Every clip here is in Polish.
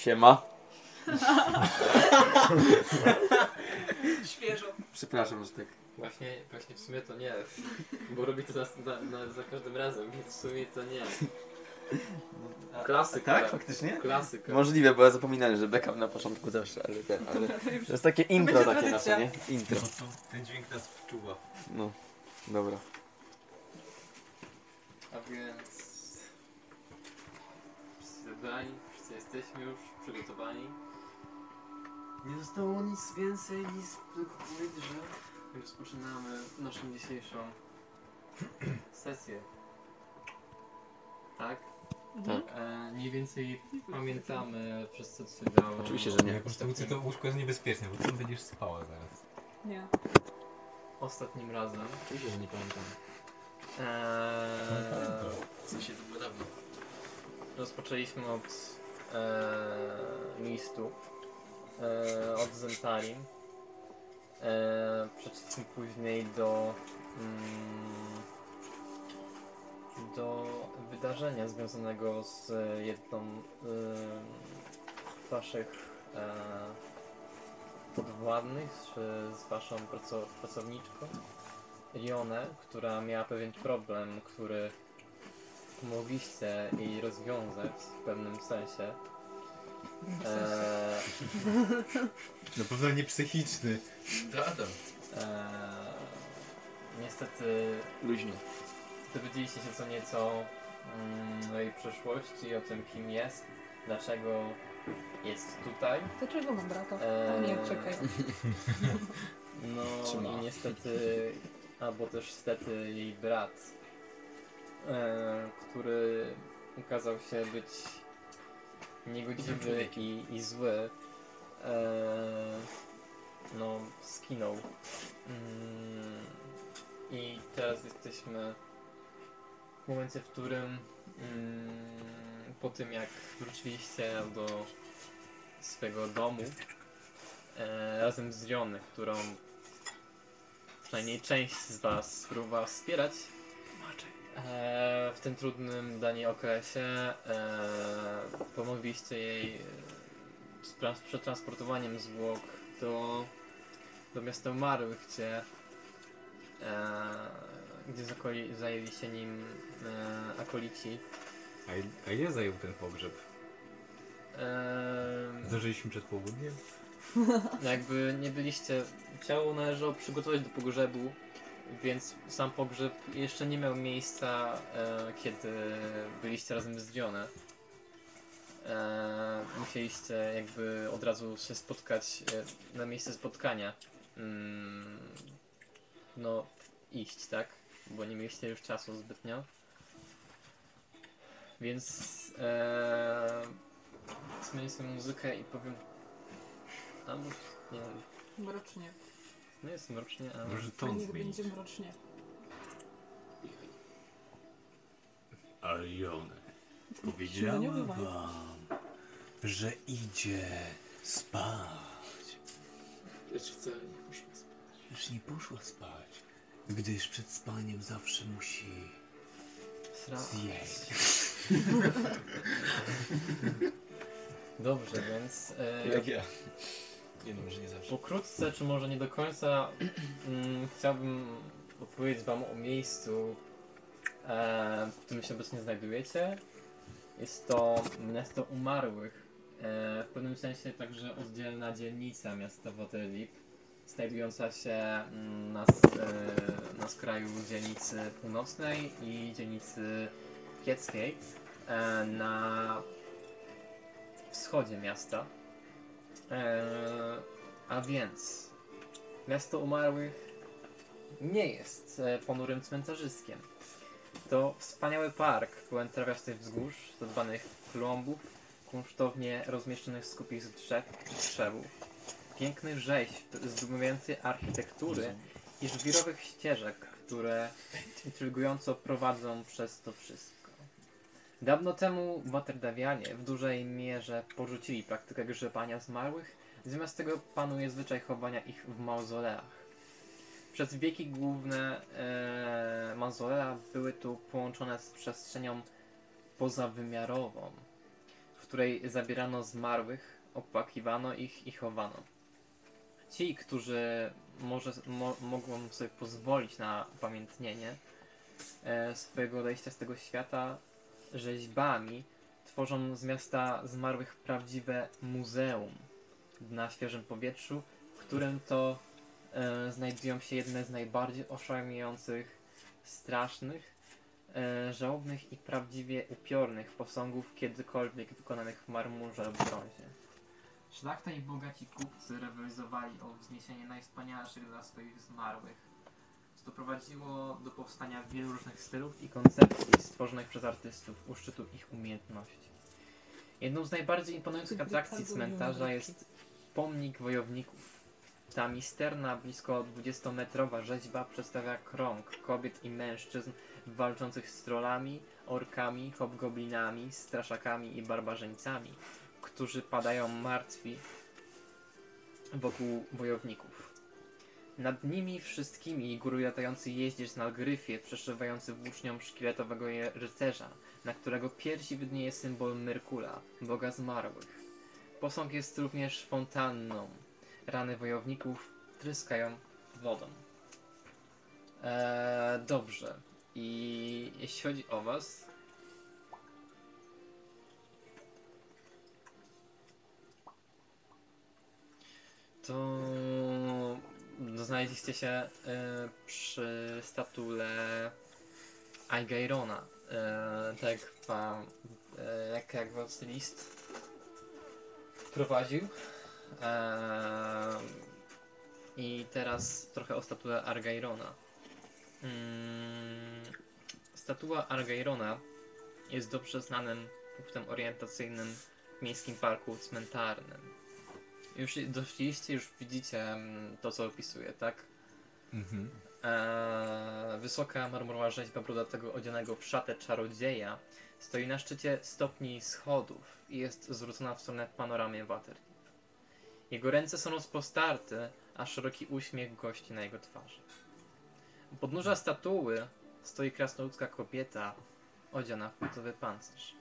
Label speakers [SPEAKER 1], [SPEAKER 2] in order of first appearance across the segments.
[SPEAKER 1] Siema.
[SPEAKER 2] Świeżo.
[SPEAKER 1] Przepraszam, że tak.
[SPEAKER 3] Właśnie, właśnie w sumie to nie, bo robi to za, na, na, za każdym razem, więc w sumie to nie. Klasyka.
[SPEAKER 1] Tak, faktycznie?
[SPEAKER 3] Klasyka.
[SPEAKER 1] Możliwe, bo ja zapominałem, że backup na początku zawsze, ale ten, ale... To jest takie intro
[SPEAKER 2] Będzie
[SPEAKER 1] takie
[SPEAKER 2] tradycja.
[SPEAKER 1] nasze, nie? Intro.
[SPEAKER 4] No to ten dźwięk nas wczuwa.
[SPEAKER 1] No, dobra.
[SPEAKER 3] A więc... Wszyscy zebrani, wszyscy jesteśmy już przygotowani. Nie zostało nic więcej, nic tylko powiedzieć, że rozpoczynamy naszą dzisiejszą sesję. Tak?
[SPEAKER 1] Tak.
[SPEAKER 3] E, mniej więcej pamiętamy wszyscy co się działo.
[SPEAKER 1] Oczywiście, że nie.
[SPEAKER 4] Jak to łóżko jest niebezpieczne, bo ty będziesz spała zaraz.
[SPEAKER 2] Nie.
[SPEAKER 3] Ostatnim razem.
[SPEAKER 1] Oczywiście, że nie pamiętam.
[SPEAKER 3] Eee,
[SPEAKER 1] W sensie to było dawno.
[SPEAKER 3] rozpoczęliśmy od listu, eee, od Zentarim. Eee, przeszliśmy później do mm, do wydarzenia związanego z jedną z waszych podwładnych, z, waszą praco, pracowniczką. Rionę, która miała pewien problem, który mogliście jej rozwiązać w pewnym sensie. Eee,
[SPEAKER 4] Na pewno nie psychiczny.
[SPEAKER 1] Tata.
[SPEAKER 3] eee, niestety
[SPEAKER 1] Luźno.
[SPEAKER 3] dowiedzieliście się co nieco mm, o jej przeszłości, o tym kim jest, dlaczego jest tutaj.
[SPEAKER 2] Dlaczego mam brata?
[SPEAKER 3] Eee,
[SPEAKER 2] O nie, czekaj.
[SPEAKER 3] No
[SPEAKER 1] Czy ma?
[SPEAKER 3] i niestety, albo też niestety jej brat, który okazał się być niegodziwy i, i zły, e, no skinął. Mm, I teraz jesteśmy w momencie, w którym mm, po tym jak wróciliście do swego domu, e, razem z Riony, którą przynajmniej część z Was próbowała wspierać e, w tym trudnym dla niej okresie. E, pomogliście jej e, z trans- przetransportowaniem zwłok do, do miasta umarłych, gdzie, e, gdzie zakoli, zajęli się nim e, akolici.
[SPEAKER 4] A, a ile zajął ten pogrzeb?
[SPEAKER 3] E,
[SPEAKER 4] Zdążyliśmy przed południem?
[SPEAKER 3] Jakby nie byliście. Ciało należało przygotować do pogrzebu, więc sam pogrzeb jeszcze nie miał miejsca, e, kiedy byliście razem z Dionę. E, musieliście jakby od razu się spotkać e, na miejsce spotkania. Mm, no, iść, tak? Bo nie mieliście już czasu zbytnio. Więc e, zmienię sobie muzykę i powiem. Albo nie wiem.
[SPEAKER 2] Mrocznie.
[SPEAKER 3] No jest mrocznie, a.
[SPEAKER 4] Może ton
[SPEAKER 2] Niech
[SPEAKER 4] zmienić.
[SPEAKER 2] będzie mrocznie.
[SPEAKER 4] Arione,
[SPEAKER 2] No nie
[SPEAKER 4] powiedziałam
[SPEAKER 2] bywaj.
[SPEAKER 4] wam, że idzie spać.
[SPEAKER 1] Lecz wcale nie poszło spać.
[SPEAKER 4] Lecz nie poszła spać, gdyż przed spaniem zawsze musi
[SPEAKER 3] Sra...
[SPEAKER 4] zjeść.
[SPEAKER 3] Dobrze, więc. E,
[SPEAKER 1] Jak ja. Nie no, nie zawsze.
[SPEAKER 3] Pokrótce, czy może nie do końca, mm, chciałbym opowiedzieć Wam o miejscu, e, w którym się obecnie znajdujecie. Jest to miasto umarłych. E, w pewnym sensie także oddzielna dzielnica miasta Waterdeep, znajdująca się mm, na, e, na skraju dzielnicy północnej i dzielnicy kieckiej e, na wschodzie miasta. E, a więc miasto umarłych nie jest e, ponurym cmentarzyskiem. To wspaniały park pełen trawiastych wzgórz, zadbanych klombów, kunsztownie rozmieszczonych skupich z drzew i krzewów, pięknych rzeźb, zdumiewającej architektury i żwirowych ścieżek, które intrygująco prowadzą przez to wszystko. Dawno temu Waterdawianie w dużej mierze porzucili praktykę grzebania zmarłych, zamiast tego panuje zwyczaj chowania ich w mauzoleach. Przez wieki główne e, mauzolea były tu połączone z przestrzenią pozawymiarową, w której zabierano zmarłych, opłakiwano ich i chowano. Ci, którzy może, mo, mogą sobie pozwolić na upamiętnienie e, swojego odejścia z tego świata rzeźbami, tworzą z miasta zmarłych prawdziwe muzeum na świeżym powietrzu, w którym to e, znajdują się jedne z najbardziej oszałamiających, strasznych, e, żałobnych i prawdziwie upiornych posągów kiedykolwiek wykonanych w marmurze lub brązie. Szlachta i bogaci kupcy rywalizowali o wzniesienie najwspanialszych dla swoich zmarłych, co doprowadziło do powstania wielu różnych stylów i koncepcji stworzonych przez artystów u szczytu ich umiejętności. Jedną z najbardziej imponujących atrakcji cmentarza jest pomnik wojowników. Ta misterna, blisko 20-metrowa rzeźba przedstawia krąg kobiet i mężczyzn walczących z trollami, orkami, hobgoblinami, straszakami i barbarzyńcami, którzy padają martwi wokół wojowników. Nad nimi wszystkimi góruje latający jeździec na gryfie, przeszywający włócznią szkieletowego rycerza, na którego piersi widnieje symbol Merkula, boga zmarłych. Posąg jest również fontanną. Rany wojowników tryskają wodą. Eee, dobrze. I jeśli chodzi o was, to znaleźliście się e, przy statule Aigeirona. E, tak jak wam, e, jak, jak was list prowadził. I teraz trochę o statule Argairona. Mm, statua Argairona jest dobrze znanym punktem orientacyjnym w miejskim parku cmentarnym. Już doszliście, już widzicie mm, to, co opisuję, tak?
[SPEAKER 4] Mhm.
[SPEAKER 3] Eee, wysoka marmurowa rzeźba brudatego odzianego w szatę czarodzieja stoi na szczycie stopni schodów i jest zwrócona w stronę panoramy Waterdeep. Jego ręce są rozpostarte, a szeroki uśmiech gości na jego twarzy. U podnóża statuły stoi krasnoludzka kobieta odziana w płytowy pancerz.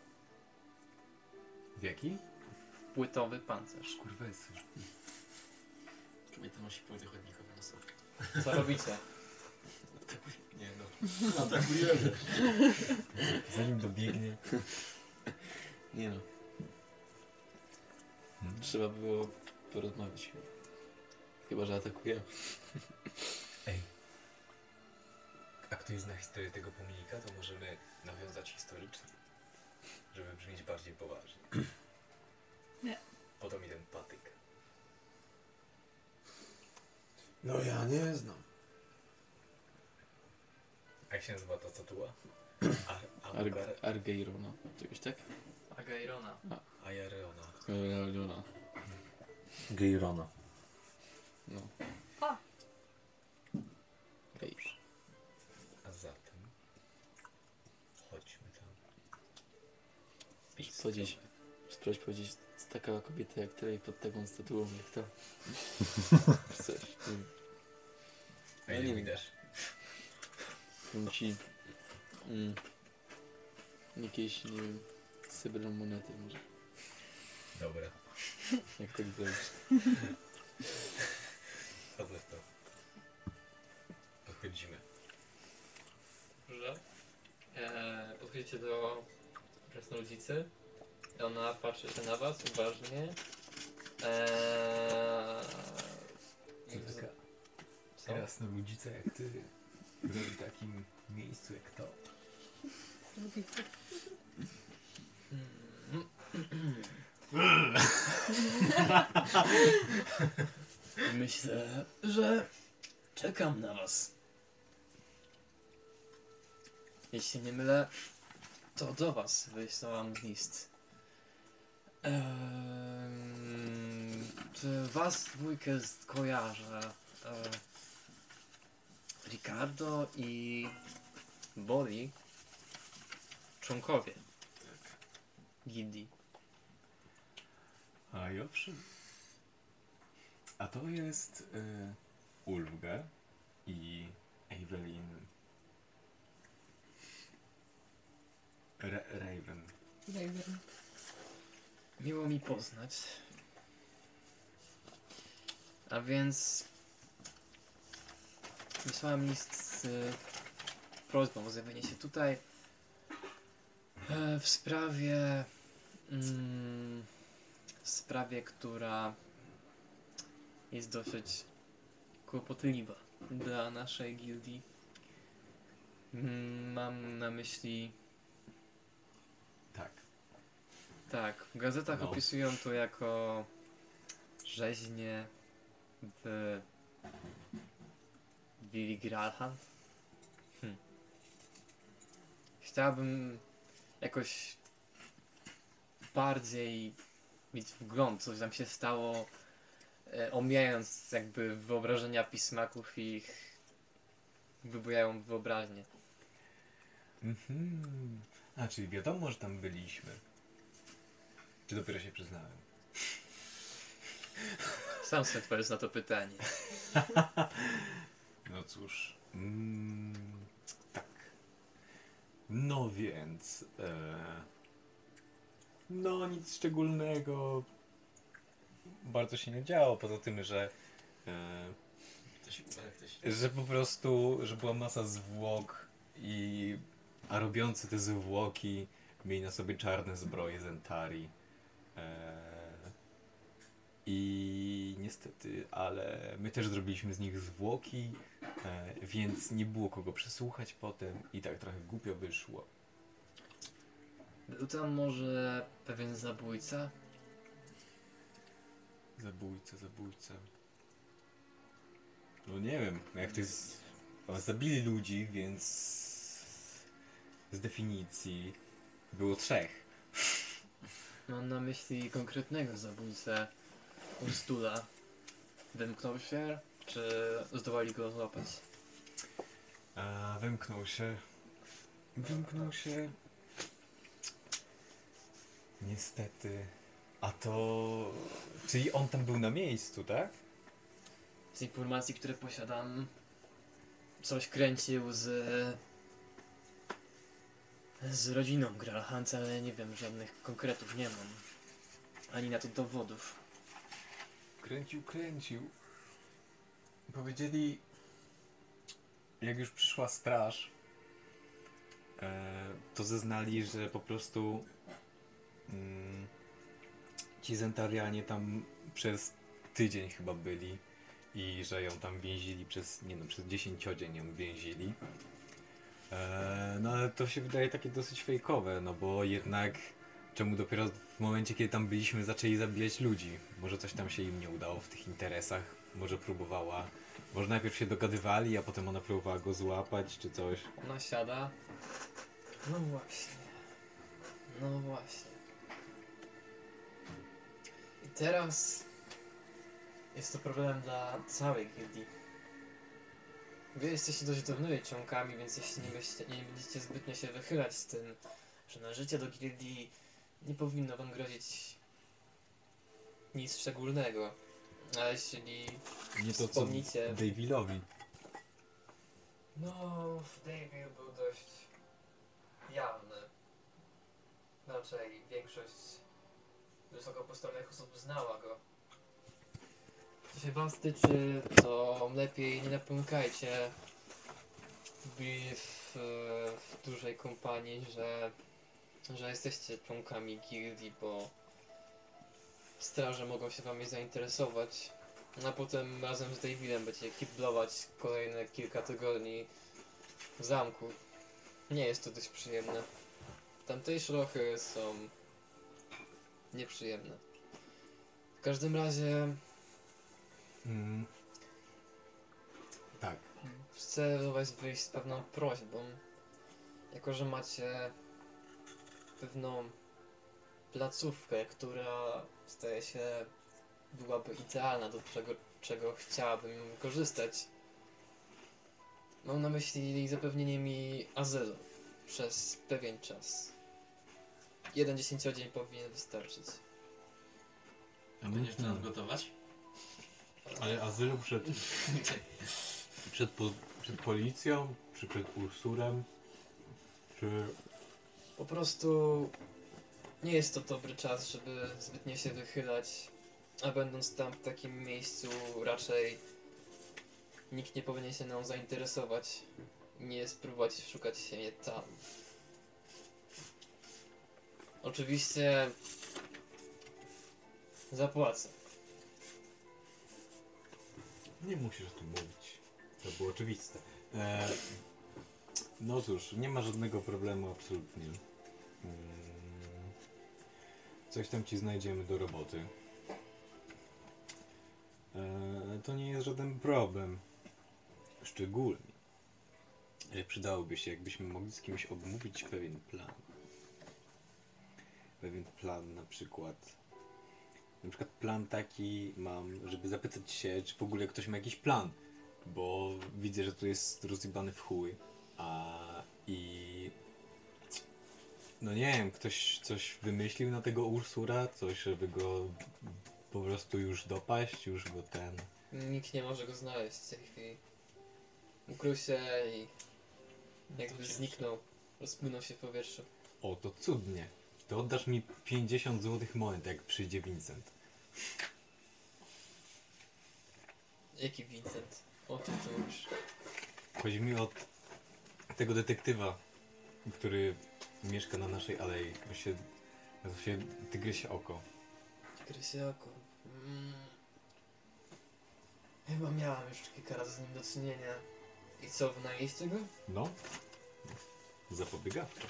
[SPEAKER 4] W jaki?
[SPEAKER 3] Płytowy pancerz.
[SPEAKER 4] Kurwesy.
[SPEAKER 1] Kobieta nosi płyty chodnikowe na sobie.
[SPEAKER 3] Co robicie?
[SPEAKER 1] Nie no. Atakujemy.
[SPEAKER 4] Zanim dobiegnie.
[SPEAKER 1] Nie no.
[SPEAKER 4] Hmm.
[SPEAKER 1] Trzeba było porozmawiać. Chyba, że atakujemy.
[SPEAKER 4] Ej. A ktoś zna historię tego pomnika, to możemy nawiązać historycznie. Żeby brzmieć bardziej poważnie.
[SPEAKER 2] Nie.
[SPEAKER 4] Po to mi ten patyk.
[SPEAKER 5] No ja nie znam.
[SPEAKER 4] A jak się nazywa ta statua? Ar Amgar
[SPEAKER 1] Argeirona. Czegoś tak?
[SPEAKER 3] Agairona.
[SPEAKER 4] Ayareona.
[SPEAKER 1] Argeirona.
[SPEAKER 5] Geirona.
[SPEAKER 1] No.
[SPEAKER 2] A.
[SPEAKER 1] Okej.
[SPEAKER 4] A zatem... Chodźmy tam.
[SPEAKER 1] Powiedzieć, spróbować powiedzieć, taka kobieta jak ty i pod taką statuą jak to. Chcesz.
[SPEAKER 4] A
[SPEAKER 1] Ja
[SPEAKER 4] ile
[SPEAKER 1] nie
[SPEAKER 4] mi dasz?
[SPEAKER 1] Powiem ci mm, jakieś, nie wiem, srebrną monetę może.
[SPEAKER 4] Dobra.
[SPEAKER 1] Jak tak zrobić.
[SPEAKER 4] Chodzę w to. Podchodzimy.
[SPEAKER 3] że e, podchodzicie do krasnoludzicy. Ona patrzy się na was uważnie. E, i
[SPEAKER 4] Co taka
[SPEAKER 3] co?
[SPEAKER 4] jak ty w takim miejscu jak to?
[SPEAKER 3] Myślę, że czekam na was. Jeśli nie mylę, to do was wysłałam list. Czy was dwójkę z- kojarzę? E, Ricardo i Boli, członkowie gildii.
[SPEAKER 4] A i owszem. A to jest y, Ulfgar i Evelyn Ra Raven.
[SPEAKER 2] Raven.
[SPEAKER 3] Miło mi poznać. A więc wysłałem list z y, prośbą o zjawienie się tutaj e, w sprawie mm, w sprawie, która jest dosyć kłopotliwa dla naszej gildii. Mm, Mam na myśli
[SPEAKER 4] Tak.
[SPEAKER 3] Tak, w gazetach
[SPEAKER 4] No.
[SPEAKER 3] opisują to jako rzeźnie w Willi Gralhand. Hm. Chciałbym jakoś bardziej mieć wgląd, co tam się stało, e, omijając jakby wyobrażenia pismaków i ich wybujają wyobraźnię.
[SPEAKER 4] Mhm. A, czyli wiadomo, że tam byliśmy. Czy dopiero się przyznałem?
[SPEAKER 3] Sam sobie odpowiedz na to pytanie.
[SPEAKER 4] No cóż. Mm, tak. No więc. E, no nic szczególnego. Bardzo się nie działo, poza tym, że. E,
[SPEAKER 1] Ktoś, ale ktoś...
[SPEAKER 4] że po prostu, że była masa zwłok i. A robiący te zwłoki mieli na sobie czarne zbroje Zentari. E, I niestety, ale my też zrobiliśmy z nich zwłoki, e, więc nie było kogo przesłuchać potem i tak trochę głupio wyszło.
[SPEAKER 3] Był tam może pewien zabójca?
[SPEAKER 4] Zabójca, zabójca. No nie wiem, jak to jest. o, Zabili ludzi, więc z definicji było trzech.
[SPEAKER 3] Mam na myśli konkretnego zabójcę Unstula. Wymknął się, czy zdołali go złapać?
[SPEAKER 4] A wymknął się. Wymknął się. Niestety. A to. Czyli on tam był na miejscu, tak?
[SPEAKER 3] Z informacji, które posiadam, coś kręcił z... z rodziną Gralhance, ale nie wiem, żadnych konkretów nie mam. Ani na to dowodów.
[SPEAKER 4] Kręcił, kręcił. Powiedzieli, jak już przyszła straż, e, to zeznali, że po prostu mm, ci zentarianie tam przez tydzień chyba byli i że ją tam więzili przez, nie no, przez dziesięciodzień ją więzili. E, no ale to się wydaje takie dosyć fejkowe, no bo jednak czemu dopiero w momencie, kiedy tam byliśmy, zaczęli zabijać ludzi? Może coś tam się im nie udało w tych interesach, może próbowała, może najpierw się dogadywali, a potem ona próbowała go złapać, czy coś.
[SPEAKER 3] Ona siada. No właśnie. No właśnie. I teraz jest to problem dla całej gildii. Wy jesteście dość dawnymi członkami, więc jeśli nie będziecie, nie będziecie zbytnio się wychylać z tym, że na życie do gildii nie powinno wam grozić nic szczególnego. A jeśli
[SPEAKER 4] Nie to co
[SPEAKER 3] Wspomnijcie.
[SPEAKER 4] Davilowi.
[SPEAKER 3] No, David był dość jawny. Raczej większość wysoko postawionych osób znała go. Co się was tyczy, to lepiej nie napomykajcie w, w, w dużej kompanii, że, że jesteście członkami gildii, bo straże mogą się wami zainteresować. A potem razem z Davidem będziecie kiblować kolejne kilka tygodni w zamku. Nie jest to dość przyjemne. Tamtejsze lochy są nieprzyjemne. W każdym razie
[SPEAKER 4] Mm. Tak.
[SPEAKER 3] chcę do was wyjść z pewną prośbą. Jako, że macie pewną placówkę, która zdaje się byłaby idealna do czego, czego chciałabym korzystać. Mam na myśli zapewnienie mi azylu przez pewien czas. Jeden dziesięciodzień powinien wystarczyć.
[SPEAKER 1] A będziesz to nas gotować?
[SPEAKER 6] Ale azylu przed, przed, po, przed policją, czy przed ursurem, czy...
[SPEAKER 3] Po prostu nie jest to dobry czas, żeby zbytnio się wychylać, a będąc tam w takim miejscu raczej nikt nie powinien się nam zainteresować. Nie spróbować szukać się nie tam. Oczywiście zapłacę.
[SPEAKER 4] Nie musisz o tym mówić. To było oczywiste. E, no cóż, nie ma żadnego problemu absolutnie. Mm, Coś tam ci znajdziemy do roboty. E, to nie jest żaden problem. Szczególnie. e, Przydałoby się, jakbyśmy mogli z kimś obmówić pewien plan. Pewien plan na przykład. Na przykład plan taki mam, żeby zapytać się, czy w ogóle ktoś ma jakiś plan. Bo widzę, że tu jest rozjebany w chuj. A i no nie wiem, ktoś coś wymyślił na tego Ursura, coś, żeby go po prostu już dopaść, już go ten.
[SPEAKER 3] Nikt nie może go znaleźć w tej chwili. Ukrył się i jakby zniknął. Rozpłynął się w powietrzu.
[SPEAKER 4] O, to cudnie. To oddasz mi 50 złotych monet, jak przyjdzie Vincent.
[SPEAKER 3] Jaki Vincent? O czym ty mówisz?
[SPEAKER 4] Chodzi mi o tego detektywa, który mieszka na naszej alei. On się, nazywa się Tygrysie Oko.
[SPEAKER 3] Krysiaku. Mm. Chyba miałam już kilka razy z nim do czynienia. I co, wynajęliście go?
[SPEAKER 4] No, zapobiegawczo.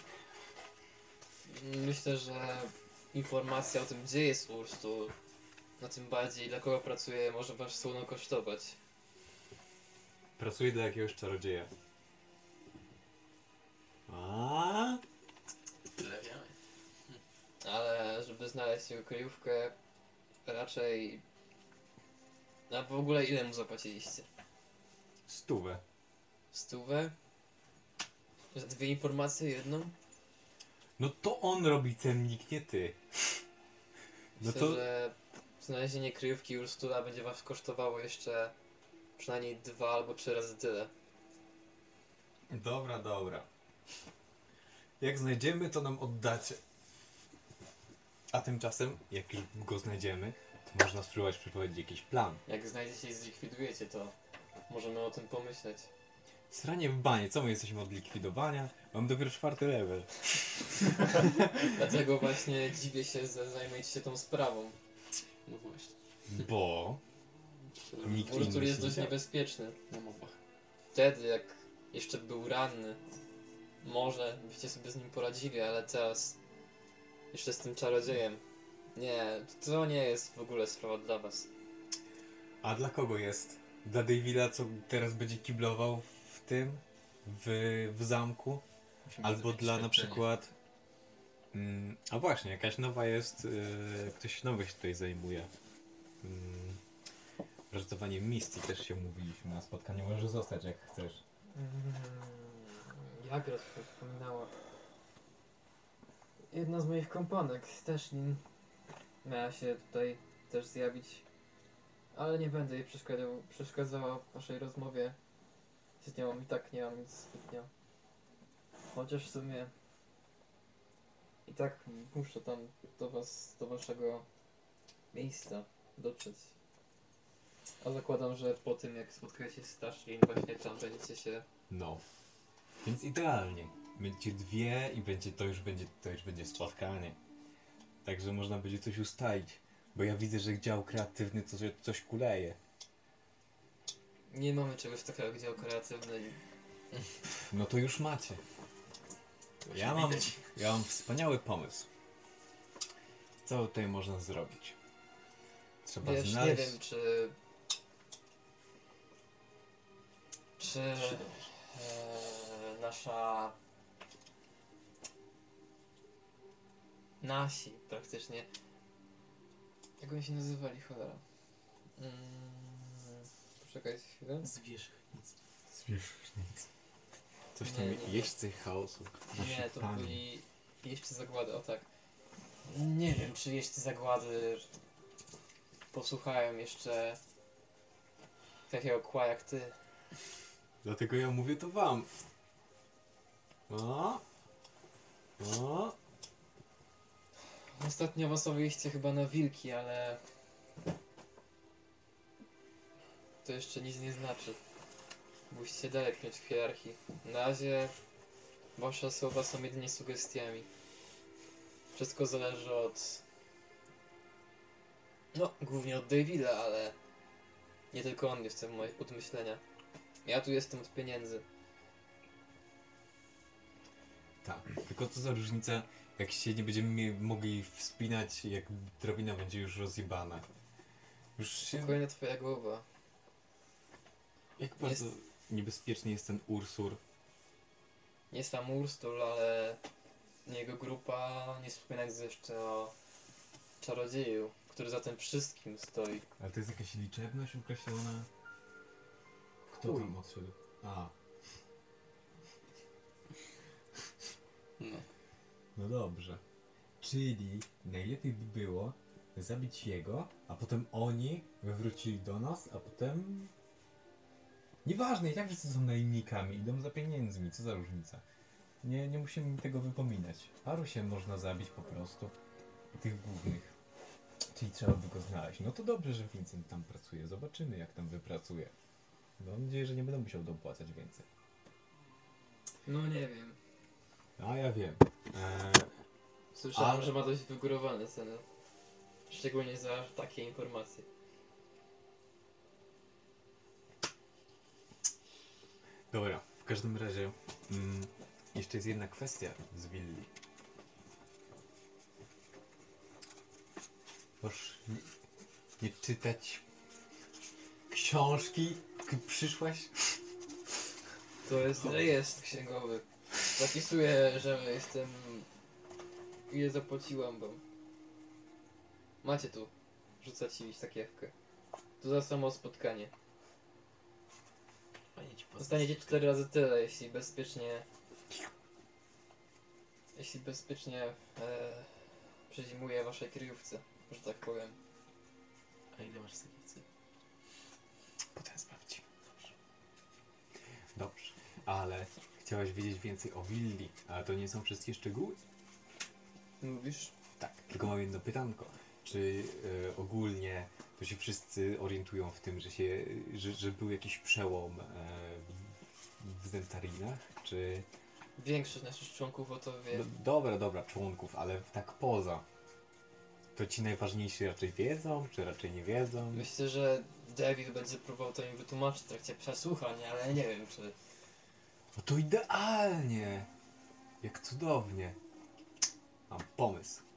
[SPEAKER 3] Myślę, że informacja o tym, gdzie jest Urstu, na tym bardziej dla kogo pracuje, może was słono kosztować.
[SPEAKER 4] Pracuje dla jakiegoś czarodzieja. A?
[SPEAKER 7] Tyle wiemy.
[SPEAKER 3] Ale żeby znaleźć jego kryjówkę, raczej... A w ogóle ile mu zapłaciliście?
[SPEAKER 4] Stówę.
[SPEAKER 3] Stówę? Za dwie informacje jedną?
[SPEAKER 4] No to on robi cennik, nie ty. No
[SPEAKER 3] Myślę,
[SPEAKER 4] to
[SPEAKER 3] że znalezienie kryjówki Urstula będzie was kosztowało jeszcze przynajmniej dwa albo trzy razy tyle.
[SPEAKER 4] Dobra, dobra. Jak znajdziemy, to nam oddacie. A tymczasem, jak już go znajdziemy, to można spróbować przeprowadzić jakiś plan.
[SPEAKER 3] Jak znajdziecie i zlikwidujecie to, możemy o tym pomyśleć.
[SPEAKER 4] Sranie w banie, co my jesteśmy od likwidowania? Mam dopiero czwarty level.
[SPEAKER 3] Dlatego właśnie dziwię się, że zajmujecie się tą sprawą.
[SPEAKER 7] No właśnie.
[SPEAKER 4] Bo nikt
[SPEAKER 3] jest dość
[SPEAKER 4] nie
[SPEAKER 3] niebezpieczny.
[SPEAKER 7] Na mowach.
[SPEAKER 3] Wtedy, jak jeszcze był ranny, może byście sobie z nim poradzili, ale teraz jeszcze z tym czarodziejem. Nie, to nie jest w ogóle sprawa dla was.
[SPEAKER 4] A dla kogo jest? Dla Davida, co teraz będzie kiblował tym? W, w zamku?
[SPEAKER 7] Musimy
[SPEAKER 4] Albo
[SPEAKER 7] zrobić
[SPEAKER 4] dla na przykład. Mm, a właśnie, jakaś nowa jest. Yy, ktoś nowy się tutaj zajmuje. Mm, Ratowaniem misji też się mówiliśmy na spotkaniu. Możesz zostać jak chcesz.
[SPEAKER 3] Jak raz wspominała. Jedna z moich kompanek, też nim miała się tutaj też zjawić. Ale nie będę jej przeszkadzał, przeszkadzała w waszej rozmowie z nią i tak nie mam nic zbytnio. Chociaż w sumie i tak muszę tam do was, do waszego miejsca dotrzeć. A zakładam, że po tym jak spotkacie Stashlin, właśnie tam będziecie się
[SPEAKER 4] No. Więc idealnie. Będzie dwie i będzie to już będzie to już będzie spotkanie. Także można będzie coś ustalić. Bo ja widzę, że dział kreatywny coś, coś kuleje.
[SPEAKER 3] Nie mamy czegoś takiego jak dział kreatywny.
[SPEAKER 4] No to już macie. Ja mam,
[SPEAKER 7] widać.
[SPEAKER 4] ja mam wspaniały pomysł. Co tutaj można zrobić? Trzeba
[SPEAKER 3] Wiesz, nie
[SPEAKER 4] znaleźć.
[SPEAKER 3] wiem czy... Czy e, nasza... Nasi praktycznie... Jak oni się nazywali, cholera? Mm, poczekajcie chwilę.
[SPEAKER 7] Zwierzchnic.
[SPEAKER 4] Zwierzchnic. Coś tam
[SPEAKER 3] Nie, nie, nie.
[SPEAKER 4] jeźdźcy chaosu.
[SPEAKER 3] Nie, to
[SPEAKER 4] pani.
[SPEAKER 3] byli jeźdźcy zagłady, o tak. Nie wiem, czy jeźdźcy zagłady posłuchają jeszcze takiego kła jak ty.
[SPEAKER 4] Dlatego ja mówię to wam. O. O.
[SPEAKER 3] Ostatnio awansowaliście chyba na wilki, ale... To jeszcze nic nie znaczy. Musicie dalej mieć w hierarchii. Na razie wasze słowa są jedynie sugestiami. Wszystko zależy od... No, głównie od Davida, ale... Nie tylko on jest w tym moje- od myślenia. Ja tu jestem od pieniędzy.
[SPEAKER 4] Tak. Tylko co za różnica, jak się nie będziemy mogli wspinać, jak drabina będzie już rozjebana. Już się...
[SPEAKER 3] Spokojna twoja głowa.
[SPEAKER 4] Jak bardzo niebezpieczny jest ten Ursur.
[SPEAKER 3] Nie sam Urstul, ale jego grupa nie wspominając jeszcze o czarodzieju, który za tym wszystkim stoi.
[SPEAKER 4] Ale to jest jakaś liczebność określona? Kto
[SPEAKER 7] Chuj.
[SPEAKER 4] tam odszedł? A,
[SPEAKER 7] No.
[SPEAKER 4] no dobrze. Czyli najlepiej by było zabić jego, a potem oni wywrócili do nas, a potem... Nieważne, i tak wszyscy są najemnikami, idą za pieniędzmi, co za różnica. Nie, nie musimy mi tego wypominać. Paru się można zabić po prostu, tych głównych. Czyli trzeba by go znaleźć. No to dobrze, że Vincent tam pracuje. Zobaczymy, jak tam wypracuje. Mam nadzieję, że nie będę musiał dopłacać więcej.
[SPEAKER 3] No nie wiem.
[SPEAKER 4] A ja wiem. Eee,
[SPEAKER 3] Słyszałem,
[SPEAKER 4] Ale-
[SPEAKER 3] że ma dość wygórowane ceny. Szczególnie za takie informacje.
[SPEAKER 4] Dobra, w każdym razie mm, jeszcze jest jedna kwestia z willi. Możesz nie, nie czytać książki, k- przyszłaś?
[SPEAKER 3] To jest rejestr księgowy. Zapisuję, że jestem... Ile zapłaciłam wam. Macie tu. Rzucę ci takiewkę. To za samo spotkanie.
[SPEAKER 7] Fajnie ci.
[SPEAKER 3] Dostaniecie cztery razy tyle, jeśli bezpiecznie... Jeśli bezpiecznie e, przezimuję w waszej kryjówce, że tak powiem.
[SPEAKER 7] A ile masz sakiewcy?
[SPEAKER 4] Potem sprawdź. Dobrze, ale chciałaś wiedzieć więcej o willi, ale to nie są wszystkie szczegóły?
[SPEAKER 3] Mówisz?
[SPEAKER 4] Tak, tylko mam jedno pytanko. Czy e, ogólnie to się wszyscy orientują w tym, że, się, że, że był jakiś przełom e, w, w Zentarinach? Czy...
[SPEAKER 3] Większość naszych członków o to wie.
[SPEAKER 4] No, dobra, dobra, członków, ale tak poza. To ci najważniejsi raczej wiedzą, czy raczej nie wiedzą?
[SPEAKER 3] Myślę, że David będzie próbował to im wytłumaczyć w trakcie przesłuchań, ale nie wiem czy...
[SPEAKER 4] No to idealnie! Jak cudownie! Mam pomysł.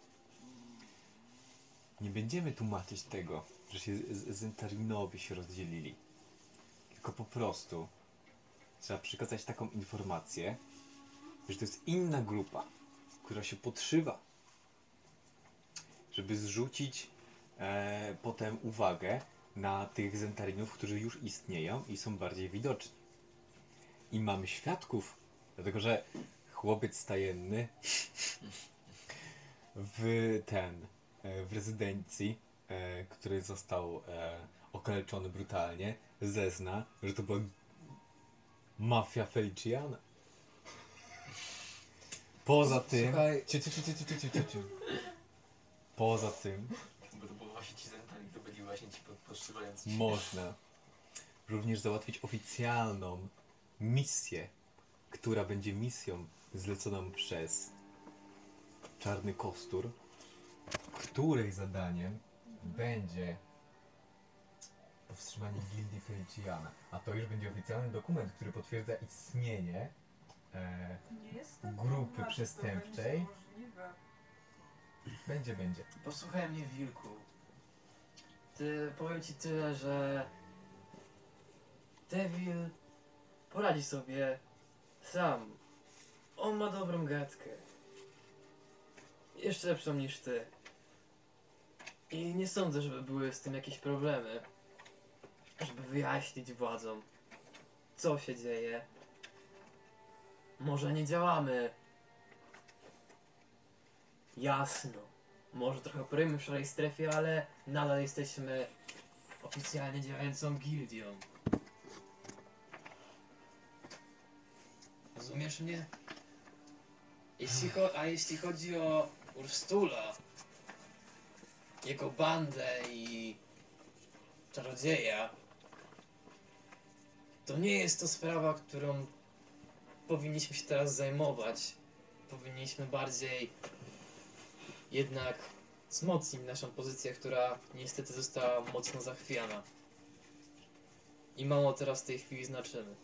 [SPEAKER 4] Nie będziemy tłumaczyć tego, że się z- Zentarinowi się rozdzielili. Tylko po prostu trzeba przekazać taką informację, że to jest inna grupa, która się podszywa. Żeby zrzucić e, potem uwagę na tych Zentarinów, którzy już istnieją i są bardziej widoczni. I mamy świadków, dlatego że chłopiec stajenny w ten, w rezydencji, e, który został e, okaleczony brutalnie, zezna, że to była mafia Feliciana. Poza tym...
[SPEAKER 3] Słuchaj-
[SPEAKER 4] Ciu, ciu, ciu, ciu, ciu, ciu, ciu, ciu. Poza tym
[SPEAKER 7] Bo to było właśnie ci to byli właśnie ci podszywający
[SPEAKER 4] można również załatwić oficjalną misję, która będzie misją zleconą przez Czarny Kostur, której zadaniem będzie powstrzymanie gildii Feliciana. A to już będzie oficjalny dokument, który potwierdza istnienie e,
[SPEAKER 8] Nie jest
[SPEAKER 4] Grupy przestępczej.
[SPEAKER 8] będzie,
[SPEAKER 4] będzie.
[SPEAKER 7] Posłuchaj mnie, Wilku.
[SPEAKER 3] Ty, powiem ci tyle, że... Devil poradzi sobie sam. On ma dobrą gadkę. Jeszcze lepszą niż ty. I nie sądzę, żeby były z tym jakieś problemy. Żeby wyjaśnić władzom, co się dzieje. Może nie działamy. Jasno. Może trochę operujemy w szarej strefie, ale nadal jesteśmy oficjalnie działającą gildią. Rozumiesz mnie? Jeśli a jeśli chodzi o Urstula, jego bandę i czarodzieja, to nie jest to sprawa, którą powinniśmy się teraz zajmować. Powinniśmy bardziej jednak wzmocnić naszą pozycję, która niestety została mocno zachwiana. I mało teraz w tej chwili znaczymy.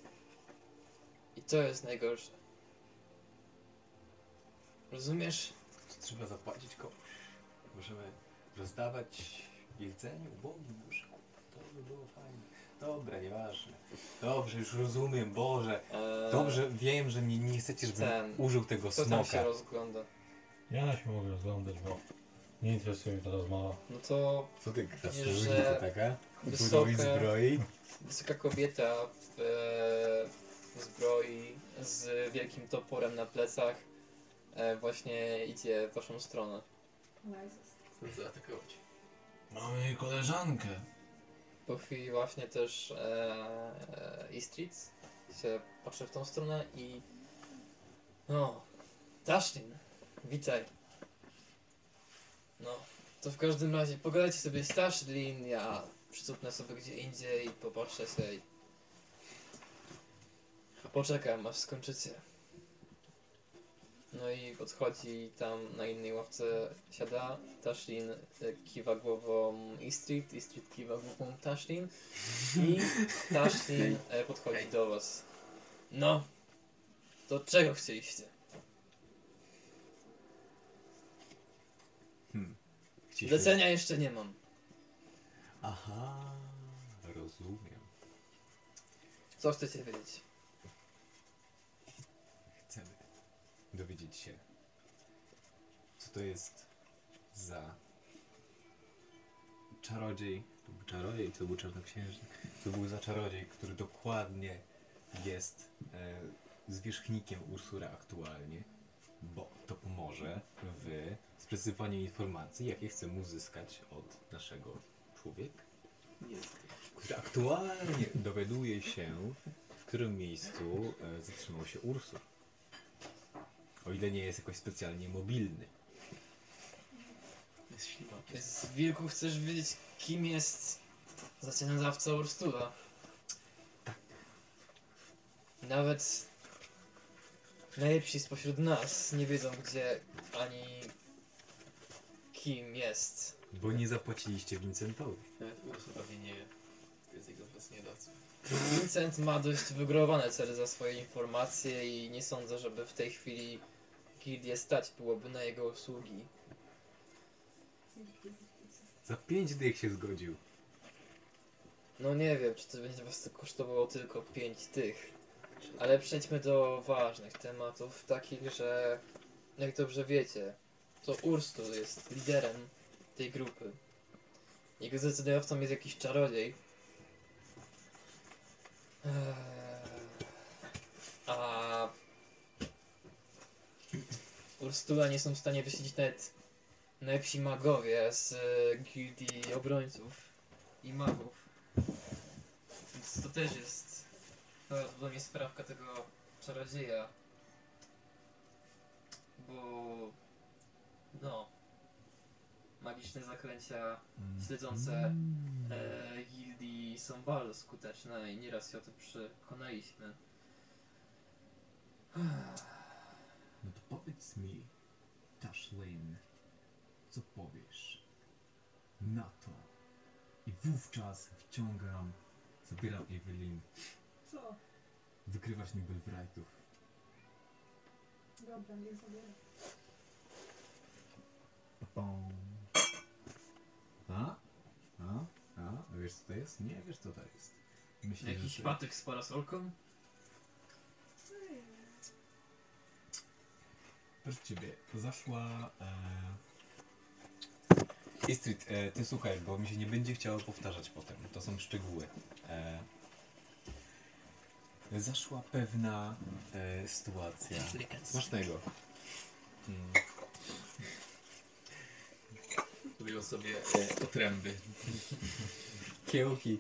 [SPEAKER 3] I to jest najgorsze. Rozumiesz?
[SPEAKER 4] Trzeba zapłacić komuś. Możemy rozdawać jedzenie ubogim łóżku. To by było fajnie. Dobra, nieważne. Dobrze, już rozumiem, Boże.
[SPEAKER 3] Eee,
[SPEAKER 4] Dobrze, wiem, że nie, nie chcecie, żebym
[SPEAKER 3] ten-
[SPEAKER 4] użył tego
[SPEAKER 3] Kto tam się
[SPEAKER 4] smoka.
[SPEAKER 3] rozgląda?
[SPEAKER 5] Ja się mogę rozglądać, bo nie interesuje mnie ta rozmowa.
[SPEAKER 3] No to
[SPEAKER 4] Co ty,
[SPEAKER 3] że
[SPEAKER 4] taka?
[SPEAKER 3] wysoka-
[SPEAKER 4] Wysoka... zbroi?
[SPEAKER 3] wysoka kobieta w, e, w zbroi z wielkim toporem na plecach e, właśnie idzie w waszą stronę.
[SPEAKER 7] Chcę zaatakować.
[SPEAKER 5] Mamy koleżankę.
[SPEAKER 3] Po chwili właśnie też e, e, Istritz się patrzy w tą stronę i no, Dashlin, witaj. No, to w każdym razie pogadajcie sobie z Dashlin, ja przycupnę sobie gdzie indziej, popatrzę sobie i poczekam aż skończycie. No i odchodzi tam na innej ławce siada. Tashlin e, kiwa głową Istrit, Istrit kiwa głową Tashlin i Tashlin e, podchodzi do was. No, to czego chcieliście?
[SPEAKER 4] Hmm. Chcieliśmy-
[SPEAKER 3] Zlecenia jeszcze nie mam.
[SPEAKER 4] Aha, rozumiem.
[SPEAKER 3] Co chcecie wiedzieć?
[SPEAKER 4] Chcemy dowiedzieć się, co to jest za czarodziej. To był czarodziej, to był czarnoksiężnik. To był za czarodziej, który dokładnie jest e, zwierzchnikiem Ursura aktualnie, bo to pomoże w sprecyzowaniu informacji, jakie chcemy uzyskać od naszego człowieka, który aktualnie dowiaduje się, w którym miejscu e, zatrzymał się Ursur. O ile nie jest jakoś specjalnie mobilny.
[SPEAKER 7] Jest ślimak.
[SPEAKER 3] Z wilku chcesz wiedzieć, kim jest zacianodawca Urstula? Nawet najlepsi spośród nas nie wiedzą, gdzie ani kim jest.
[SPEAKER 4] Bo nie zapłaciliście Vincentowi.
[SPEAKER 7] Nawet Ursu pewnie nie wie. To jest jego.
[SPEAKER 3] Vincent ma dość wygórowane cele za swoje informacje i nie sądzę, żeby w tej chwili gildię stać byłoby na jego usługi.
[SPEAKER 4] Za pięć dych się zgodził.
[SPEAKER 3] No nie wiem, czy to będzie was to kosztowało tylko pięć tych. Ale przejdźmy do ważnych tematów, takich, że jak dobrze wiecie, to Urstul jest liderem tej grupy. Jego zdecydującą jest jakiś czarodziej. Eee, A Urstula nie są w stanie wysiedzieć nawet najlepsi magowie z e, gildii obrońców i magów. Więc to też jest prawdopodobnie sprawka tego czarodzieja. Bo no magiczne zaklęcia śledzące e, gildii są bardzo skuteczne i nieraz się o tym przekonaliśmy.
[SPEAKER 4] Powiedz mi, Tashlin, co powiesz na to? I wówczas wciągam, zabieram Evelyn,
[SPEAKER 8] Co?
[SPEAKER 4] wykrywać Nibelwrightów.
[SPEAKER 8] Dobra, nie zabieram.
[SPEAKER 4] Pom. A? A? A? A wiesz co to jest? Nie wiesz co to jest. Myślę,
[SPEAKER 3] Jakiś
[SPEAKER 4] że
[SPEAKER 3] patyk z parasolką?
[SPEAKER 4] Proszę ciebie, zaszła. E... Istrid, e, ty słuchaj, bo mi się nie będzie chciało powtarzać potem. To są szczegóły. E... Zaszła pewna e, sytuacja. Smacznego. Mm.
[SPEAKER 7] Wyjął sobie e, otręby.
[SPEAKER 4] Kiełki.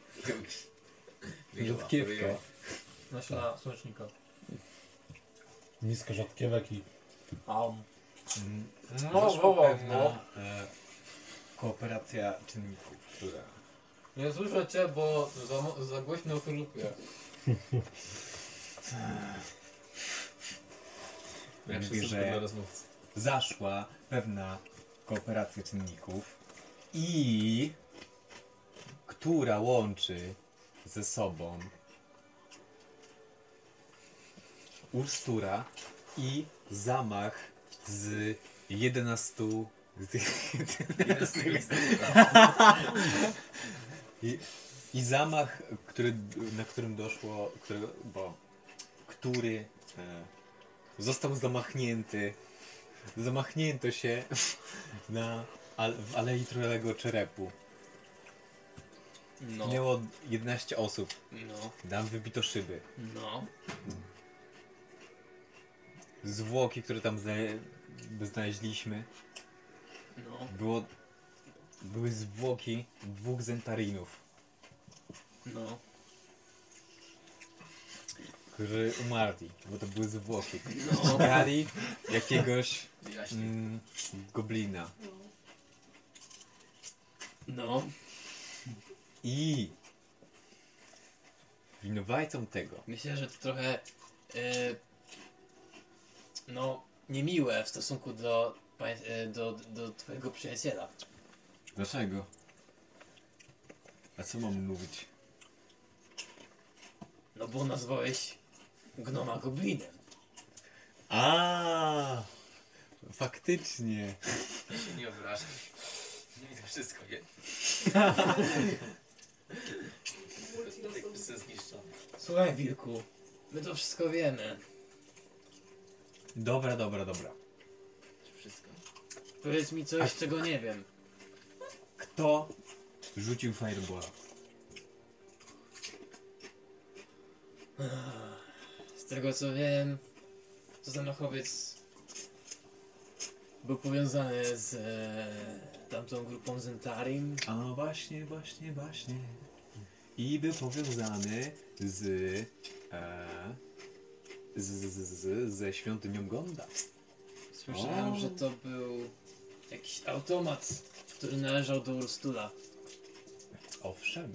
[SPEAKER 7] Wyjęła.
[SPEAKER 3] Nasiona słonecznika.
[SPEAKER 5] Nisko rzodkiewek i
[SPEAKER 4] Mm.
[SPEAKER 3] No,
[SPEAKER 4] Zaszła
[SPEAKER 3] no,
[SPEAKER 4] pewna
[SPEAKER 3] no.
[SPEAKER 4] e, kooperacja czynników, która...
[SPEAKER 9] Nie słyszę cię, bo za, mo- za głośno
[SPEAKER 1] Jak
[SPEAKER 4] mówię,
[SPEAKER 1] że...
[SPEAKER 4] zaszła pewna kooperacja czynników i która łączy ze sobą Urstura i zamach z 11 z 11 I, I zamach, który, na którym doszło, którego, bo, który e, został zamachnięty zamachnięto się na, al, w Alei Trolego Czerepu.
[SPEAKER 3] No,
[SPEAKER 4] Minęło 11 osób.
[SPEAKER 3] no,
[SPEAKER 4] Tam wybito szyby.
[SPEAKER 3] no.
[SPEAKER 4] Zwłoki, które tam zna, znaleźliśmy,
[SPEAKER 3] No,
[SPEAKER 4] było, były zwłoki dwóch zentarinów,
[SPEAKER 3] no,
[SPEAKER 4] którzy umarli, bo to były zwłoki.
[SPEAKER 3] no.
[SPEAKER 4] Szukali jakiegoś
[SPEAKER 3] Wyjaśnij.
[SPEAKER 4] mm, goblina.
[SPEAKER 3] No,
[SPEAKER 4] I winowajcą tego
[SPEAKER 3] myślę, że to trochę, e, no, niemiłe w stosunku do, e, do, do twojego przyjaciela.
[SPEAKER 4] Dlaczego? A co mam mówić?
[SPEAKER 3] No bo nazwałeś gnoma goblinem.
[SPEAKER 4] A, faktycznie.
[SPEAKER 3] Ja się nie obrażam. Nie to wszystko, nie? Tak. Słuchaj, Wilku, my to wszystko wiemy.
[SPEAKER 4] Dobra, dobra, dobra.
[SPEAKER 3] Wszystko. Powiedz mi coś, czego nie wiem.
[SPEAKER 4] Kto rzucił fireballa?
[SPEAKER 3] Z tego co wiem, to zamachowiec był powiązany z e, tamtą grupą Zentarim.
[SPEAKER 4] A właśnie, właśnie, właśnie. I był powiązany z, e, z, z, z ze świątynią Gonda.
[SPEAKER 3] Słyszałem,
[SPEAKER 4] O.
[SPEAKER 3] że to był jakiś automat, który należał do Urstula.
[SPEAKER 4] Owszem.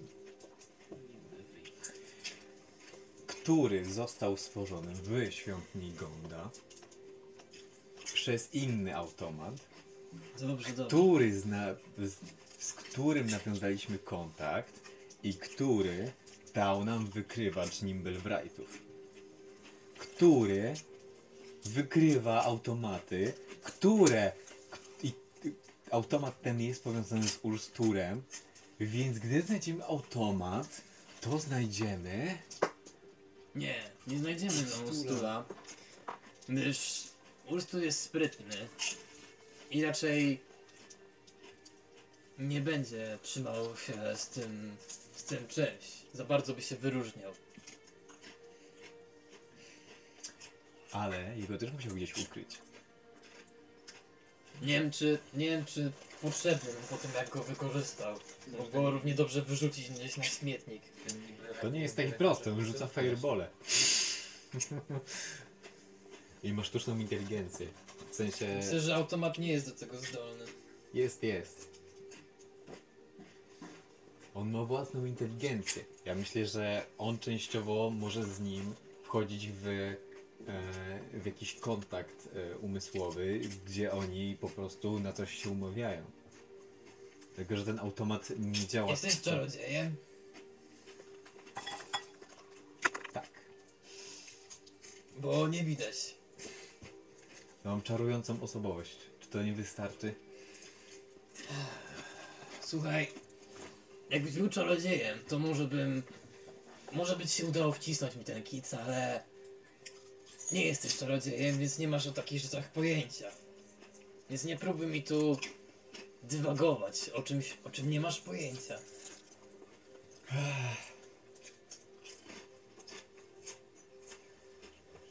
[SPEAKER 4] Który został stworzony w świątyni Gonda przez inny automat,
[SPEAKER 3] Dobrze, dobrze.
[SPEAKER 4] który zna, z, z którym nawiązaliśmy kontakt i który dał nam wykrywacz Nimblewrightów. Który wykrywa automaty, które i, automat ten jest powiązany z Ursturem, więc gdy znajdziemy automat, to znajdziemy
[SPEAKER 3] Nie, nie znajdziemy tam Urstula, gdyż Urstul jest sprytny i raczej nie będzie trzymał się z tym, z tym czymś. Za bardzo by się wyróżniał.
[SPEAKER 4] Ale jego też musiał gdzieś ukryć.
[SPEAKER 3] Nie wiem, czy, nie wiem, czy potrzebny po tym, jak go wykorzystał. Mógł go równie dobrze wyrzucić gdzieś na śmietnik.
[SPEAKER 4] To nie jest takie proste, on rzuca firebole. I ma sztuczną inteligencję. W sensie...
[SPEAKER 3] Myślę, że automat nie jest do tego zdolny.
[SPEAKER 4] Jest, jest. On ma własną inteligencję. Ja myślę, że on częściowo może z nim wchodzić w, w jakiś kontakt e, umysłowy, gdzie oni po prostu na coś się umawiają. Tylko, że ten automat nie działa.
[SPEAKER 3] Jesteś czarodziejem?
[SPEAKER 4] Tak.
[SPEAKER 3] Bo nie widać.
[SPEAKER 4] Ja mam czarującą osobowość. Czy to nie wystarczy?
[SPEAKER 3] Słuchaj, jakbyś był czarodziejem, to może bym. Może by ci się udało wcisnąć mi ten kic, ale. Nie jesteś czarodziejem, więc nie masz o takich rzeczach pojęcia. Więc nie próbuj mi tu dywagować o czymś, o czym nie masz pojęcia.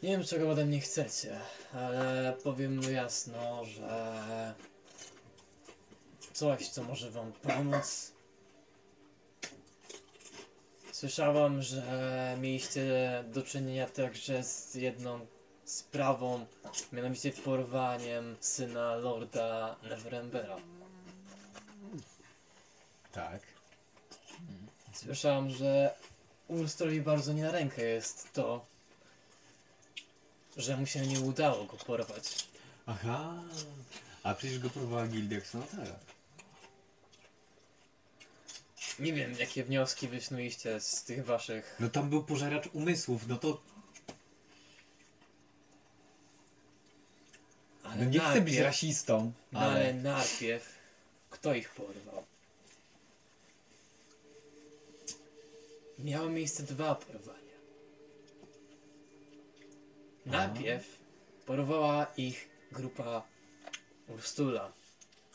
[SPEAKER 3] Nie wiem, czego ode mnie chcecie, ale powiem mu jasno, że coś, co może wam pomóc. Słyszałam, że mieliście do czynienia także z jedną sprawą, mianowicie porwaniem syna Lorda Neverembera.
[SPEAKER 4] Tak.
[SPEAKER 3] Słyszałam, że Ulstrowi bardzo nie na rękę jest to, że mu się nie udało go porwać.
[SPEAKER 4] Aha. A przecież go próbowała gildia Xanatara.
[SPEAKER 3] Nie wiem, jakie wnioski wysnuliście z tych waszych...
[SPEAKER 4] No tam był pożeracz umysłów, no to
[SPEAKER 3] Ale
[SPEAKER 4] no nie chcę być
[SPEAKER 3] najpierw-
[SPEAKER 4] rasistą,
[SPEAKER 3] Ale
[SPEAKER 4] ale...
[SPEAKER 3] najpierw, kto ich porwał? Miało miejsce dwa porwania. Najpierw porwała ich grupa Urstula.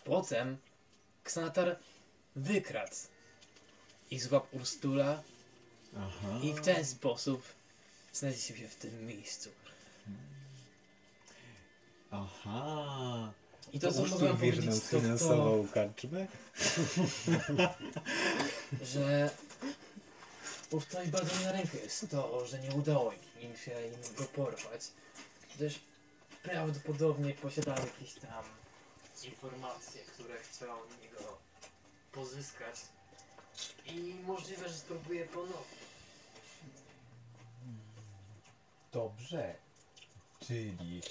[SPEAKER 3] Potem Xanatar wykradł ich z łap Urstula
[SPEAKER 4] Aha.
[SPEAKER 3] i w ten sposób znaleźli się w tym miejscu.
[SPEAKER 4] Aha.
[SPEAKER 3] I to, co
[SPEAKER 4] Urstul
[SPEAKER 3] mogłam powiedzieć, to to,
[SPEAKER 4] karczmę?
[SPEAKER 3] że Urstowi bardzo nie na rękę jest to, że nie udało im się im go porwać. Gdyż prawdopodobnie posiadał jakieś tam informacje, które chciał od niego pozyskać. I możliwe, że spróbuje ponownie.
[SPEAKER 10] Dobrze. Czyli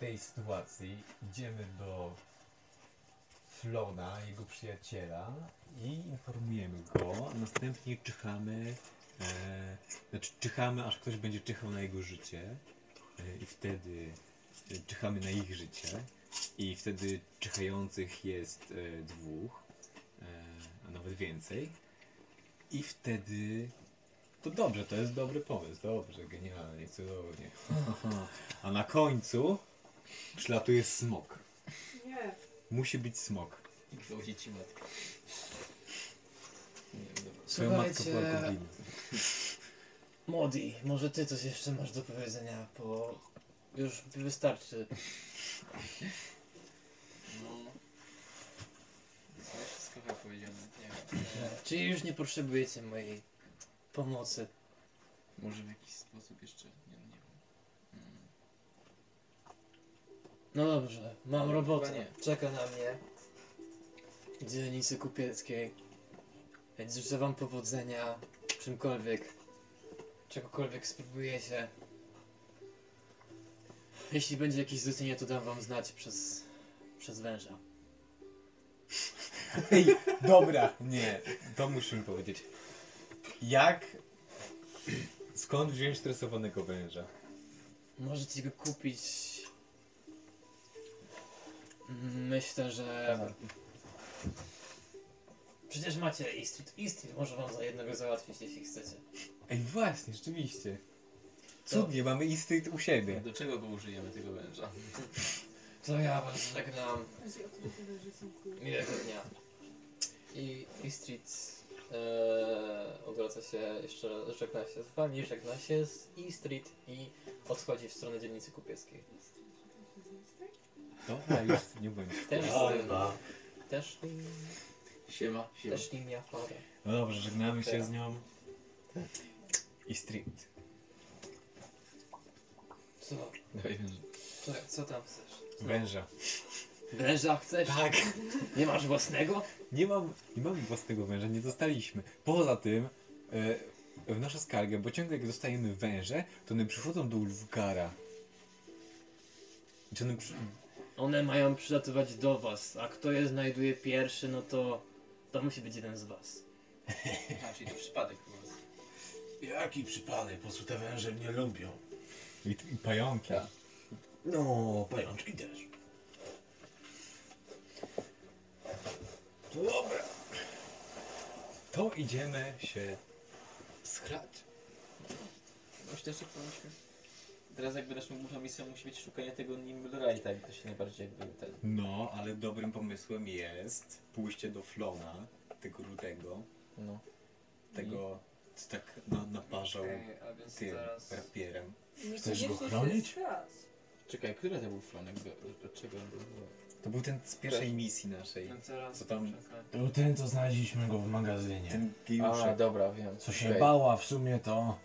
[SPEAKER 10] tej sytuacji idziemy do Flona, jego przyjaciela
[SPEAKER 4] I informujemy go, następnie czyhamy, e, znaczy czyhamy, aż ktoś będzie czyhał na jego życie e, i wtedy e, czyhamy na ich życie. I wtedy czyhających jest e, dwóch, e, a nawet więcej. I wtedy to dobrze, to jest dobry pomysł, dobrze, genialnie, cudownie. A na końcu przylatuje smok.
[SPEAKER 2] Nie.
[SPEAKER 4] Musi być smok.
[SPEAKER 1] I gwałci ci matkę. Nie wiem, dobra.
[SPEAKER 4] Twoja matka
[SPEAKER 3] Słuchajcie,
[SPEAKER 4] była.
[SPEAKER 3] Modi, może ty coś jeszcze masz do powiedzenia, bo już wystarczy.
[SPEAKER 1] No. To wszystko chyba powiedziane. Nie wiem. E,
[SPEAKER 3] Czyli już nie potrzebujecie mojej pomocy.
[SPEAKER 1] może w jakiś sposób jeszcze. Nie, no nie wiem. Mm.
[SPEAKER 3] No dobrze, mam
[SPEAKER 1] Ale
[SPEAKER 3] robotę.
[SPEAKER 1] nie.
[SPEAKER 3] Czeka na mnie w dzielnicy kupieckiej. Więc życzę wam powodzenia w czymkolwiek, czegokolwiek spróbujecie. Jeśli będzie jakieś zlecenie, to dam wam znać przez, przez węża.
[SPEAKER 4] Ej, dobra, nie, to musimy powiedzieć. Jak, skąd wziąć stresowanego węża?
[SPEAKER 3] Możecie go kupić. Myślę, że. Przecież macie Eastreet. Eastreet może wam za jednego załatwić, jeśli chcecie.
[SPEAKER 4] Ej, właśnie, rzeczywiście. Cudnie, mamy instynkt u siebie.
[SPEAKER 1] Do czego go użyjemy, tego węża?
[SPEAKER 3] To ja was żegnam. Miłego dnia. I Eastreet e, odwraca się jeszcze raz, żegna się z wami, żegna się z Eastreet i odchodzi w stronę dzielnicy kupieckiej.
[SPEAKER 4] Dobra, już nie bądź.
[SPEAKER 3] Też,
[SPEAKER 5] Dobra.
[SPEAKER 3] też, nim,
[SPEAKER 1] Siema, siema.
[SPEAKER 3] też nim ja.
[SPEAKER 4] No dobrze, żegnamy się z nią. I street.
[SPEAKER 3] Co? Co, co tam chcesz? Co?
[SPEAKER 4] Węża.
[SPEAKER 3] Węża chcesz?
[SPEAKER 4] Tak.
[SPEAKER 3] Nie masz własnego?
[SPEAKER 4] Nie mam, nie mamy własnego węża, nie dostaliśmy. Poza tym, e, w naszą skargę, bo ciągle jak dostajemy węże, to one przychodzą do Ulfgara. Czy one przy...
[SPEAKER 3] One mają przylatywać do was, a kto je znajduje pierwszy, no to to musi być jeden z was.
[SPEAKER 1] Czyli to przypadek po prostu.
[SPEAKER 5] Jaki przypadek, po prostu te węże mnie lubią.
[SPEAKER 4] I, i pająki.
[SPEAKER 1] Tak.
[SPEAKER 5] No, pajączki też. Dobra.
[SPEAKER 4] To idziemy się schrać.
[SPEAKER 1] Myślę, że powinniśmy... Teraz jakby naszą główną misją musi być szukanie tego Nimblorite, tak? To się najbardziej jakby ten...
[SPEAKER 4] No, ale dobrym pomysłem jest pójście do Flona, tego rudego,
[SPEAKER 1] No.
[SPEAKER 4] tego, co tak na, naparzał
[SPEAKER 3] a więc
[SPEAKER 4] tym rapierem.
[SPEAKER 5] Chcesz go chronić?
[SPEAKER 1] Czekaj, który to był flonek? Do, do czego on był?
[SPEAKER 4] To był ten z pierwszej misji naszej. Co tam?
[SPEAKER 5] To ten, co znaleźliśmy go w magazynie.
[SPEAKER 4] Ten
[SPEAKER 1] A, dobra, wiem.
[SPEAKER 5] Co się
[SPEAKER 1] Okej.
[SPEAKER 5] bała w sumie to...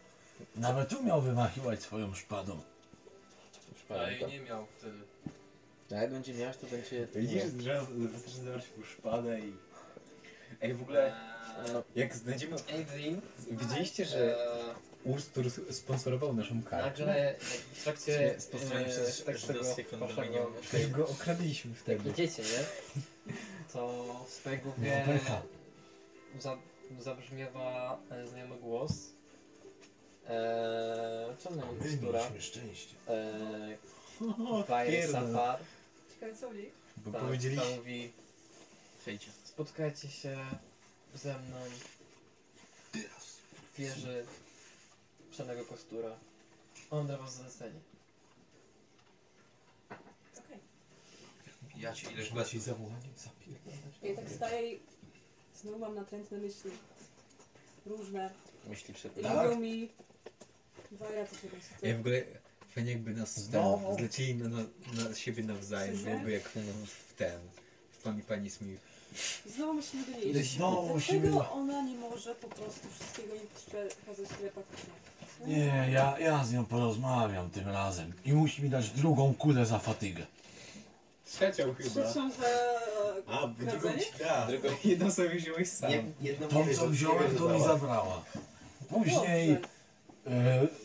[SPEAKER 5] Nawet umiał wymachiwać swoją szpadą.
[SPEAKER 1] Przypadek, tak.
[SPEAKER 3] miał wtedy.
[SPEAKER 1] A jak będzie miał, to będzie...
[SPEAKER 4] Widzisz, że wystarczy zabrać mu szpadę i... Ej, w ogóle,
[SPEAKER 3] No,
[SPEAKER 4] jak znajdziemy...
[SPEAKER 3] Adrian,
[SPEAKER 4] Widzieliście, że
[SPEAKER 3] e,
[SPEAKER 4] Ustur sponsorował naszą kartę?
[SPEAKER 3] nagle w trakcie
[SPEAKER 1] Sponsorowany przez
[SPEAKER 3] tak tego
[SPEAKER 1] żydowskie
[SPEAKER 3] waszego
[SPEAKER 1] kondominium.
[SPEAKER 4] Przecież go okradliśmy
[SPEAKER 3] jak
[SPEAKER 4] wtedy.
[SPEAKER 3] idziecie, nie? To w swojej głowie
[SPEAKER 5] pecha.
[SPEAKER 3] za, zabrzmiewa e, znajomy głos. Eee, co znajomy tekstura?
[SPEAKER 5] Mieliśmy szczęście.
[SPEAKER 3] Eee, Fire
[SPEAKER 4] pierdol.
[SPEAKER 3] Safar.
[SPEAKER 2] Ciekawe co mi?
[SPEAKER 4] Bo
[SPEAKER 3] Tak,
[SPEAKER 4] powiedzieli...
[SPEAKER 3] to mówi,
[SPEAKER 1] Przejdźcie.
[SPEAKER 3] spotkajcie się ze mną w wieży Przenego Kostura. On da was zlecenie.
[SPEAKER 2] Okej.
[SPEAKER 1] Ja ci ileś
[SPEAKER 5] Trzeba ci zawołanie zapierdalać.
[SPEAKER 2] Ja tak staję i znowu mam natrętne myśli. Różne.
[SPEAKER 1] myśli przed
[SPEAKER 2] I
[SPEAKER 5] Tak?
[SPEAKER 2] mówią Wajra, co się.
[SPEAKER 4] Ej, w ogóle fajnie jakby nas
[SPEAKER 5] Znowu?
[SPEAKER 4] ten, zlecili na, na, na siebie nawzajem,
[SPEAKER 2] Przyznaj?
[SPEAKER 4] jakby jak w ten, w pani pani Smith.
[SPEAKER 2] Znowu musimy do niej iść.
[SPEAKER 5] Znowu musimy-
[SPEAKER 2] Dlaczego ona nie może po prostu wszystkiego nie przekazać telepatycznie?
[SPEAKER 5] Nie, ja, ja z nią porozmawiam tym razem. I musi mi dać drugą kulę za fatygę.
[SPEAKER 4] Trzecią
[SPEAKER 2] Trzecią za
[SPEAKER 4] A,
[SPEAKER 2] e, kradzenie?
[SPEAKER 4] da. Jedną sobie wziąłeś sam.
[SPEAKER 1] jedną
[SPEAKER 5] Tą co wziąłem to mi zabrała. Później e,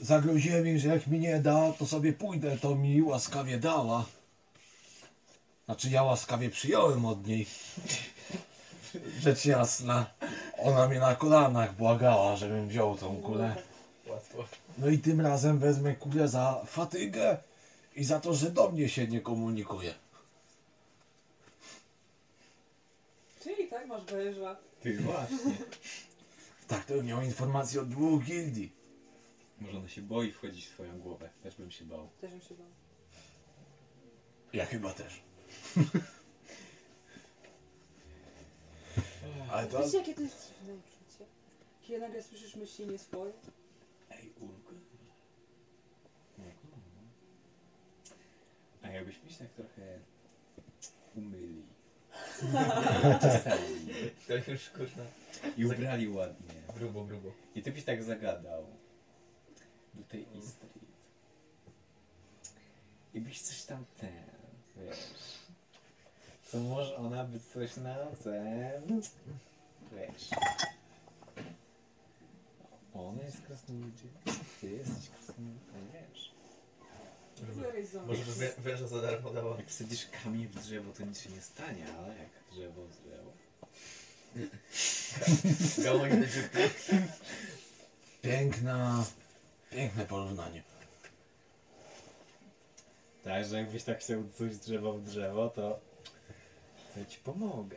[SPEAKER 5] zagroziłem im, że jak mi nie da, to sobie pójdę, to mi łaskawie dała. Znaczy ja łaskawie przyjąłem od niej. Rzecz jasna. Ona mnie na kolanach błagała, żebym wziął tą kulę.
[SPEAKER 1] Łatwo.
[SPEAKER 5] No i tym razem wezmę kulę za fatygę i za to, że do mnie się nie komunikuje.
[SPEAKER 2] Czyli tak, masz węża.
[SPEAKER 4] Ty właśnie.
[SPEAKER 5] Tak, to miał informację od dwóch gildii.
[SPEAKER 4] Może ona się boi wchodzić w twoją głowę. Też bym się bał.
[SPEAKER 2] Też mi się bał.
[SPEAKER 5] Ja chyba też. Ale to...
[SPEAKER 2] Wiecie jakie to jest dziwne uczucie? Kiedy nagle słyszysz myśli nie swoje?
[SPEAKER 4] Ej, Ulga. A jakbyśmy się tak trochę umyli. Czasami.
[SPEAKER 1] To już kurna.
[SPEAKER 4] I ubrali ładnie.
[SPEAKER 1] Grubo, grubo.
[SPEAKER 4] I ty byś tak zagadał. Do tej Street. I byś coś tam ten, wiesz. Co może ona by coś na ten. Wiesz. Ona jest krasnoludem. Ty jesteś krasnoludem, wiesz.
[SPEAKER 1] Może by wę- węża za darmo dało.
[SPEAKER 4] Jak wsadzisz kamień w drzewo, to nic się nie stanie, ale jak drzewo w drzewo.
[SPEAKER 1] Gałąź będzie
[SPEAKER 5] Piękna... Piękne porównanie.
[SPEAKER 4] Tak, że jakbyś tak chciał coś drzewo w drzewo, to. To ja ci pomogę.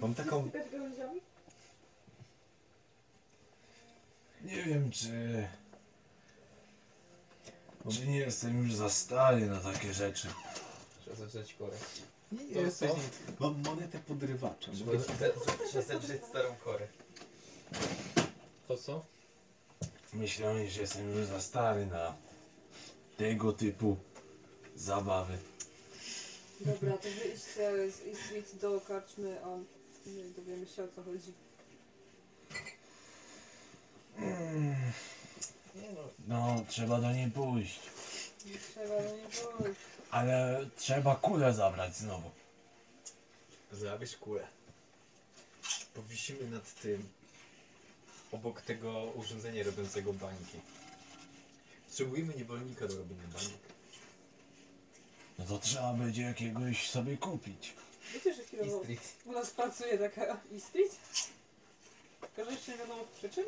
[SPEAKER 4] Mam taką-
[SPEAKER 2] gałęziami?
[SPEAKER 5] Nie wiem, czy... Czy nie jestem już za stary na takie rzeczy.
[SPEAKER 1] Trzeba zacząć korę.
[SPEAKER 4] Nie
[SPEAKER 1] To
[SPEAKER 4] jesteś. Mam monetę podrywacza.
[SPEAKER 1] Trzeba trzeba zedrzeć starą korę.
[SPEAKER 3] To co?
[SPEAKER 5] Myślałem, że jestem już za stary na tego typu zabawy.
[SPEAKER 2] Dobra, to wyjście z East Street do karczmy, a nie dowiemy się o co chodzi.
[SPEAKER 5] No, trzeba do niej pójść.
[SPEAKER 2] Nie trzeba do niej pójść.
[SPEAKER 5] Ale trzeba kulę zabrać znowu.
[SPEAKER 4] Zabierz kulę. Powisimy nad tym. Obok tego urządzenia robiącego bańki. Potrzebujemy niewolnika do robienia bańek.
[SPEAKER 5] No to trzeba będzie jakiegoś sobie kupić.
[SPEAKER 2] Wiecie, że chwilowo u nas pracuje taka Street? Tylko, że jeszcze nie wiadomo przyczyn?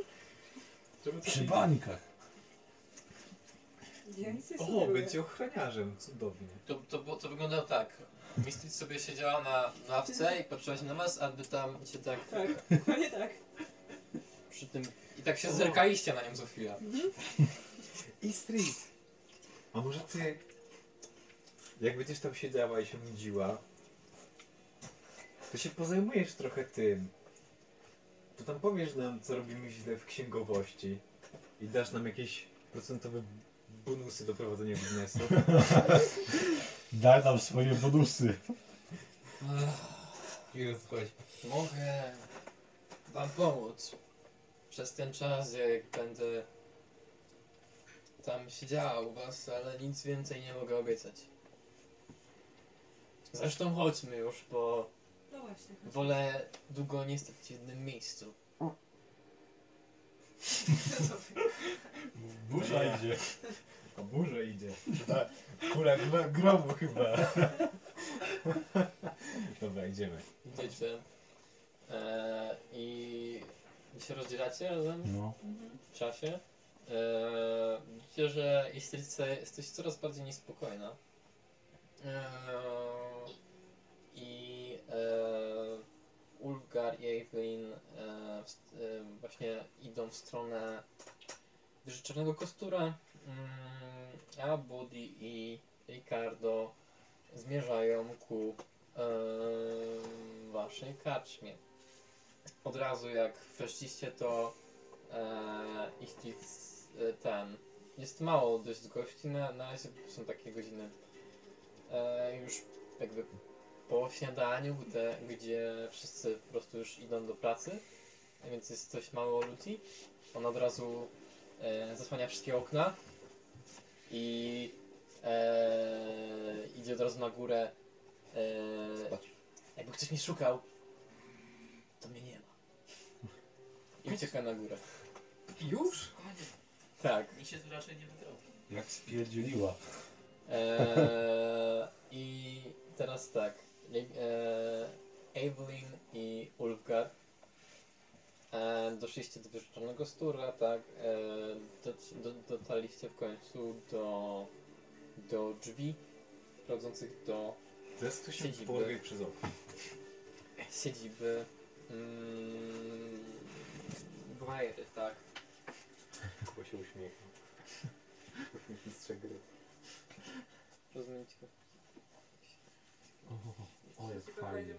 [SPEAKER 5] Przy bańkach.
[SPEAKER 2] Ja nic nie
[SPEAKER 4] O,
[SPEAKER 2] sugeruję.
[SPEAKER 4] będzie ochroniarzem, cudownie.
[SPEAKER 3] To, to, było- to wyglądało tak. Misty sobie siedziała na ławce i patrzyła się na was, aby tam się tak
[SPEAKER 2] Tak, dokładnie tak.
[SPEAKER 3] Przy tym... I tak się zerkaliście na nią co chwilę.
[SPEAKER 4] I street. A może ty, jak będziesz tam siedziała i się nudziła, to się pozajmujesz trochę tym. To tam powiesz nam, co robimy źle w księgowości i dasz nam jakieś procentowe bonusy do prowadzenia biznesu.
[SPEAKER 5] Daj nam swoje bonusy.
[SPEAKER 1] Już chodź.
[SPEAKER 3] Mogę wam pomóc przez ten czas, jak będę tam siedziała u was, ale nic więcej nie mogę obiecać. Zresztą chodźmy już, bo
[SPEAKER 2] No właśnie.
[SPEAKER 3] Wolę długo nie stać w jednym miejscu.
[SPEAKER 4] Burza idzie. O burza idzie. Ta kula gro- gromu chyba. Dobra, idziemy.
[SPEAKER 3] Idziecie. E, I się rozdzielacie razem
[SPEAKER 5] No.
[SPEAKER 3] w czasie. E, widzicie, że jesteście, jesteście coraz bardziej niespokojna. E, I e, Ulfgar i Evelyn e, w- e, właśnie idą w stronę Wyżyczonego Kostura, mm, a Buddy i Ricardo zmierzają ku e, waszej karczmie. Od razu jak weszliście, to e, ich e, ten. Jest mało dość gości, na, na razie są takie godziny e, już jakby po śniadaniu, gdzie, gdzie wszyscy po prostu już idą do pracy, więc jest dość mało ludzi. On od razu e, zasłania wszystkie okna i e, idzie od razu na górę. E, jakby ktoś mnie szukał, to mnie nie ma. I ucieka na górę.
[SPEAKER 1] Już?
[SPEAKER 3] Tak.
[SPEAKER 1] Mi się tu raczej nie wydrobi.
[SPEAKER 5] Jak spierdzieliła.
[SPEAKER 3] Eee, I teraz tak. Eee, Evelyn i Ulfgar. Eee, doszliście do wieczornego stura, tak. Eee, do, do, dotarliście w końcu do, do drzwi prowadzących do
[SPEAKER 4] Teraz ktoś się
[SPEAKER 3] Siedziby.
[SPEAKER 4] połowie przez okno.
[SPEAKER 3] siedziby mm, Wajry, tak.
[SPEAKER 4] Bo się uśmiechnął. Mistrze gry.
[SPEAKER 3] Rozumiecie?
[SPEAKER 4] O, jak
[SPEAKER 2] Tylko
[SPEAKER 4] fajnie.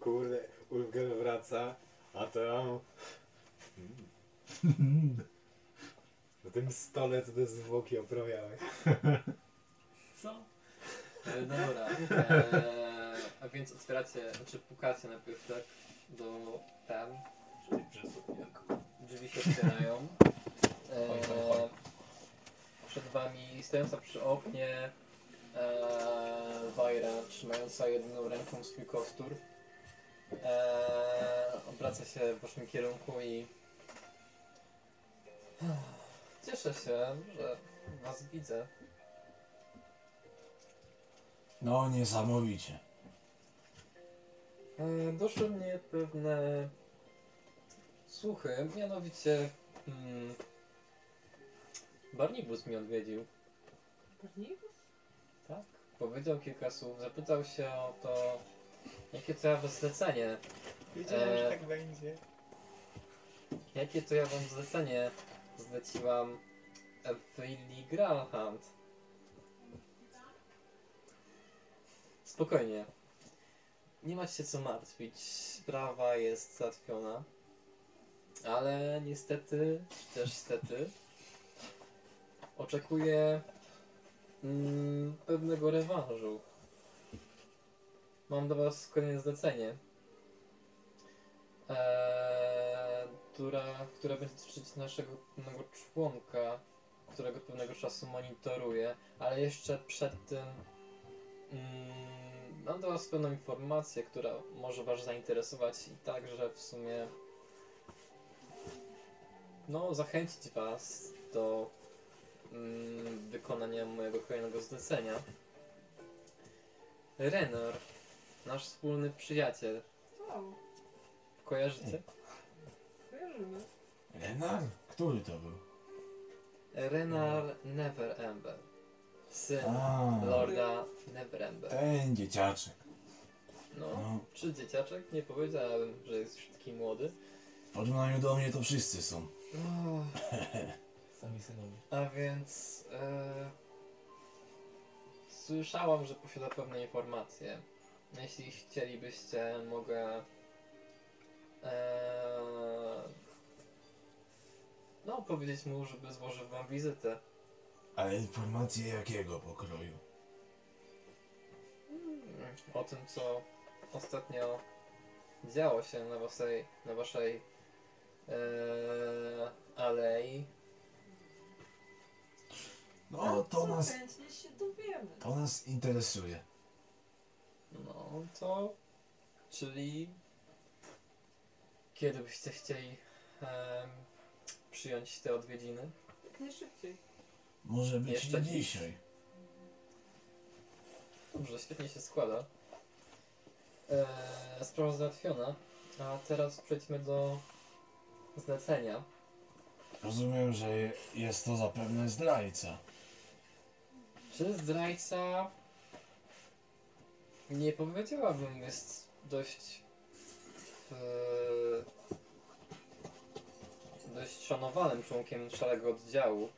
[SPEAKER 4] Kurde, Ulfgar wraca, a tam... Mm. Na tym stole co te zwłoki oprawiałeś.
[SPEAKER 3] Co? E, dobra. E, a więc otwieracie, znaczy pukacie najpierw, tak? Do tam.
[SPEAKER 1] Czyli przez okienko.
[SPEAKER 3] Drzwi się otwierają. E, przed wami stojąca przy oknie e, Wajra, trzymająca jedną ręką swój kostur. E, obraca się w waszym kierunku i cieszę się, że was widzę.
[SPEAKER 5] No niesamowicie.
[SPEAKER 3] E, Doszły mnie pewne słuchy, mianowicie hmm, Barnibus mnie odwiedził.
[SPEAKER 2] Barnikus?
[SPEAKER 3] Tak? Powiedział kilka słów, zapytał się o to, jakie to ja wam zlecenie,
[SPEAKER 4] Wiedziałem,
[SPEAKER 3] że
[SPEAKER 4] że
[SPEAKER 3] tak
[SPEAKER 4] będzie.
[SPEAKER 3] jakie to ja wam zlecenie zleciłam Willy Gralhand. Spokojnie. Nie macie się co martwić. Sprawa jest załatwiona. Ale niestety, też stety, oczekuję mm, pewnego rewanżu. Mam do was kolejne zlecenie. Eee, która, która będzie dotyczyć naszego pewnego członka, którego pewnego czasu monitoruję, ale jeszcze przed tym mm, mam do Was pewną informację, która może Was zainteresować i także w sumie no, zachęcić Was do mm, wykonania mojego kolejnego zlecenia. Renor, nasz wspólny przyjaciel,
[SPEAKER 2] O,
[SPEAKER 3] kojarzycie?
[SPEAKER 2] kojarzymy.
[SPEAKER 5] Renar? Który to był?
[SPEAKER 3] Renar Neverember. Syn
[SPEAKER 5] A,
[SPEAKER 3] Lorda Neverember.
[SPEAKER 5] ten dzieciaczek.
[SPEAKER 3] No,
[SPEAKER 5] No,
[SPEAKER 3] czy dzieciaczek? Nie powiedziałem, że jest już taki młody.
[SPEAKER 5] w porównaniu do mnie to wszyscy są.
[SPEAKER 1] Sami synowie.
[SPEAKER 3] A więc e, słyszałam, że posiada pewne informacje. Jeśli chcielibyście, mogę e, no powiedzieć mu, żeby złożył wam wizytę.
[SPEAKER 5] Ale informacje jakiego pokroju?
[SPEAKER 3] O tym, co ostatnio działo się na waszej, na waszej e, alei.
[SPEAKER 5] No, to
[SPEAKER 2] co
[SPEAKER 5] nas,
[SPEAKER 2] chętnie się dowiemy.
[SPEAKER 5] to nas interesuje.
[SPEAKER 3] No to Czyli kiedy byście chcieli em, przyjąć te odwiedziny?
[SPEAKER 8] Jak najszybciej.
[SPEAKER 5] Może być
[SPEAKER 3] Jeszcze
[SPEAKER 5] nie
[SPEAKER 3] dziś.
[SPEAKER 5] dzisiaj.
[SPEAKER 3] Dobrze, świetnie się składa. Eee, sprawa załatwiona. A teraz przejdźmy do zlecenia.
[SPEAKER 5] Rozumiem, że jest to zapewne zdrajca.
[SPEAKER 3] Czy zdrajca nie powiedziałabym, jest dość e, dość szanowanym członkiem szarego oddziału.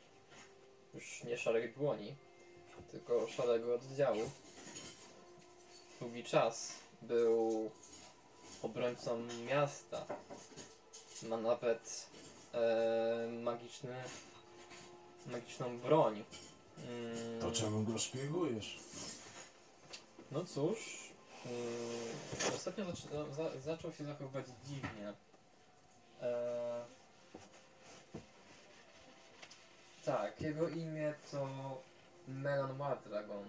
[SPEAKER 3] Już nie szarej dłoni, tylko szarego oddziału. Długi czas był obrońcą miasta. Ma nawet e, magiczny, magiczną broń. Mm,
[SPEAKER 5] To czemu go szpiegujesz?
[SPEAKER 3] No cóż, yy, ostatnio zaczy- za, zaczął się zachowywać dziwnie. Eee, tak, jego imię to Melan Mardragon.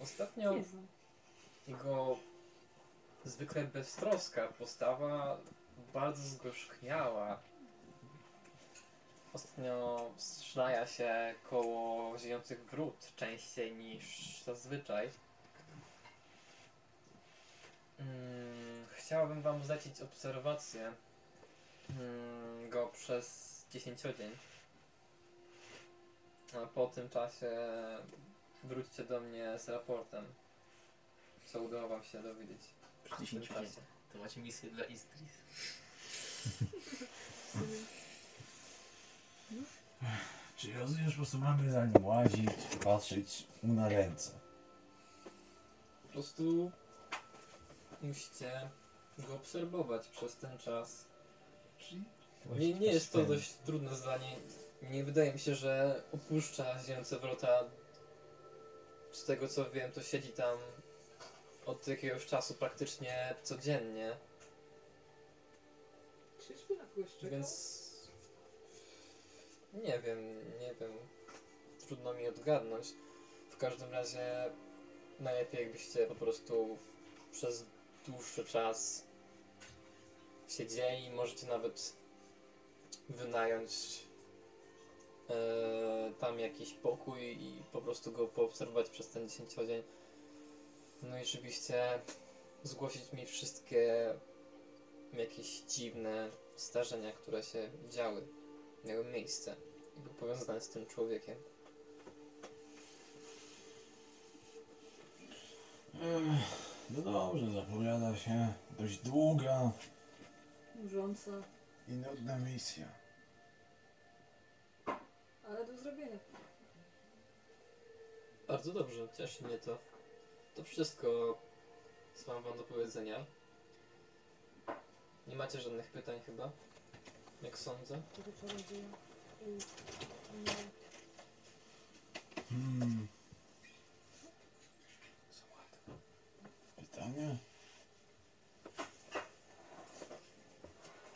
[SPEAKER 3] Ostatnio jego zwykle beztroska postawa bardzo zgorzkniała. Ostatnio szlaja się koło żyjących wrót częściej niż zazwyczaj. Mm, chciałbym wam zlecić obserwację mm, go przez 10 dzień. A po tym czasie wróćcie do mnie z raportem, co udało wam się dowiedzieć. Tym
[SPEAKER 11] 10
[SPEAKER 3] czasie.
[SPEAKER 11] dzień. To macie misję dla Istris.
[SPEAKER 5] Czyli rozumiesz, po prostu mamy za nim łazić, patrzeć mu na ręce.
[SPEAKER 3] Po prostu musicie go obserwować przez ten czas. Nie, nie jest to dość trudne zadanie. Nie wydaje mi się, że opuszcza ziejące wrota. Z tego co wiem, to siedzi tam od jakiegoś czasu praktycznie codziennie,
[SPEAKER 8] Czyżby na kogoś czekał?
[SPEAKER 3] więc nie wiem, nie wiem. Trudno mi odgadnąć. W każdym razie najlepiej jakbyście po prostu przez dłuższy czas siedzieli, możecie nawet wynająć e, tam jakiś pokój i po prostu go poobserwować przez ten 10 dzień. No i oczywiście zgłosić mi wszystkie jakieś dziwne zdarzenia, które się działy, miały miejsce i były powiązane z tym człowiekiem.
[SPEAKER 5] No dobrze, zapowiada się dość długa
[SPEAKER 8] Nużąca,
[SPEAKER 5] i nudna misja.
[SPEAKER 8] ale do zrobienia.
[SPEAKER 3] Bardzo dobrze, cieszy mnie to. To wszystko, co mam wam do powiedzenia. Nie macie żadnych pytań chyba? Jak sądzę?
[SPEAKER 8] No.
[SPEAKER 5] Hmm. Pytanie?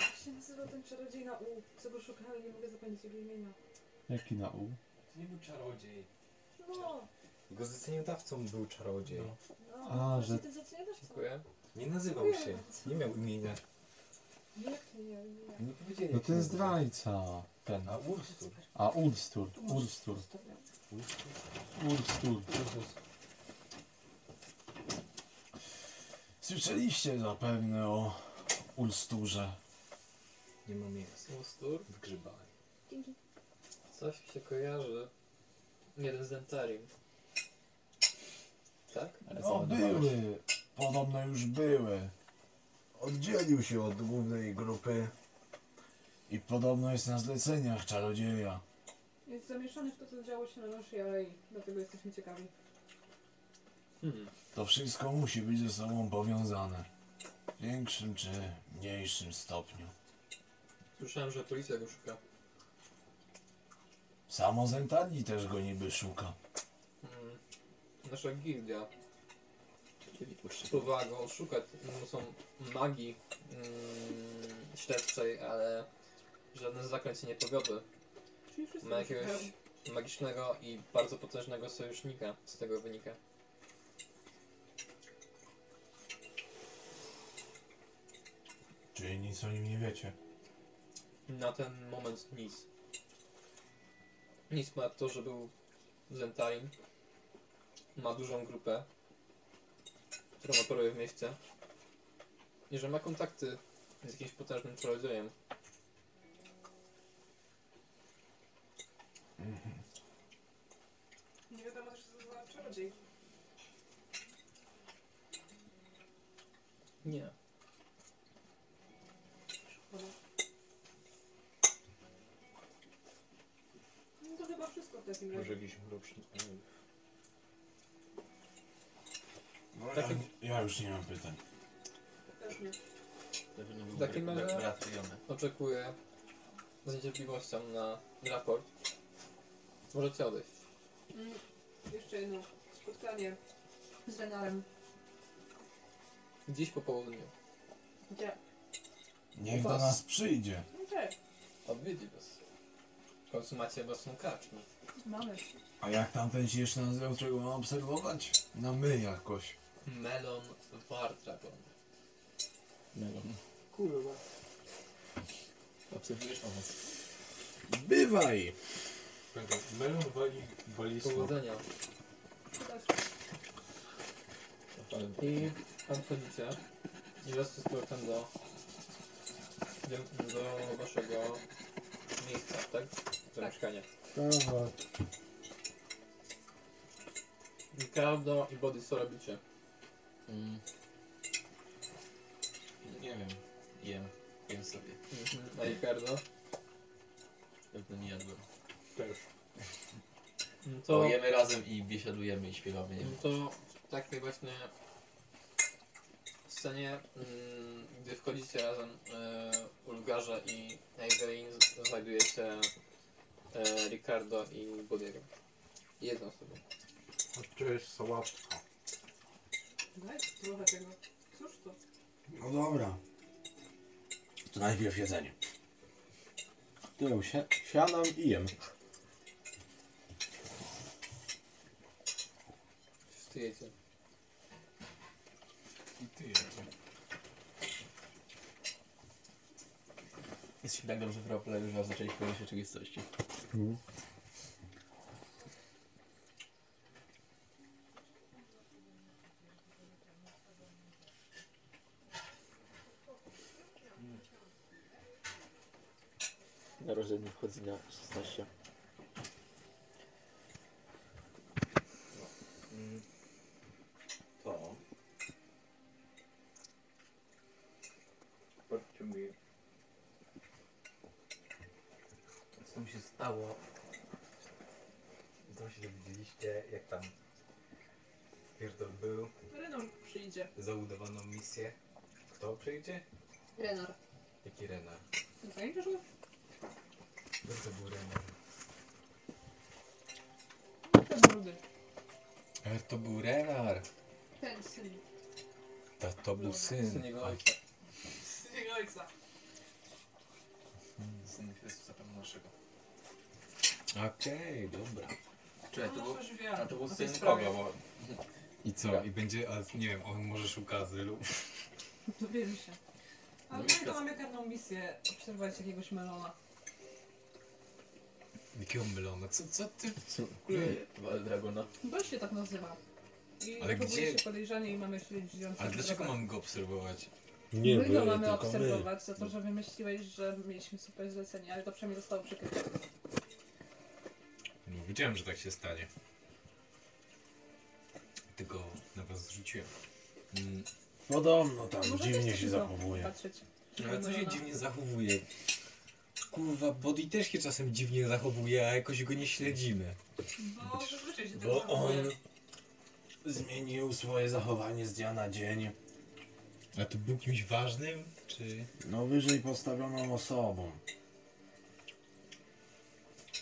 [SPEAKER 8] Jak się nazywa ten czarodziej na U, co go szukałem nie mogę zapamiętać jego imienia.
[SPEAKER 5] Jaki na U?
[SPEAKER 4] To nie był czarodziej.
[SPEAKER 8] No,
[SPEAKER 4] Jego zleceniodawcą był czarodziej.
[SPEAKER 8] no.
[SPEAKER 5] A,
[SPEAKER 8] właśnie
[SPEAKER 5] że-
[SPEAKER 8] zleceniodawca.
[SPEAKER 3] Dziękuję.
[SPEAKER 4] Nie nazywał się. Nie miał imienia.
[SPEAKER 8] Jak nie, nie,
[SPEAKER 4] powiedzieli.
[SPEAKER 5] No
[SPEAKER 4] jak
[SPEAKER 5] ten
[SPEAKER 4] nazywa.
[SPEAKER 5] zdrajca. Ten.
[SPEAKER 4] A Urstur.
[SPEAKER 5] A Ulstur. Ulstur. Ulstur. Słyszeliście zapewne o Ulsturze.
[SPEAKER 4] Nie ma miejsca.
[SPEAKER 3] Ustur?
[SPEAKER 4] W grzybach.
[SPEAKER 8] Dzięki.
[SPEAKER 3] Coś mi się kojarzy. Jeden z Dentarium. Tak?
[SPEAKER 5] No były. Podobno już były. Oddzielił się od głównej grupy. I podobno jest na zleceniach czarodzieja.
[SPEAKER 8] Jest zamieszany w to, co działo się na naszej alei, dlatego jesteśmy ciekawi.
[SPEAKER 3] Hmm.
[SPEAKER 5] To wszystko musi być ze sobą powiązane. W większym czy mniejszym stopniu.
[SPEAKER 3] Słyszałem, że policja go szuka.
[SPEAKER 5] Samo Zentani też go niby szuka
[SPEAKER 3] nasza gildia z szukać są magii mm, śledczej, ale żaden zakręt się nie powiodły. Ma jakiegoś magicznego i bardzo potężnego sojusznika z tego wynika.
[SPEAKER 5] Czyli nic o nim nie wiecie.
[SPEAKER 3] Na ten moment nic. Nic ma to, że był Zentarin. Ma dużą grupę, którą operuje w mieście. I że ma kontakty z jakimś potężnym czarodziejem.
[SPEAKER 2] Nie wiadomo też co za czarodziej.
[SPEAKER 3] Nie.
[SPEAKER 2] Szkoda. No to chyba wszystko w takim razie.
[SPEAKER 4] Może jakiś mroczny
[SPEAKER 3] Taki-
[SPEAKER 5] ja, ja już nie mam pytań.
[SPEAKER 2] Też nie.
[SPEAKER 3] Takim razie oczekuję z niecierpliwością na raport. Możecie odejść.
[SPEAKER 2] Mm, jeszcze jedno spotkanie z Renarem.
[SPEAKER 3] Dziś po południu.
[SPEAKER 2] Gdzie?
[SPEAKER 5] Niech do
[SPEAKER 3] Was.
[SPEAKER 5] nas przyjdzie.
[SPEAKER 2] No tak,
[SPEAKER 3] Odwiedzi was. W końcu macie własną karczmę.
[SPEAKER 2] mamy.
[SPEAKER 5] A jak tamten się jeszcze nazywał, czego mam obserwować? No my jakoś.
[SPEAKER 3] Melon Wardragon.
[SPEAKER 1] Melon.
[SPEAKER 2] Kurwa.
[SPEAKER 1] Obserwujesz owoc.
[SPEAKER 5] Bywaj!
[SPEAKER 4] Melon wali, wali.
[SPEAKER 3] Powodzenia. I tam chodzicie. I wracacie z powrotem do, do, do waszego miejsca, tak? Do
[SPEAKER 2] Tak.
[SPEAKER 3] mieszkania.
[SPEAKER 5] Tak.
[SPEAKER 3] Ricardo i Body, co robicie?
[SPEAKER 1] Mm. Nie wiem. Jem. Jem sobie.
[SPEAKER 3] A Ricardo?
[SPEAKER 1] Pewno nie jadłem.
[SPEAKER 4] Też.
[SPEAKER 3] No
[SPEAKER 1] To
[SPEAKER 3] to,
[SPEAKER 1] jemy razem i biesiadujemy i śpiewamy. Nie
[SPEAKER 3] no
[SPEAKER 1] wiem.
[SPEAKER 3] to w takiej właśnie scenie, mm, gdy wchodzicie razem e, Ulgarze i Evelyn, z- znajdujecie e, Ricardo i Body'ego. Jedną osobą.
[SPEAKER 4] A to jest sałatka.
[SPEAKER 2] Daj trochę tego. Cóż to?
[SPEAKER 5] No dobra. To najpierw jedzenie. Tu si siadam i jem.
[SPEAKER 3] Wszyscy jecie.
[SPEAKER 4] I ty jecie.
[SPEAKER 1] Jesteśmy tak dobrze w roleplayu, że aż zaczęliśmy o rzeczywistości. Narodzenie wchodzi na 16. Mm. To.
[SPEAKER 4] Patrzcie mi.
[SPEAKER 1] Co mi się stało?
[SPEAKER 4] Co się dowiedzieliście, jak tam pierdol był,
[SPEAKER 2] Renor przyjdzie.
[SPEAKER 4] za udawaną misję. Kto przyjdzie?
[SPEAKER 2] Renar.
[SPEAKER 4] Był
[SPEAKER 2] Syn
[SPEAKER 3] syn. jego ojca.
[SPEAKER 2] Syn jego ojca.
[SPEAKER 1] Syn Chrystusa Pana naszego.
[SPEAKER 4] Okej, dobra.
[SPEAKER 1] Czekaj, to był,
[SPEAKER 2] coś
[SPEAKER 1] a to był syn kogo? Bo
[SPEAKER 4] I co? I będzie, a nie wiem, on może szuka azylu.
[SPEAKER 2] Dowiemy się. Ale
[SPEAKER 1] No
[SPEAKER 2] my
[SPEAKER 1] i
[SPEAKER 2] to mamy karną misję obserwować jakiegoś melona.
[SPEAKER 4] Jakiego mylona? Co, co ty?
[SPEAKER 1] Wal Dragona.
[SPEAKER 2] To się tak nazywa. I
[SPEAKER 4] Ale gdzie-
[SPEAKER 2] się podejrzanie i mamy śledzić
[SPEAKER 4] Ale dlaczego mamy go obserwować?
[SPEAKER 5] Nie
[SPEAKER 2] my go mamy
[SPEAKER 5] tylko my.
[SPEAKER 2] obserwować za to, że wymyśliłeś, że mieliśmy super zlecenie, ale to przynajmniej zostało przykryte.
[SPEAKER 4] No wiedziałem, że tak się stanie. Tylko na was zrzuciłem. Mm,
[SPEAKER 5] Podobno tam
[SPEAKER 2] Może
[SPEAKER 5] dziwnie się zachowuje.
[SPEAKER 2] Patrzeć.
[SPEAKER 4] ale co się
[SPEAKER 2] Melona.
[SPEAKER 4] dziwnie zachowuje? Kurwa, Body też się czasem dziwnie zachowuje, a jakoś go nie śledzimy.
[SPEAKER 2] Bo tak
[SPEAKER 5] Bo
[SPEAKER 2] zachowuje.
[SPEAKER 5] on zmienił swoje zachowanie z dnia na dzień.
[SPEAKER 4] A to był kimś ważnym, czy...
[SPEAKER 5] No wyżej postawioną osobą.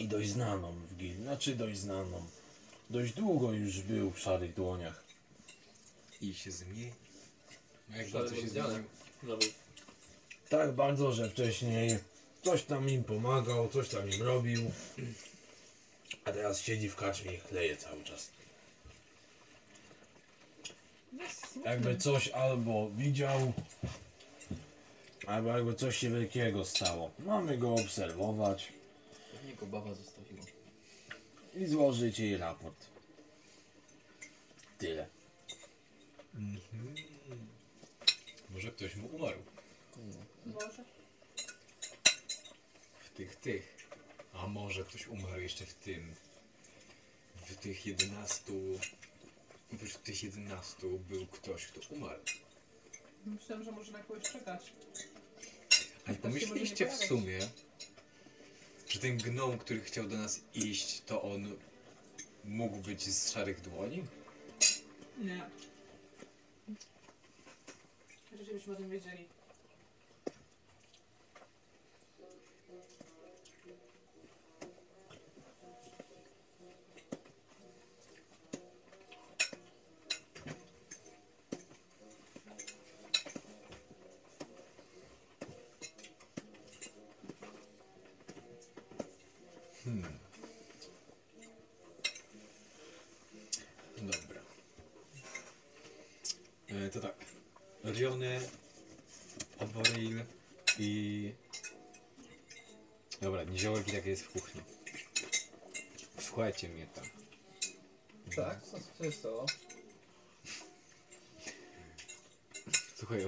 [SPEAKER 5] I dość znaną w gildii. Znaczy dość znaną. Dość długo już był w szarych dłoniach.
[SPEAKER 4] I się zmienił? No jak bardzo się zmienił?
[SPEAKER 5] Tak bardzo, że wcześniej coś tam im pomagał, coś tam im robił. A teraz siedzi w kaczmie i chleje cały czas. Jakby coś albo widział, Albo jakby coś się wielkiego stało. Mamy go obserwować
[SPEAKER 11] Pewnie go baba zostawiła.
[SPEAKER 5] i złożyć jej raport. Tyle.
[SPEAKER 4] Mhm. Może ktoś mu umarł.
[SPEAKER 8] Może.
[SPEAKER 4] W tych, tych. A może ktoś umarł jeszcze w tym. W tych 11. Oprócz tych 11 był ktoś, kto umarł.
[SPEAKER 2] Myślałem, że może na kogoś czekać.
[SPEAKER 4] A nie
[SPEAKER 2] Ktoś się
[SPEAKER 4] pomyśleliście w sumie, że ten gnom, który chciał do nas iść, to on mógł być z szarych dłoni?
[SPEAKER 2] Nie. Żebyśmy o tym wiedzieli.
[SPEAKER 4] Jest w kuchni. Słuchajcie mnie tam.
[SPEAKER 3] Tak? Co, co jest to?
[SPEAKER 4] Słuchaj.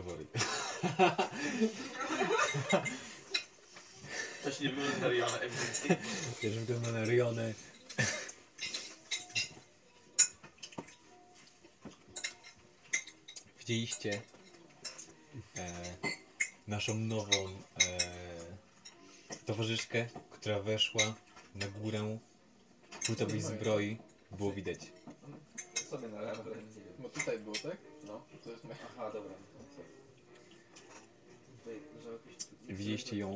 [SPEAKER 11] To się nie było na Riona ewidentnie.
[SPEAKER 4] Też wygląda na Rionę. Widzieliście e, naszą nową e, towarzyszkę, która weszła na górę płytowej zbroi. Było widać.
[SPEAKER 3] Sobie na lewo, Bo tutaj było, tak? No, to jest moja... Aha, dobra.
[SPEAKER 4] Widzieliście ją,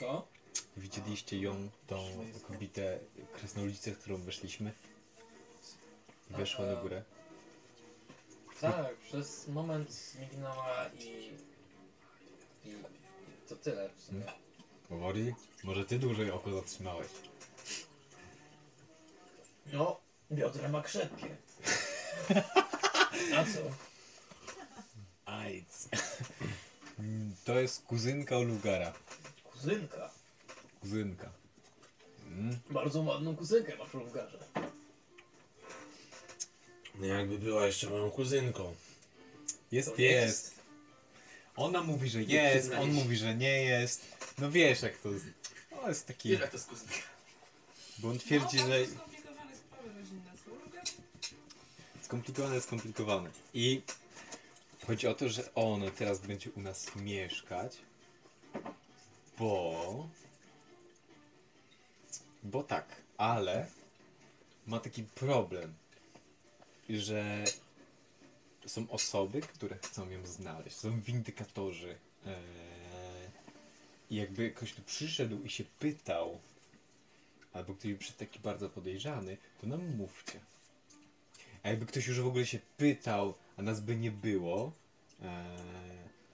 [SPEAKER 3] Co?
[SPEAKER 4] widzieliście ją, tą kobietę krasnoludicę, w którą weszliśmy. Weszła na górę.
[SPEAKER 3] Tak, przez moment mignęła i... I... i to tyle w sumie.
[SPEAKER 4] Powoli? Może ty dłużej oko zatrzymałeś.
[SPEAKER 7] No, biodra ma krzepkie. A co?
[SPEAKER 4] Ajc. To jest kuzynka Olugara.
[SPEAKER 7] Kuzynka.
[SPEAKER 4] Kuzynka. Mm.
[SPEAKER 7] Bardzo ładną kuzynkę masz w Lungarze.
[SPEAKER 5] No jakby była jeszcze moją kuzynką.
[SPEAKER 4] Jest,
[SPEAKER 7] To
[SPEAKER 4] jest. Ona mówi, że jest, on mówi, że nie jest. No wiesz jak to. To jest taki...
[SPEAKER 11] Wiesz jak to jest kuzynka.
[SPEAKER 4] Bo on twierdzi,
[SPEAKER 2] no,
[SPEAKER 4] że
[SPEAKER 2] skomplikowane sprawy rodzinne są. Lubię.
[SPEAKER 4] skomplikowane, skomplikowane. I chodzi o to, że on teraz będzie u nas mieszkać, bo... Bo tak, ale ma taki problem, że są osoby, które chcą ją znaleźć. Są windykatorzy. Eee, I jakby ktoś tu przyszedł i się pytał, albo ktoś przyszedł taki bardzo podejrzany, to nam mówcie. A jakby ktoś już w ogóle się pytał, a nas by nie było, eee,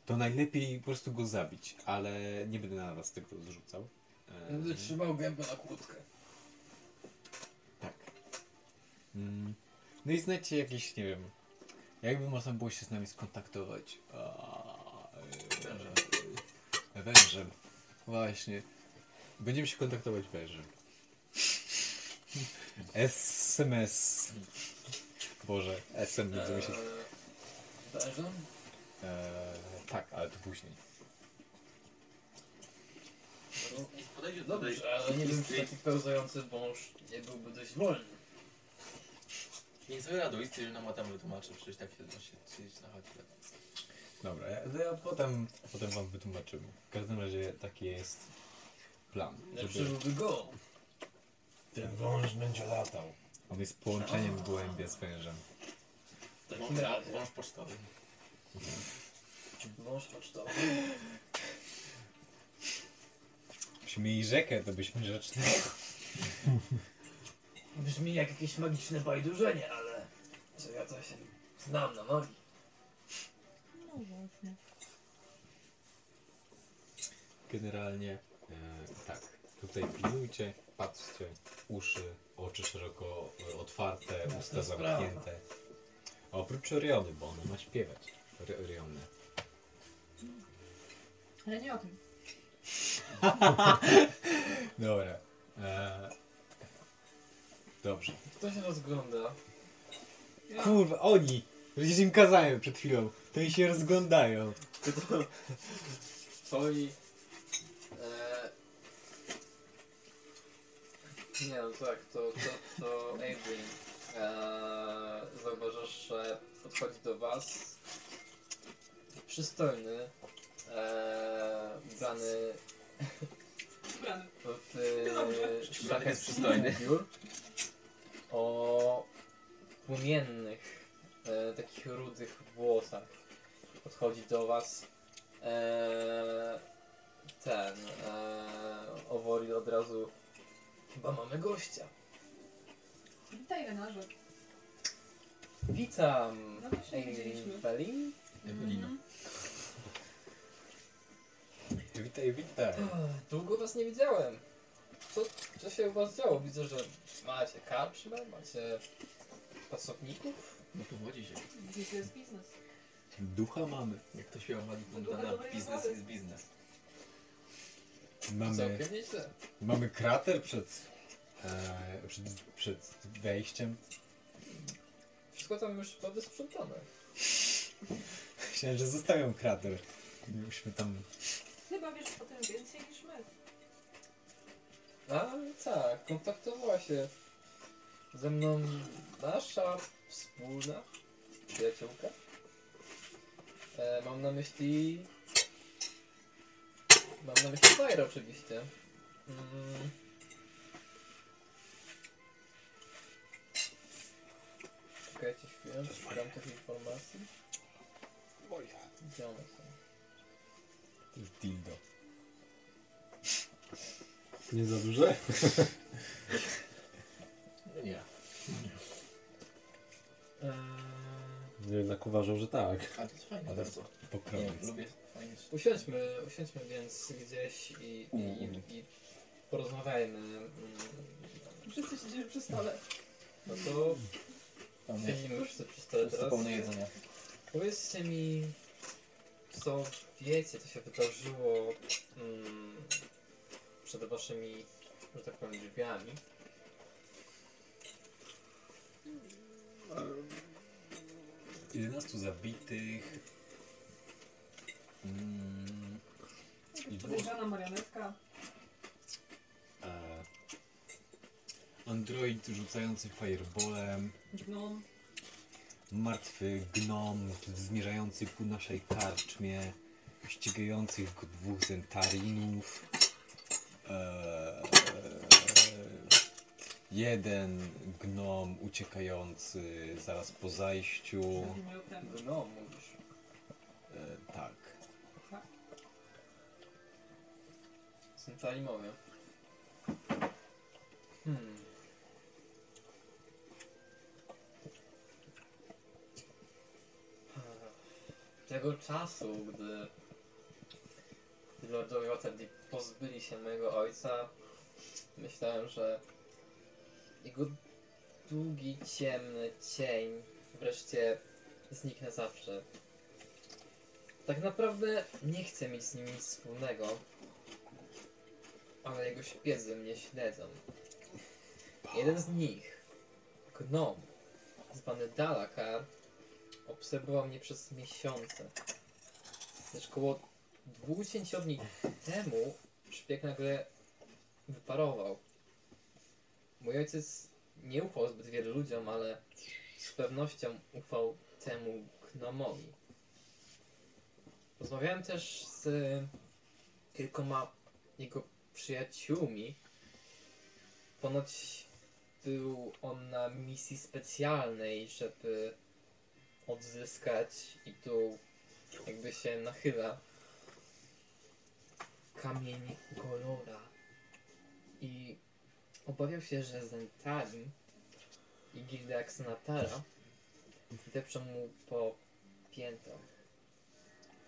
[SPEAKER 4] to najlepiej po prostu go zabić, ale nie będę na was tego zrzucał. Eee,
[SPEAKER 7] Będę trzymał gębę na kłódkę.
[SPEAKER 4] tak. Mm. No i znacie jakieś, nie wiem, jakby można było się z nami skontaktować? A, e, wężem. Właśnie. Będziemy się kontaktować wężem. SMS. Boże, SM się...
[SPEAKER 7] Eee, Wężem?
[SPEAKER 4] E, tak, ale to później.
[SPEAKER 11] Podejdzie do
[SPEAKER 7] dobrze, ale nie wiem, czy taki pełzający wąż nie byłby dość wolny.
[SPEAKER 11] Nie sobie radą, istnieje, że nam o tam wytłumaczy, przecież tak się się siedzieć na chacie.
[SPEAKER 4] Dobra, ja, to ja potem, potem wam wytłumaczymy. W każdym razie taki jest plan.
[SPEAKER 7] Lepszy
[SPEAKER 4] Żeby...
[SPEAKER 7] byłby go.
[SPEAKER 5] Ten wąż będzie latał.
[SPEAKER 4] On jest połączeniem gołębia z wężem.
[SPEAKER 7] W takim razie.
[SPEAKER 11] Wąż pocztowy.
[SPEAKER 7] Wąż pocztowy.
[SPEAKER 4] Byśmy mieli rzekę, to byśmy rzeczne.
[SPEAKER 7] Brzmi jak jakieś magiczne bajdurzenie, ale... Co ja to się znam na magii.
[SPEAKER 2] No właśnie.
[SPEAKER 4] Generalnie e, tak. Tutaj pilnujcie, patrzcie, uszy, oczy szeroko e, otwarte,
[SPEAKER 7] Jasna
[SPEAKER 4] usta zamknięte. A oprócz Oriony, bo ona ma śpiewać. Oriony.
[SPEAKER 2] Ale nie o tym.
[SPEAKER 4] Dobra. Eee... Dobrze.
[SPEAKER 3] Kto się rozgląda?
[SPEAKER 4] Kurwa, oni! Przecież im kazałem przed chwilą. To oni się rozglądają.
[SPEAKER 3] Twoi... E... Nie no tak, to, to, to. E... Zauważasz, że podchodzi do was przystojny, e... ubrany
[SPEAKER 2] Ubrany.
[SPEAKER 3] w
[SPEAKER 11] Ubrany jest
[SPEAKER 3] szlachetny
[SPEAKER 11] przystojny.
[SPEAKER 3] ubiór o płomiennych, e, takich rudych włosach. Podchodzi do was e, ten e, Owori od razu chyba mamy gościa.
[SPEAKER 2] Witaj Renarze.
[SPEAKER 3] Witam
[SPEAKER 2] No właśnie widzieliśmy.
[SPEAKER 11] Ewelino.
[SPEAKER 4] Witaj, witaj.
[SPEAKER 3] Długo was nie widziałem. Co, co się u was działo? Widzę, że macie karczmę, macie pracowników.
[SPEAKER 11] No powodzi się.
[SPEAKER 2] Biznes jest biznes.
[SPEAKER 4] Ducha mamy.
[SPEAKER 11] Jak to śpiewa Montana,
[SPEAKER 2] dobrej
[SPEAKER 11] biznes
[SPEAKER 2] roboty.
[SPEAKER 11] jest biznes.
[SPEAKER 4] Mamy,
[SPEAKER 3] Całkiem nieźle.
[SPEAKER 4] mamy krater przed, e, przed, przed wejściem.
[SPEAKER 3] Wszystko tam już chyba wysprzątane.
[SPEAKER 4] Myślałem, że zostawiam krater. Musimy tam...
[SPEAKER 2] Chyba wiesz o tym więcej niż my.
[SPEAKER 3] A tak, kontaktowała się ze mną nasza wspólna przyjaciółka. E, mam na myśli. Mam na myśli Fire oczywiście. Mm. Czekajcie chwilę, szukam tych informacji. Gdzie one są?
[SPEAKER 4] To jest dildo.
[SPEAKER 5] Nie za duże?
[SPEAKER 11] Nie.
[SPEAKER 3] Eee,
[SPEAKER 5] Nie, jednak uważam, że tak.
[SPEAKER 11] Ale to jest fajne,
[SPEAKER 4] Ale
[SPEAKER 11] bardzo. Nie,
[SPEAKER 4] Pokrowiec.
[SPEAKER 11] lubię. Fajnie.
[SPEAKER 3] Usiądźmy, usiądźmy więc gdzieś i, i, i, i porozmawiajmy. Mm,
[SPEAKER 2] Wszyscy siedzimy przy stole.
[SPEAKER 3] No to
[SPEAKER 11] Pełne,
[SPEAKER 3] siedzimy wszyscy przy stole
[SPEAKER 11] wszyscy
[SPEAKER 3] teraz.
[SPEAKER 11] pełne jedzenia.
[SPEAKER 3] Powiedzcie mi, co wiecie, co się wydarzyło mm, przed waszymi, że tak powiem, drzwiami.
[SPEAKER 4] 11 zabitych. Mm, I dwóch
[SPEAKER 2] Podejrzana marionetka.
[SPEAKER 4] e, android rzucający fireballem.
[SPEAKER 2] Gnom.
[SPEAKER 4] Martwy gnom zmierzający ku naszej karczmie. Ścigających go dwóch zentarinów. E, jeden gnom uciekający zaraz po zajściu.
[SPEAKER 3] No, mówisz.
[SPEAKER 4] E, tak.
[SPEAKER 3] Centalimowie. Hmm. Tego czasu, gdy Lordowie Waterdeep pozbyli się mojego ojca, myślałem, że jego długi, ciemny cień wreszcie zniknie zawsze. Tak naprawdę nie chcę mieć z nim nic wspólnego, ale jego szpiedzy mnie śledzą. Jeden z nich, gnom, zwany Dalakar, obserwował mnie przez miesiące. Lecz około dwóch dni temu szpieg nagle wyparował. Mój ojciec nie ufał zbyt wielu ludziom, ale z pewnością ufał temu gnomowi. Rozmawiałem też z kilkoma jego przyjaciółmi. Ponoć był on na misji specjalnej, żeby odzyskać i tu jakby się nachyla kamień Golora. I obawiał się, że Zentarim i Gilda Axanatara depczą mu po piętach.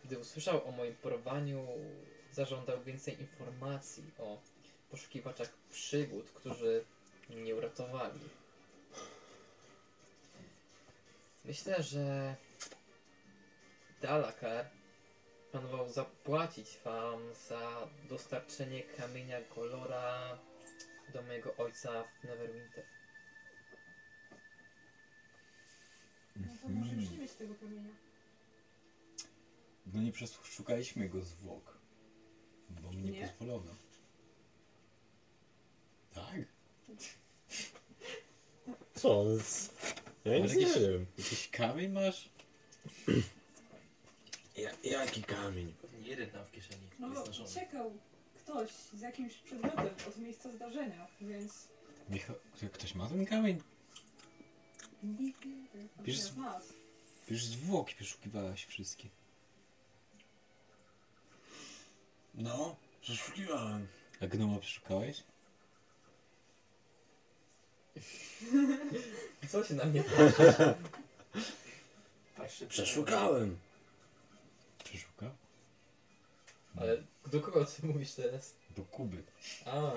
[SPEAKER 3] Gdy usłyszał o moim porwaniu, zażądał więcej informacji o poszukiwaczach przygód, którzy mnie uratowali. Myślę, że Dalakar planował zapłacić wam za dostarczenie kamienia kolora do mojego ojca w Neverwinter.
[SPEAKER 2] No to może nie mieć tego kamienia.
[SPEAKER 4] No nie przeszukaliśmy jego zwłok. Bo mi nie,
[SPEAKER 2] Nie?
[SPEAKER 4] pozwolono. Tak?
[SPEAKER 12] Co? Ja nic nie
[SPEAKER 4] jakiś-
[SPEAKER 12] wiem.
[SPEAKER 4] Jakiś kamień masz?
[SPEAKER 5] Ja, jaki kamień?
[SPEAKER 7] Nie jeden tam w kieszeni.
[SPEAKER 2] No
[SPEAKER 7] jest
[SPEAKER 2] bo
[SPEAKER 7] noszony.
[SPEAKER 2] uciekał ktoś z jakimś przedmiotem od miejsca zdarzenia, więc
[SPEAKER 4] Michał, ktoś ma ten kamień?
[SPEAKER 2] nikt
[SPEAKER 4] Wiesz,
[SPEAKER 2] z.
[SPEAKER 4] Przecież zwłoki przeszukiwałaś wszystkie.
[SPEAKER 5] No, przeszukiwałem.
[SPEAKER 4] A gnoma przeszukałeś?
[SPEAKER 3] Co się na mnie patrzy?
[SPEAKER 7] Patrzy
[SPEAKER 5] Przeszukałem.
[SPEAKER 4] Przeszukał?
[SPEAKER 3] Ale do kogo ty mówisz teraz?
[SPEAKER 4] Do Kuby.
[SPEAKER 3] A,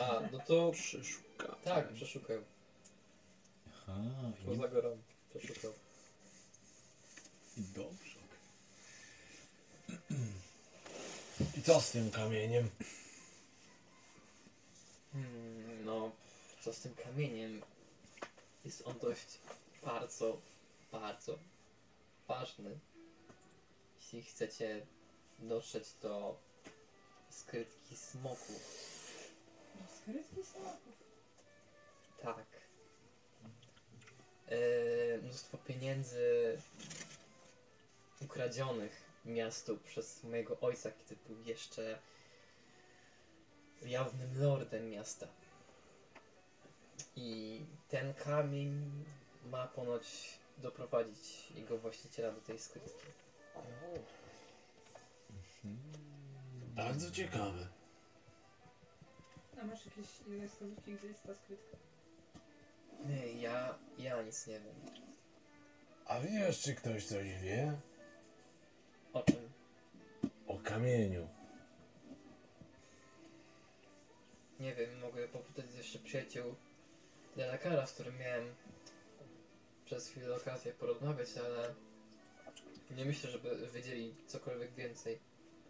[SPEAKER 3] a no to
[SPEAKER 5] Przeszukałem.
[SPEAKER 3] tak, przeszukał.
[SPEAKER 4] Aha,
[SPEAKER 3] Poza gorą przeszukał.
[SPEAKER 4] i dobrze.
[SPEAKER 5] I co z tym kamieniem?
[SPEAKER 3] Hmm, no, co z tym kamieniem? Jest on dość bardzo, bardzo ważny. Jeśli chcecie dotrzeć do skrytki smoków,
[SPEAKER 2] No, skrytki smoków.
[SPEAKER 3] tak. E, mnóstwo pieniędzy ukradzionych miastu przez mojego ojca, kiedy był jeszcze jawnym lordem miasta. I ten kamień ma ponoć doprowadzić jego właściciela do tej skrytki.
[SPEAKER 5] Bardzo ciekawe.
[SPEAKER 2] A masz jakieś inne wskazówki, gdzie jest ta skrytka?
[SPEAKER 3] Nie, ja, ja nic nie wiem.
[SPEAKER 5] A wiesz, czy ktoś coś wie?
[SPEAKER 3] O czym?
[SPEAKER 5] O kamieniu.
[SPEAKER 3] Nie wiem, mogę popytać jeszcze przyjaciół Delakara, z którym miałem przez chwilę okazję porozmawiać, ale nie myślę, żeby wiedzieli cokolwiek więcej.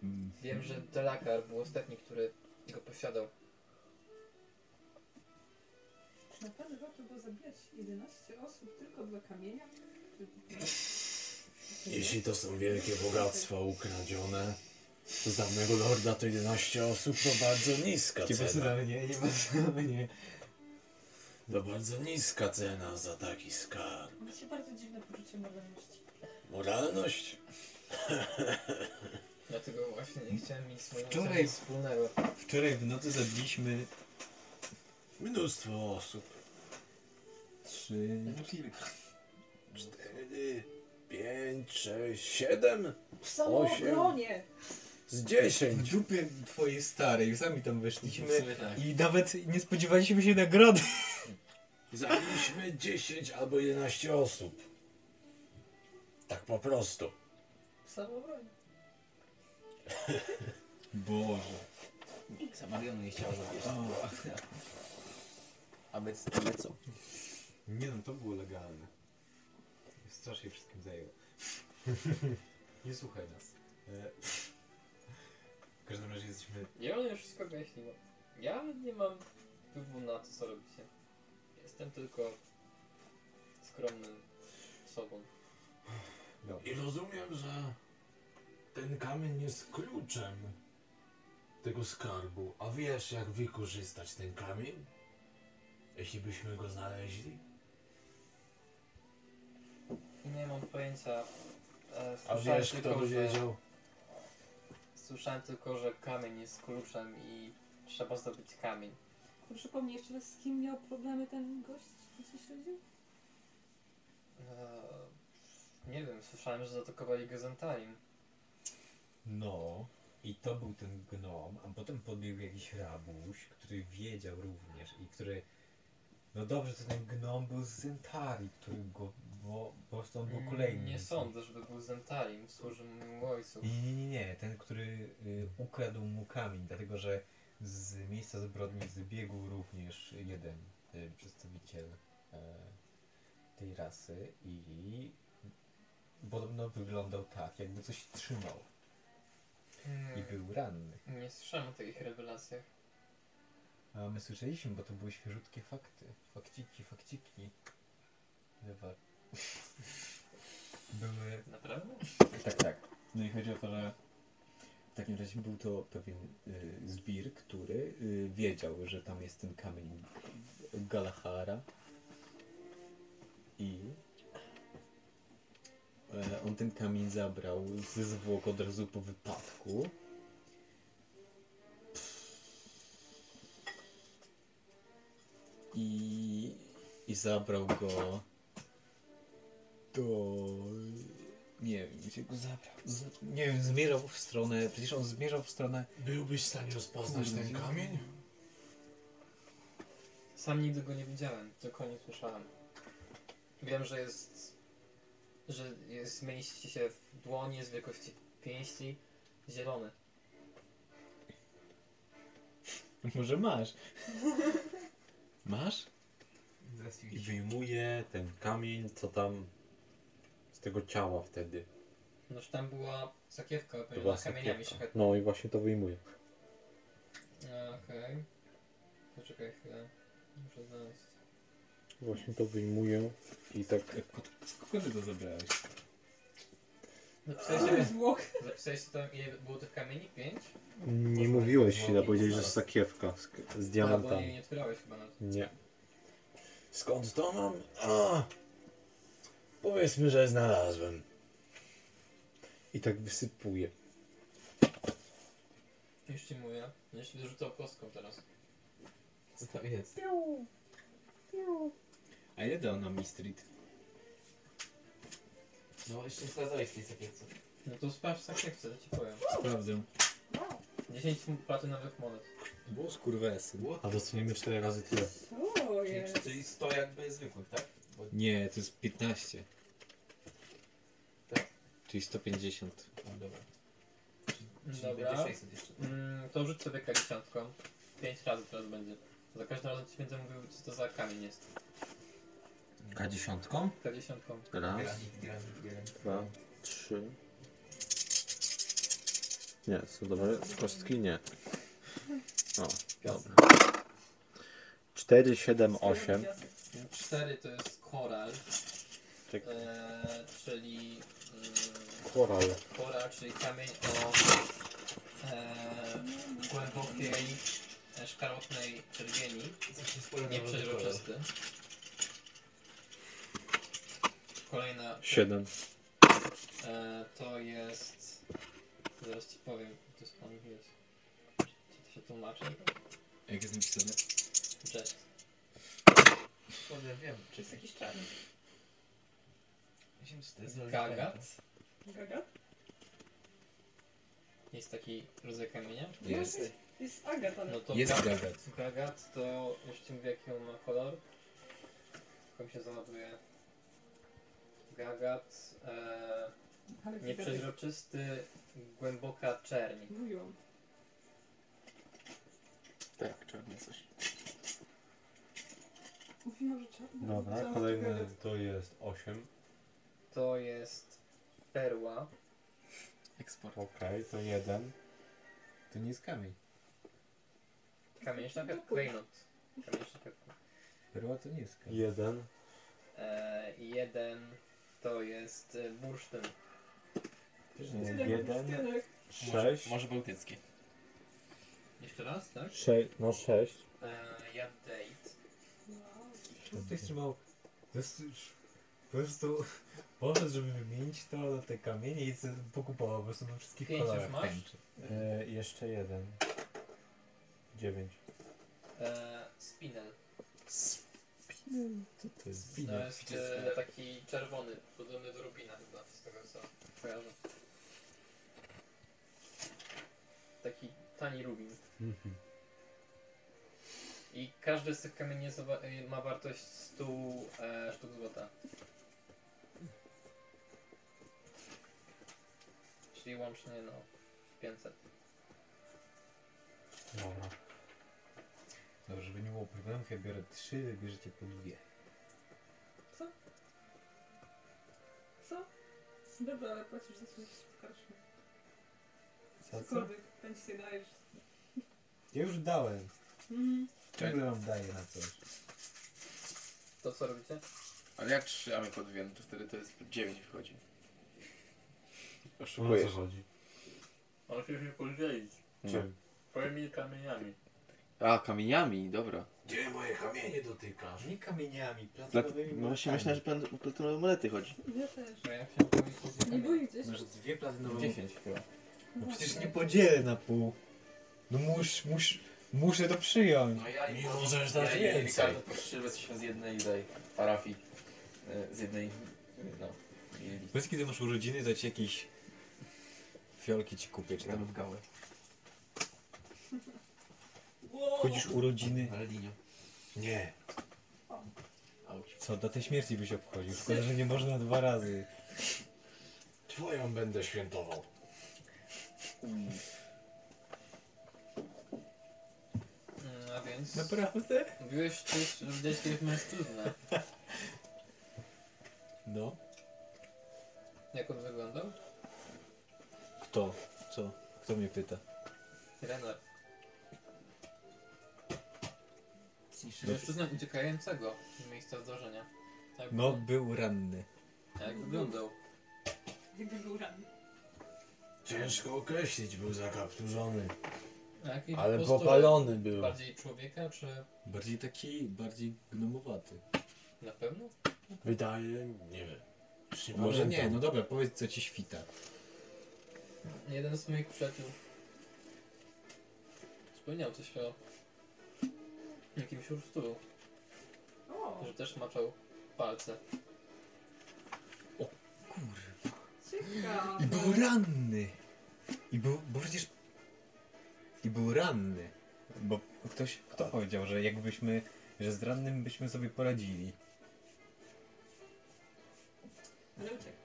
[SPEAKER 4] Mm.
[SPEAKER 3] Wiem, że Delakar był ostatni, który go posiadał.
[SPEAKER 2] Czy naprawdę warto było zabijać 11 osób tylko dla kamienia?
[SPEAKER 5] Jeśli to są wielkie bogactwa ukradzione, to za mego lorda to 11 osób to bardzo niska cena.
[SPEAKER 4] mnie, nie bez mnie.
[SPEAKER 5] To bardzo niska cena za taki skarb.
[SPEAKER 2] Macie bardzo dziwne poczucie moralności.
[SPEAKER 5] Moralność?
[SPEAKER 3] Dlatego właśnie nie chciałem mieć z moim
[SPEAKER 4] Wczoraj-
[SPEAKER 3] wspólnego.
[SPEAKER 4] Wczoraj w nocy zabiliśmy
[SPEAKER 5] Mnóstwo osób.
[SPEAKER 4] trzy...
[SPEAKER 5] Cztery, pięć, sześć, siedem
[SPEAKER 2] W samoobronie!
[SPEAKER 5] z
[SPEAKER 4] W
[SPEAKER 5] dziesięć.
[SPEAKER 4] dupie twojej starej, sami tam weszliśmy
[SPEAKER 7] sumie tak.
[SPEAKER 4] i nawet nie spodziewaliśmy się nagrody.
[SPEAKER 5] Zabiliśmy 10 albo 11 osób. Tak po prostu.
[SPEAKER 2] W samoobronie.
[SPEAKER 4] Boże.
[SPEAKER 7] Samarionu nie chciał zabić.
[SPEAKER 11] A my, a my co?
[SPEAKER 4] Nie no, to było legalne. Strasznie wszystkim zajęło. Nie słuchaj nas. E, W każdym razie jesteśmy...
[SPEAKER 3] Ja już wszystko wyjaśniłem. Ja nie mam wpływu na to, co robicie. Jestem tylko skromnym sobą.
[SPEAKER 5] I rozumiem, że ten kamień jest kluczem tego skarbu. A wiesz, jak wykorzystać ten kamień? Jeśli byśmy go znaleźli?
[SPEAKER 3] Nie mam pojęcia. E,
[SPEAKER 5] A
[SPEAKER 3] słyszałem
[SPEAKER 5] wiesz, kto
[SPEAKER 3] tylko,
[SPEAKER 5] by
[SPEAKER 3] że-
[SPEAKER 5] wiedział?
[SPEAKER 3] Słyszałem tylko, że kamień jest kluczem i trzeba zdobyć kamień.
[SPEAKER 2] Przypomnij jeszcze raz, z kim miał problemy ten gość, co śledził?
[SPEAKER 3] E, nie wiem, słyszałem, że zaatakowali go Zentarim.
[SPEAKER 13] No, i to był ten gnom, a potem podbiegł jakiś rabuś, który wiedział również i który... No dobrze, to ten gnom był z Zentari, który go... Bo, po prostu on był kolejny.
[SPEAKER 3] Nie sądzę, żeby był Zentarim, służył mojemu ojcu.
[SPEAKER 13] Nie, nie, nie, nie, ten, który y, ukradł mu kamień, dlatego że z miejsca zbrodni zbiegł również jeden y, przedstawiciel e, tej rasy i podobno wyglądał tak, jakby coś trzymał
[SPEAKER 4] i
[SPEAKER 3] Hmm,
[SPEAKER 4] był ranny.
[SPEAKER 3] nie słyszałem o takich rewelacjach.
[SPEAKER 4] A my słyszeliśmy, bo to były świeżutkie fakty. Fakciki, fakciki. Lewa. Były
[SPEAKER 3] Naprawdę?
[SPEAKER 4] Tak, tak. No i chodzi o to, że w takim razie był to pewien y, zbir, który y, wiedział, że tam jest ten kamień Galahara i on ten kamień zabrał ze zwłok od razu po wypadku. I, i zabrał go do nie wiem, gdzie go zabrał. Z, nie wiem, zmierzał w stronę. Przecież on zmierzał w stronę.
[SPEAKER 5] Byłbyś w stanie rozpoznać ten kamień?
[SPEAKER 3] Sam nigdy go nie widziałem, tylko o nim słyszałem. Wiem, że jest. Że mieści się w dłoni, jest wielkości pięści, zielony.
[SPEAKER 4] Może masz. Masz?
[SPEAKER 14] I wyjmuje ten kamień, co tam z tego ciała wtedy.
[SPEAKER 3] Noż tam była sakiewka
[SPEAKER 14] była
[SPEAKER 3] kamieniami
[SPEAKER 14] sakiewka.
[SPEAKER 3] szlachetnymi.
[SPEAKER 14] No i właśnie to wyjmuje.
[SPEAKER 3] Okej. Poczekaj chwilę. Muszę znaleźć.
[SPEAKER 14] Właśnie to wyjmuje i tak
[SPEAKER 4] Skąd ty to zabrałeś?
[SPEAKER 3] Zapisałeś sobie, zapisałeś sobie tam ile było tych kamieni? Pięć?
[SPEAKER 14] nie mówiłeś chwilę, powiedziałeś, że sakiewka z, z
[SPEAKER 3] A, bo jej
[SPEAKER 14] diamentami.
[SPEAKER 3] nie otwierałeś chyba nawet.
[SPEAKER 14] Nie.
[SPEAKER 5] Skąd to mam? A, powiedzmy, że znalazłem.
[SPEAKER 14] I tak wysypuje.
[SPEAKER 3] Już ci mówię. Będziesz mi dorzucał kostką teraz.
[SPEAKER 4] Co to jest? A ile dał nam Street?
[SPEAKER 1] No jeszcze nie sprawdzałeś w tej sakiewce.
[SPEAKER 3] No to sprawdź sakiewce, to ci powiem.
[SPEAKER 4] Sprawdzę.
[SPEAKER 3] 10 platynowych monet.
[SPEAKER 4] Było skurwesy.
[SPEAKER 14] A dostanemy 4 razy tyle.
[SPEAKER 15] Co jest?
[SPEAKER 1] Czyli 100 jakby zwykłych, tak? Bo
[SPEAKER 4] Nie, to jest 15.
[SPEAKER 1] Tak.
[SPEAKER 4] Czyli 150.
[SPEAKER 1] No dobra. Czyli
[SPEAKER 3] Dobra.
[SPEAKER 1] będzie 600 jeszcze.
[SPEAKER 3] Mm, to rzuć sobie K10. 5 razy teraz będzie. Za każdym razem ci będę mówił, co to za kamień jest.
[SPEAKER 5] K10?
[SPEAKER 3] K10.
[SPEAKER 5] Raz.
[SPEAKER 14] Dwa, trzy. Nie, są dobre kostki? Nie. O, dobra. 4, 7, 8.
[SPEAKER 3] 4 to jest koral.
[SPEAKER 14] Czek-
[SPEAKER 3] E, czyli mm,
[SPEAKER 14] Koral.
[SPEAKER 3] koral, czyli kamień o e, głębokiej e, szkarłatnej czerwieni, nieprzeźroczysty. Kolejna
[SPEAKER 14] 7.
[SPEAKER 3] e, to jest. Zaraz ci powiem, to jest pan wiesz. Czy to się tłumaczy?
[SPEAKER 4] Jak jest napisane?
[SPEAKER 3] Jet.
[SPEAKER 1] Kurde, wiem, czy jest jakiś czarny. Myślałem, że to jest
[SPEAKER 3] Gagat.
[SPEAKER 2] Gaga?
[SPEAKER 3] Jest taki rodzaj kamienia.
[SPEAKER 4] Jest.
[SPEAKER 2] Jest Agata.
[SPEAKER 3] No to
[SPEAKER 4] Jest
[SPEAKER 3] ga-
[SPEAKER 4] gagat.
[SPEAKER 3] Gagat to już ci mówię jaki on ma kolor. Tylko mi się załaduje. Gagat, e,
[SPEAKER 2] Ale
[SPEAKER 3] nieprzeźroczysty, głęboka czerń.
[SPEAKER 2] Mówiłam.
[SPEAKER 1] Tak, czarny coś.
[SPEAKER 2] Mówiłam, że czarny.
[SPEAKER 14] Dobra, kolejny to jest 8.
[SPEAKER 3] To jest perła.
[SPEAKER 1] Eksport.
[SPEAKER 14] Okej, to 1.
[SPEAKER 4] To nie jest kamień.
[SPEAKER 3] Kamień szlachetny. Klejnot. Kamień szlachetny.
[SPEAKER 4] Perła to nie jest kamień.
[SPEAKER 14] 1.
[SPEAKER 3] E, jeden to jest e, bursztyn.
[SPEAKER 2] Tyle
[SPEAKER 14] 1.
[SPEAKER 2] pierścionek.
[SPEAKER 14] 6.
[SPEAKER 1] Może bałtycki.
[SPEAKER 3] Jeszcze raz, tak?
[SPEAKER 14] 6. No 6.
[SPEAKER 3] E, jadeit.
[SPEAKER 2] Wow.
[SPEAKER 4] Ktoś trzymał. To jest już po prostu poszedł, żeby wymienić to na te kamienie i sobie pokupował po prostu na wszystkich
[SPEAKER 3] Pięć już
[SPEAKER 4] kolorach
[SPEAKER 3] masz?
[SPEAKER 4] tęczy.
[SPEAKER 14] E, jeszcze 1. 9.
[SPEAKER 3] E, spinel.
[SPEAKER 4] Co to jest?
[SPEAKER 3] To jest e, taki czerwony, podobny do rubina chyba, z tego co kojarzę. Taki tani rubin.
[SPEAKER 14] Mhm.
[SPEAKER 3] I każdy z tych kamieni jest wa- y, ma wartość 100 e, sztuk złota. Czyli łącznie no 500.
[SPEAKER 14] Dobra.
[SPEAKER 4] Dobrze, żeby nie było problemów, ja biorę trzy, wy bierzecie po dwie.
[SPEAKER 2] Co? Dobra, ale płacisz za coś w karczmie.
[SPEAKER 14] Za
[SPEAKER 5] A co?
[SPEAKER 2] Cokolwiek, pensję dajesz.
[SPEAKER 5] Ja już dałem.
[SPEAKER 2] Mhm.
[SPEAKER 5] Ciągle wam daję na coś.
[SPEAKER 3] To co robicie?
[SPEAKER 1] Ale jak trzymamy po dwie, no to wtedy to jest 9 wchodzi.
[SPEAKER 5] O
[SPEAKER 1] Oszukujesz.
[SPEAKER 5] co chodzi?
[SPEAKER 14] On się się podzielić.
[SPEAKER 1] Czym?
[SPEAKER 14] Twoimi kamieniami.
[SPEAKER 1] A, kamieniami, dobra.
[SPEAKER 5] Gdzie moje kamienie dotykasz?
[SPEAKER 4] Nie kamieniami,
[SPEAKER 1] Plat...
[SPEAKER 4] platynowymi
[SPEAKER 1] No właśnie myślałem, że plan... o platynowe monety chodzi.
[SPEAKER 2] Ja też.
[SPEAKER 3] No ja chciałem powiedzieć
[SPEAKER 2] Nie boicie się?
[SPEAKER 4] Masz dwie platynowe
[SPEAKER 14] 10 chyba.
[SPEAKER 4] No przecież nie podzielę na pół. No mus, mus, muszę to przyjąć.
[SPEAKER 1] No ja
[SPEAKER 5] Mi możesz dać
[SPEAKER 1] ja
[SPEAKER 5] więcej.
[SPEAKER 1] Ricardo postrzelę się z jednej tej parafii. e, Z jednej, no, gildii.
[SPEAKER 4] Powiedz kiedy masz urodziny, to ci jakieś fiolki ci kupię, czy
[SPEAKER 1] Tam
[SPEAKER 4] tam
[SPEAKER 1] w gałę.
[SPEAKER 4] Chodzisz urodziny.
[SPEAKER 5] Nie.
[SPEAKER 1] Auć.
[SPEAKER 4] Co, do tej śmierci byś obchodził. Szkoda, że nie można dwa razy.
[SPEAKER 5] Twoją będę świętował.
[SPEAKER 3] Mm, A więc...
[SPEAKER 4] Naprawdę?
[SPEAKER 3] Mówiłeś że widziałeś kiedyś mężczyznę.
[SPEAKER 4] No.
[SPEAKER 3] Jak on wyglądał?
[SPEAKER 4] Kto? Co? Kto mnie pyta?
[SPEAKER 3] Trener. Mężczyznę uciekającego z miejsca zdarzenia. Jak
[SPEAKER 4] No, był ranny.
[SPEAKER 3] Jak wyglądał?
[SPEAKER 2] Gdyby był ranny.
[SPEAKER 5] Ciężko określić, był zakapturzony. Ale popalony był.
[SPEAKER 3] Bardziej człowieka, czy
[SPEAKER 4] Bardziej taki, bardziej gnomowaty.
[SPEAKER 3] na pewno?
[SPEAKER 5] Wydaje, nie wiem. Już
[SPEAKER 4] Może nie,
[SPEAKER 5] pamiętam.
[SPEAKER 4] no dobra, powiedz co ci świta.
[SPEAKER 3] Jeden z moich przyjaciół wspomniał coś o jakimś ursztulu,
[SPEAKER 2] O,
[SPEAKER 3] że też maczał palce.
[SPEAKER 4] Kurwa.
[SPEAKER 2] ciekawe.
[SPEAKER 4] I był ranny. I był, bo przecież... I był ranny. Bo ktoś, kto powiedział, że jakbyśmy, że z rannym byśmy sobie poradzili.
[SPEAKER 2] Ale uciekł.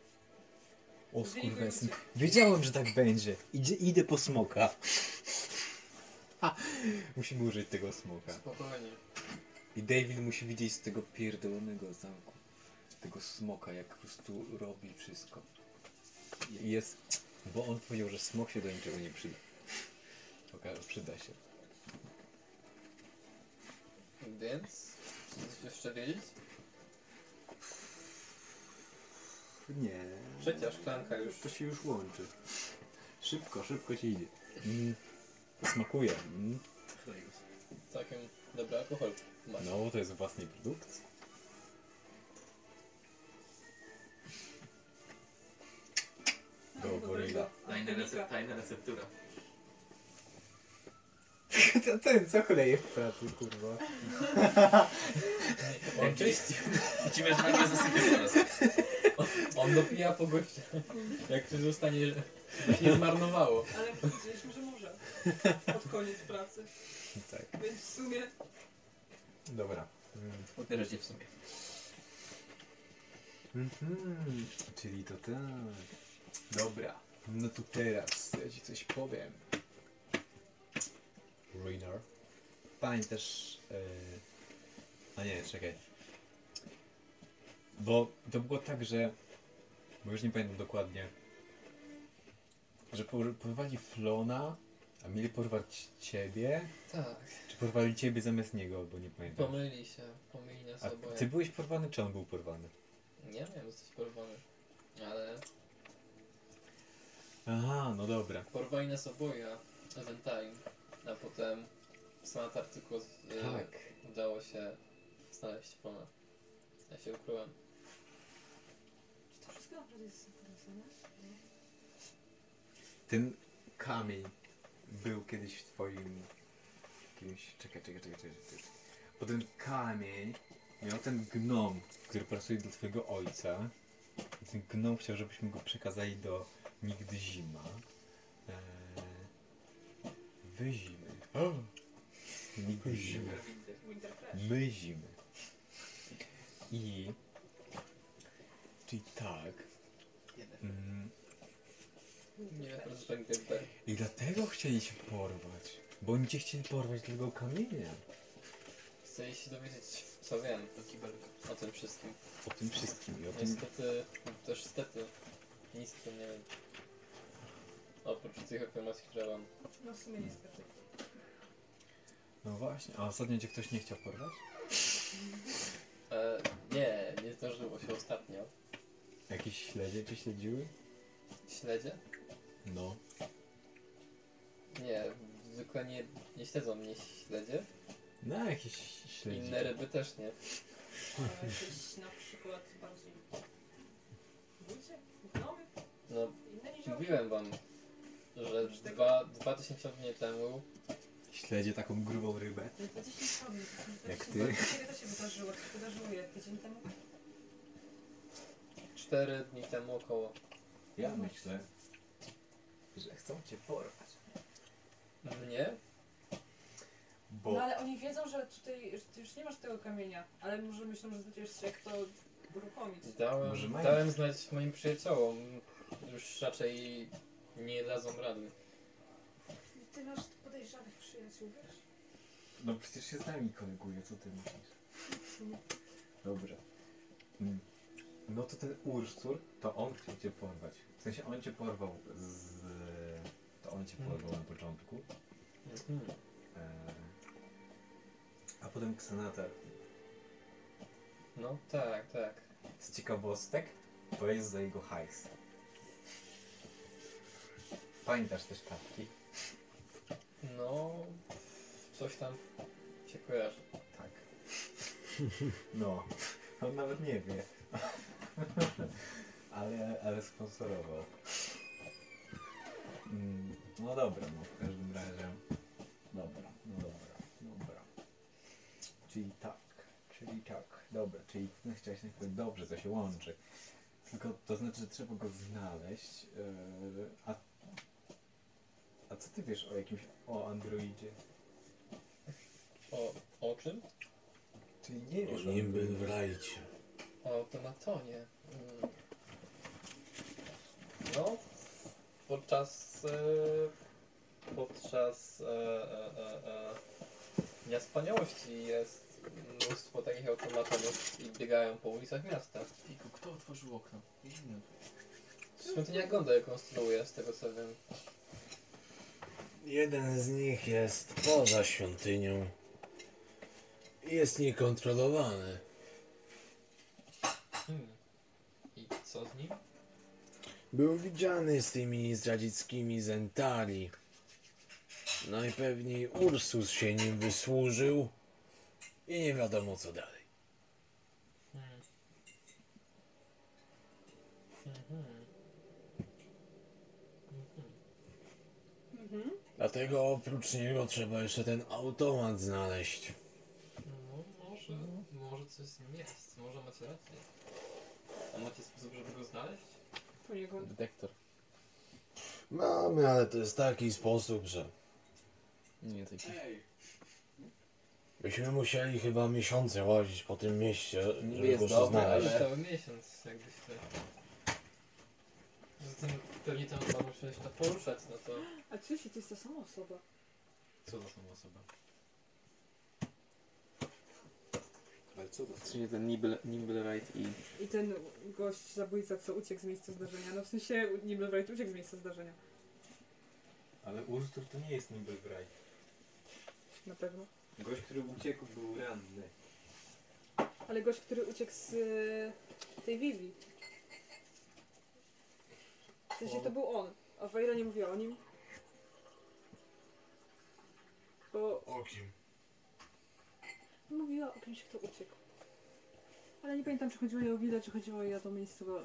[SPEAKER 4] O
[SPEAKER 2] uciekł.
[SPEAKER 4] Wiedziałem, że tak będzie. Idzie, idę po smoka. Musimy użyć tego smoka.
[SPEAKER 3] Spokojnie.
[SPEAKER 4] I David musi widzieć z tego pierdolonego zamku. Tego smoka, jak po prostu robi wszystko. Jest... Bo on powiedział, że smok się do niczego nie przyda. Okaże, przyda się.
[SPEAKER 3] Więc chcesz jeszcze wiedzieć?
[SPEAKER 4] Nie.
[SPEAKER 3] Trzecia szklanka już.
[SPEAKER 4] To się już łączy. Szybko, szybko ci idzie. Mm. Smakuje. Mm.
[SPEAKER 3] Całkiem dobry alkohol. Masz.
[SPEAKER 4] No, to jest własnej produkcji. Go, goryla.
[SPEAKER 1] tajna receptura.
[SPEAKER 4] To ten, co chleje w pracy, kurwa.
[SPEAKER 3] On czyści.
[SPEAKER 1] Widzimy, że nagle zasypie teraz.
[SPEAKER 3] On dopija po goście. Jak coś zostanie, nie zmarnowało.
[SPEAKER 2] Ale może. Pod koniec pracy.
[SPEAKER 4] Tak.
[SPEAKER 2] Więc w sumie
[SPEAKER 4] Dobra. Mm.
[SPEAKER 1] Pobierze cię w sumie.
[SPEAKER 4] Mhm, czyli to tak. Dobra. No to teraz ja ci coś powiem.
[SPEAKER 5] Ruiner.
[SPEAKER 4] Pamiętasz... Yy... A nie, czekaj. Bo to było tak, że... Bo już nie pamiętam dokładnie. Że por- porwali Flona, a mieli porwać ciebie?
[SPEAKER 3] Tak.
[SPEAKER 4] Czy porwali ciebie zamiast niego, bo nie pamiętam.
[SPEAKER 3] Pomyli się. Pomyli nas
[SPEAKER 4] A
[SPEAKER 3] oboje.
[SPEAKER 4] ty byłeś porwany, czy on był porwany?
[SPEAKER 3] Nie wiem, jesteś porwany. Ale
[SPEAKER 4] Aha, no dobra.
[SPEAKER 3] porwali nas oboje. Eventime. A potem w San Antarktyku z, y,
[SPEAKER 4] Tak.
[SPEAKER 3] udało się znaleźć Fona. Ja się ukryłem.
[SPEAKER 16] Czy to wszystko naprawdę jest zapowiedziane?
[SPEAKER 4] Ten kamień był kiedyś w twoim... Jakimś... Czekaj, czekaj, czekaj, czekaj. czekaj. Bo ten kamień miał ten gnom, który pracuje dla twojego ojca. I ten gnom chciał, żebyśmy go przekazali do Nigdy Zima. Eee, wy zimy. Nigdy zimy. My zimy. I... Czyli tak... Mm,
[SPEAKER 3] Nie wiem, to tak jakby
[SPEAKER 4] I dlatego chcieli się porwać. Bo oni cię chcieli porwać tego kamienia.
[SPEAKER 3] Chcę się dowiedzieć, co wiem o tym wszystkim.
[SPEAKER 4] O tym wszystkim i o tym...
[SPEAKER 3] Niestety, też niestety, nic o tym nie wiem. Oprócz tych tych informacji, które mam.
[SPEAKER 17] No w sumie niestety.
[SPEAKER 4] No właśnie, a ostatnio cię ktoś nie chciał porwać?
[SPEAKER 3] E, nie, nie zdarzyło się ostatnio.
[SPEAKER 4] Jakieś śledzie cię śledziły?
[SPEAKER 3] Śledzie?
[SPEAKER 4] No.
[SPEAKER 3] Nie, zwykle nie, nie śledzą mnie śledzie.
[SPEAKER 4] No, jakieś śledzie.
[SPEAKER 3] Inne ryby też nie.
[SPEAKER 17] A jakieś na przykład bardziej... Gnomy?
[SPEAKER 3] No,
[SPEAKER 17] Inne niziołki?
[SPEAKER 3] mówiłem wam, że dwa, dwa tysiąclecie temu
[SPEAKER 4] Śledzie taką grubą rybę.
[SPEAKER 17] No to 10 słabych.
[SPEAKER 4] Jak ty?
[SPEAKER 17] Kiedy to się wydarzyło? To się wydarzyło jak? Tydzień temu?
[SPEAKER 3] cztery dni temu około.
[SPEAKER 4] Ja myślę, że chcą cię porwać.
[SPEAKER 3] Mnie?
[SPEAKER 4] Bo
[SPEAKER 17] No ale oni wiedzą, że tutaj że ty już nie masz tego kamienia, ale może myślą, że będziesz jak to uruchomić.
[SPEAKER 3] Dałem,
[SPEAKER 4] Może mają.
[SPEAKER 3] dałem znać moim przyjaciołom. Już raczej nie dadzą rady.
[SPEAKER 17] Ty masz podejrzanych przyjaciół, wiesz?
[SPEAKER 4] No przecież się z nami koleguje, co ty myślisz? Dobra. Mm. No to ten Urstur, to on chciał cię porwać. W sensie on cię porwał z... On cię porwał na początku. E... A potem Xanatar.
[SPEAKER 3] No tak, tak.
[SPEAKER 4] Z ciekawostek, to jest za jego hajs. Pamiętasz też kapki?
[SPEAKER 3] No, coś tam się kojarzy.
[SPEAKER 4] Tak. No, on nawet nie wie. ale, ale sponsorował. Mm, No dobra, no w każdym razie. Dobra, no dobra, dobra. Czyli tak, czyli tak, dobra, czyli no chciałeś najpierw dobrze, to się łączy. Tylko to znaczy, że trzeba go znaleźć. Yy, a, a co ty wiesz o jakimś, o androidzie?
[SPEAKER 3] O, o czym?
[SPEAKER 4] Czyli nie wiesz
[SPEAKER 5] O
[SPEAKER 4] o
[SPEAKER 5] nim
[SPEAKER 4] androidzie.
[SPEAKER 5] w rajcie.
[SPEAKER 3] O automatonie. Mm. No, podczas e, podczas e, e, e, e, jest mnóstwo takich automatonów i biegają po ulicach miasta.
[SPEAKER 1] Fiku, kto otworzył okno? Zimno.
[SPEAKER 3] Świątynia Gonda je konstruuje, z tego co wiem.
[SPEAKER 5] Jeden z nich jest poza świątynią. i Jest niekontrolowany.
[SPEAKER 3] Hmm. I co z nim?
[SPEAKER 5] Był widziany z tymi zdradzieckimi zentali. Najpewniej Ursus się nim wysłużył i nie wiadomo co dalej. Dlatego oprócz niego trzeba jeszcze ten automat znaleźć.
[SPEAKER 3] No, może, może coś z nim jest, może macie rację. A macie sposób, żeby go znaleźć?
[SPEAKER 2] Poniekąd.
[SPEAKER 1] Detektor.
[SPEAKER 5] Mamy, ale to jest taki sposób, że
[SPEAKER 1] Nie taki.
[SPEAKER 5] byśmy musieli chyba miesiące łazić po tym mieście, żeby
[SPEAKER 1] Jest
[SPEAKER 5] go
[SPEAKER 1] dobre,
[SPEAKER 5] znaleźć.
[SPEAKER 1] ale-
[SPEAKER 3] Cały miesiąc, jakbyś chce. Zatem pewnie tam się to poruszać, no to...
[SPEAKER 2] A co jeśli to jest ta sama osoba?
[SPEAKER 4] Co to są osoby?
[SPEAKER 18] Ale co to?
[SPEAKER 1] Czyli ten Nibble, Nibblewright i...
[SPEAKER 2] I ten gość, zabójca, co uciekł z miejsca zdarzenia. No w sensie Nibelwright uciekł z miejsca zdarzenia.
[SPEAKER 4] Ale Urstur to nie jest Nibelbright.
[SPEAKER 2] Na pewno.
[SPEAKER 18] Gość, który uciekł, był ranny.
[SPEAKER 2] Ale gość, który uciekł z e, tej Vivi. W sensie to był on. A Wejra nie mówiła o nim. Bo
[SPEAKER 5] O kim?
[SPEAKER 2] Mówiła o kimś, kto uciekł. Ale nie pamiętam, czy chodziło jej o Willę, czy chodziło jej o to miejsce, bo...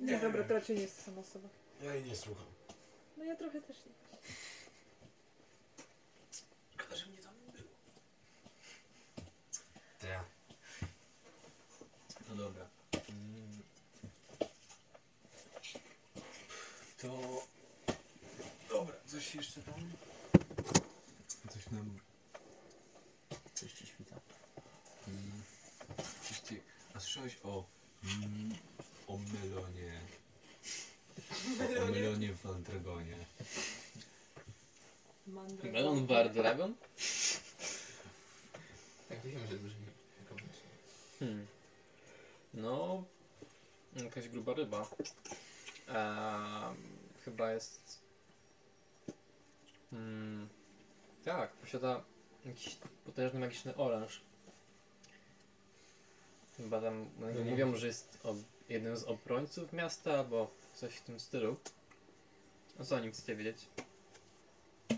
[SPEAKER 2] Nie,
[SPEAKER 5] Nie.
[SPEAKER 2] dobra, to raczej nie jest sama osoba.
[SPEAKER 5] Ja jej nie słucham.
[SPEAKER 2] No ja trochę też nie.
[SPEAKER 5] Szkoda, że mnie tam nie było. Tak.
[SPEAKER 4] No dobra. Mm. To... Dobra, coś jeszcze tam? Coś nam...
[SPEAKER 1] Coś ci świta.
[SPEAKER 4] Mm. Coś ci... Słyszałeś o... Mm, o melonie... O, o melonie w Andragonie.
[SPEAKER 3] Melon Bar Dragon?
[SPEAKER 1] Tak wiem, że brzmi.
[SPEAKER 3] Hmm. No... Jakaś gruba ryba. A, chyba jest. Mm, tak, posiada jakiś potężny magiczny oręż. Chyba tam no, nie mówią, że jest ob, jednym z obrońców miasta albo coś w tym stylu. A co o nim chcecie wiedzieć?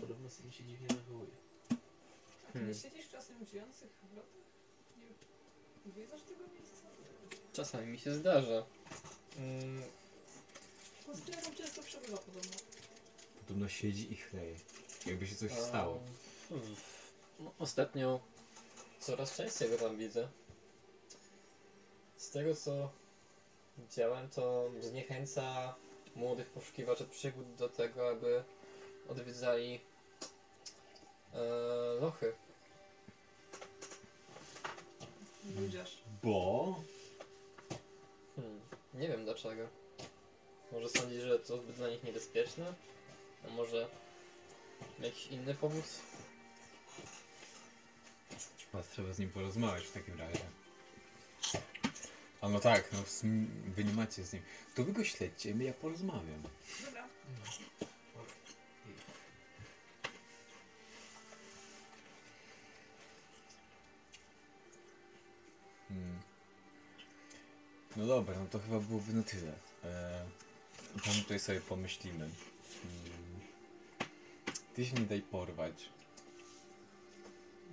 [SPEAKER 19] Podobno sobie się dziwnie zachowuje.
[SPEAKER 2] A ty nie
[SPEAKER 3] Hmm.
[SPEAKER 2] siedzisz czasem w żyjących wrotach? Nie odwiedzasz tego miejsca?
[SPEAKER 3] Czasami mi się zdarza. Mm,
[SPEAKER 2] tam często przebywa podobno.
[SPEAKER 4] Podobno siedzi i chleje. Jakby się coś stało.
[SPEAKER 3] hmm, no, ostatnio coraz częściej go tam widzę. Z tego co widziałem, to zniechęca młodych poszukiwaczy przygód do tego, aby odwiedzali e, lochy.
[SPEAKER 2] Ludziarz.
[SPEAKER 4] Bo...
[SPEAKER 3] Hmm, nie wiem dlaczego. Może sądzi, że to zbyt dla nich niebezpieczne? A może jakiś inny powód?
[SPEAKER 4] Chyba trzeba z nim porozmawiać w takim razie. A no tak, no sumie wy nie macie z nim. To wy go śledźcie, ja porozmawiam.
[SPEAKER 2] Dobra.
[SPEAKER 4] Hmm. No dobra, no to chyba byłoby na tyle. E, tam tutaj sobie pomyślimy. Hmm. Ty się nie daj porwać.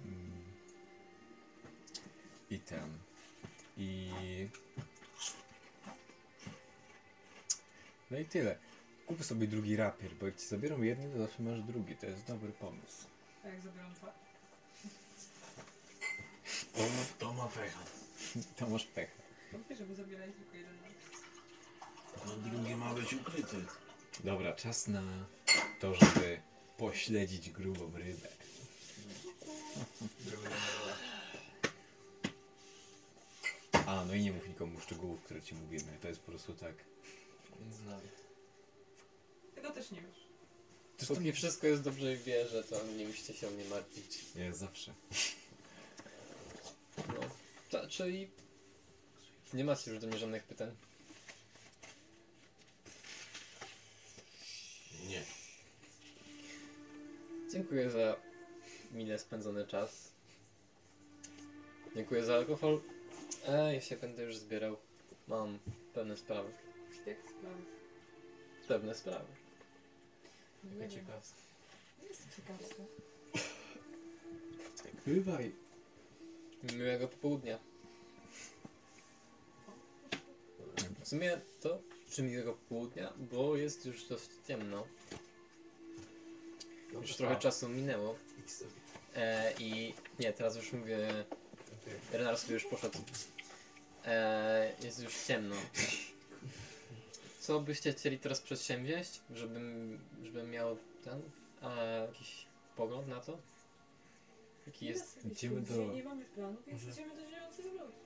[SPEAKER 4] Hmm. I ten. I... No i tyle. Kup sobie drugi rapier, bo jak ci zabiorą jeden, to zawsze masz drugi. To jest dobry pomysł.
[SPEAKER 2] A jak zabieram dwa?
[SPEAKER 5] To ma pecha.
[SPEAKER 4] To masz pecha.
[SPEAKER 2] Wątpię, żeby zabierali tylko jeden.
[SPEAKER 5] No drugi ma być ukryty.
[SPEAKER 4] Dobra, czas na to, żeby pośledzić grubą rybę. A, no i nie mów nikomu szczegółów, które ci mówimy. To jest po prostu tak.
[SPEAKER 19] Między nami.
[SPEAKER 2] Tego też nie wiesz.
[SPEAKER 3] Póki wszystko jest dobrze w wierze, to nie musicie się o mnie martwić.
[SPEAKER 4] Nie, zawsze.
[SPEAKER 3] No, ta, czyli nie macie już do mnie żadnych pytań.
[SPEAKER 5] Nie.
[SPEAKER 3] Dziękuję za mile spędzony czas. Dziękuję za alkohol. A ja się będę już zbierał. Mam pewne sprawy.
[SPEAKER 2] Jak sprawy?
[SPEAKER 3] Pewne sprawy.
[SPEAKER 2] Wiem.
[SPEAKER 19] ciekawska.
[SPEAKER 2] Nie jestem ciekawska.
[SPEAKER 4] Bywaj.
[SPEAKER 3] Miłego popołudnia. W sumie to czy miłego popołudnia, bo jest już dość ciemno. Już trochę czasu minęło. E, I nie, teraz już mówię. Renar sobie już poszedł. E, jest już ciemno. Co byście chcieli teraz przedsięwziąć, żebym, żebym miał ten jakiś pogląd na to? Jaki jest.
[SPEAKER 4] Idziemy do-
[SPEAKER 2] Dzisiaj nie mamy planu, więc
[SPEAKER 19] Może-
[SPEAKER 2] idziemy do ludzi.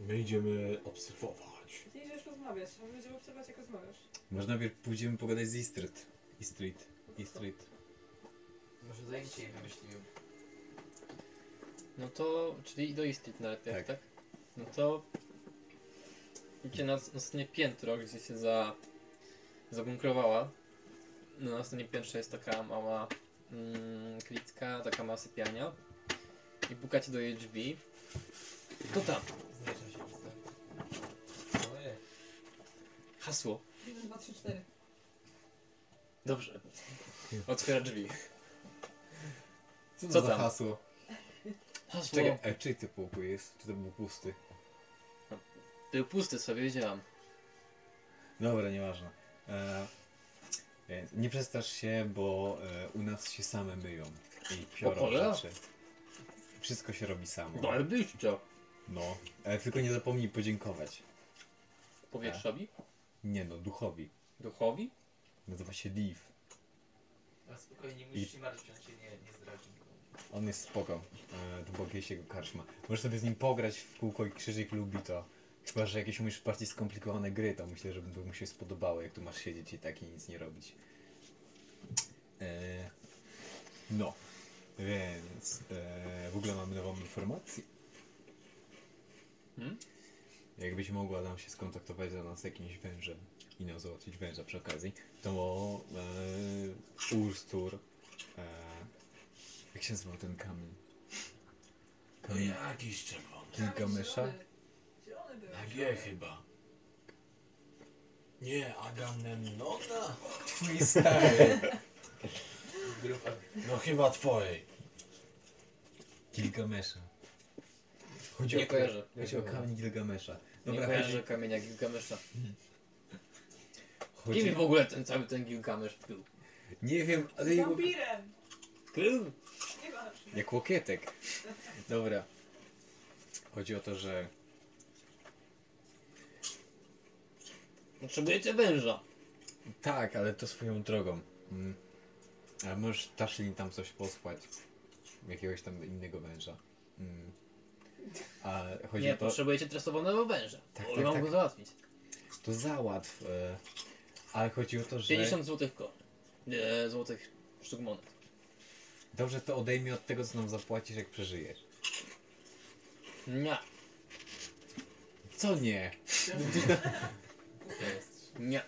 [SPEAKER 5] My idziemy obserwować.
[SPEAKER 2] Ty idziesz rozmawiać, a my będziemy obserwować jak rozmawiasz.
[SPEAKER 4] Może najpierw pójdziemy pogadać z Eastrid. Eastrid. Eastrid.
[SPEAKER 19] Może zajęcie jej wymyślimy.
[SPEAKER 3] No to, czyli do Istrit najpierw,
[SPEAKER 4] Tak.
[SPEAKER 3] tak? No to idzie na następne piętro, gdzie się za, zabunkrowała. Na następnym piętrze jest taka mała mm, klitka, taka mała sypialnia. I pukacie do jej drzwi. To tam.
[SPEAKER 19] Znieczę się listę. Ojej.
[SPEAKER 3] Hasło.
[SPEAKER 2] 1, 2, 3, 4.
[SPEAKER 3] Dobrze. Otwiera drzwi.
[SPEAKER 4] Co to
[SPEAKER 3] Co
[SPEAKER 4] za
[SPEAKER 3] tam?
[SPEAKER 4] hasło?
[SPEAKER 3] Hasło.
[SPEAKER 4] Czekaj, e, czyj ty pokój jest? Czy to był pusty?
[SPEAKER 3] Był pusty, sobie wiedziałam.
[SPEAKER 4] Dobra, nieważne. E, więc nie przestasz się, bo e, u nas się same myją. I piorą
[SPEAKER 3] cholera?
[SPEAKER 4] rzeczy. Wszystko się robi samo. No, ale tylko nie zapomnij podziękować.
[SPEAKER 3] Powietrzowi?
[SPEAKER 4] Nie no, duchowi.
[SPEAKER 3] Duchowi?
[SPEAKER 4] Nazywa się Liv.
[SPEAKER 19] A spokojnie, nie musisz się martwić, on cię nie, nie zdradzi.
[SPEAKER 4] On jest spoko. E, to była kiedyś jego karczma. Możesz sobie z nim pograć w kółko i krzyżyk lubi to. Chyba, że jakieś umiesz bardziej skomplikowane gry, to myślę, że by mu się spodobało, jak tu masz siedzieć i tak i nic nie robić. E, no. Więc e, w ogóle mamy nową informację.
[SPEAKER 3] Hmm?
[SPEAKER 4] jakbyś mogła nam się skontaktować za nas z jakimś wężem i nam załatwić węża przy okazji, to e, Urstur, e, jak się nazywał ten kamień?
[SPEAKER 5] No
[SPEAKER 4] Kamień
[SPEAKER 5] jakiś czerwony.
[SPEAKER 4] Gilgamesza?
[SPEAKER 2] Zielony. Zielony był.
[SPEAKER 5] Na G chyba. Nie, Agamemnona?
[SPEAKER 4] Twój stary.
[SPEAKER 19] Grupa.
[SPEAKER 5] No chyba twojej.
[SPEAKER 4] Gilgamesza. Chodzi
[SPEAKER 3] Nie
[SPEAKER 4] o,
[SPEAKER 3] kojarzę.
[SPEAKER 4] Chodzi o kamień Gilgamesza.
[SPEAKER 3] Nie
[SPEAKER 4] Dobra,
[SPEAKER 3] kojarzę
[SPEAKER 4] chodzi,
[SPEAKER 3] kamienia Gilgamesza.
[SPEAKER 4] chodzi,
[SPEAKER 3] Kim w ogóle ten cały ten Gilgamesz był?
[SPEAKER 4] Nie wiem, ale
[SPEAKER 2] Wampirem.
[SPEAKER 3] Był.
[SPEAKER 4] Jak łokietek. Dobra. Chodzi o to, że
[SPEAKER 3] Potrzebujecie węża.
[SPEAKER 4] Tak, ale to swoją drogą. Mm. A możesz Tashlin tam coś posłać. Jakiegoś tam innego węża. Mm. A chodzi
[SPEAKER 3] Nie,
[SPEAKER 4] o to,
[SPEAKER 3] potrzebujecie tresowanego węża.
[SPEAKER 4] Tak,
[SPEAKER 3] Tak,
[SPEAKER 4] tak,
[SPEAKER 3] mam
[SPEAKER 4] tak.
[SPEAKER 3] go załatwić.
[SPEAKER 4] to załatw. E, ale chodzi o to, że...
[SPEAKER 3] 50 złotych ko. Nie, złotych sztuk monet.
[SPEAKER 4] Dobrze, to odejmij od tego, co nam zapłacisz, jak przeżyjesz.
[SPEAKER 3] Nie,
[SPEAKER 4] Co nie?
[SPEAKER 3] nie.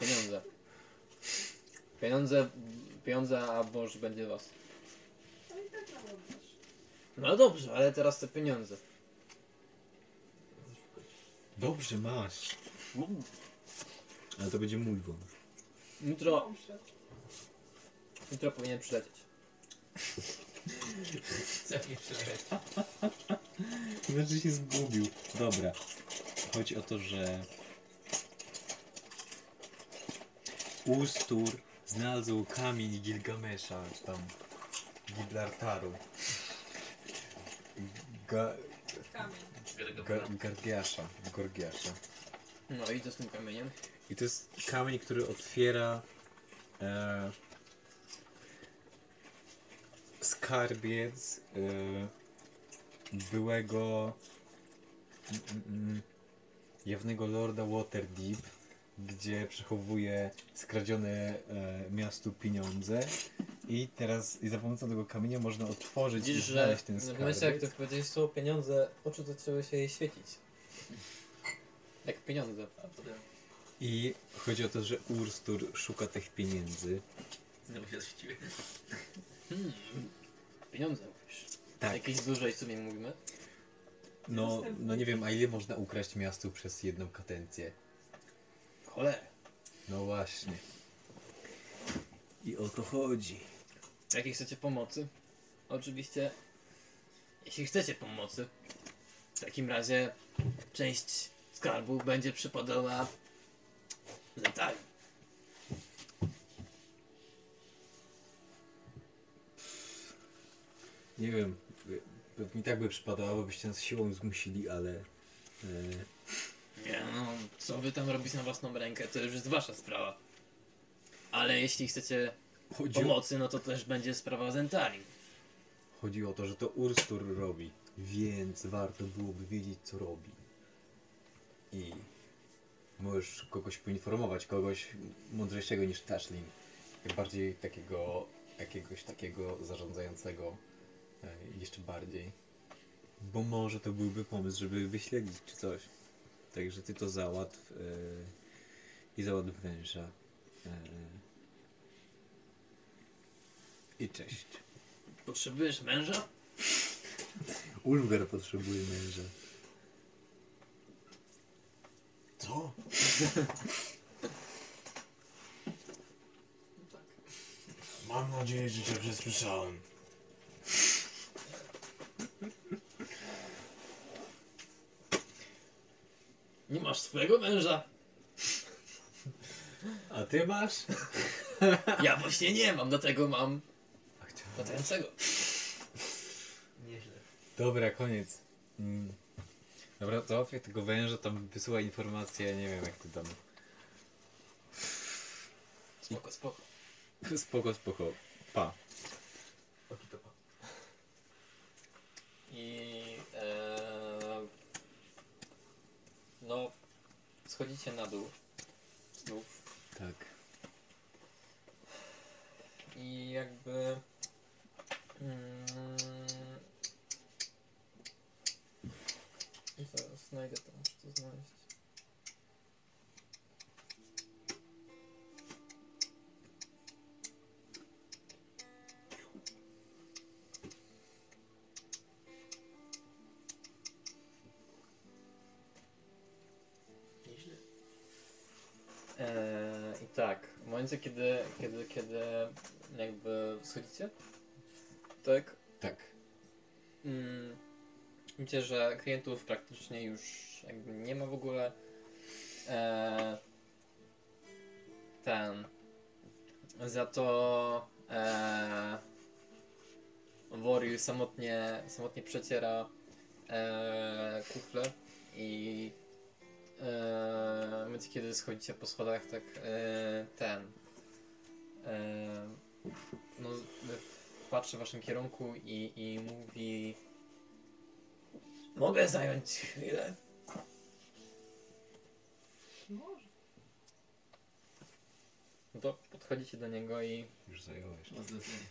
[SPEAKER 3] Pieniądze. Pieniądze, pieniądze, a Boż będzie was.
[SPEAKER 2] No i tak.
[SPEAKER 3] No dobrze, ale teraz te pieniądze.
[SPEAKER 4] Dobrze, masz. Ale to będzie mój wąt.
[SPEAKER 3] Jutro,
[SPEAKER 2] Dobrze.
[SPEAKER 3] jutro powinien przylecieć.
[SPEAKER 19] Co mi przyszedł?
[SPEAKER 4] Znaczy się zgubił. Dobra. Chodzi o to, że Ustur znalazł kamień Gilgamesza, czy tam Gibraltaru. Ga,
[SPEAKER 2] Kamień.
[SPEAKER 4] ga, Gargiasza, Gorgiasza.
[SPEAKER 3] No i co z tym kamieniem?
[SPEAKER 4] I to jest kamień, który otwiera e, skarbiec e, byłego mm, mm, mm, jawnego lorda Waterdeep, gdzie przechowuje skradzione e, miastu pieniądze. I teraz i za pomocą tego kamienia można otworzyć
[SPEAKER 3] Widzisz,
[SPEAKER 4] i
[SPEAKER 3] że
[SPEAKER 4] znaleźć ten
[SPEAKER 3] w momencie jak to powiedziałeś słowo pieniądze, oczy zaczęły się jej świecić. Jak pieniądze.
[SPEAKER 4] I chodzi o to, że Urstur szuka tych pieniędzy.
[SPEAKER 19] znowu się zściły.
[SPEAKER 3] Hmm. Pieniądze mówisz.
[SPEAKER 4] Tak.
[SPEAKER 3] Jakiejś dużej sumie mówimy?
[SPEAKER 4] No, no nie wiem, a ile można ukraść miastu przez jedną kadencję?
[SPEAKER 3] Cholera.
[SPEAKER 4] No właśnie. I o to chodzi.
[SPEAKER 3] Jakiej chcecie pomocy? Oczywiście, jeśli chcecie pomocy, w takim razie część skarbu będzie przypadała Zetali.
[SPEAKER 4] Nie wiem, pewnie tak by przypadało, byście nas siłą zmusili, ale... E,
[SPEAKER 3] Nie no, co wy tam robić na własną rękę, to już jest wasza sprawa. Ale jeśli chcecie
[SPEAKER 4] chodzi, o,
[SPEAKER 3] pomocy, no to też będzie sprawa Zentali.
[SPEAKER 4] chodzi o to, że to Urstur robi, więc warto byłoby wiedzieć, co robi. I możesz kogoś poinformować, kogoś mądrzejszego niż Tashlin. Bardziej takiego, jakiegoś takiego zarządzającego jeszcze bardziej. Bo może to byłby pomysł, żeby wyśledzić czy coś. Także ty to załatw e, i załatw węża. E, I cześć.
[SPEAKER 3] Potrzebujesz męża?
[SPEAKER 4] Ulgar potrzebuje męża.
[SPEAKER 5] Co? Mam nadzieję, że cię przesłyszałem.
[SPEAKER 3] Nie masz swojego męża?
[SPEAKER 4] A ty masz?
[SPEAKER 3] Ja właśnie nie mam, dlatego mam
[SPEAKER 4] A chciałem.
[SPEAKER 3] latającego.
[SPEAKER 19] Nieźle.
[SPEAKER 4] Dobra, koniec. Mm. Dobra, załatwię tego węża, tam wysyła informacje, nie wiem jak ty tam.
[SPEAKER 3] Spoko, spoko.
[SPEAKER 4] Spoko, spoko. Pa.
[SPEAKER 19] Oki to pa.
[SPEAKER 3] I e, no, schodzicie na dół znów
[SPEAKER 4] Tak.
[SPEAKER 3] i jakby mm,
[SPEAKER 20] znajdę to, muszę to znaleźć. Momencie kiedy, kiedy, kiedy jakby schodzicie, tak,
[SPEAKER 4] Tak.
[SPEAKER 20] mm, widzicie, że klientów praktycznie już jakby nie ma w ogóle. Eee, ten. Za to eee, Warrior samotnie, samotnie przeciera eee, kufle i Eee, w momencie kiedy schodzicie po schodach, tak eee, ten no, patrzy w waszym kierunku i, i mówi
[SPEAKER 3] Mogę zająć chwilę?
[SPEAKER 2] Może.
[SPEAKER 20] no to podchodzicie do niego i
[SPEAKER 4] Już zająłeś.
[SPEAKER 1] Zlecenie.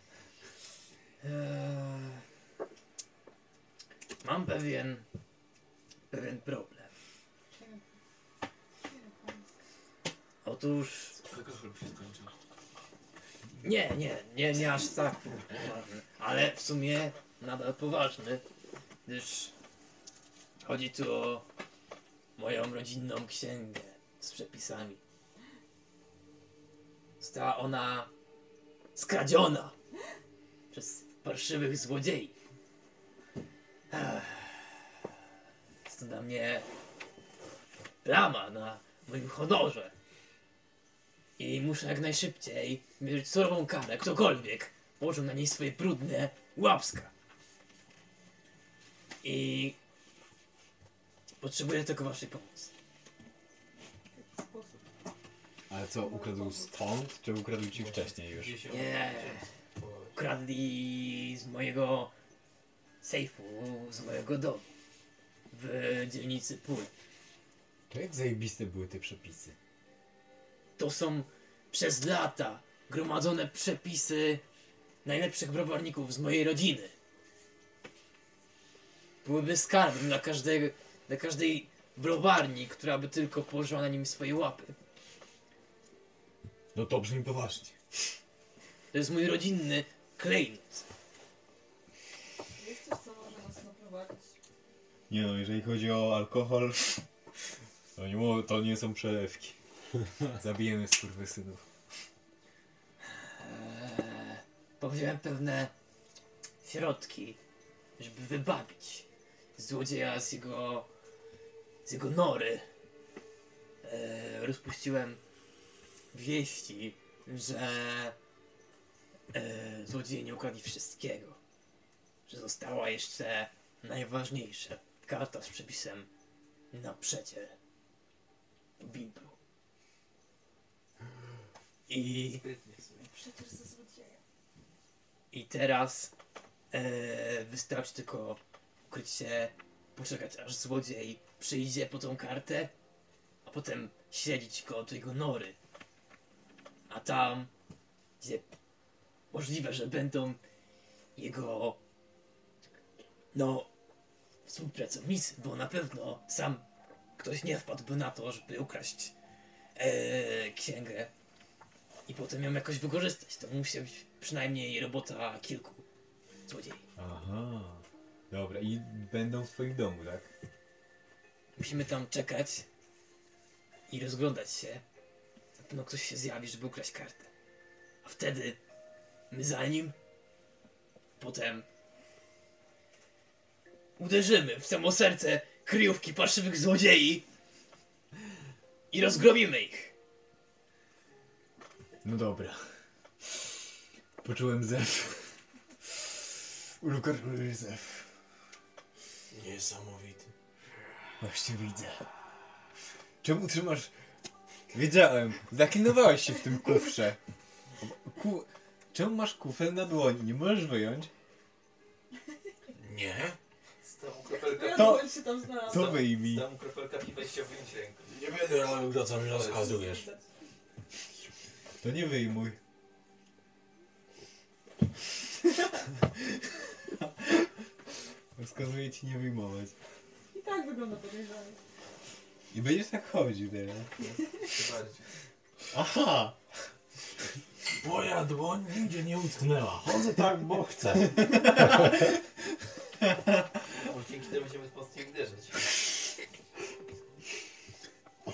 [SPEAKER 3] Mam pewien, pewien problem. Otóż
[SPEAKER 1] Alkohol się skończył.
[SPEAKER 3] Nie, nie, nie, nie aż tak poważny, ale w sumie nadal poważny, gdyż chodzi tu o moją rodzinną księgę z przepisami. Została ona skradziona przez parszywych złodziei. Jest to dla mnie plama na moim honorze. I muszę jak najszybciej mierzyć surową karę, ktokolwiek położył na niej swoje brudne łapska. I potrzebuję tylko waszej pomocy.
[SPEAKER 2] Sposób.
[SPEAKER 4] Ale co, ukradł stąd, czy ukradł ci wcześniej już?
[SPEAKER 3] Nie. Ukradli z mojego sejfu, z mojego domu w dzielnicy Pól.
[SPEAKER 4] To jak zajebiste były te przepisy?
[SPEAKER 3] To są przez lata gromadzone przepisy najlepszych browarników z mojej rodziny. Byłyby skarbem dla każdej, dla każdej browarni, która by tylko położyła na nim swoje łapy.
[SPEAKER 5] No to brzmi poważnie.
[SPEAKER 3] To jest mój rodzinny klejnot.
[SPEAKER 2] Jest coś, co może nas naprowadzić.
[SPEAKER 4] Nie no, jeżeli chodzi o alkohol, to nie, mo- to nie są przelewki. Zabijemy skurwysynów.
[SPEAKER 3] Eee, powziąłem pewne środki, żeby wybawić złodzieja z jego, z jego nory. Eee, rozpuściłem wieści, że eee, złodzieje nie ukradli wszystkiego. Że została jeszcze najważniejsza karta z przepisem na przecier do. I.
[SPEAKER 2] Przecież ze złodzieja.
[SPEAKER 3] I teraz e, wystarczy tylko ukryć się, poczekać aż złodziej przyjdzie po tą kartę, a potem siedzieć koło tej jego nory. A tam, gdzie możliwe, że będą jego, no, współpracownicy, bo na pewno sam ktoś nie wpadłby na to, żeby ukraść e, księgę i potem ją jakoś wykorzystać. To musi być przynajmniej robota kilku złodziei.
[SPEAKER 4] Aha. Dobra, i będą w twoim domu, tak?
[SPEAKER 3] Musimy tam czekać i rozglądać się. Na pewno ktoś się zjawi, żeby ukraść kartę. A wtedy my za nim, potem uderzymy w samo serce kryjówki parszywych złodziei i rozgromimy ich.
[SPEAKER 4] No dobra. Poczułem zew. Ulukarny zew.
[SPEAKER 5] Niesamowity.
[SPEAKER 4] Właśnie widzę. Czemu trzymasz... Wiedziałem, zaklinowałeś się w tym kufrze. Ku... Czemu masz kufel na dłoni? Nie możesz wyjąć?
[SPEAKER 5] Nie?
[SPEAKER 2] Wiadomo, się tam znalazł.
[SPEAKER 4] To wyjmij.
[SPEAKER 1] stała kropelka piwa i chciał wyjąć rękę.
[SPEAKER 5] Nie będę robił to, co mi rozkazujesz.
[SPEAKER 4] To nie wyjmuj. Rozkazuję ci nie wyjmować.
[SPEAKER 2] tak wygląda podejrzanie.
[SPEAKER 4] I będziesz tak chodził teraz.
[SPEAKER 19] Bardziej.
[SPEAKER 5] Aha! Moja dłoń nigdzie nie utknęła. Chodzę tak, bo chcę.
[SPEAKER 19] Może dzięki temu będziemy mocniej uderzyć.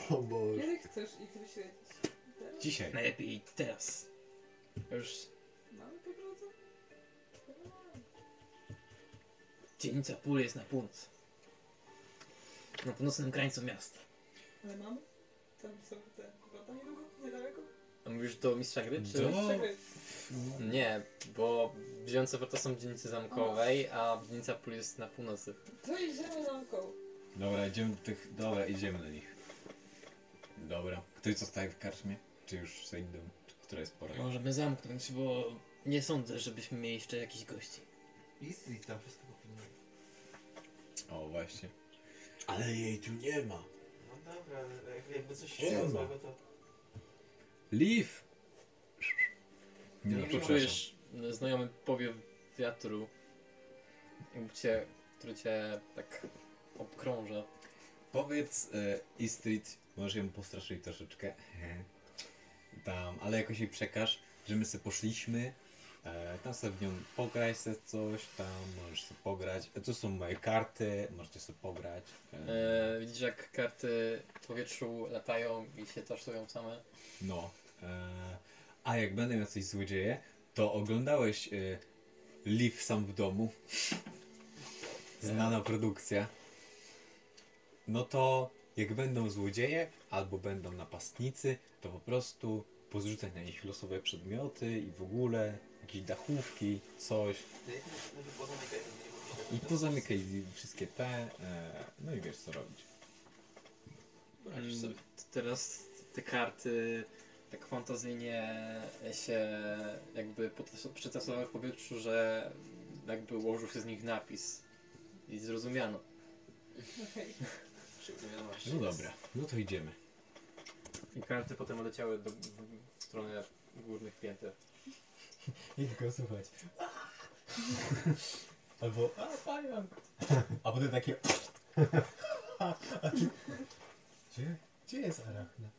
[SPEAKER 5] O Boże.
[SPEAKER 2] Kiedy chcesz ich wyśledzić? Teraz?
[SPEAKER 4] Dzisiaj.
[SPEAKER 7] Najlepiej teraz. Już
[SPEAKER 2] Mamy po drodze?
[SPEAKER 7] dzielnica pól jest na północ. Na północnym krańcu miasta.
[SPEAKER 2] Ale mamy? Tam są te kota niedługo? Niedaleko?
[SPEAKER 3] A mówisz do mistrza gry, czy...
[SPEAKER 4] Do-
[SPEAKER 2] Czekaj.
[SPEAKER 3] Nie, bo wziące wrota są w dzielnicy zamkowej, a dzielnica pól jest na północy.
[SPEAKER 2] To idziemy naokoło.
[SPEAKER 4] Dobra, idziemy do tych. Dobra, idziemy do nich. Dobra. Ktoś zostaje w karczmie? Czy już idą? Czy która jest pora?
[SPEAKER 7] Możemy zamknąć, bo nie sądzę, żebyśmy mieli jeszcze jakichś gości.
[SPEAKER 19] I tam wszystko popilnuje.
[SPEAKER 4] O, właśnie.
[SPEAKER 5] Ale jej tu nie ma.
[SPEAKER 19] No dobra, ale jak- jakby coś
[SPEAKER 5] Nie
[SPEAKER 19] się
[SPEAKER 5] ma.
[SPEAKER 19] złego, to...
[SPEAKER 4] Leaf!
[SPEAKER 3] Nie
[SPEAKER 4] no, przepraszam.
[SPEAKER 3] poczujesz znajomy powiew wiatru, jakby cię, który cię tak obkrąża.
[SPEAKER 4] Powiedz e, Istrid, może ją postraszyć troszeczkę. Tam, ale jakoś jej przekaż, że my sobie poszliśmy. E, tam sobie w nią pograć se coś, tam możesz sobie pograć. E, tu są moje karty, możecie sobie pograć. E,
[SPEAKER 3] E, widzisz jak karty w powietrzu latają i się taszują same.
[SPEAKER 4] No. E, a jak będą jacyś złodzieje, to oglądałeś e, Leaf sam w domu. Znana produkcja. No to jak będą złodzieje albo będą napastnicy, to po prostu pozrzucać na nich losowe przedmioty i w ogóle jakieś dachówki, coś. I pozamykaj wszystkie te, e, no i wiesz co robić.
[SPEAKER 3] Mm, t- Teraz te karty tak fantazyjnie się jakby przetasowały w powietrzu, że jakby ułożył się z nich napis i zrozumiano.
[SPEAKER 2] Okej.
[SPEAKER 19] Wiadomości.
[SPEAKER 4] No dobra, no to idziemy.
[SPEAKER 3] I karty potem leciały do, w stronę górnych pięter.
[SPEAKER 4] I tylko słuchać. Albo, a pająk. A potem takie... Gdzie, gdzie jest arachna?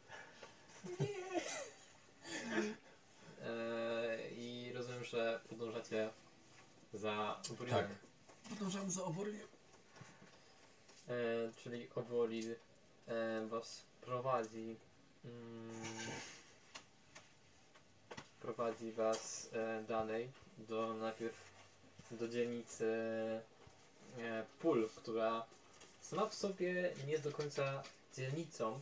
[SPEAKER 3] Eee, I rozumiem, że podążacie za Oborilem.
[SPEAKER 4] Tak. Podążam za oboriem.
[SPEAKER 3] E, czyli Oboril e, was prowadzi mm, prowadzi was e, dalej do najpierw do dzielnicy e, Pól, która sama w sobie nie jest do końca dzielnicą,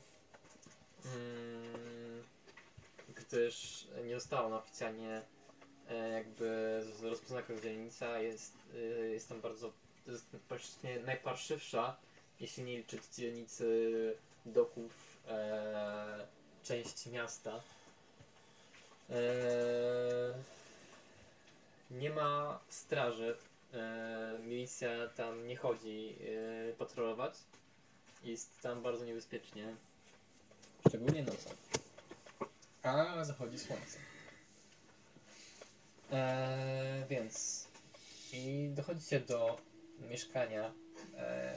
[SPEAKER 3] mm, gdyż nie została ona oficjalnie e, jakby rozpoznana jako dzielnica, jest, e, jest tam bardzo jest praktycznie najparszywsza, jeśli nie liczyć dzielnicy doków, e, część miasta. E, nie ma straży, e, milicja tam nie chodzi e, patrolować. Jest tam bardzo niebezpiecznie, szczególnie nocą. A zachodzi słońce. E, więc i dochodzicie do mieszkania e,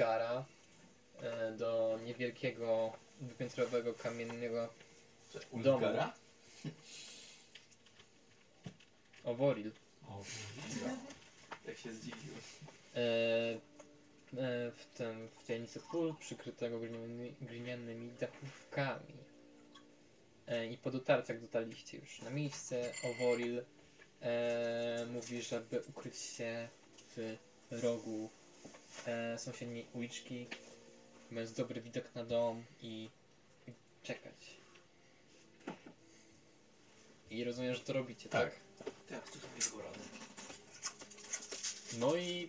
[SPEAKER 3] E, do niewielkiego, dwupiętrowego, kamiennego domu.
[SPEAKER 19] Ulfgara?
[SPEAKER 3] Oworil.
[SPEAKER 19] O, tak się zdziwił.
[SPEAKER 3] E, e, w tym w dzielnicy pól przykrytego glinianymi, glinianymi dachówkami. E, I po dotarciach dotarliście już na miejsce. Oworil e, mówi, żeby ukryć się w rogu e, sąsiedniej uliczki, mając dobry widok na dom i, i czekać. I rozumiem, że to robicie, tak?
[SPEAKER 19] Tak, słucham jego rady.
[SPEAKER 3] No i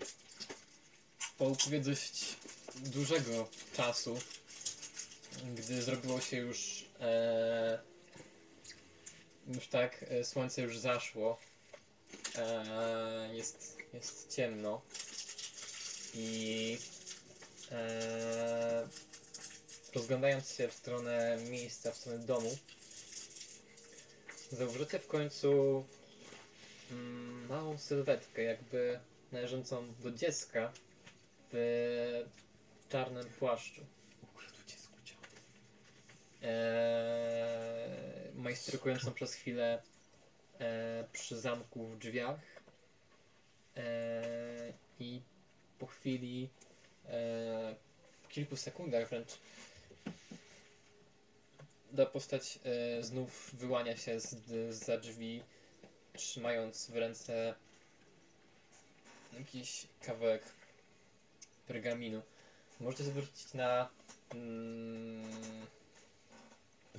[SPEAKER 3] po upływie dość dużego czasu, gdy zrobiło się już e, już tak, e, słońce już zaszło, e, jest, jest ciemno i e, rozglądając się w stronę miejsca, w stronę domu, zauważycie w końcu mm, małą sylwetkę, jakby należącą do dziecka w czarnym płaszczu. Eee, majsterkującą przez chwilę eee, przy zamku w drzwiach. Eee, I po chwili, po kilku sekundach wręcz, ta postać eee, znów wyłania się z, za drzwi, trzymając w ręce jakiś kawałek pergaminu. Możecie zwrócić na mm,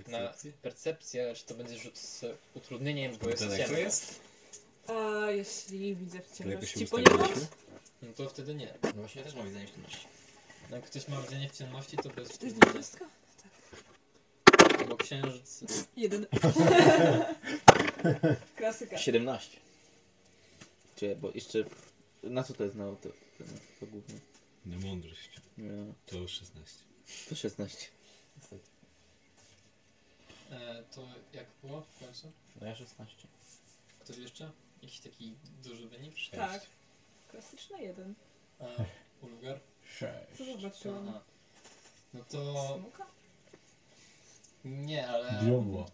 [SPEAKER 3] na
[SPEAKER 4] Percepcję?
[SPEAKER 3] percepcję, czy to będzie rzut z utrudnieniem, bo jest ciemno.
[SPEAKER 4] jest?
[SPEAKER 2] A jeśli widzę w
[SPEAKER 4] się
[SPEAKER 2] ciemności, ponieważ...
[SPEAKER 3] No to wtedy nie.
[SPEAKER 1] No właśnie ja też mam widzenie w ciemności.
[SPEAKER 3] No Jak ktoś ma widzenie w ciemności, to bez
[SPEAKER 2] To jest dwudziestka?
[SPEAKER 3] Bo księżyc...
[SPEAKER 2] Jeden. Klasyka.
[SPEAKER 21] 17. Czy, bo jeszcze... Na co to jest na to, to, to głównie?
[SPEAKER 4] Na mądrość.
[SPEAKER 21] Nie,
[SPEAKER 4] To 16.
[SPEAKER 21] to 16.
[SPEAKER 3] E, to jak było w końcu?
[SPEAKER 21] No ja 16.
[SPEAKER 3] Ktoś jeszcze? Jakiś taki duży wynik?
[SPEAKER 2] Tak. Klasyczna jeden.
[SPEAKER 3] A Ulgar?
[SPEAKER 2] Co zobaczyłam?
[SPEAKER 3] Aha. No to...
[SPEAKER 2] Smuka?
[SPEAKER 3] Nie, ale...
[SPEAKER 5] Diabła.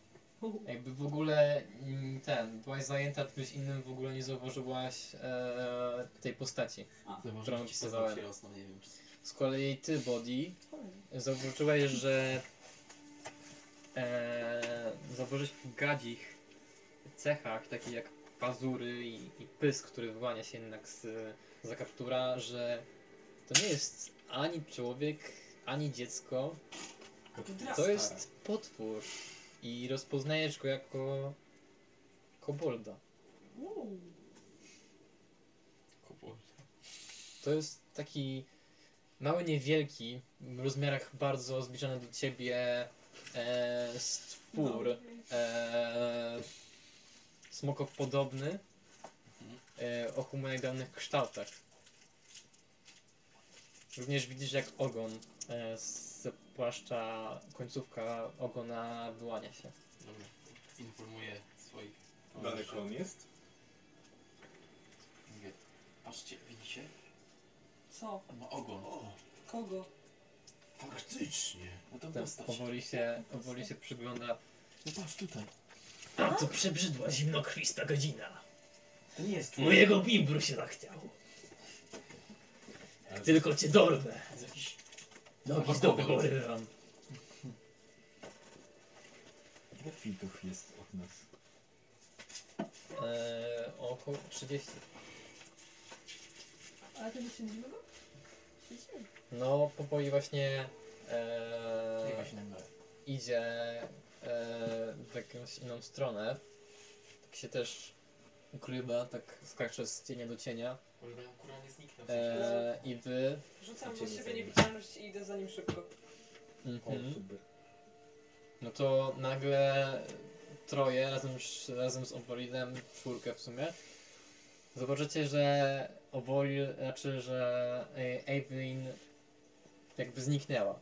[SPEAKER 3] Jakby w ogóle mm, ten, byłaś zajęta czymś innym, w ogóle nie zauważyłaś e, tej postaci, którą opisywałem.
[SPEAKER 1] rosną, nie wiem. Czy...
[SPEAKER 3] Z kolei ty, Body, zauważyłeś, że e, zauważyłeś po gadzich cechach, takich jak pazury i, i pysk, który wyłania się jednak z, za kaptura, że to nie jest ani człowiek, ani dziecko, to jest potwór i rozpoznajesz go jako kobolda.
[SPEAKER 2] Uuu.
[SPEAKER 3] To jest taki mały, niewielki, w rozmiarach bardzo zbliżony do ciebie e, stwór, e, smokopodobny, e, o humanoidalnych kształtach. Również widzisz jak ogon e, z płaszcza, końcówka ogona wyłania się.
[SPEAKER 1] Dobra. Informuję swoich
[SPEAKER 4] Daleko on jest?
[SPEAKER 1] Mówię, patrzcie, widzicie?
[SPEAKER 2] Co?
[SPEAKER 1] On ma ogon.
[SPEAKER 2] Kogo?
[SPEAKER 5] Faktycznie.
[SPEAKER 1] No to
[SPEAKER 3] Ten
[SPEAKER 1] postać.
[SPEAKER 3] powoli się, powoli się przygląda.
[SPEAKER 1] No patrz tutaj.
[SPEAKER 22] A to przebrzydła zimnokrwista godzina.
[SPEAKER 1] To nie jest
[SPEAKER 22] Mojego bimbru się zachciało. Tylko cię dorwę.
[SPEAKER 1] Jest jakiś...
[SPEAKER 22] Nogi z dupy porywam.
[SPEAKER 4] Ile fitów jest od nas?
[SPEAKER 3] E, około 30.
[SPEAKER 2] Ale ty wyśledzimy go? Śledzimy.
[SPEAKER 3] No, powoli właśnie e,
[SPEAKER 1] górę.
[SPEAKER 3] idzie e, w jakąś inną stronę. Tak się też ukrywa, tak skacze z cienia do cienia.
[SPEAKER 1] Może kurwa nie zniknął.
[SPEAKER 3] E, I wy.
[SPEAKER 2] Rzucam
[SPEAKER 1] Ciebie
[SPEAKER 2] do siebie niewidzialność i idę za nim szybko.
[SPEAKER 3] Mhm.
[SPEAKER 21] super.
[SPEAKER 3] No to nagle troje razem, z- razem z Obolidem, czwórkę w sumie. Zobaczycie, że Obolil, znaczy, że e, Evelyn jakby zniknęła.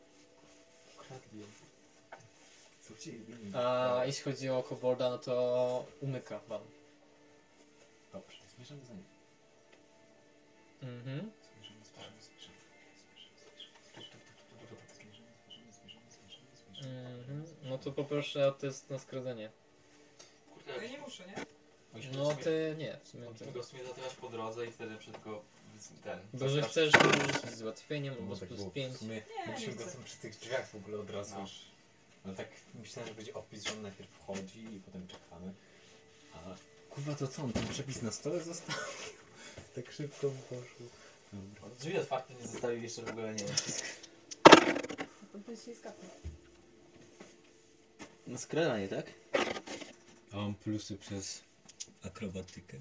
[SPEAKER 4] Ją.
[SPEAKER 3] A jeśli chodzi o Kobolda, no to umyka wam.
[SPEAKER 4] Dobrze, zmierzamy za nim.
[SPEAKER 3] Mhm.
[SPEAKER 4] Zmierzamy, zmierzamy, zmierzamy.
[SPEAKER 3] Mhm. No to poproszę o test na skrodzenie.
[SPEAKER 1] Kurde,
[SPEAKER 2] Ja nie muszę, nie?
[SPEAKER 1] Musimy
[SPEAKER 3] No
[SPEAKER 1] w sumie-
[SPEAKER 3] ty nie, w sumie ty.
[SPEAKER 1] Go w sumie zatrzymać po drodze i wtedy wszystko z- ten...
[SPEAKER 3] Bo że
[SPEAKER 1] zastraszyć.
[SPEAKER 3] chcesz możesz z ułatwieniem
[SPEAKER 4] No
[SPEAKER 3] albo
[SPEAKER 4] bo
[SPEAKER 3] z plus
[SPEAKER 4] było.
[SPEAKER 3] 5.
[SPEAKER 4] W sumie
[SPEAKER 2] Nie,
[SPEAKER 4] mogliśmy
[SPEAKER 2] nie
[SPEAKER 4] go
[SPEAKER 2] chcę.
[SPEAKER 4] tam przy tych drzwiach w ogóle od razu
[SPEAKER 1] No.
[SPEAKER 4] już... No tak myślałem, że będzie opis, że on najpierw wchodzi i potem czekamy. A kurwa to co, on ten przepis na stole zostawił? tak szybko poszło. Dobra.
[SPEAKER 1] On Drzwi otwarte nie zostawił jeszcze w ogóle, nie wiem.
[SPEAKER 2] To by się skapnął.
[SPEAKER 21] No skradanie, tak?
[SPEAKER 4] A mam plusy przez akrobatykę.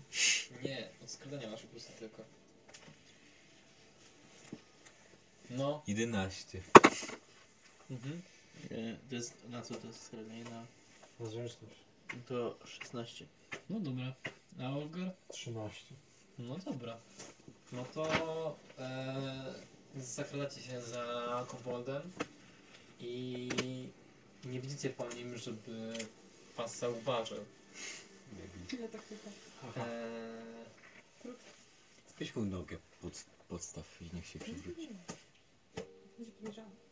[SPEAKER 3] Nie, od skradania masz plusy tylko. No.
[SPEAKER 4] 11.
[SPEAKER 3] Mhm.
[SPEAKER 21] Nie, to jest, na co to jest skradanie? Na...
[SPEAKER 14] Na zręczność.
[SPEAKER 21] To 16.
[SPEAKER 3] No dobra. A Olgar?
[SPEAKER 14] 13.
[SPEAKER 3] No dobra. No to e, zakradacie się za koboldem i nie widzicie po nim, żeby was zauważył.
[SPEAKER 2] Ja tak tylko.
[SPEAKER 3] E,
[SPEAKER 4] Weź mu nogę pod, podstaw i niech się przewróci.
[SPEAKER 2] Będzie podejrzany.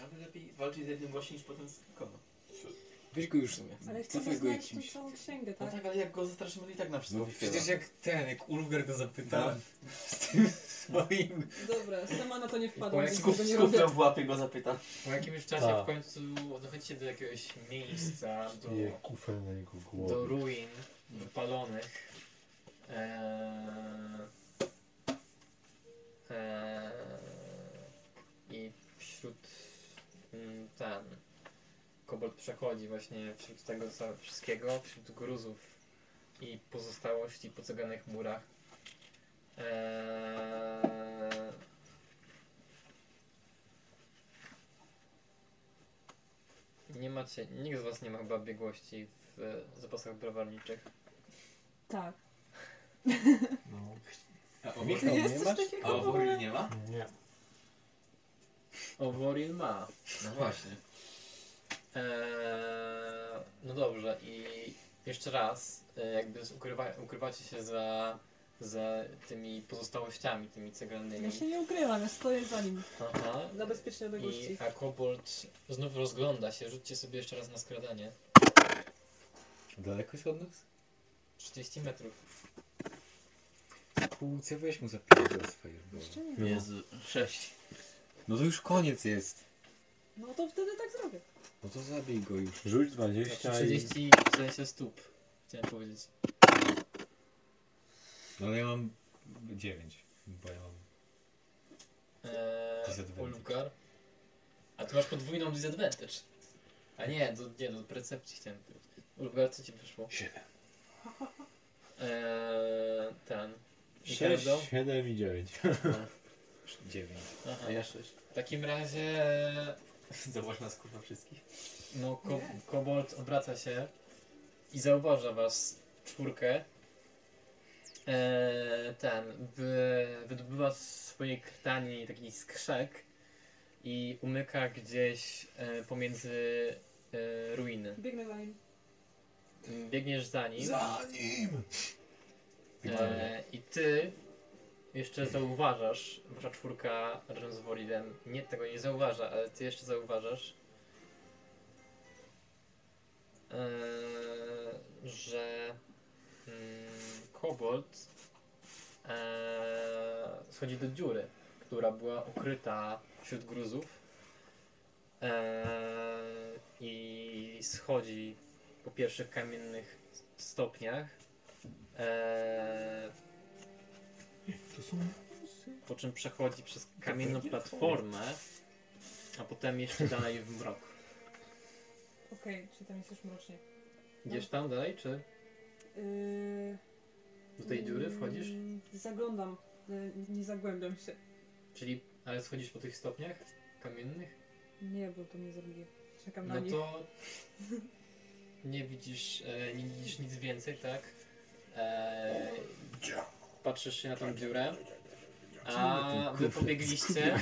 [SPEAKER 19] Nawet lepiej walczyć z jednym gościem niż potem z kilkoma.
[SPEAKER 4] Weź go już
[SPEAKER 2] Ale chcę
[SPEAKER 4] Cofaj go
[SPEAKER 2] znaleźć tą
[SPEAKER 4] jakimś.
[SPEAKER 2] całą księgę,
[SPEAKER 19] No
[SPEAKER 2] tak?
[SPEAKER 19] tak, ale jak go zastraszymy, to i tak na wszystko
[SPEAKER 4] No przecież jak ten, jak Ulgar go zapyta z tym swoim...
[SPEAKER 2] Dobra, sama na to nie wpadłam, więc tego nie robię.
[SPEAKER 19] w łapie go zapyta.
[SPEAKER 3] Po jakimś czasie
[SPEAKER 5] Tak.
[SPEAKER 3] w końcu dochodzicie do jakiegoś miejsca, do,
[SPEAKER 5] Je kufel na jego
[SPEAKER 3] do
[SPEAKER 5] głowie.
[SPEAKER 3] ruin wypalonych. Eee, eee, I ten kobold przechodzi właśnie wśród tego wszystkiego, wśród gruzów i pozostałości po ceganych murach. Eee, nie macie, nikt z was nie ma chyba biegłości w zapasach browarniczych.
[SPEAKER 2] Tak.
[SPEAKER 5] No.
[SPEAKER 19] A
[SPEAKER 2] Jest
[SPEAKER 5] nie
[SPEAKER 2] coś
[SPEAKER 5] masz?
[SPEAKER 2] takiego
[SPEAKER 19] A
[SPEAKER 2] w ogóle?
[SPEAKER 19] Nie ma?
[SPEAKER 5] Nie.
[SPEAKER 3] Oworil ma.
[SPEAKER 19] No właśnie.
[SPEAKER 3] Eee, no dobrze i jeszcze raz, e, jakby z- ukrywa, ukrywacie się za, za tymi pozostałościami, tymi ceglanymi.
[SPEAKER 2] Ja się nie ukrywam, ja stoję za nim.
[SPEAKER 3] Aha.
[SPEAKER 2] Dla bezpiecznej odległości.
[SPEAKER 3] I a kobold znów rozgląda się, rzućcie sobie jeszcze raz na skradanie.
[SPEAKER 4] Daleko jest od nas?
[SPEAKER 3] 30 metrów.
[SPEAKER 4] Kłócę, weź mu zapierdol z Fireball.
[SPEAKER 2] Jeszcze nie.
[SPEAKER 23] Jezu, sześć.
[SPEAKER 4] No to już koniec jest.
[SPEAKER 2] No to wtedy tak zrobię.
[SPEAKER 4] No to zabij go już.
[SPEAKER 5] Rzuć
[SPEAKER 3] Znaczy
[SPEAKER 5] 20 i...
[SPEAKER 3] 30 w sensie stóp, chciałem powiedzieć.
[SPEAKER 4] No ale ja mam 9, bo ja mam...
[SPEAKER 3] Eee,
[SPEAKER 4] Disadvantage.
[SPEAKER 3] A ty masz podwójną disadvantage. A nie, do, nie, do percepcji chciałem powiedzieć. Ulfgar, co ci wyszło?
[SPEAKER 5] 7.
[SPEAKER 3] Eee, ten.
[SPEAKER 5] 6,
[SPEAKER 3] Ricardo?
[SPEAKER 5] 7 i 9.
[SPEAKER 4] 9.
[SPEAKER 3] Aha.
[SPEAKER 19] A ja sześć.
[SPEAKER 3] W takim razie,
[SPEAKER 19] Zobacz nas kurwa wszystkich.
[SPEAKER 3] no, ko kobold obraca się i zauważa was czwórkę. Eee, ten, wy, wydobywa z swojej krtani taki skrzek i umyka gdzieś e, pomiędzy e, ruiny.
[SPEAKER 2] Biegnę za nim.
[SPEAKER 3] Biegniesz za nim.
[SPEAKER 5] Za nim!
[SPEAKER 3] E, I ty jeszcze zauważasz, wasza czwórka razem z nie, tego nie zauważa, ale ty jeszcze zauważasz, e, że mm, kobold e, schodzi do dziury, która była ukryta wśród gruzów e, i schodzi po pierwszych kamiennych stopniach. Po czym przechodzi przez kamienną platformę, a potem jeszcze dalej w mrok.
[SPEAKER 2] Okej, czy tam jest już mrocznie?
[SPEAKER 3] Idziesz tam dalej, czy
[SPEAKER 2] Yy,
[SPEAKER 3] do tej dziury wchodzisz?
[SPEAKER 2] mm, Zaglądam, yy, nie zagłębiam się.
[SPEAKER 3] Czyli, ale schodzisz po tych stopniach kamiennych?
[SPEAKER 2] Nie, bo to mnie zabije. Czekam na
[SPEAKER 3] No
[SPEAKER 2] nich.
[SPEAKER 3] to nie widzisz, e, nie widzisz nic więcej, tak? E, patrzysz się na tą dziurę, a wy pobiegliście,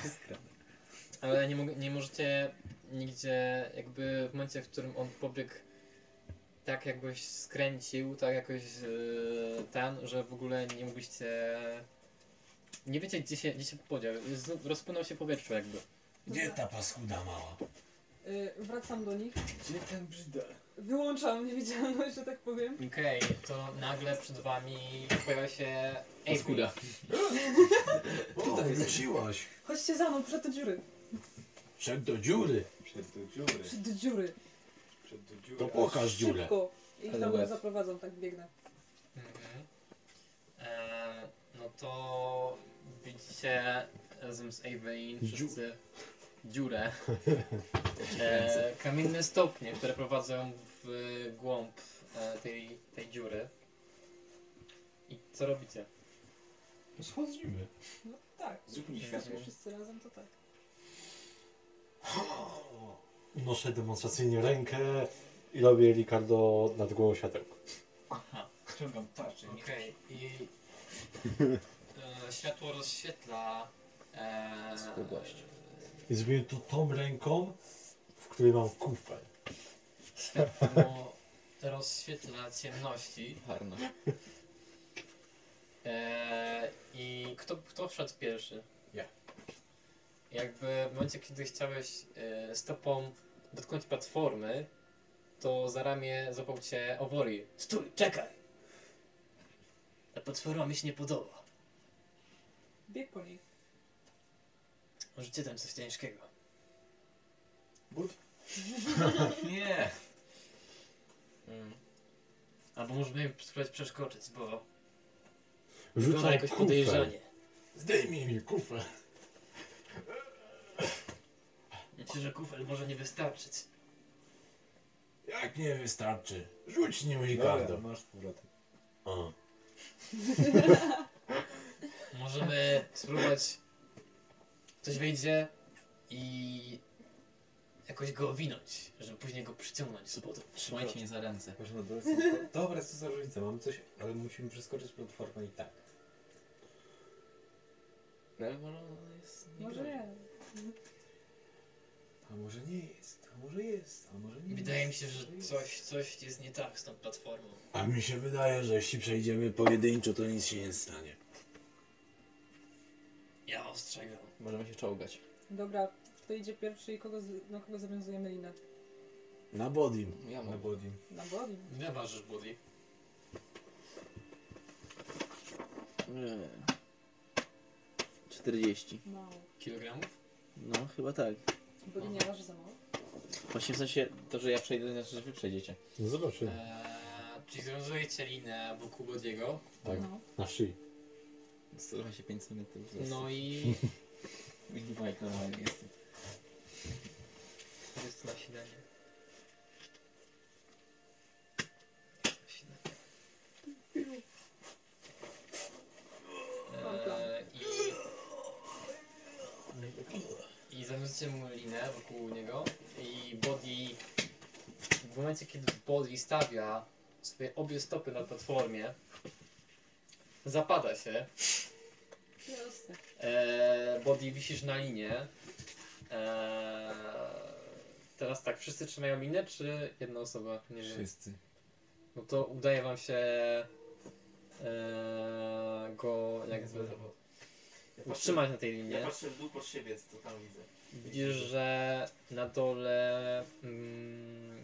[SPEAKER 3] ale nie, mog- nie możecie nigdzie, jakby w momencie, w którym on pobiegł tak jakbyś skręcił, tak jakoś e, ten, że w ogóle nie mogliście... Nie wiecie, gdzie się, gdzie się podział. Znów Rozpłynął się w powietrzu jakby.
[SPEAKER 5] Gdzie ta paskuda mała?
[SPEAKER 2] Yy, wracam do nich.
[SPEAKER 5] Gdzie ten brzydal?
[SPEAKER 2] Wyłączam niewidzialność, że tak powiem.
[SPEAKER 3] Okej, to nagle przed wami pojawia się
[SPEAKER 19] Paskuda.
[SPEAKER 5] O, wróciłaś.
[SPEAKER 2] Chodźcie za mną, przed do dziury.
[SPEAKER 5] Wszedł do dziury.
[SPEAKER 4] Przed do dziury.
[SPEAKER 2] Przed do dziury.
[SPEAKER 4] Przed do dziury.
[SPEAKER 5] To pokaż dziurę.
[SPEAKER 2] Szybko. I
[SPEAKER 19] Ale
[SPEAKER 2] tam
[SPEAKER 19] łeb.
[SPEAKER 2] zaprowadzam, tak biegnę.
[SPEAKER 3] Mhm. E, no to widzicie razem z Avein wszyscy dziurę. E, kamienne stopnie, które prowadzą w głąb e, tej, tej dziury. I co robicie?
[SPEAKER 5] Schodzimy.
[SPEAKER 2] No tak.
[SPEAKER 19] Zrób mi
[SPEAKER 2] Jesteśmy
[SPEAKER 19] światło.
[SPEAKER 2] wszyscy razem, to tak.
[SPEAKER 5] Unoszę demonstracyjnie rękę i robię Ricardo nad głową światełko.
[SPEAKER 19] Ściągam tarczę.
[SPEAKER 3] Okej, i e, światło rozświetla e,
[SPEAKER 19] Skłodność.
[SPEAKER 5] I zrobię to tą ręką, w której mam kufel.
[SPEAKER 3] Światło rozświetla ciemności.
[SPEAKER 19] Harna.
[SPEAKER 3] E, I kto, kto wszedł pierwszy?
[SPEAKER 5] Ja.
[SPEAKER 24] jakby w momencie, kiedy chciałeś e, stopą dotknąć platformy, to za ramię złapał cię Owori.
[SPEAKER 3] Stój, czekaj! Ta platforma mi się nie podoba.
[SPEAKER 2] Bieg po niej.
[SPEAKER 3] Możecie tam coś ciężkiego.
[SPEAKER 25] Nie!
[SPEAKER 24] Mm.
[SPEAKER 3] Albo możemy spróbować przeskoczyć, bo wygląda
[SPEAKER 5] Rzucaj
[SPEAKER 3] jakoś
[SPEAKER 5] kufel.
[SPEAKER 3] podejrzanie.
[SPEAKER 5] Zdejmij mi kufel.
[SPEAKER 3] Myślę, że kufel może nie wystarczyć.
[SPEAKER 5] Jak nie wystarczy? Rzuć nim
[SPEAKER 4] Dobra,
[SPEAKER 5] Ricardo.
[SPEAKER 4] masz z powrotem.
[SPEAKER 5] O.
[SPEAKER 3] Możemy spróbować. Coś wyjdzie i jakoś go owinąć, żeby później go przyciągnąć z powrotem.
[SPEAKER 25] Trzymajcie mnie za ręce.
[SPEAKER 4] Masz na dole Dobra, co za różnica, mamy coś, ale musimy przeskoczyć platformę i tak.
[SPEAKER 24] Ale może jest
[SPEAKER 2] Może nie.
[SPEAKER 4] A może nie jest, a może jest, a może nie
[SPEAKER 3] Wydaje mi
[SPEAKER 4] jest.
[SPEAKER 3] się, że coś, coś jest nie tak z tą platformą.
[SPEAKER 5] A mi się wydaje, że jeśli przejdziemy pojedynczo, to nic się nie stanie.
[SPEAKER 3] Ja ostrzegam.
[SPEAKER 24] Możemy się czołgać.
[SPEAKER 2] Dobra, kto idzie pierwszy i kogo, z- na kogo zawiązujemy linę?
[SPEAKER 5] Na bodim.
[SPEAKER 24] Ja
[SPEAKER 4] Na
[SPEAKER 24] mam.
[SPEAKER 4] body.
[SPEAKER 2] Na body.
[SPEAKER 3] Nie ważysz body.
[SPEAKER 1] Nie. 40.
[SPEAKER 2] Mało.
[SPEAKER 3] Kilogramów?
[SPEAKER 1] No, chyba tak.
[SPEAKER 2] Body nie waży za mało.
[SPEAKER 1] Właśnie w sensie to, że ja przejdę, to znaczy, że wy przejdziecie.
[SPEAKER 5] No zobaczymy.
[SPEAKER 3] Eee, czyli związujecie linę wokół Bodiego.
[SPEAKER 5] Tak,
[SPEAKER 2] No.
[SPEAKER 5] na szyi.
[SPEAKER 1] 125 cm wzrostu.
[SPEAKER 3] No i
[SPEAKER 1] Big Mike normalnie jestem.
[SPEAKER 3] Jest nasilenie. Nasilenie. Eee, I, I mu linę wokół niego i Body w momencie kiedy Body stawia swoje obie stopy na platformie zapada się
[SPEAKER 2] Jasne.
[SPEAKER 3] Eee, body wisisz na linie. Eee, teraz tak, wszyscy trzymają linę, czy jedna osoba? Nie wiem.
[SPEAKER 4] Wszyscy.
[SPEAKER 3] No to udaje wam się eee, go jakby utrzymać na tej linie.
[SPEAKER 25] Ja patrzę w dół pod siebie, co tam widzę.
[SPEAKER 3] Widzisz, że na dole mm,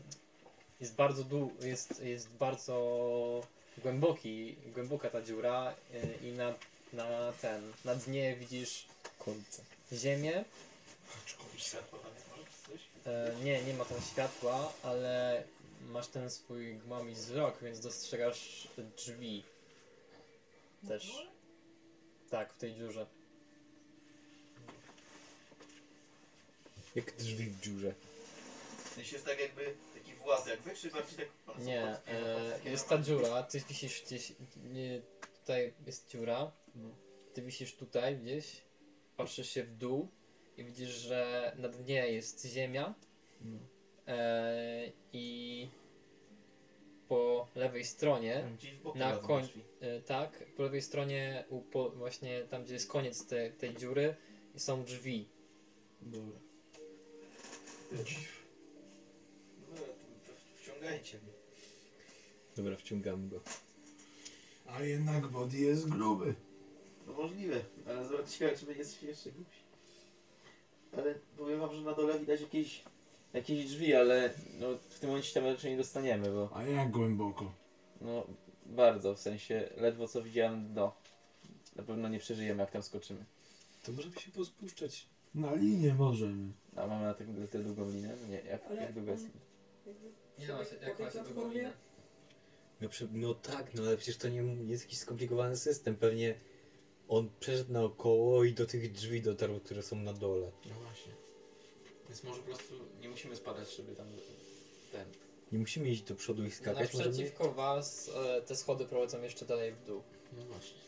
[SPEAKER 3] jest bardzo dół, jest, jest bardzo głęboki, głęboka ta dziura y, i na, na ten, na dnie widzisz
[SPEAKER 1] Końce.
[SPEAKER 3] ziemię.
[SPEAKER 25] Światło tam jest, może czy coś?
[SPEAKER 3] E, nie, nie ma tam światła, ale masz ten swój gmami wzrok, więc dostrzegasz drzwi też. Tak, w tej dziurze.
[SPEAKER 4] Jak drzwi w dziurze.
[SPEAKER 25] Sensie jest tak jakby taki właz jak wy, czy bardziej tak
[SPEAKER 3] Nie, e, jest ta dziura, ty wisisz gdzieś, nie, tutaj jest dziura, ty wisisz tutaj gdzieś, patrzysz się w dół i widzisz, że na dnie jest ziemia e, i po lewej stronie, na koń, e, tak, po lewej stronie, u, po, właśnie tam gdzie jest koniec te, tej dziury są drzwi.
[SPEAKER 1] Dobra.
[SPEAKER 25] Dobra, to, wciągajcie mnie.
[SPEAKER 4] Dobra, wciągamy go.
[SPEAKER 5] A jednak body jest gruby.
[SPEAKER 25] No możliwe, ale zobacz ciekawe, czy my jesteśmy jeszcze głupi. Ale powiem wam, że na dole widać jakieś...
[SPEAKER 1] Jakieś drzwi, ale no, w tym momencie tam raczej nie dostaniemy, bo
[SPEAKER 5] A jak głęboko?
[SPEAKER 1] no bardzo, w sensie ledwo co widziałem dno. Na pewno nie przeżyjemy jak tam skoczymy.
[SPEAKER 4] To możemy się pospuszczać.
[SPEAKER 5] Na linie możemy.
[SPEAKER 1] A mamy na tę tę długą linę? Nie, jak,
[SPEAKER 2] Ale
[SPEAKER 1] jak długa jest?
[SPEAKER 2] Jakby
[SPEAKER 3] Nie jak
[SPEAKER 2] tej
[SPEAKER 3] ma się
[SPEAKER 2] platformie-
[SPEAKER 3] długą
[SPEAKER 4] No, prze- no tak, no ale przecież to nie jest jakiś skomplikowany system. Pewnie on przeszedł naokoło i do tych drzwi dotarł, które są na dole.
[SPEAKER 24] No właśnie. Więc może po prostu nie musimy spadać, żeby tam ten.
[SPEAKER 4] Nie musimy iść do przodu i skakać, możemy...
[SPEAKER 3] Naprzeciwko was e, te schody prowadzą jeszcze dalej w dół.
[SPEAKER 24] No właśnie.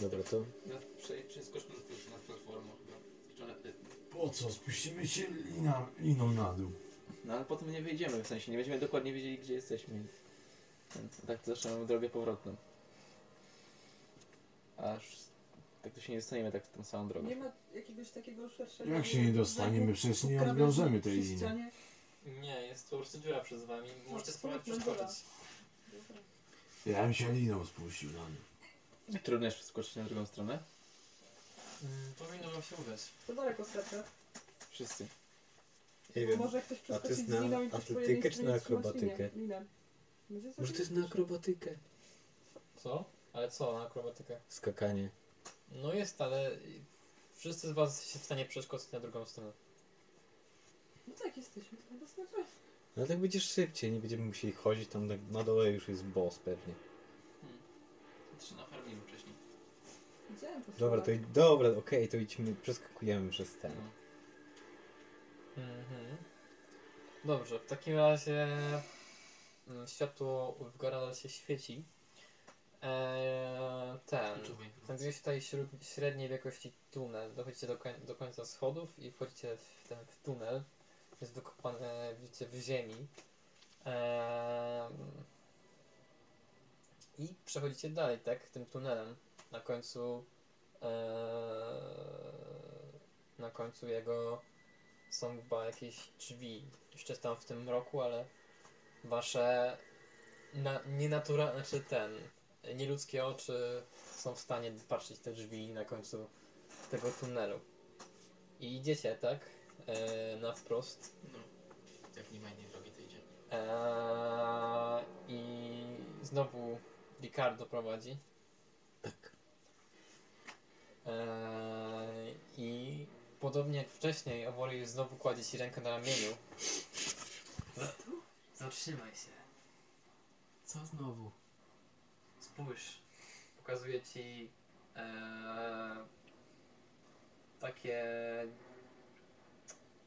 [SPEAKER 4] Dobra, to
[SPEAKER 24] prze- Przeskoczmy na, na platformę chyba. Y,
[SPEAKER 5] Po co? Spuścimy się lina, liną na dół.
[SPEAKER 1] No ale potem nie wyjdziemy, w sensie nie będziemy dokładnie wiedzieli gdzie jesteśmy. Więc tak to zawsze mamy drogę powrotną. Aż tak to się nie dostaniemy tak tą samą drogą.
[SPEAKER 2] Nie ma jakiegoś takiego szerszego...
[SPEAKER 5] Jak się nie dostaniemy? Przecież nie odwiążemy tej
[SPEAKER 2] przy
[SPEAKER 5] linii.
[SPEAKER 2] ścianie?
[SPEAKER 3] Nie, jest po prostu dziura przed wami. Możecie
[SPEAKER 2] to
[SPEAKER 3] spróbować przeskoczyć.
[SPEAKER 2] Dobra.
[SPEAKER 5] Ja bym się liną spuścił na dół.
[SPEAKER 1] Trudno jest przeskoczyć na drugą stronę. Mm, powinno wam się udać.
[SPEAKER 2] To daleko skacze.
[SPEAKER 4] Wszyscy. Nie wiem.
[SPEAKER 2] może ktoś
[SPEAKER 4] to
[SPEAKER 2] przeskoczyć
[SPEAKER 4] jest
[SPEAKER 2] z
[SPEAKER 4] na
[SPEAKER 2] liną i po
[SPEAKER 4] atletykę czy
[SPEAKER 2] stronie
[SPEAKER 4] na
[SPEAKER 2] trzymać
[SPEAKER 4] akrobatykę?
[SPEAKER 2] linię. Linę. Będzie
[SPEAKER 4] Może to jest na akrobatykę?
[SPEAKER 3] Co? Ale co na akrobatykę?
[SPEAKER 4] Skakanie.
[SPEAKER 3] No jest, ale wszyscy z was jesteście w stanie przeskoczyć na drugą stronę.
[SPEAKER 2] No tak, jesteśmy. To chyba skoczy.
[SPEAKER 4] No tak będzie szybciej, nie będziemy musieli chodzić tam na, na dole już jest boss pewnie.
[SPEAKER 1] Trzy na farmie wcześniej.
[SPEAKER 2] Widziałem to
[SPEAKER 4] Dobra, to
[SPEAKER 2] słowa.
[SPEAKER 4] i- dobra, okej, to idźmy, przeskakujemy przez ten.
[SPEAKER 3] Mhm. Dobrze, w takim razie mm, światło w górę się świeci. Eee, ten. Znajduje się tutaj średniej wielkości tunel. Dochodzicie do, koń, do końca schodów i wchodzicie w ten w tunel. Jest wykopany, widzicie, w ziemi. Eee, I przechodzicie dalej, tak, tym tunelem. Na końcu eee, na końcu jego są chyba jakieś drzwi. Jeszcze tam w tym mroku, ale wasze na, nienaturalne, znaczy ten, nieludzkie oczy są w stanie patrzeć te drzwi na końcu tego tunelu. I idziecie, tak? E, na wprost.
[SPEAKER 1] No, jak nie ma innej drogi, to idzie.
[SPEAKER 3] E, I znowu Ricardo prowadzi.
[SPEAKER 4] Tak.
[SPEAKER 3] E, I podobnie jak wcześniej, Owory znowu kładzie ci rękę na ramieniu.
[SPEAKER 1] Zatrzymaj się. Co znowu? Spójrz.
[SPEAKER 3] Pokazuje ci e, takie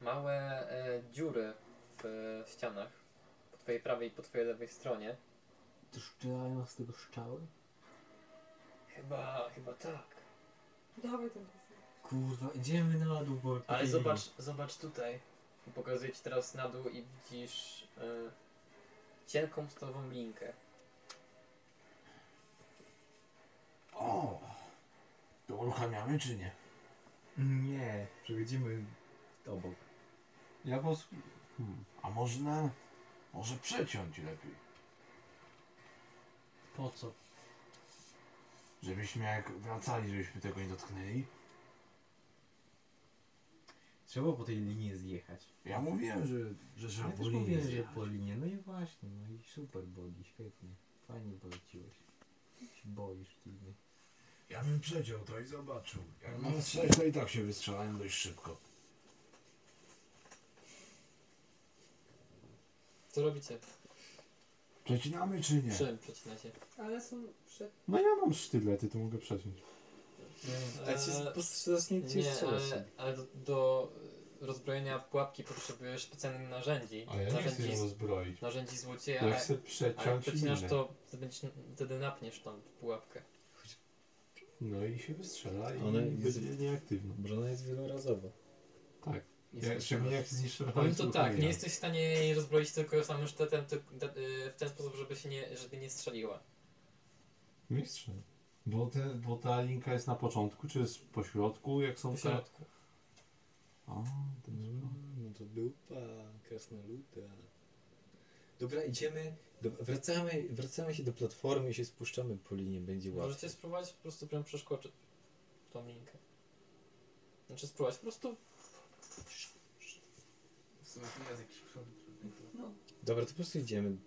[SPEAKER 3] małe e, dziury w ścianach po twojej prawej i po twojej lewej stronie.
[SPEAKER 4] To szczelają z tego szczały?
[SPEAKER 3] Chyba, chyba tak.
[SPEAKER 2] Dawaj ten
[SPEAKER 4] Kurwa, idziemy na dół, bo...
[SPEAKER 3] Ale zobacz, zobacz tutaj. Pokazuję ci teraz na dół i widzisz e, cienką stałową linkę.
[SPEAKER 5] O! To uruchamiamy czy nie?
[SPEAKER 14] Nie, przechodzimy obok. Ja po hmm.
[SPEAKER 5] A można... Może przeciąć lepiej.
[SPEAKER 1] Po co?
[SPEAKER 5] Żebyśmy jak wracali, żebyśmy tego nie dotknęli.
[SPEAKER 14] Trzeba po tej linii zjechać.
[SPEAKER 5] Ja mówiłem, że, że trzeba
[SPEAKER 14] Ja
[SPEAKER 5] po
[SPEAKER 14] też
[SPEAKER 5] linii
[SPEAKER 14] mówiłem, że
[SPEAKER 5] zjechać.
[SPEAKER 14] po linii. No i właśnie, no i super Boli, świetnie. Fajnie poleciłeś. Się boisz liny.
[SPEAKER 5] Ja bym przeciął to i zobaczył. Jak mamy strzelać, to i tak się wystrzelają dość szybko.
[SPEAKER 3] Co robicie?
[SPEAKER 5] Przecinamy czy nie?
[SPEAKER 3] Czym przecinacie?
[SPEAKER 2] Ale są przed...
[SPEAKER 14] No ja mam sztylety, to mogę przeciąć.
[SPEAKER 4] A ci
[SPEAKER 3] Eee,
[SPEAKER 4] z- zacznie
[SPEAKER 3] Nie,
[SPEAKER 4] strzelać.
[SPEAKER 3] ale, ale do, do rozbrojenia pułapki potrzebujesz specjalnych narzędzi.
[SPEAKER 14] A ja nie chcę
[SPEAKER 3] narzędzi,
[SPEAKER 14] ją rozbroić.
[SPEAKER 3] narzędzi złodzieja,
[SPEAKER 14] Ja
[SPEAKER 3] ale,
[SPEAKER 14] chcę
[SPEAKER 3] ale jak
[SPEAKER 14] przeciąć
[SPEAKER 3] przecinasz
[SPEAKER 14] linę.
[SPEAKER 3] to będziesz, wtedy napniesz tą pułapkę.
[SPEAKER 14] No i się wystrzela i będzie
[SPEAKER 4] jest-
[SPEAKER 14] nieaktywna.
[SPEAKER 4] Może ona jest wielorazowa.
[SPEAKER 14] Tak. Jak, szczególnie jak zniszczę
[SPEAKER 3] Powiem to tak, nie jesteś w stanie jej rozbroić tylko samym sztetem ty, te- y, w ten sposób, żeby się nie, żeby nie strzeliła.
[SPEAKER 14] Mistrz. Bo, te, bo ta linka jest na początku, czy jest po środku, jak są
[SPEAKER 3] Po środku.
[SPEAKER 14] te... O, to jest
[SPEAKER 4] No, no to dupa, krasnoluda. Dobra, idziemy, do, wracamy, wracamy się do platformy i się spuszczamy po linie, będzie łatwiej.
[SPEAKER 3] Możecie spróbować po prostu prям przeskoczyć tą linkę. Znaczy spróbować po prostu
[SPEAKER 1] W sumie tu jest jakiś przód.
[SPEAKER 4] Dobra, to po prostu idziemy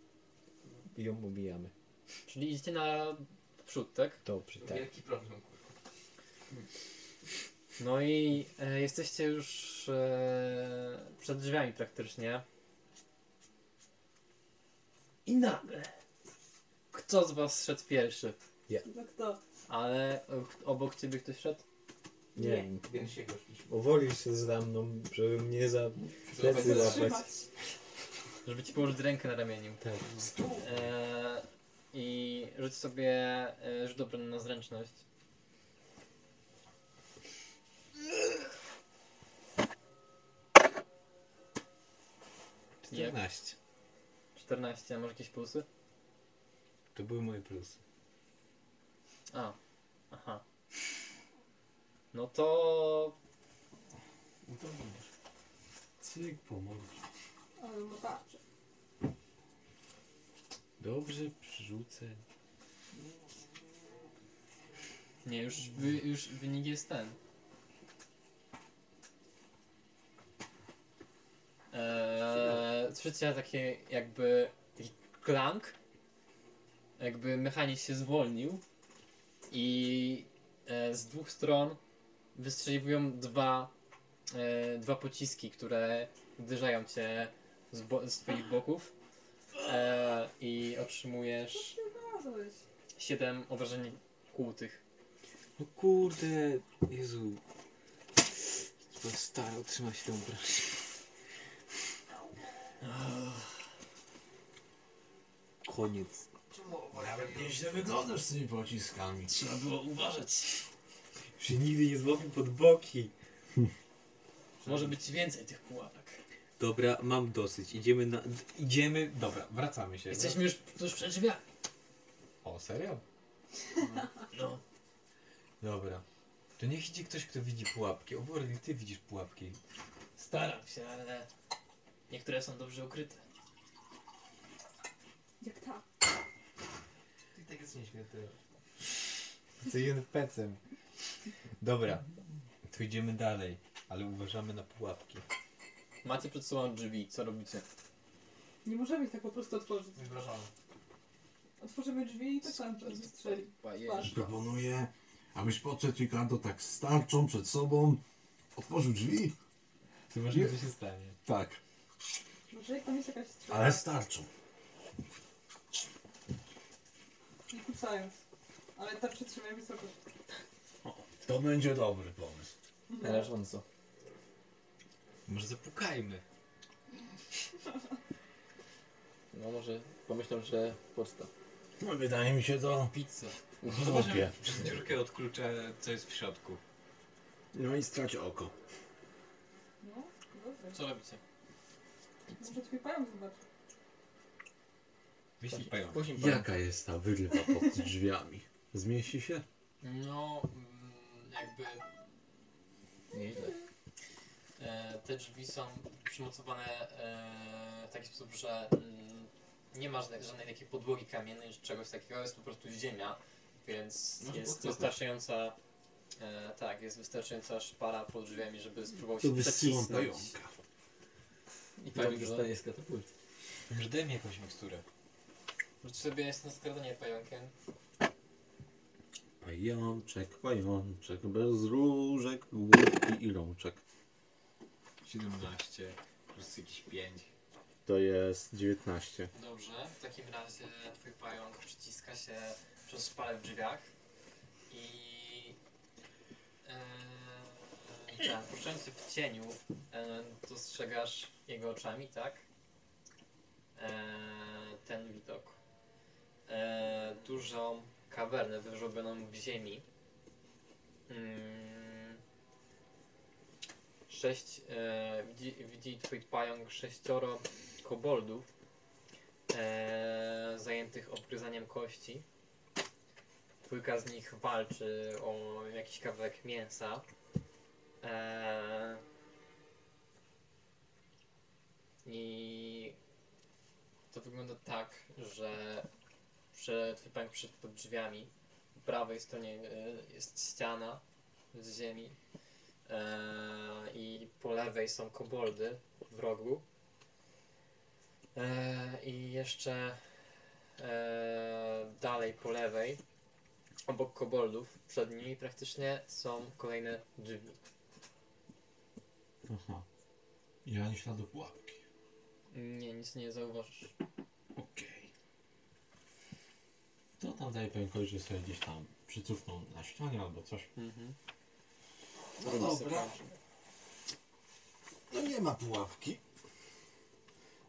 [SPEAKER 4] i ją obijamy.
[SPEAKER 3] Czyli idziecie na przód, tak?
[SPEAKER 4] Dobrze, tak.
[SPEAKER 1] Wielki problem, kurwa.
[SPEAKER 3] No i e, jesteście już e, przed drzwiami praktycznie. I nagle kto z was szedł pierwszy?
[SPEAKER 2] No kto?
[SPEAKER 3] Ale e, obok ciebie ktoś szedł?
[SPEAKER 4] Nie,
[SPEAKER 1] Więc się go szliśmy.
[SPEAKER 4] powoli się za mną, żeby mnie za plecy złapać.
[SPEAKER 2] Zatrzymać.
[SPEAKER 3] Żeby ci położyć rękę na ramieniu.
[SPEAKER 4] Tak.
[SPEAKER 3] E, I rzuć sobie e, rzut obrony na zręczność. Jak?
[SPEAKER 4] 14.
[SPEAKER 3] 14, a masz jakieś plusy?
[SPEAKER 4] To były moje plusy.
[SPEAKER 3] A, aha. No to
[SPEAKER 1] No to widzisz.
[SPEAKER 5] Cyk, pomóż.
[SPEAKER 2] Ale no tarczę.
[SPEAKER 4] Dobrze, przerzucę.
[SPEAKER 3] nie, już, wy, już wynik jest ten. Słyszycie takie jakby taki klank, jakby mechanizm się zwolnił i e, z dwóch stron wystrzeliwują dwa, e, dwa pociski, które uderzają cię z, bo- z twoich boków e, i otrzymujesz
[SPEAKER 2] Znalazłeś.
[SPEAKER 3] 7 obrażeń kłutych.
[SPEAKER 4] No kurde, Jezu. To stary, otrzyma się tę obrażenie. Koniec.
[SPEAKER 5] Nawet nieźle wyglądasz z tymi pociskami.
[SPEAKER 26] Trzeba było uważać.
[SPEAKER 4] Się nigdy nie złapię pod boki.
[SPEAKER 26] Może być więcej tych pułapek.
[SPEAKER 4] Dobra, mam dosyć. Idziemy na... Idziemy... Dobra, wracamy się.
[SPEAKER 26] Jesteśmy już tuż przed drzwiami.
[SPEAKER 4] O, serio?
[SPEAKER 26] No.
[SPEAKER 4] Dobra. To niech idzie ktoś, kto widzi pułapki. O, Borli, ty widzisz pułapki.
[SPEAKER 26] Staram się, ale niektóre są dobrze ukryte.
[SPEAKER 2] Jak ta.
[SPEAKER 4] Ty tak jest nieśmieszny. Jeden pecem. Dobra. To idziemy dalej, ale uważamy na pułapki.
[SPEAKER 3] Macie przed sobą drzwi, co robicie?
[SPEAKER 2] Nie możemy ich tak po prostu otworzyć.
[SPEAKER 1] Wyobrażamy.
[SPEAKER 2] Otworzymy drzwi i to tam wystrzeli. Patrz.
[SPEAKER 5] Proponuję, abyś podszedł Ricardo tak starczą przed sobą, otworzył drzwi.
[SPEAKER 4] Zobaczymy, co się stanie.
[SPEAKER 5] Tak,
[SPEAKER 2] Może jak tam jest jakaś strzała.
[SPEAKER 5] ale starczą.
[SPEAKER 2] Nie kucając. Ale tak przytrzymaj wysoko.
[SPEAKER 5] To będzie dobry pomysł.
[SPEAKER 3] Leżąco.
[SPEAKER 4] Może zapukajmy.
[SPEAKER 3] No może pomyślą, że posta.
[SPEAKER 5] No, wydaje mi się to
[SPEAKER 3] Pizza.
[SPEAKER 5] głupie.
[SPEAKER 4] Przez dziurkę od klucza, co jest w środku.
[SPEAKER 5] No i strać oko.
[SPEAKER 2] No, dobrze.
[SPEAKER 3] Co robicie?
[SPEAKER 2] Może twój pająk zobaczy.
[SPEAKER 4] Wyślij pająk.
[SPEAKER 3] Później
[SPEAKER 5] Jaka jest ta wyrwa pod drzwiami? Zmieści się?
[SPEAKER 3] No, mm, jakby. Nieźle. E, te drzwi są przymocowane e, w taki sposób, że mm, nie ma żadnej, żadnej takiej podłogi kamiennej, czy czegoś takiego, jest po prostu ziemia, więc
[SPEAKER 5] Może
[SPEAKER 3] jest
[SPEAKER 5] podkopać.
[SPEAKER 3] wystarczająca. E, tak, jest wystarczająca szpara pod drzwiami, żeby spróbował
[SPEAKER 5] To
[SPEAKER 3] się
[SPEAKER 5] wysyłam
[SPEAKER 3] przecisnąć.
[SPEAKER 5] pająka.
[SPEAKER 3] I pająk zostanie
[SPEAKER 4] z katapulty. Może daj mi jakąś miksturę.
[SPEAKER 3] Rzuć sobie jest na skradanie pająkiem.
[SPEAKER 5] Pajączek, pajączek, bez różek, główki i rączek.
[SPEAKER 4] 17 plus jakieś 5.
[SPEAKER 5] To jest 19.
[SPEAKER 3] Dobrze, w takim razie twój pająk przyciska się przez szpalę w drzwiach i tak, poruszając się w cieniu e, dostrzegasz jego oczami, tak? E, ten widok. E, dużą kawernę wyżłobioną w ziemi. Mm, sześć, e, widzi, widzi twój pająk sześcioro koboldów e, zajętych obgryzaniem kości. Dwójka z nich walczy o jakiś kawałek mięsa. E, I to wygląda tak, że przed, twój pająk przed pod drzwiami. Po prawej stronie e, jest ściana z ziemi. E, I po lewej są koboldy w rogu. E, I jeszcze dalej po lewej, obok koboldów, przed nimi praktycznie są kolejne drzwi.
[SPEAKER 5] Aha. I ani śladu pułapki.
[SPEAKER 3] Nie, nic nie zauważysz.
[SPEAKER 5] Okej. To tam daje pająkowi, że sobie gdzieś tam przycupną na ścianie albo coś.
[SPEAKER 3] Mhm.
[SPEAKER 5] No
[SPEAKER 3] sobie
[SPEAKER 5] dobra. No nie ma pułapki.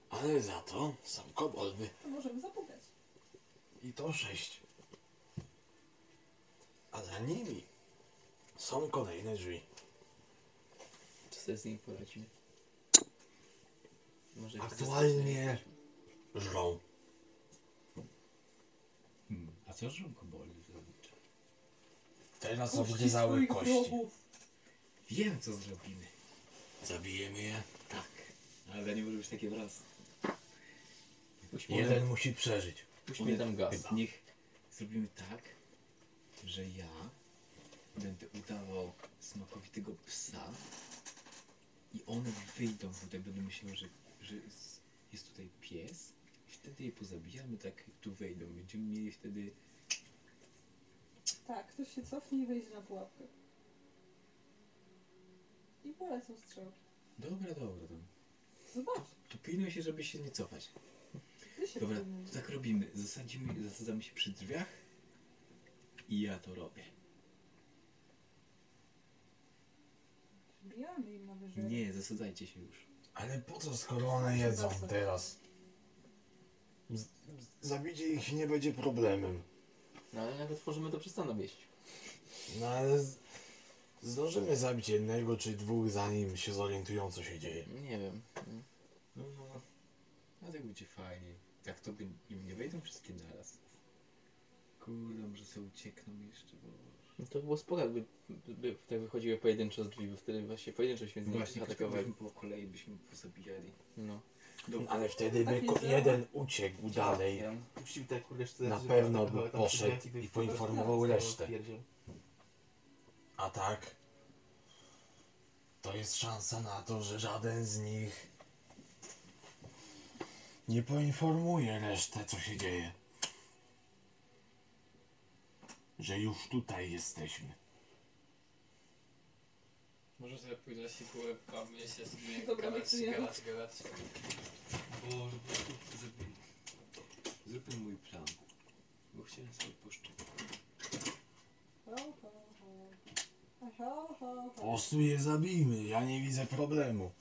[SPEAKER 5] Ale za to są koboldy.
[SPEAKER 2] To możemy zapukać.
[SPEAKER 5] I to sześć. A za nimi są kolejne drzwi.
[SPEAKER 4] Co sobie z nim poradzimy? Może ich
[SPEAKER 5] Aktualnie żrą.
[SPEAKER 27] Hmm. A co żą koboldy zrobić?
[SPEAKER 5] Teraz
[SPEAKER 2] Puści
[SPEAKER 5] obgryzały
[SPEAKER 2] swoich
[SPEAKER 5] kości.
[SPEAKER 2] wrogów.
[SPEAKER 27] Wiem co zrobimy.
[SPEAKER 5] Zabijemy je.
[SPEAKER 4] Tak. Ale nie może być takie wraz.
[SPEAKER 5] Jeden musi przeżyć.
[SPEAKER 3] Puśćmy tam gaz.
[SPEAKER 4] Niech zrobimy tak, że ja będę udawał smakowitego psa i one wyjdą tutaj, będą myślały, że, że jest, jest tutaj pozabijamy, tak jak tu wejdą. Będziemy mieli wtedy...
[SPEAKER 2] Tak, ktoś się cofnie i wejdzie na pułapkę. I polecą strzałki.
[SPEAKER 4] Dobra, dobra, dobra.
[SPEAKER 2] Zobacz,
[SPEAKER 4] To pilnuj się, żeby się nie cofać.
[SPEAKER 2] ty się
[SPEAKER 4] Dobra,
[SPEAKER 2] pilnuj.
[SPEAKER 4] to tak robimy. Zasadzimy, zasadzamy się przy drzwiach i ja to robię.
[SPEAKER 2] Wbijamy im na wyżej.
[SPEAKER 4] Nie, zasadzajcie się już.
[SPEAKER 5] Ale po co, skoro one jedzą teraz? Z- z- Zabicie ich nie będzie problemem.
[SPEAKER 1] No ale jak otworzymy, to przestaną jeść.
[SPEAKER 5] No ale z- zdążymy zabić jednego czy dwóch, zanim się zorientują, co się dzieje.
[SPEAKER 1] Nie wiem.
[SPEAKER 4] No, no. A tak będzie fajnie. Jak to by im nie wejdą wszystkie naraz. Kurde, może sobie uciekną jeszcze, bo...
[SPEAKER 1] No to było spoko, jakby by, tak wychodziły pojedynczo z drzwi, bo wtedy właśnie pojedynczo się z nich
[SPEAKER 4] Właśnie,
[SPEAKER 1] atakowali.
[SPEAKER 4] byśmy po kolei byśmy pozabijali.
[SPEAKER 1] No.
[SPEAKER 4] Dobra.
[SPEAKER 5] Ale wtedy by
[SPEAKER 2] Tak
[SPEAKER 5] ko- jeden uciekł dalej.
[SPEAKER 1] Ja,
[SPEAKER 28] Puścił te kurde
[SPEAKER 5] Na
[SPEAKER 28] żeby
[SPEAKER 5] pewno
[SPEAKER 28] atakowały
[SPEAKER 5] by
[SPEAKER 28] tam
[SPEAKER 5] poszedł i
[SPEAKER 28] po prostu
[SPEAKER 5] poinformował resztę. A tak, to jest szansa na to, że żaden z nich nie poinformuje resztę, co się dzieje. Że już tutaj jesteśmy.
[SPEAKER 3] Może sobie pójdę siłę, bawię się sobie,
[SPEAKER 2] Dobra,
[SPEAKER 3] gadać, gadać, gadać.
[SPEAKER 4] Boże, po prostu zrobimy. Zróbmy mój plan. Bo chciałem sobie poszczędzić.
[SPEAKER 2] Ho, ho, ho. A Ho, ho,
[SPEAKER 5] Po
[SPEAKER 2] ho.
[SPEAKER 5] prostu je zabijmy, ja nie widzę problemu.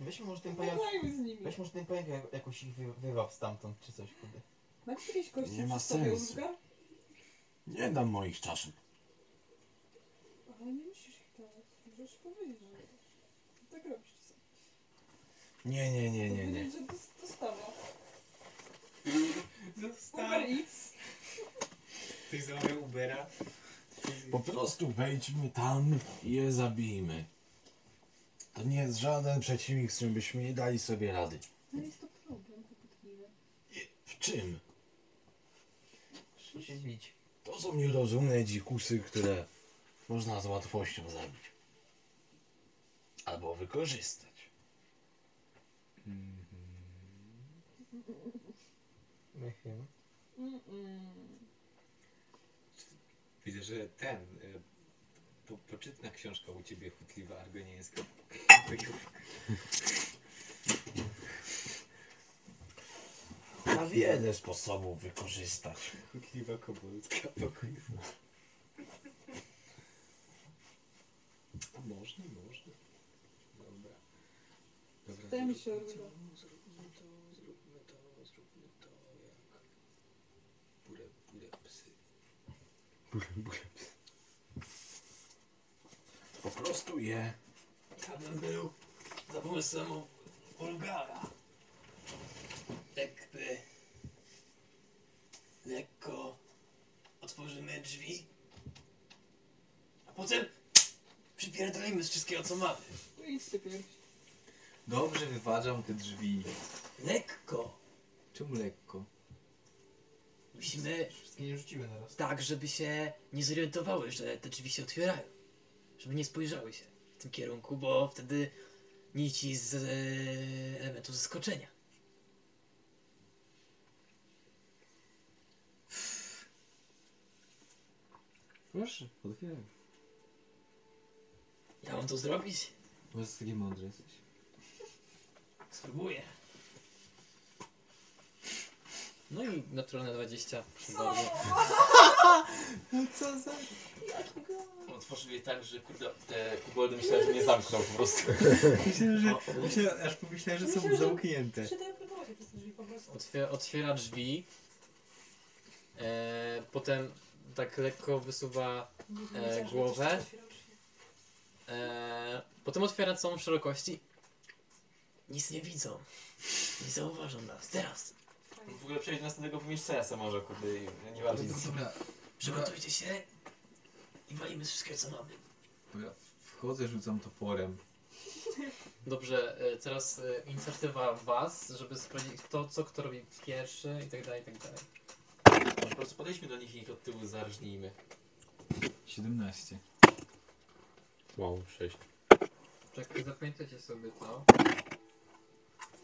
[SPEAKER 28] Weźmy może ten pająk,
[SPEAKER 2] Pogadajmy z nimi.
[SPEAKER 28] weź może ten pająk jak- jakoś ich wy, wywaw stamtąd, czy coś kurde.
[SPEAKER 2] Macie jakieś kości
[SPEAKER 5] Nie ma
[SPEAKER 2] przy sobie,
[SPEAKER 5] sensu. Nie dam moich czaszek.
[SPEAKER 2] Ale nie musisz ich dać. Możesz powiedzieć, że tak robisz.
[SPEAKER 5] Nie, nie, nie, nie, nie.
[SPEAKER 2] Powiedzieć, że dos- dostawa. Uber Eats.
[SPEAKER 4] Ktoś zamawiał Ubera?
[SPEAKER 5] Po prostu wejdźmy tam i je zabijmy. To nie jest żaden przeciwnik, z którym byśmy nie dali sobie rady.
[SPEAKER 2] No jest to problem kłopotliwy.
[SPEAKER 5] W czym?
[SPEAKER 28] Musi się bić.
[SPEAKER 5] To są nierozumne dzikusy, które można z łatwością zabić. Albo wykorzystać.
[SPEAKER 28] Mhm.
[SPEAKER 4] Widzę, że ten... y, Po, poczytna książka u ciebie chutliwa argonieńska.
[SPEAKER 5] Na wiele sposobów wykorzystać.
[SPEAKER 4] Chutliwa kobolska. Można, można. Dobra. Dobra,
[SPEAKER 2] Wydaje mi się,
[SPEAKER 4] to, zróbmy to, zróbmy to, zróbmy to, jak... Bure, bure psy.
[SPEAKER 5] Po prostu je.
[SPEAKER 3] Bym był za pomysłem Ulgara. Jakby lekko otworzymy drzwi, a potem przypierdolimy z wszystkiego co mamy.
[SPEAKER 2] Ty pierwszy.
[SPEAKER 4] Dobrze wyważam te drzwi.
[SPEAKER 3] Lekko.
[SPEAKER 4] Czemu lekko?
[SPEAKER 3] Musimy
[SPEAKER 28] Wszystkie nie raz.
[SPEAKER 3] tak, żeby się nie zorientowały, że te drzwi się otwierają. Żeby nie spojrzały się w tym kierunku, bo wtedy nici z e, elementu zaskoczenia.
[SPEAKER 4] Proszę, otwieraj.
[SPEAKER 3] Ja mam to zrobić?
[SPEAKER 4] Może taki mądry jesteś.
[SPEAKER 3] Spróbuję.
[SPEAKER 1] No i naturalne 20, proszę bardzo.
[SPEAKER 4] Co za...
[SPEAKER 1] Otworzył je tak, że kurde, te kuboldy myślałem, że nie zamknął po prostu.
[SPEAKER 4] Myślałem, że... Myślałem, aż pomyślałem, że są
[SPEAKER 2] Myślę, że-
[SPEAKER 4] zamknięte.
[SPEAKER 2] Się teleportować przez te drzwi po prostu.
[SPEAKER 1] Otwiera, otwiera drzwi, e, potem tak lekko wysuwa E, głowę? E, potem otwiera całą szerokości.
[SPEAKER 3] Nic nie widzą. Nie zauważą nas. Teraz.
[SPEAKER 1] W ogóle przejść do następnego pomieszczenia sam może, kurde, i nie nic.
[SPEAKER 4] Dobra,
[SPEAKER 3] Przygotujcie się i walimy z wszystkiego co mamy.
[SPEAKER 4] dobra. Wchodzę, rzucam toporem.
[SPEAKER 1] Dobrze, e, teraz e, inicjatywa was, żeby sprawdzić kto, co kto robi pierwszy i tak dalej, i tak dalej. Prostu podejdźmy do nich i ich od tyłu zarżnijmy.
[SPEAKER 4] 17.
[SPEAKER 14] Wow, 6.
[SPEAKER 1] Czekaj, zapamiętajcie sobie to.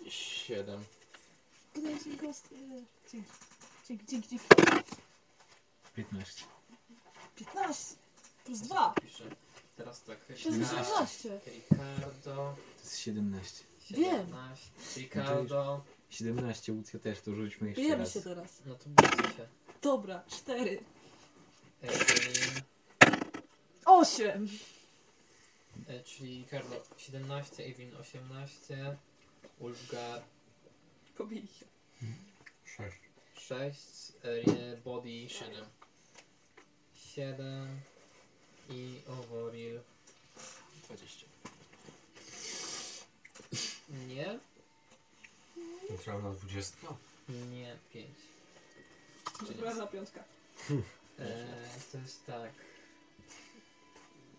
[SPEAKER 1] 7.
[SPEAKER 2] Podajcie mi kost. e, Dzięki. Dzięki, dzięki, dzięki.
[SPEAKER 23] 15.
[SPEAKER 2] 15 plus 2.
[SPEAKER 3] Piszę. Teraz tak.
[SPEAKER 2] To jest
[SPEAKER 23] 17.
[SPEAKER 2] 17.
[SPEAKER 3] Ricardo.
[SPEAKER 23] To jest 17.
[SPEAKER 2] Wiem.
[SPEAKER 3] 17. Ricardo.
[SPEAKER 23] 17, Łucja też, to rzućmy jeszcze
[SPEAKER 2] Bijemy
[SPEAKER 23] raz.
[SPEAKER 2] się teraz.
[SPEAKER 3] No to bójcie się.
[SPEAKER 2] Dobra, 4.
[SPEAKER 3] Evelyn.
[SPEAKER 2] 8.
[SPEAKER 3] E, czyli Ricardo 17, Evelyn 18, Ulfgar
[SPEAKER 2] Pobili się.
[SPEAKER 12] 6.
[SPEAKER 3] 6, e, Body 7. 7 i Ovoril
[SPEAKER 13] 20.
[SPEAKER 3] nie,
[SPEAKER 12] na 20.
[SPEAKER 3] nie 5.
[SPEAKER 2] Dobra, piątka.
[SPEAKER 3] E, to jest tak.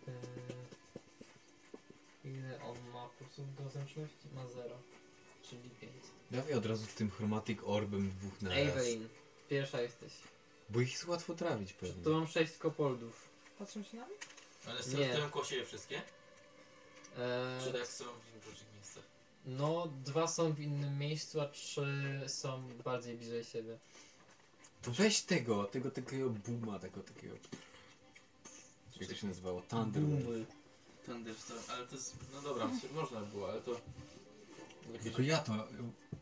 [SPEAKER 3] E, ile on ma plusów do zręczności? Ma 0, czyli 5.
[SPEAKER 23] Dawaj od razu tym chromatic orbem dwóch na raz.
[SPEAKER 3] Evelyn, pierwsza jesteś.
[SPEAKER 23] Bo ich jest łatwo trawić pewnie.
[SPEAKER 3] Tu mam 6 kopoldów.
[SPEAKER 2] Patrzą się na mnie?
[SPEAKER 12] Ale
[SPEAKER 3] z Nie. tyłem
[SPEAKER 12] koło siebie wszystkie?
[SPEAKER 3] E,
[SPEAKER 12] Czy tak są w różnych miejscach?
[SPEAKER 3] No, dwa są w innym miejscu, a trzy są bardziej bliżej siebie.
[SPEAKER 23] To weź tego, tego takiego booma, tego takiego... Jak to się nazywało? Thunderbolt.
[SPEAKER 12] Thunderstorm, ale to jest... No dobra, można by było, ale to...
[SPEAKER 23] Tylko ja to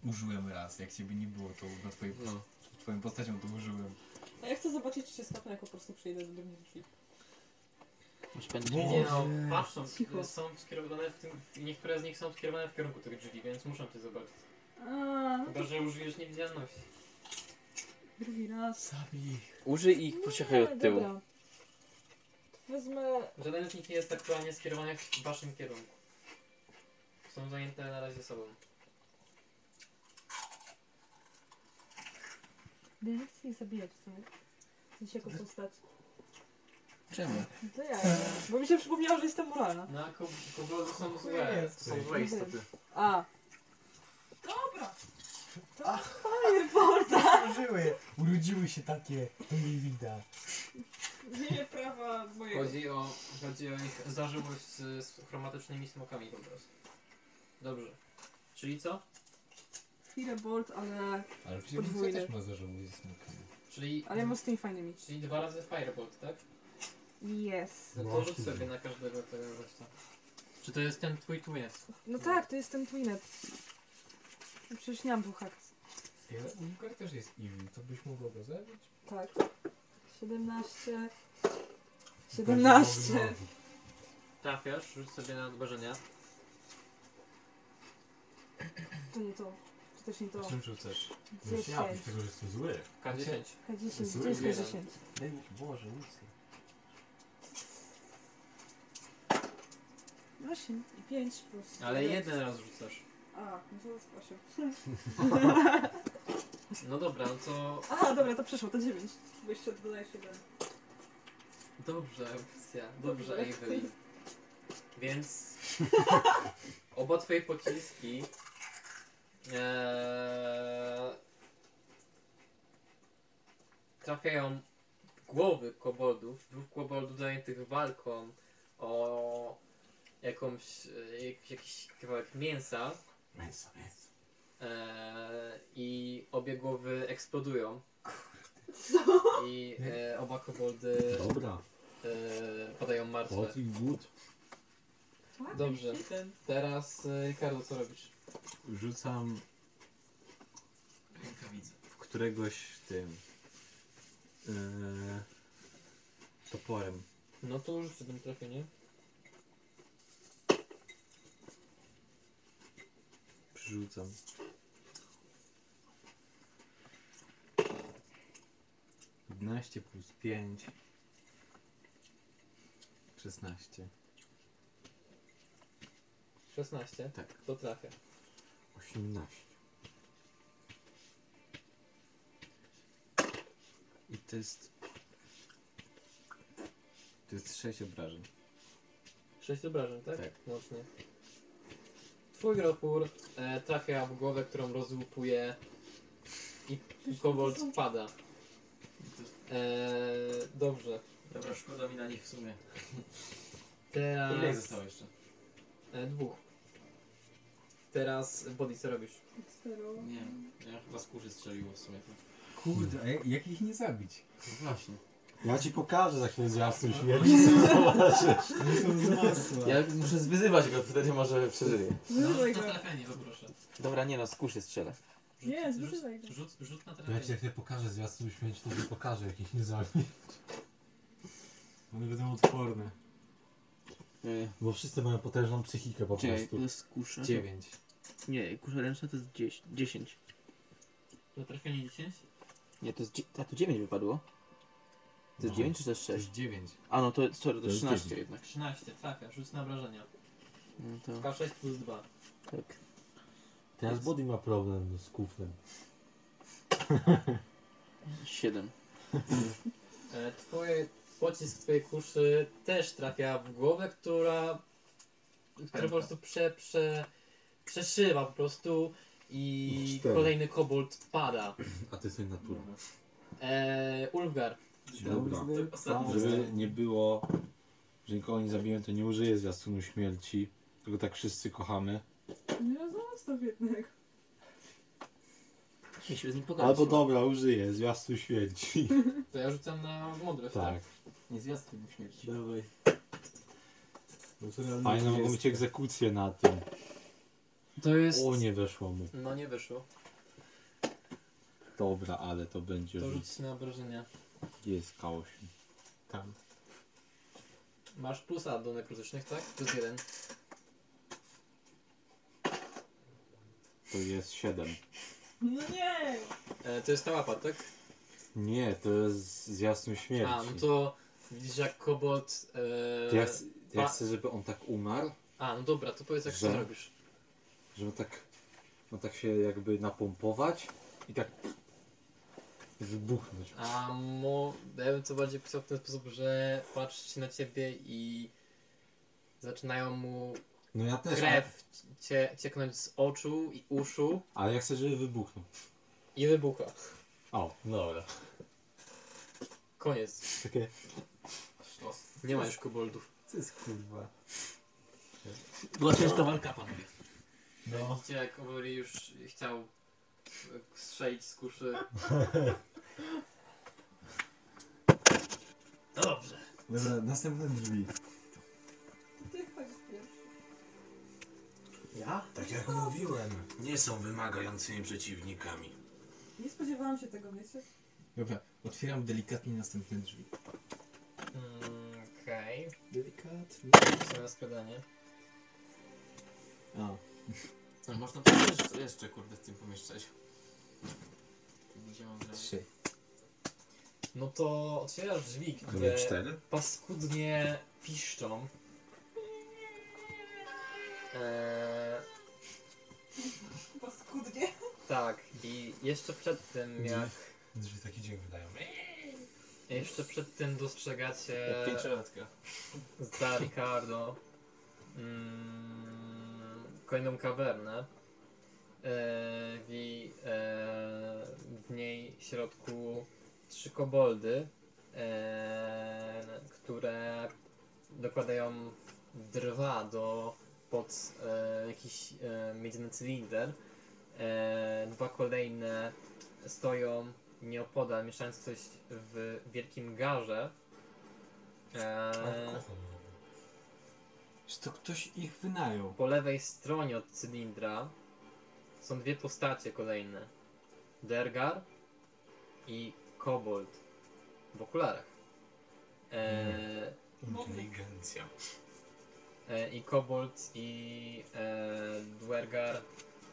[SPEAKER 23] użyłem raz, jak ciebie nie było, to na twojej,
[SPEAKER 12] No.
[SPEAKER 23] twoją postacią to użyłem.
[SPEAKER 2] A ja chcę zobaczyć, czy się skapnę, jak po prostu przyjdę do drugich drzwi.
[SPEAKER 3] Nie no, patrzą,
[SPEAKER 2] Cicho.
[SPEAKER 3] są skierowane w tym, niektóre z nich są skierowane w kierunku tych drzwi, więc muszą cię zobaczyć.
[SPEAKER 2] A, no
[SPEAKER 3] Chyba, że użyjesz niewidzialności.
[SPEAKER 2] Drugi raz.
[SPEAKER 23] Zabij.
[SPEAKER 1] Użyj ich, poczekaj od tyłu.
[SPEAKER 2] Dobra. Wezmę...
[SPEAKER 3] Żaden z nich nie jest aktualnie skierowany w waszym kierunku. Są zajęte na razie sobą.
[SPEAKER 2] Ja nie chcę ich zabijać w sumie. W sensie jako postać.
[SPEAKER 23] Czemu?
[SPEAKER 2] No to ja. Bo mi się przypomniało, że jestem moralna.
[SPEAKER 3] No, ko koboldy są złe, są złe istoty.
[SPEAKER 2] A. Dobra. To!
[SPEAKER 23] Użyły! Urodziły się takie, to nie widać.
[SPEAKER 2] Nie prawa mojego.
[SPEAKER 3] Chodzi o, chodzi o ich zażyłość z, z chromatycznymi smokami po prostu. Dobrze. Czyli co?
[SPEAKER 2] Firebolt, ale...
[SPEAKER 23] Ale przecież też ma zażałować ze smokami.
[SPEAKER 3] Czyli,
[SPEAKER 2] Ale ja z tymi fajnymi.
[SPEAKER 3] czyli dwa razy Firebolt, tak?
[SPEAKER 2] Yes.
[SPEAKER 3] No to rzuć sobie na każdego tego gościa. Czy to jest ten twój twins?
[SPEAKER 2] No tak, to jest ten Twinet. No Przecież nie mam dwóch
[SPEAKER 23] Ale Ulgar też jest evil, to byś mogła go zabić?
[SPEAKER 2] Tak. 17... 17.
[SPEAKER 3] Trafiasz, rzuć sobie na odważenia.
[SPEAKER 2] To nie to. To też nie to.
[SPEAKER 12] Czym rzucasz?
[SPEAKER 2] 10.
[SPEAKER 12] tego, że jestem zły.
[SPEAKER 3] K10.
[SPEAKER 2] K10,
[SPEAKER 12] Zły
[SPEAKER 2] to jest
[SPEAKER 3] jeden.
[SPEAKER 2] K10.
[SPEAKER 23] Daj mi, Boże, Łucja.
[SPEAKER 2] 8 i 5 plus...
[SPEAKER 3] Ale
[SPEAKER 2] jeden.
[SPEAKER 3] jeden raz rzucasz.
[SPEAKER 2] A, no to jest 8.
[SPEAKER 3] No dobra, no to
[SPEAKER 2] A, dobra, to przeszło, to 9. Bo jeszcze dodajesz jeden.
[SPEAKER 3] dobrze, Lucja, dobrze,
[SPEAKER 2] Dobrze.
[SPEAKER 3] Evelyn. Więc oba twoje pociski eee, trafiają w głowy koboldów, dwóch koboldów zajętych walką o jakąś, e, jak, jakiś kawałek mięsa
[SPEAKER 12] Mięso, mięso.
[SPEAKER 3] Eee, i obie głowy eksplodują. I e, oba koboldy
[SPEAKER 5] Dobra.
[SPEAKER 3] e, padają martwe.
[SPEAKER 5] I good.
[SPEAKER 3] Dobrze. Teraz e, Ricardo, co robisz?
[SPEAKER 4] Rzucam
[SPEAKER 12] Rękawice.
[SPEAKER 4] w któregoś tym yy, toporem.
[SPEAKER 3] No to już sobie trafienie.
[SPEAKER 4] Przerzucam. Piętnaście plus pięć. Szesnaście.
[SPEAKER 3] 16.
[SPEAKER 4] Tak.
[SPEAKER 3] To trafia.
[SPEAKER 4] 18. I to jest. To jest 6 obrażeń.
[SPEAKER 3] 6 obrażeń, tak?
[SPEAKER 4] Tak.
[SPEAKER 3] Mocnie. Twój gropur e, trafia w głowę, którą rozłupuje i kobold spada. E, dobrze.
[SPEAKER 12] Dobra, szkoda mi na nich w sumie.
[SPEAKER 3] Teraz...
[SPEAKER 12] Ile ich zostało jeszcze?
[SPEAKER 3] E, dwóch. Teraz Body, co robisz?
[SPEAKER 12] Nie.
[SPEAKER 3] Ja chyba z kurzy strzeliło w sumie.
[SPEAKER 4] Kurde, a jak, jak ich nie zabić?
[SPEAKER 3] No właśnie.
[SPEAKER 14] Ja ci pokażę za chwilę zwiastun śmierci, zobaczysz.
[SPEAKER 4] Oni są z masła.
[SPEAKER 1] Ja muszę wyzywać go, wtedy może przeżyje.
[SPEAKER 3] No,
[SPEAKER 2] Wyzywaj
[SPEAKER 3] to
[SPEAKER 2] go.
[SPEAKER 3] poproszę.
[SPEAKER 1] Dobra, nie no, z kuszy strzelę.
[SPEAKER 2] Nie,
[SPEAKER 3] Rzut,
[SPEAKER 2] wyzywaj go.
[SPEAKER 3] rzut, rzut na
[SPEAKER 14] Ja ci jak nie pokażę zwiastun śmierci, to ci pokażę jakich nie. One będą odporne.
[SPEAKER 1] Yy,
[SPEAKER 14] Bo wszyscy mają potężną psychikę po
[SPEAKER 1] Czekaj,
[SPEAKER 14] prostu.
[SPEAKER 1] to jest kusza.
[SPEAKER 4] 9.
[SPEAKER 1] Nie, kusza ręczna to jest 10. 10.
[SPEAKER 3] Na trafienie 10?
[SPEAKER 1] Nie, to jest. dzie- A tu 9 wypadło. To jest
[SPEAKER 14] No.
[SPEAKER 1] 9 czy to jest
[SPEAKER 4] To
[SPEAKER 1] 6?
[SPEAKER 4] jest 9.
[SPEAKER 1] A no to, sorry, to
[SPEAKER 14] To
[SPEAKER 1] jest
[SPEAKER 14] jest
[SPEAKER 1] 13
[SPEAKER 14] dziewięć.
[SPEAKER 1] jednak.
[SPEAKER 3] 13, trafia, rzuć na obrażenia.
[SPEAKER 1] No to
[SPEAKER 3] K6 plus 2.
[SPEAKER 1] tak.
[SPEAKER 14] Teraz Body ma problem z kuflem.
[SPEAKER 1] 7.
[SPEAKER 3] E, Twoje, pocisk twojej kuszy też trafia w głowę, która, która po prostu prze, prze, przeszywa po prostu i
[SPEAKER 14] Cztery.
[SPEAKER 3] kolejny kobold pada.
[SPEAKER 14] A ty sobie naturalny.
[SPEAKER 3] E, Ulfgar.
[SPEAKER 14] Dobra. Żeby nie było, że nikogo nie zabiłem, to nie użyję zwiastunu śmierci. Tylko tak wszyscy kochamy.
[SPEAKER 2] Nie, zostaw.
[SPEAKER 1] Nie się z nim pogadać.
[SPEAKER 14] Albo dobra, użyję zwiastun śmierci.
[SPEAKER 3] To ja rzucam na mądrość.
[SPEAKER 14] tak.
[SPEAKER 1] Nie zwiastuj mu śmierci.
[SPEAKER 14] Dawaj.
[SPEAKER 4] Naturalny
[SPEAKER 14] Fajne mogą być egzekucje na tym.
[SPEAKER 3] To jest...
[SPEAKER 14] O, nie weszło mu.
[SPEAKER 3] No nie wyszło.
[SPEAKER 14] Dobra, ale to będzie
[SPEAKER 3] To rzuć na obrażenia.
[SPEAKER 14] Jest K8.
[SPEAKER 4] Tam.
[SPEAKER 3] Masz plusa do nekrotycznych, tak? Plus jeden.
[SPEAKER 14] To jest 7.
[SPEAKER 2] No nie!
[SPEAKER 3] E, to jest ta łapa, tak?
[SPEAKER 14] Nie, to jest zwiastun śmierci.
[SPEAKER 3] A, no to widzisz jak kobold... E,
[SPEAKER 14] To ja, ja chcę, żeby on tak umarł,
[SPEAKER 3] A, no dobra, to powiedz jak
[SPEAKER 14] Że?
[SPEAKER 3] to robisz.
[SPEAKER 14] żeby tak, no tak się jakby napompować i tak wybuchnąć.
[SPEAKER 3] A mo, ja bym to bardziej pisał w ten sposób, że patrzy na ciebie i zaczynają mu
[SPEAKER 14] No ja też, ale,
[SPEAKER 3] krew cie, cieknąć z oczu i uszu
[SPEAKER 14] ale ja chcę, żeby wybuchnął.
[SPEAKER 3] i wybucha.
[SPEAKER 14] O, dobra.
[SPEAKER 3] Koniec.
[SPEAKER 14] Takie,
[SPEAKER 3] Nie ma już koboldów.
[SPEAKER 4] Co jest kurwa?
[SPEAKER 29] Była ciężka walka, panowie.
[SPEAKER 4] No.
[SPEAKER 3] Widzicie jak Overy już chciał strzelić z kuszy.
[SPEAKER 29] No dobrze.
[SPEAKER 4] Dobra, następne drzwi.
[SPEAKER 2] Ty chodź pierwszy.
[SPEAKER 29] Ja?
[SPEAKER 14] tak jak mówiłem, nie są wymagającymi przeciwnikami.
[SPEAKER 2] Nie spodziewałam się tego, wiecie?
[SPEAKER 4] Dobra, otwieram delikatnie następne drzwi.
[SPEAKER 3] Mm, Okej.
[SPEAKER 4] Delikatnie.
[SPEAKER 3] Okay. na składanie.
[SPEAKER 4] A,
[SPEAKER 3] No, można to jeszcze, jeszcze kurde w tym pomieszczeć. Gdzie mam zrobić?
[SPEAKER 4] trzy.
[SPEAKER 3] No to otwierasz drzwi, które
[SPEAKER 14] 4?
[SPEAKER 3] paskudnie piszczą. Eee,
[SPEAKER 2] Paskudnie.
[SPEAKER 3] tak, i jeszcze przed tym jak...
[SPEAKER 14] Drzwi taki dźwięk wydają.
[SPEAKER 3] Jeszcze przed tym dostrzegacie
[SPEAKER 30] Jak pięciolatka.
[SPEAKER 3] za Ricardo mm, kolejną kawernę. E, w, jej, e, w niej w środku trzy koboldy, e, które dokładają drwa do pod e, jakiś e, miedziany cylinder. E, dwa kolejne stoją nieopodal, mieszając coś w wielkim garze. E,
[SPEAKER 4] Czy to ktoś ich wynajął?
[SPEAKER 3] po lewej stronie od cylindra są dwie postacie kolejne. Dergar i Kobold w okularach. E,
[SPEAKER 14] Inteligencja.
[SPEAKER 3] e, I Kobold i e, Dwergar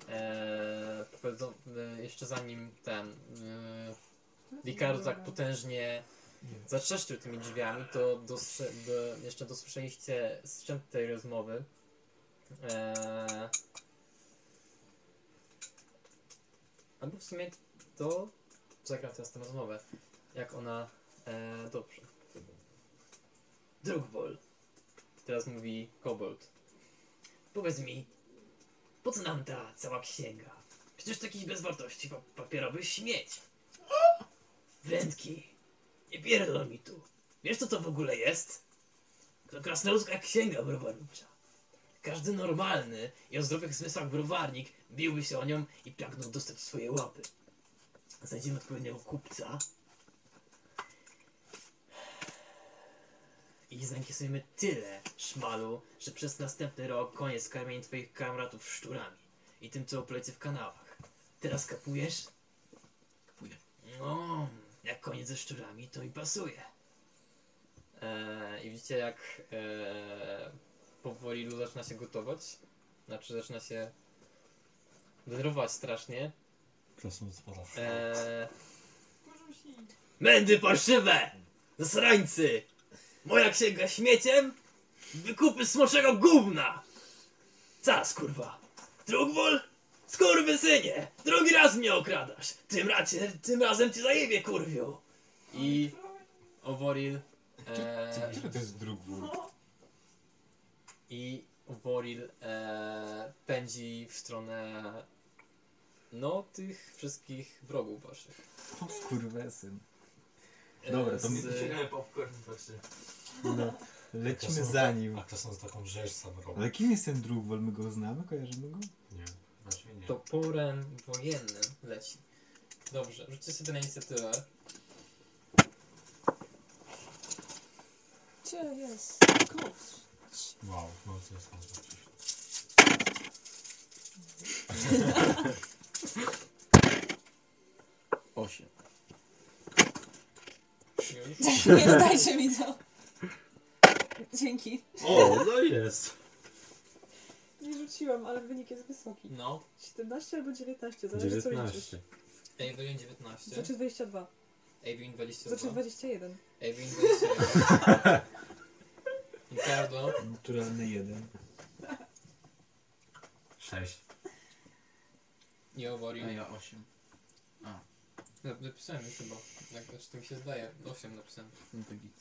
[SPEAKER 3] e, powiedzą, e, jeszcze zanim ten e, tak potężnie zatrzeszczył tymi drzwiami, to dostrze- do, jeszcze dosłyszeliście strzęp tej rozmowy. Eee... Albo w sumie to zagram teraz tę rozmowę. Jak ona... E, dobrze. Drugbol. Teraz mówi Kobold. Powiedz mi, po co nam ta cała księga? Przecież to jakiś bez wartości pa papierowy śmieć. Wrętki. Nie pierdol mi tu. Wiesz co to w ogóle jest? To krasnoludzka księga browarnicza.
[SPEAKER 31] Każdy normalny i o zdrowych zmysłach browarnik biłby się o nią i pragnął dostać swoje łapy. Znajdziemy odpowiedniego kupca i zainkasujemy tyle szmalu, że przez następny rok koniec karmień twoich kamratów szczurami i tym, co oplecie w kanałach. Teraz kapujesz?
[SPEAKER 1] Kapuję.
[SPEAKER 31] No, jak koniec ze szczurami, to mi pasuje.
[SPEAKER 3] E, I widzicie jak e, powoli Lu zaczyna się gotować. Znaczy zaczyna się denerwować strasznie.
[SPEAKER 14] Krasnoludzpora.
[SPEAKER 3] E,
[SPEAKER 31] Mędy parszywe! Zasrańcy! Moja księga śmieciem? Wykupy smoczego gówna! Cas, kurwa! Drugbol? Skurwysynie! Drugi raz mnie okradasz! Tym, racie, tym razem cię zajebie, kurwiu!
[SPEAKER 3] I Oworil e,
[SPEAKER 32] Który to jest druk
[SPEAKER 3] i Oworil e, pędzi w stronę no tych wszystkich wrogów waszych.
[SPEAKER 4] O skurwesyn. Dobra, to my-
[SPEAKER 3] z,
[SPEAKER 33] popcorn patrzy.
[SPEAKER 4] No, lecimy za nim.
[SPEAKER 14] A Krasnolud taką rzecz sam robi.
[SPEAKER 4] Ale kim jest ten Drugwol? My go znamy? Kojarzymy go?
[SPEAKER 14] Nie, właśnie nie.
[SPEAKER 3] toporem wojennym leci. Dobrze, rzućcie sobie na inicjatywę.
[SPEAKER 2] Gdzie jest kosz?
[SPEAKER 14] Wow, no to jest zobaczyć.
[SPEAKER 1] Osiem.
[SPEAKER 2] Nie dajcie mi to. Dzięki.
[SPEAKER 14] O, no jest.
[SPEAKER 2] Nie rzuciłam, ale wynik jest wysoki.
[SPEAKER 3] No,
[SPEAKER 2] 17 albo 19, zależy co liczysz.
[SPEAKER 14] 19.
[SPEAKER 3] Adrian 19,
[SPEAKER 2] Znaczy 22.
[SPEAKER 3] Adrian 22,
[SPEAKER 2] Znaczy 21.
[SPEAKER 3] Adrian 21. Ricardo,
[SPEAKER 4] Naturalny jeden.
[SPEAKER 14] 6.
[SPEAKER 3] i Oworil.
[SPEAKER 1] A ja osiem.
[SPEAKER 3] Nap- Napisałem już chyba, jak znaczy to mi się zdaje, 8 napisałem.
[SPEAKER 1] No to git.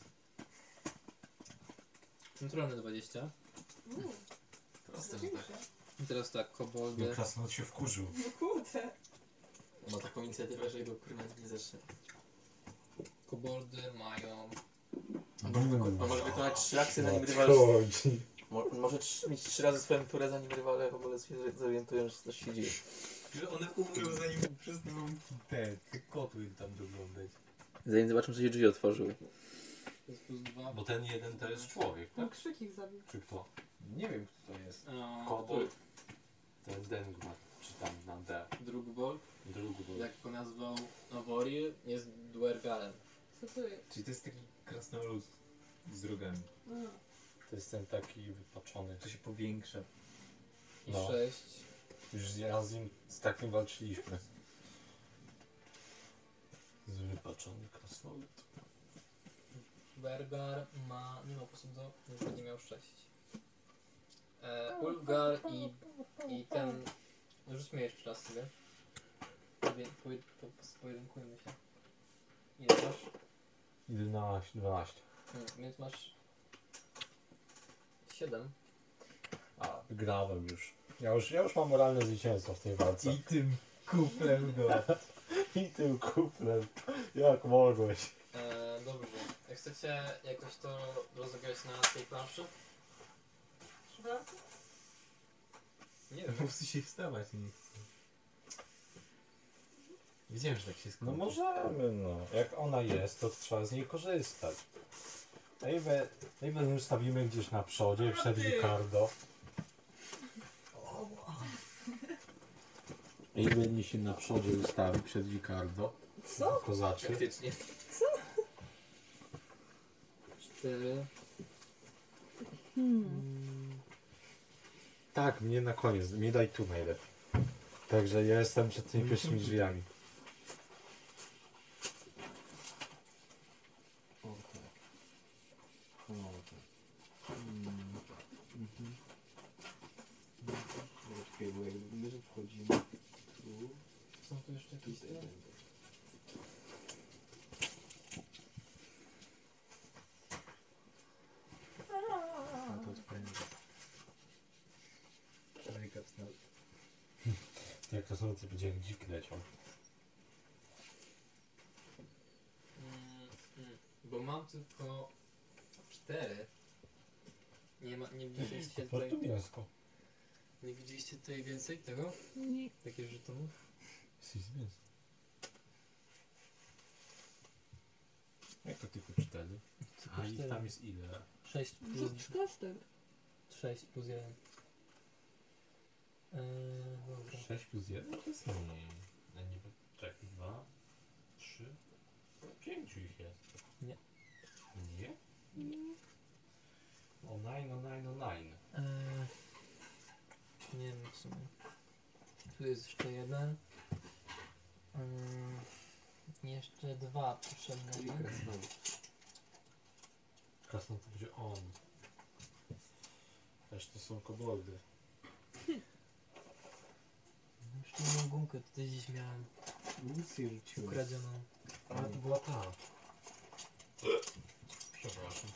[SPEAKER 3] Naturalne 20.
[SPEAKER 1] Proste, że tak.
[SPEAKER 3] I teraz tak,
[SPEAKER 14] No
[SPEAKER 3] koboldy.
[SPEAKER 14] Krasnolud się wkurzył.
[SPEAKER 2] No kurde.
[SPEAKER 1] Ma taką inicjatywę, że jego kurwa nie zacznie.
[SPEAKER 3] Koboldy mają.
[SPEAKER 1] On może, wyko- on może wykonać trzy akcje zanim rywal...
[SPEAKER 14] Nadchodzi.
[SPEAKER 1] Mo może trz- mieć trzy razy swoją turę zanim rywale w ogóle się zorientują, że coś się dzieje.
[SPEAKER 4] Że one umrą zanim przestaną te, te koty tam doglądać.
[SPEAKER 1] Zanim zobaczą, co się drzwi otworzyły.
[SPEAKER 3] To jest plus 2.
[SPEAKER 14] Bo ten jeden to jest człowiek,
[SPEAKER 2] No
[SPEAKER 14] tak?
[SPEAKER 2] krzyk ich zabił.
[SPEAKER 14] Czy kto?
[SPEAKER 4] Nie wiem, kto to jest.
[SPEAKER 14] Kobold. Ten Dengma, czy tam na D.
[SPEAKER 3] Drugbol,
[SPEAKER 14] Drugi był.
[SPEAKER 3] jak go nazwał Oworil, jest Duergalem.
[SPEAKER 2] Co to jest?
[SPEAKER 4] Czyli to jest taki krasnolud z drogami.
[SPEAKER 2] A.
[SPEAKER 14] To jest ten taki wypaczony.
[SPEAKER 4] To się powiększa.
[SPEAKER 3] I
[SPEAKER 14] No.
[SPEAKER 3] 6.
[SPEAKER 14] Już ja z nim z takim walczyliśmy. Z wypaczony krasnolud.
[SPEAKER 3] Bergar ma. Nie ma po prostu do. Już będzie miał 6. E, Ulgar i, i ten. Rzućmy jeszcze raz sobie. Powie- poje- po- po- Pojedynkujmy się. Ile masz?
[SPEAKER 14] 11, 12.
[SPEAKER 3] Hmm, więc masz. 7.
[SPEAKER 14] A, wygrałem już. Ja już, ja już mam moralne zwycięstwo w tej walce.
[SPEAKER 4] I tym kuflem go.
[SPEAKER 14] I tym kuplem. Jak mogłeś?
[SPEAKER 3] E, dobrze. Jak chcecie jakoś to rozegrać na tej planszy? Nie wiem.
[SPEAKER 4] Musi się wstawać, nie chcę. Wiedziałem, że tak się skończy.
[SPEAKER 14] No możemy, no. Jak ona jest, to trzeba z niej korzystać. Ejwę, Ejwę ustawimy gdzieś na przodzie, przed Ricardo. Ejwę nie się na przodzie ustawi przed Ricardo.
[SPEAKER 2] Co?
[SPEAKER 14] Kozaczy.
[SPEAKER 1] Faktycznie.
[SPEAKER 3] 4.
[SPEAKER 14] Tak, mnie na koniec, mnie daj tu najlepiej. Także ja jestem przed tymi pierwszymi drzwiami.
[SPEAKER 1] Czekaj, bo jak my wchodzimy tu...
[SPEAKER 3] Są tu jeszcze jakieś. te?
[SPEAKER 4] A to odpędzi. Człowiek kapsnął.
[SPEAKER 14] Jak to są, to będzie jak dzik leciał.
[SPEAKER 3] Mm, mm, bo mam tylko 4.
[SPEAKER 5] Nie, ma, nie widzieliście tutaj,
[SPEAKER 14] To mięsko.
[SPEAKER 5] nie widzieliście tutaj więcej tego?
[SPEAKER 2] Nie.
[SPEAKER 5] Takich żetonów?
[SPEAKER 14] Jak to tylko cztery?
[SPEAKER 5] Tylko
[SPEAKER 14] A
[SPEAKER 5] cztery.
[SPEAKER 14] tam jest ile?
[SPEAKER 5] 6 plus,
[SPEAKER 2] Rzuć kostek.
[SPEAKER 5] 6 plus 1. Eee, dobra.
[SPEAKER 14] 6 plus 1 to jest mniej. A nie, czekaj, 2, 3, 5 ich jest.
[SPEAKER 5] Nie.
[SPEAKER 14] Nie? O 9, o 9, o 9.
[SPEAKER 5] Eee, nie wiem w sumie. Tu jest jeszcze jeden. Eee, jeszcze dwa potrzebne.
[SPEAKER 14] Krasno to będzie on. Też to są koboldy.
[SPEAKER 5] Jeszcze jedną gumkę tutaj gdzieś miałem
[SPEAKER 4] Nic nie rzuciłem.
[SPEAKER 5] ukradzioną.
[SPEAKER 14] A to była ta. Przepraszam.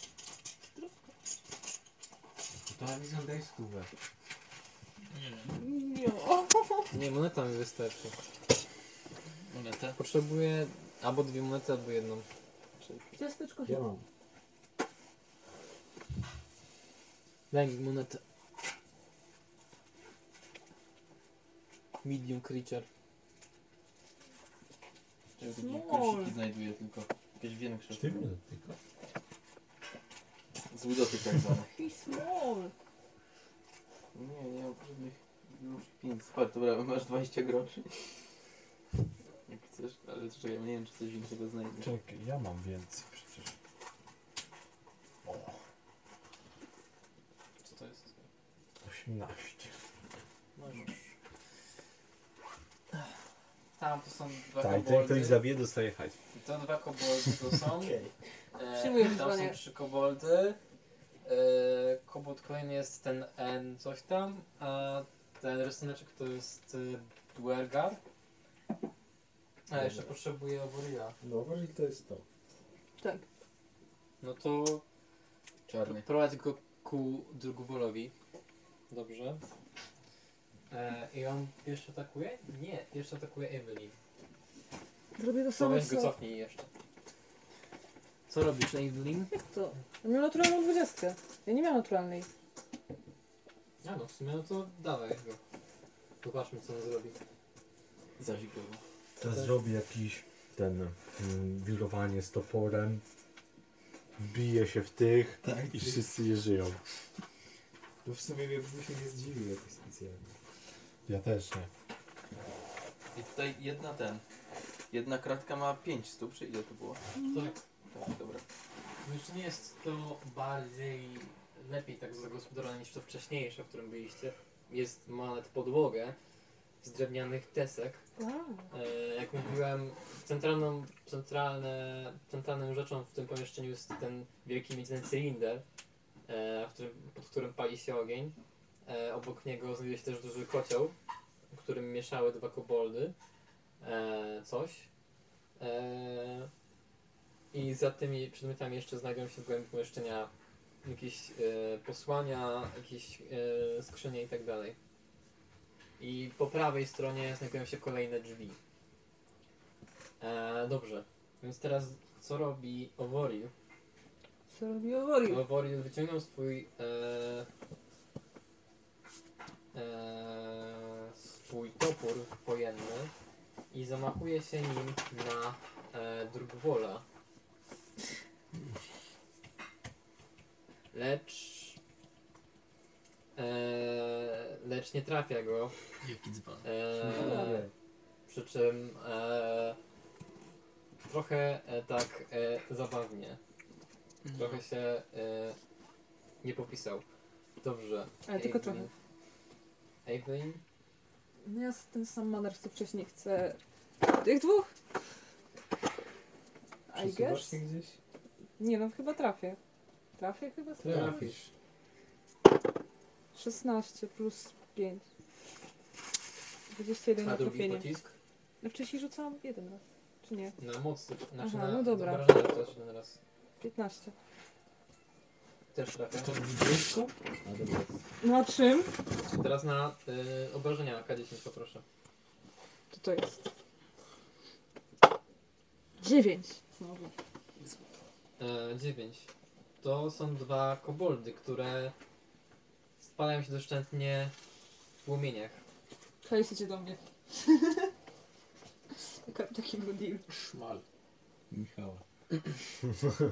[SPEAKER 4] To Amazon daj stówę.
[SPEAKER 2] Nie.
[SPEAKER 5] Nie, moneta mi wystarczy.
[SPEAKER 3] Monetę?
[SPEAKER 5] Potrzebuję albo dwie monety, albo jedną.
[SPEAKER 2] Ciasteczko
[SPEAKER 4] Ja mam.
[SPEAKER 5] Daj mi monetę. Medium creature.
[SPEAKER 3] Czego
[SPEAKER 2] Small.
[SPEAKER 3] takie koszyki znajduję tylko. Jakieś większe.
[SPEAKER 14] Ty minut tylko.
[SPEAKER 3] Zły dotyk tak zwany.
[SPEAKER 2] He's small.
[SPEAKER 3] Nie, nie mam żadnych już pieniędzy. Patrz, dobra, masz 20 groszy. Jak chcesz, ale czekaj, nie wiem czy coś większego znajdę.
[SPEAKER 14] Czekaj, ja mam więcej przecież. O,
[SPEAKER 3] Co to jest?
[SPEAKER 14] 18.
[SPEAKER 3] No już. Tam to są dwa
[SPEAKER 34] Tak, ten
[SPEAKER 3] koboldy.
[SPEAKER 34] ktoś zabije, dostaje hajs.
[SPEAKER 3] I to dwa koboldy to są. E,
[SPEAKER 2] Przyjmuję
[SPEAKER 3] tam są
[SPEAKER 2] wyzwanie.
[SPEAKER 3] trzy koboldy. E, kobold kolejny jest ten N coś tam, a ten rysuneczek to jest e, Dwergar. A jeszcze potrzebuję Oboria.
[SPEAKER 4] No, uważaj, to jest to.
[SPEAKER 2] Tak.
[SPEAKER 3] No to
[SPEAKER 1] Czarny.
[SPEAKER 3] prowadź go ku Drugwolowi. Dobrze. E, I on jeszcze atakuje? Nie, jeszcze atakuje Evelyn.
[SPEAKER 2] Zrobię to
[SPEAKER 3] To
[SPEAKER 2] samo
[SPEAKER 3] weź go
[SPEAKER 2] co...
[SPEAKER 3] cofnij jeszcze. Co robisz, Evelyn?
[SPEAKER 2] Jak to? Ja miałem naturalną dwudziestkę. Ja nie miałam naturalnej.
[SPEAKER 3] A no, w sumie no to dawaj go. Zobaczmy co on zrobi.
[SPEAKER 1] Zazik go.
[SPEAKER 14] Teraz zrobię jakiś ten mm, wirowanie z toporem. Bije się w tych
[SPEAKER 4] Tak.
[SPEAKER 14] i wszyscy je żyją.
[SPEAKER 4] No w sumie mnie bym się nie zdziwił jakoś specjalnie.
[SPEAKER 14] Ja też nie.
[SPEAKER 1] I tutaj jedna ten. Jedna kratka ma 5 stóp, czy ile to było?
[SPEAKER 3] Tak.
[SPEAKER 1] Tak, dobra.
[SPEAKER 3] No jeszcze nie jest to bardziej lepiej tak zagospodarowane niż to wcześniejsze, w którym byliście. Jest ma nawet podłogę z drewnianych desek.
[SPEAKER 2] Wow.
[SPEAKER 3] E, jak mówiłem, centralną, centralne, centralną rzeczą w tym pomieszczeniu jest ten wielki miedzony cylinder, e, w którym, pod którym pali się ogień. E, obok niego znajduje się też duży kocioł, w którym mieszały dwa koboldy. E, coś. E, I za tymi przedmiotami jeszcze znajdują się w głębi pomieszczenia jakieś e, posłania, jakieś e, skrzynie i tak dalej. I po prawej stronie znajdują się kolejne drzwi. E, dobrze, więc teraz co robi Oworil?
[SPEAKER 2] Co robi Owori?
[SPEAKER 3] Oworil wyciągnął swój swój topór wojenny i zamachuje się nim na e, Drugwola. Lecz e, lecz nie trafia go.
[SPEAKER 1] Jaki dzban.
[SPEAKER 3] E, przy czym e, trochę e, tak e, zabawnie. Trochę się e, nie popisał. Dobrze.
[SPEAKER 2] Ale tylko trochę.
[SPEAKER 3] Evelyn?
[SPEAKER 2] No ja z ten sam manewr co wcześniej chcę... Tych dwóch? I
[SPEAKER 4] Przesuwasz
[SPEAKER 2] guess?
[SPEAKER 4] się gdzieś?
[SPEAKER 2] Nie no, chyba trafię. Trafię chyba?
[SPEAKER 3] Trafisz.
[SPEAKER 2] 16 plus 5. 21
[SPEAKER 3] A
[SPEAKER 2] na
[SPEAKER 3] drugi
[SPEAKER 2] trafienie.
[SPEAKER 3] pocisk?
[SPEAKER 2] No wcześniej rzucałam jeden raz. Czy nie?
[SPEAKER 3] Na moc, znaczy
[SPEAKER 2] Aha,
[SPEAKER 3] na
[SPEAKER 2] no dobra.
[SPEAKER 3] obrażenia też jeden raz.
[SPEAKER 2] 15.
[SPEAKER 3] Też trafia.
[SPEAKER 4] To 20? A dobra.
[SPEAKER 2] No a czym?
[SPEAKER 3] Teraz na y, obrażenia na K10 poproszę.
[SPEAKER 2] To to jest. 9. Znowu.
[SPEAKER 3] E, 9. To są dwa koboldy, które spalają się doszczętnie w płomieniach.
[SPEAKER 2] Hejsiecie do mnie. Taka- Taki był deal.
[SPEAKER 4] Szmal. Michała.
[SPEAKER 3] Mm,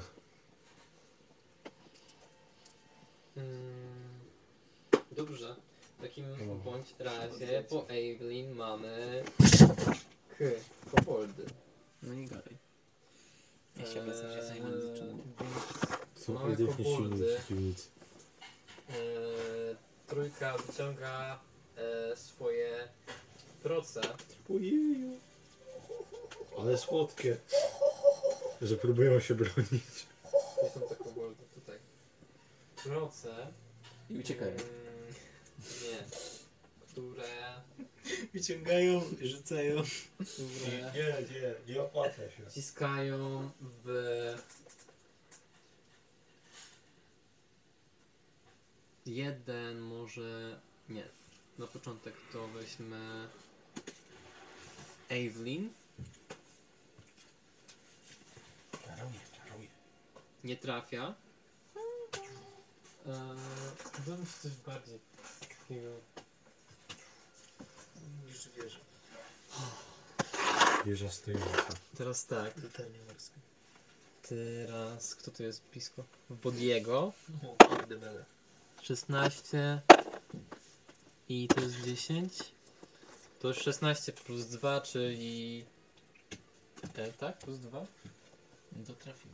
[SPEAKER 3] Dobrze. W takim bądź razie po Evelyn mamy K. Koboldy.
[SPEAKER 1] No i gadaj. Ja się
[SPEAKER 3] Eee,
[SPEAKER 1] obecnie się zajmę niczym.
[SPEAKER 5] Są ewidentnie silni
[SPEAKER 3] koboldy.
[SPEAKER 5] przeciwnicy.
[SPEAKER 3] Eee, trójka wyciąga e, swoje proce.
[SPEAKER 5] Ojeju. Ale słodkie. Że próbują się bronić.
[SPEAKER 3] Gdzie są? Tutaj. Proce.
[SPEAKER 1] I uciekają.
[SPEAKER 3] mm, nie. Które.
[SPEAKER 4] Wyciągają, rzucają.
[SPEAKER 3] które
[SPEAKER 5] Nie, nie, nie opłaca się.
[SPEAKER 3] wciskają w jeden może nie na początek to weźmy Evelyn
[SPEAKER 5] Czaruję, czaruję.
[SPEAKER 3] nie trafia eee, ci coś bardziej takiego
[SPEAKER 4] Niż wierzę.
[SPEAKER 5] Wieża stojąca.
[SPEAKER 3] teraz tak
[SPEAKER 4] Totalnie morskie.
[SPEAKER 3] teraz kto tu jest blisko Bodiego
[SPEAKER 4] O, kurde bele.
[SPEAKER 3] 16 i to jest 10. To jest 16 plus 2, czyli. E, tak? Plus 2?
[SPEAKER 1] No to trafił.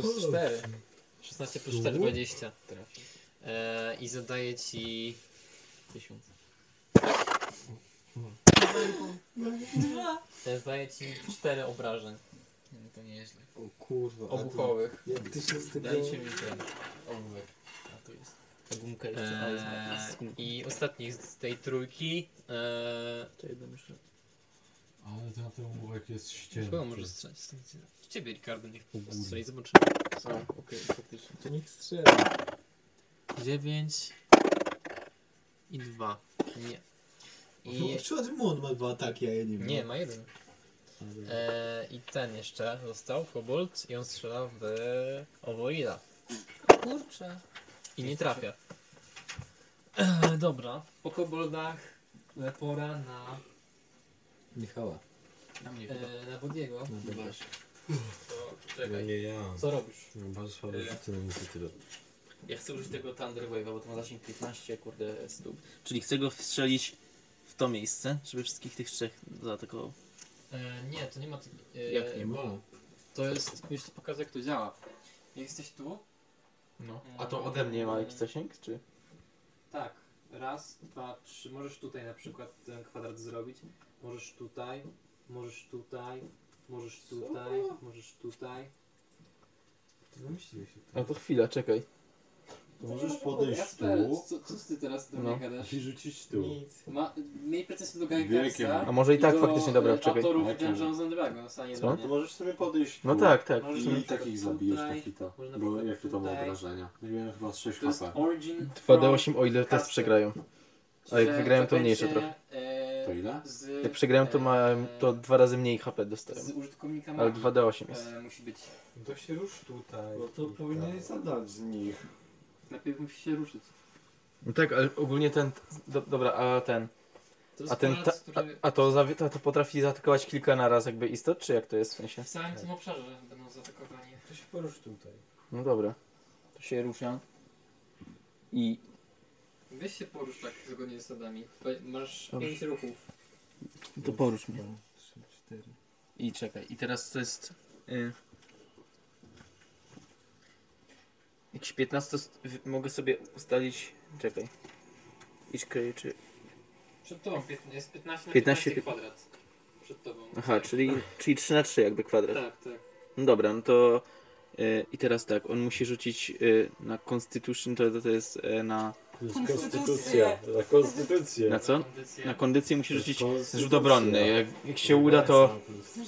[SPEAKER 3] Plus 4. 16 plus 4, 20.
[SPEAKER 1] Trafił.
[SPEAKER 3] E, I zadaję ci.
[SPEAKER 1] Tysiąc.
[SPEAKER 3] E, zadaję ci 4 obrażeń
[SPEAKER 1] No to nieźle.
[SPEAKER 4] O kurwa. a to-
[SPEAKER 3] obuchowych.
[SPEAKER 4] Jak ty się z tego...
[SPEAKER 1] Dajcie mi ten ołówek. A to jest ta gumka jeszcze. jest,
[SPEAKER 3] E. I ostatni z tej trójki. E,
[SPEAKER 1] To jedno myślę.
[SPEAKER 5] Ale ten ten ołówek jest
[SPEAKER 3] Chyba
[SPEAKER 5] ścięty.
[SPEAKER 3] może strzelić. W ciebie, Ricardo, niech strzeli, zobaczymy.
[SPEAKER 1] A, okej, faktycznie.
[SPEAKER 4] To niech strzela.
[SPEAKER 3] 9 i 2. Nie.
[SPEAKER 4] I...
[SPEAKER 3] I
[SPEAKER 4] Czemu on ma dwa ataki, a ja nie mam?
[SPEAKER 3] nie, ma jeden. E, I ten jeszcze został, Kobold, i on strzela w Owoida.
[SPEAKER 2] Kurczę.
[SPEAKER 3] I nie trafia. E, dobra, po Koboldach e, pora na,
[SPEAKER 4] Michała.
[SPEAKER 1] Na mnie chyba.
[SPEAKER 3] e, na Bodiego.
[SPEAKER 4] No.
[SPEAKER 3] To
[SPEAKER 5] No
[SPEAKER 3] czekaj,
[SPEAKER 5] nie ja.
[SPEAKER 3] co robisz?
[SPEAKER 5] Mam bardzo słabe
[SPEAKER 1] Ile?
[SPEAKER 5] rzuty na inicjatywę.
[SPEAKER 1] Ja chcę użyć tego Thunder Wave'a, bo to ma zasięg 15, kurde, stóp. Czyli chcę go strzelić w to miejsce, żeby wszystkich tych trzech zaatakował.
[SPEAKER 3] E, nie, to nie ma... E,
[SPEAKER 1] Jak nie ma?
[SPEAKER 3] To jest, już ci pokażę jak to działa. Jak jesteś tu,
[SPEAKER 1] No. A to ode mnie ma jakiś zasięg, czy?
[SPEAKER 3] Tak. Raz, dwa, trzy. Możesz tutaj na przykład ten kwadrat zrobić. Możesz tutaj, możesz tutaj, możesz tutaj, możesz tutaj.
[SPEAKER 4] Wymyśliłeś się.
[SPEAKER 1] A to chwila, czekaj.
[SPEAKER 5] Możesz podejść tu
[SPEAKER 3] co, co ty teraz do
[SPEAKER 1] No.
[SPEAKER 3] mnie gadasz?
[SPEAKER 5] i rzucić tu.
[SPEAKER 4] Nic.
[SPEAKER 3] Ma, miej pretensje do
[SPEAKER 5] Wielkie
[SPEAKER 3] Gankersa.
[SPEAKER 1] A może i tak
[SPEAKER 3] do,
[SPEAKER 1] faktycznie, dobra,
[SPEAKER 3] e,
[SPEAKER 1] czekaj.
[SPEAKER 3] Autorów
[SPEAKER 5] Jakie?
[SPEAKER 3] Dungeons and Dragons, a nie
[SPEAKER 1] Co?
[SPEAKER 3] do
[SPEAKER 5] To
[SPEAKER 3] mnie.
[SPEAKER 5] możesz sobie podejść tu.
[SPEAKER 1] No tak, tak.
[SPEAKER 3] Możesz
[SPEAKER 5] I
[SPEAKER 3] na przykład
[SPEAKER 5] takich zabijesz
[SPEAKER 3] tutaj,
[SPEAKER 5] na hita.
[SPEAKER 3] może na
[SPEAKER 5] Bo
[SPEAKER 3] przykład
[SPEAKER 5] jak to ma
[SPEAKER 3] tutaj.
[SPEAKER 5] obrażenia? Miałem chyba z 6
[SPEAKER 3] To jest
[SPEAKER 5] HP.
[SPEAKER 3] Origin
[SPEAKER 1] 2D8 o ile test przegrają. A jak wygrają, to mniejsze trochę.
[SPEAKER 3] e,
[SPEAKER 5] To ile?
[SPEAKER 3] Z,
[SPEAKER 1] Jak przegrają, to ma
[SPEAKER 3] e,
[SPEAKER 1] to dwa razy mniej HP dostają.
[SPEAKER 3] Z użytkownika
[SPEAKER 1] Ale
[SPEAKER 3] magii
[SPEAKER 1] 2D8 jest.
[SPEAKER 3] e, musi być.
[SPEAKER 4] To się rusz tutaj.
[SPEAKER 5] No to powinieneś zadać z nich.
[SPEAKER 3] Najpierw musi się ruszyć.
[SPEAKER 1] No tak, ale ogólnie ten. Do, dobra, a ten.
[SPEAKER 3] To jest
[SPEAKER 1] A ten. Ta,
[SPEAKER 3] palec,
[SPEAKER 1] a,
[SPEAKER 3] który
[SPEAKER 1] a to, zawi- to, to potrafi zaatakować kilka na raz, jakby istot, czy jak to jest w sensie?
[SPEAKER 3] w całym tym obszarze będą zaatakowani.
[SPEAKER 4] To się porusz tutaj.
[SPEAKER 1] No dobra. To się rusza. I.
[SPEAKER 3] Weź się porusz tak zgodnie z zasadami. Masz
[SPEAKER 1] Dobrze.
[SPEAKER 3] 5 ruchów.
[SPEAKER 1] To porusz mnie.
[SPEAKER 4] Dwa, trzy, cztery.
[SPEAKER 1] I czekaj. I teraz to jest. Y... Jakiś 15 st- w- mogę sobie ustalić. Czekaj. Each creature.
[SPEAKER 3] Przed tobą piętna- jest 15 na
[SPEAKER 1] 15
[SPEAKER 3] 15, kwadrat. Przed tobą.
[SPEAKER 1] Aha, czyli, czyli 3 na 3 jakby kwadrat.
[SPEAKER 3] Tak, tak.
[SPEAKER 1] No dobra, no to. Y, I teraz tak, on musi rzucić y, na Constitution, to, to jest y, na.
[SPEAKER 5] To jest
[SPEAKER 2] Konstytucja.
[SPEAKER 5] Na konstytucję.
[SPEAKER 1] Na co? Na kondycję musi
[SPEAKER 5] To jest
[SPEAKER 1] rzucić
[SPEAKER 5] konstytucja.
[SPEAKER 1] rzut obronny. Jak, jak się uda, to.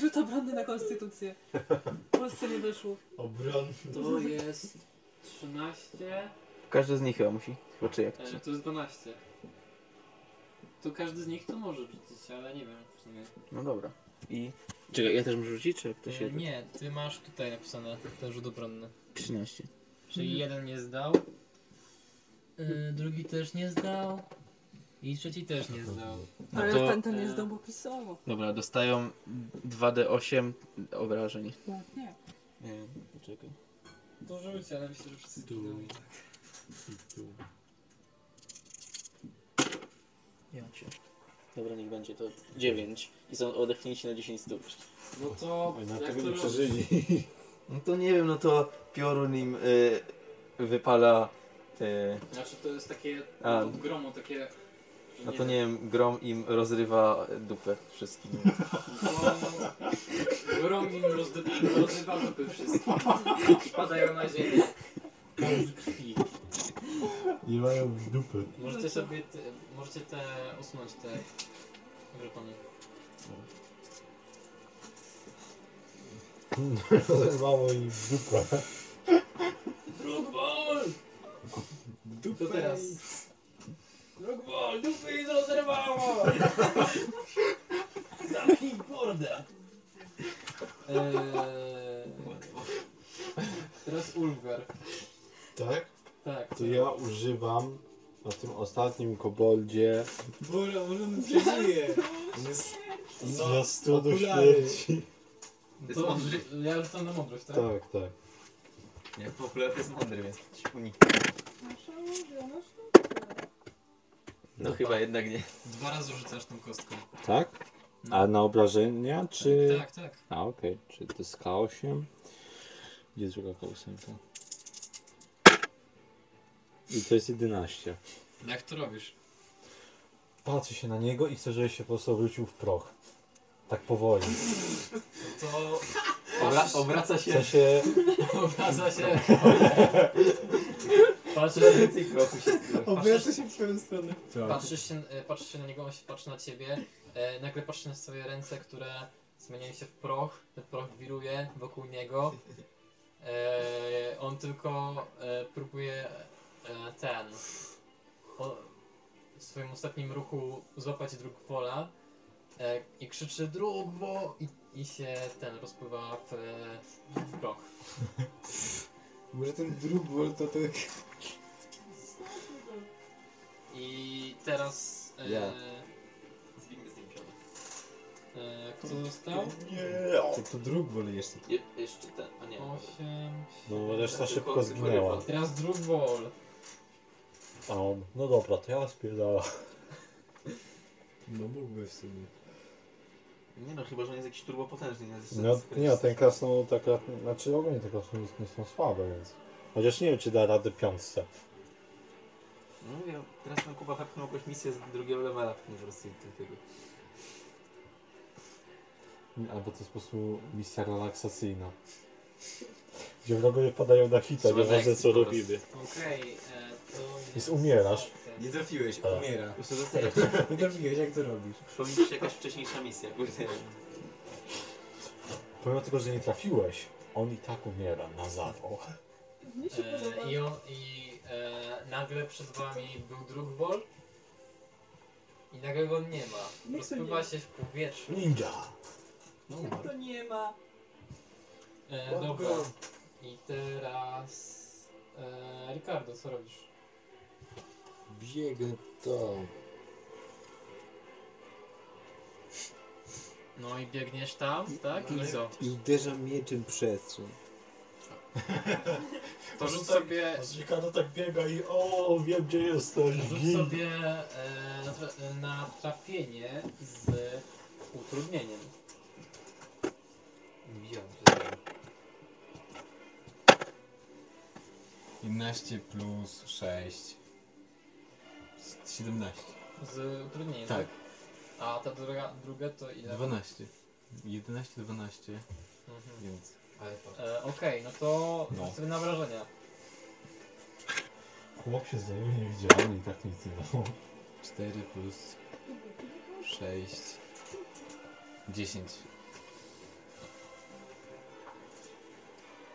[SPEAKER 2] Rzut obronny na konstytucję. W Polsce nie wyszło.
[SPEAKER 5] Obron.
[SPEAKER 3] To jest 13.
[SPEAKER 1] Każdy z nich chyba musi. Chyba czy jak?
[SPEAKER 3] E, to jest 12. To każdy z nich to może rzucić, ale nie wiem w sumie.
[SPEAKER 1] No dobra. I. Czekaj, ja też muszę rzucić, czy jak to się.
[SPEAKER 3] E, nie, ty masz tutaj napisane ten rzut obronny.
[SPEAKER 1] 13.
[SPEAKER 3] Czyli jeden nie zdał. Y, drugi też nie zdał i trzeci też nie zdał.
[SPEAKER 1] No
[SPEAKER 2] Ale
[SPEAKER 1] to-
[SPEAKER 2] ten to nie zdał, bo pisało.
[SPEAKER 1] Dobra, dostają 2d8 obrażeń.
[SPEAKER 2] Nie.
[SPEAKER 1] Nie, poczekaj.
[SPEAKER 3] To rzucie, ale myślę, że wszyscy
[SPEAKER 1] Ja cię. Dobra, niech będzie to 9 i są odechnięci na 10 stóp.
[SPEAKER 3] No to
[SPEAKER 14] Oj, na
[SPEAKER 3] jak
[SPEAKER 14] tego
[SPEAKER 3] to
[SPEAKER 14] nie
[SPEAKER 3] robisz?
[SPEAKER 14] przeżyli.
[SPEAKER 1] No to nie wiem, no to piorun im y, wypala. Y,
[SPEAKER 3] Znaczy to jest takie
[SPEAKER 1] A.
[SPEAKER 3] od gromu, takie...
[SPEAKER 1] no to nie wiem, grom im rozrywa dupę wszystkim.
[SPEAKER 3] To grom im rozdy- rozrywa dupy wszystkim i padają na ziemię. Krwi.
[SPEAKER 14] Nie mają w dupy.
[SPEAKER 3] Możecie sobie, te, możecie te usunąć te żetony.
[SPEAKER 14] Rozerwało im dupę.
[SPEAKER 3] To teraz. Drugbol, dupy i rozerwało! Zamknij mordę! Eee, teraz Ulgar.
[SPEAKER 14] Tak?
[SPEAKER 3] Tak.
[SPEAKER 14] To ja używam na tym ostatnim koboldzie
[SPEAKER 3] Bora, możemy przeżyje.
[SPEAKER 14] za 100 do
[SPEAKER 3] okulary.
[SPEAKER 14] śmierci.
[SPEAKER 1] Jest
[SPEAKER 3] To,
[SPEAKER 1] mądry.
[SPEAKER 3] ja rzucam na mądrość, tak?
[SPEAKER 14] Tak, tak.
[SPEAKER 1] Jak popular jest mądry, więc unik.
[SPEAKER 2] Nasza ulubiona sztuka.
[SPEAKER 1] No chyba jednak nie.
[SPEAKER 3] Dwa razy rzucasz tą kostką.
[SPEAKER 14] Tak? A na obrażenia, czy...
[SPEAKER 3] Tak, tak.
[SPEAKER 14] A, okej. Czy to jest K8? Gdzie jest druga K8? I to jest 11.
[SPEAKER 3] Jak to robisz?
[SPEAKER 14] Patrzę się na niego i chcę, żeby się po prostu obrócił w proch. Tak powoli.
[SPEAKER 3] To
[SPEAKER 1] Obra obraca
[SPEAKER 14] W
[SPEAKER 1] się.
[SPEAKER 14] sensie...
[SPEAKER 3] obraca się. Patrzysz,
[SPEAKER 1] Więcej prochu się
[SPEAKER 3] Obraca
[SPEAKER 4] się w swoją stronę.
[SPEAKER 3] patrzysz, się, e, patrzysz się na niego, on się patrzy na ciebie. E, nagle patrzysz na swoje ręce, które zmieniają się w proch. Ten proch wiruje wokół niego. E, on tylko e, próbuje e, ten. O, w swoim ostatnim ruchu złapać drug wola. E, I krzyczy drugwo i, i się ten rozpływa w, w proch.
[SPEAKER 4] Może ten drugwol to tak...
[SPEAKER 3] I teraz. E,
[SPEAKER 1] Ja. Zbijmy z nim pionę.
[SPEAKER 3] e, kto został?
[SPEAKER 4] To, to drugwol jeszcze.
[SPEAKER 1] Je, jeszcze ten, a nie.
[SPEAKER 3] 8.
[SPEAKER 14] No reszta
[SPEAKER 1] Tylko-
[SPEAKER 14] szybko zginęła.
[SPEAKER 3] Teraz drug wall.
[SPEAKER 14] A on, no dobra, to ja spierdala.
[SPEAKER 4] No mógłby w sumie.
[SPEAKER 1] Nie no, chyba, że on jest jakiś turbopotężny. Nie,
[SPEAKER 14] No nie, ten krasnolud akurat, znaczy ogólnie te krasnoludy nie są słabe, więc... Chociaż nie wiem, czy da radę piątce.
[SPEAKER 1] No mówię, teraz na Kuba wepchnął jakąś misję z drugiego levela. Nie po prostu tego.
[SPEAKER 14] Albo to jest po prostu misja relaksacyjna. Gdzie wrogowie padają na hita,
[SPEAKER 1] Trzeba
[SPEAKER 14] nieważne
[SPEAKER 1] next
[SPEAKER 14] co
[SPEAKER 1] po prostu.
[SPEAKER 14] robimy.
[SPEAKER 3] Okej.
[SPEAKER 14] Jest umierasz.
[SPEAKER 4] Nie trafiłeś,
[SPEAKER 14] A.
[SPEAKER 4] umiera.
[SPEAKER 1] To zostaje.
[SPEAKER 4] Nie trafiłeś, jak to robisz?
[SPEAKER 1] Mi się jakaś wcześniejsza misja, kurde.
[SPEAKER 14] Pomimo tego, że nie trafiłeś, on i tak umiera na zawał.
[SPEAKER 2] Mi się podoba.
[SPEAKER 3] E, I, on, i e, nagle przed wami był drug wall. I nagle go nie ma.
[SPEAKER 2] Nie
[SPEAKER 3] Rozpływa
[SPEAKER 2] nie.
[SPEAKER 3] się w powietrzu.
[SPEAKER 14] Ninja!
[SPEAKER 4] No
[SPEAKER 2] Jak to nie ma?
[SPEAKER 3] E, dobra. I teraz. E, Ricardo, co robisz?
[SPEAKER 4] Biegnę tam.
[SPEAKER 3] No i biegniesz tam, tak? I co?
[SPEAKER 4] I uderzam mieczem przestrzeń.
[SPEAKER 3] To rzuć sobie.
[SPEAKER 14] Ricardo tak biega i o, wiem gdzie jesteś.
[SPEAKER 3] Rzuć sobie e, na, tra- na trafienie z utrudnieniem.
[SPEAKER 1] Nie widziałem. że zrobił.
[SPEAKER 4] 11 plus 6. 17.
[SPEAKER 3] Z utrudnieniem,
[SPEAKER 4] Tak.
[SPEAKER 3] A ta druga, druga to ile?
[SPEAKER 4] 12. 11, 12,
[SPEAKER 3] Mhm.
[SPEAKER 4] więc...
[SPEAKER 1] Ale.
[SPEAKER 3] E, Okej, no to
[SPEAKER 4] No.
[SPEAKER 3] sobie na wrażenia.
[SPEAKER 14] Chłop się zdaje niewidzialny i tak nic nie dało.
[SPEAKER 4] 4 plus 6. 10.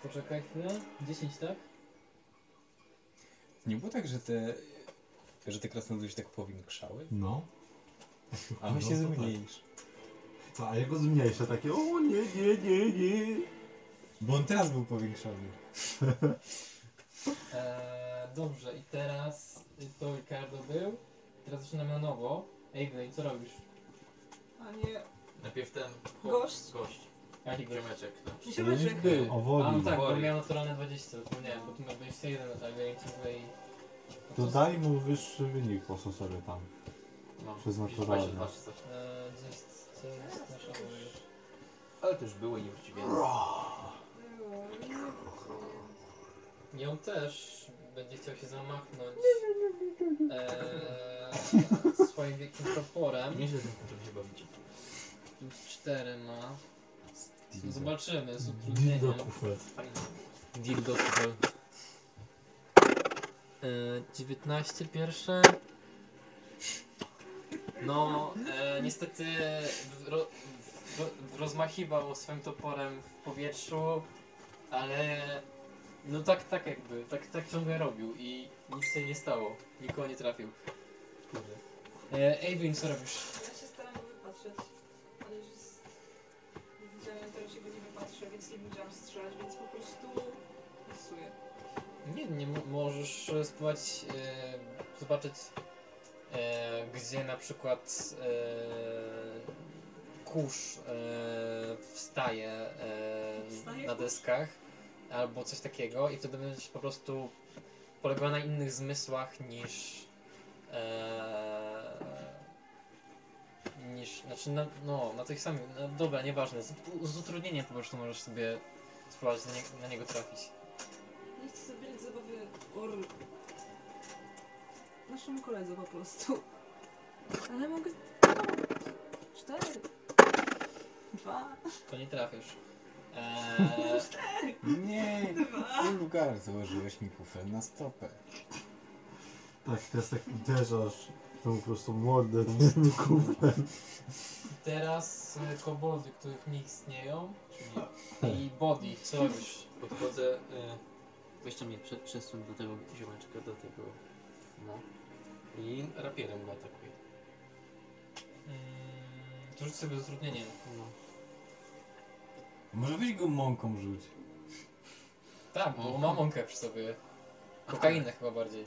[SPEAKER 3] Poczekaj chwilę. 10, tak?
[SPEAKER 4] Nie było tak, że te... Że te krasnoludy się tak powiększały?
[SPEAKER 14] No.
[SPEAKER 4] A się
[SPEAKER 14] No to tak.
[SPEAKER 4] zmniejszy.
[SPEAKER 14] A jego zmniejsza takie, o nie, nie, nie, nie.
[SPEAKER 4] Bo on teraz był powiększony.
[SPEAKER 3] E, dobrze, i teraz to Ricardo był. Teraz zaczynamy na nowo. Evelyn, co robisz?
[SPEAKER 2] A nie...
[SPEAKER 1] Najpierw ten
[SPEAKER 2] Gość?
[SPEAKER 1] gość.
[SPEAKER 3] Jaki gość?
[SPEAKER 1] Ziomeczek. No.
[SPEAKER 2] Ziomeczek.
[SPEAKER 14] O
[SPEAKER 3] A
[SPEAKER 14] woli.
[SPEAKER 3] no tak, bo
[SPEAKER 1] Woli.
[SPEAKER 3] miał naturalne 20, zapomniałem, bo tu ma 21, ale ja ci mówię i...
[SPEAKER 14] To daj mu wyższy wynik po co sobie tam.
[SPEAKER 1] No.
[SPEAKER 14] Przez naturalne.
[SPEAKER 1] 22 czy coś.
[SPEAKER 3] Eee, jest, jest nasza?
[SPEAKER 1] Ale to już były nieuczciwie.
[SPEAKER 3] Ją też będzie chciał się zamachnąć eee, swoim wielkim toporem.
[SPEAKER 1] Nieźle ten kontrakt się bawicie.
[SPEAKER 3] Plus 4 ma.
[SPEAKER 14] Dildo.
[SPEAKER 3] Zobaczymy z
[SPEAKER 14] Dildo
[SPEAKER 3] utrudnieniem.
[SPEAKER 14] kuflet.
[SPEAKER 1] Fajnie.
[SPEAKER 3] Dildo kufel. Eee, 19 pierwsze. No, e, niestety w, ro, rozmachiwał swoim toporem w powietrzu, ale no tak, tak jakby, tak, tak ciągle robił i nic się nie stało. Nikogo nie trafił.
[SPEAKER 1] Kurde.
[SPEAKER 3] E, Evelyn, co robisz?
[SPEAKER 2] Ja się staram go wypatrzeć, ale już jest... widziałem, teraz się go nie wypatrzę, więc nie wiedziałam strzelać, więc po prostu pasuję.
[SPEAKER 3] Nie, nie mo- możesz e, spróbować e, zobaczyć, e, gdzie na przykład e, kurz e, wstaje e,
[SPEAKER 2] Wstaje
[SPEAKER 3] na deskach albo coś takiego i wtedy będziesz po prostu polegała na innych zmysłach niż niż, znaczy na, no, na tych samych, no, dobra, nieważne, z, z utrudnieniem po prostu możesz sobie spróbować na, nie, na niego trafić.
[SPEAKER 2] Or... naszemu koledze po prostu. Ale mogę... Cztery. Dwa.
[SPEAKER 3] To nie trafisz. Eee,
[SPEAKER 4] Nie, Ulgar, założyłeś mi kufel na stopę.
[SPEAKER 14] Tak, teraz tak uderzasz. To po prostu mordę tym kuflem.
[SPEAKER 3] teraz e, koboldy, których nie istnieją, czyli i body, co robisz?
[SPEAKER 1] Podchodzę, e, weźcie mnie prze, przesuń do tego ziomeczka, do tego, no. I rapierem go atakuję.
[SPEAKER 3] Mm, to rzuć sobie z utrudnieniem.
[SPEAKER 1] No.
[SPEAKER 4] Może byś go mąką rzuć.
[SPEAKER 3] Tak, bo ma mąkę przy sobie. Kokainę chyba bardziej.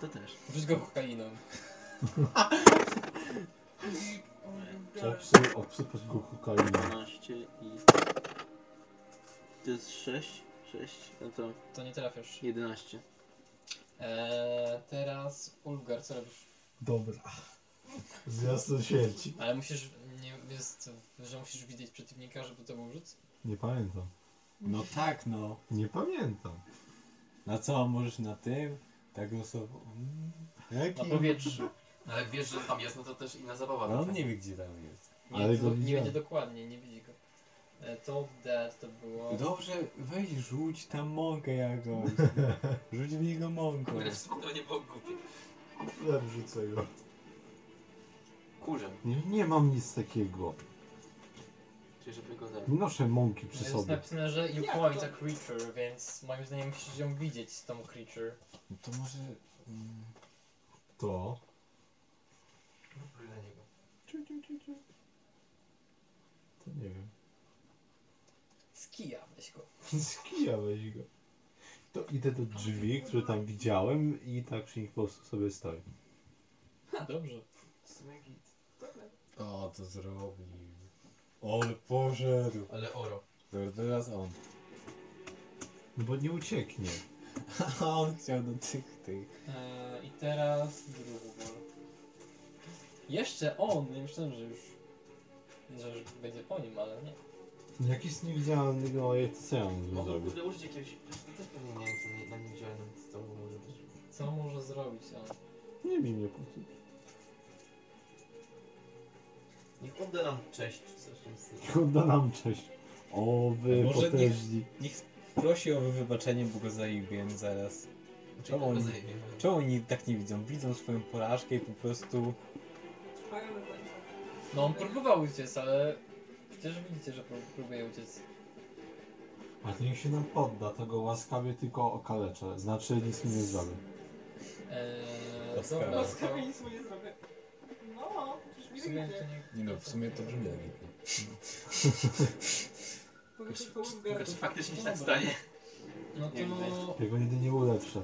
[SPEAKER 1] To też.
[SPEAKER 3] Rzuć go kokainą.
[SPEAKER 14] Obsy, obsypać go kokainą.
[SPEAKER 1] 12 i... To jest 6? 6? No to
[SPEAKER 3] To nie trafisz.
[SPEAKER 1] 11.
[SPEAKER 3] Eee, teraz Ulgar, co robisz?
[SPEAKER 14] Dobra. Zjazd do śmierci.
[SPEAKER 3] Ale musisz, nie, jest, że musisz widzieć przeciwnika, żeby to był rzut?
[SPEAKER 14] Nie pamiętam.
[SPEAKER 4] No tak, no.
[SPEAKER 14] Nie pamiętam.
[SPEAKER 4] Na co, możesz na tym? Tak losowo. Mm,
[SPEAKER 3] Na
[SPEAKER 4] Jaki?
[SPEAKER 3] powietrzu.
[SPEAKER 1] Ale jak wiesz, że tam jest, no to też inna zabawa.
[SPEAKER 4] No on nie wie gdzie tam jest.
[SPEAKER 3] Nie,
[SPEAKER 14] Ale
[SPEAKER 3] to, nie
[SPEAKER 14] widziałem.
[SPEAKER 3] będzie dokładnie, nie widzi go. E, Top Dead to było...
[SPEAKER 4] Dobrze, weź rzuć tam mąkę jakoś. Rzuć w niego mąką.
[SPEAKER 1] Sumie to nie było głupie.
[SPEAKER 14] Kuflem rzucę go.
[SPEAKER 1] Kurzem.
[SPEAKER 14] Nie, nie mam nic takiego.
[SPEAKER 1] Czyli żeby go zabić.
[SPEAKER 14] Nie noszę mąki przy
[SPEAKER 3] jest
[SPEAKER 14] sobie.
[SPEAKER 3] napisane, że you
[SPEAKER 2] Jak
[SPEAKER 3] point
[SPEAKER 2] to?
[SPEAKER 3] a creature, więc moim zdaniem musisz ją widzieć, tą creature.
[SPEAKER 4] No to może... Mm,
[SPEAKER 14] To.
[SPEAKER 1] Na niego.
[SPEAKER 14] To nie wiem.
[SPEAKER 3] Z kija weź go.
[SPEAKER 14] Z kija weź go. To idę do drzwi, które tam widziałem i tak przy nich po prostu sobie stoję.
[SPEAKER 3] Dobrze.
[SPEAKER 1] W sumie git.
[SPEAKER 4] O, to zrobił. Ale poszedł.
[SPEAKER 1] Ale oro.
[SPEAKER 4] Dobra, teraz on.
[SPEAKER 14] No bo nie ucieknie.
[SPEAKER 4] A on chciał do tych, tych.
[SPEAKER 3] E, I teraz Drugor. Jeszcze on, nie myślałem, że już, że już będzie po nim, ale nie.
[SPEAKER 14] Jakiś niewidzialny ojej, to co ja mam z nim
[SPEAKER 1] Mogę
[SPEAKER 14] zrobić?
[SPEAKER 1] kurde użyć jakiegoś... Ja też pewnie nie wiem, co nie- na niewidzialnym z tobą może być.
[SPEAKER 3] Co może zrobić on?
[SPEAKER 14] Nie bij mnie po co.
[SPEAKER 1] Niech odda nam cześć czy coś w tym stylu.
[SPEAKER 14] Odda nam cześć. O, wy
[SPEAKER 4] może
[SPEAKER 14] potężni.
[SPEAKER 4] Niech prosi o wybaczenie, bo go zajebię zaraz.
[SPEAKER 1] Czyli
[SPEAKER 4] Czemu
[SPEAKER 1] tego
[SPEAKER 4] oni,
[SPEAKER 1] zajebiemy.
[SPEAKER 4] czemu oni tak nie widzą? Widzą swoją porażkę i po prostu...
[SPEAKER 2] Trwają do końca.
[SPEAKER 3] No on próbował uciec, ale przecież widzicie, że pró- próbuje uciec.
[SPEAKER 14] A to niech się nam podda, to go łaskawie tylko okaleczę. Znaczy nic mi nie zrobię.
[SPEAKER 3] Eee,
[SPEAKER 4] Łaskawie.
[SPEAKER 3] dobra, to
[SPEAKER 2] Łaskawie nic mu nie zrobię. No, przecież
[SPEAKER 3] w
[SPEAKER 2] mi
[SPEAKER 3] sumie to
[SPEAKER 2] wyjdzie.
[SPEAKER 3] nie...
[SPEAKER 4] Nie no, w sumie to brzmi legitnie.
[SPEAKER 2] Powiedz to
[SPEAKER 1] Tylko czy faktycznie się tak stanie?
[SPEAKER 3] No to...
[SPEAKER 1] Nie wiem.
[SPEAKER 14] Ja go nigdy nie ulepszę.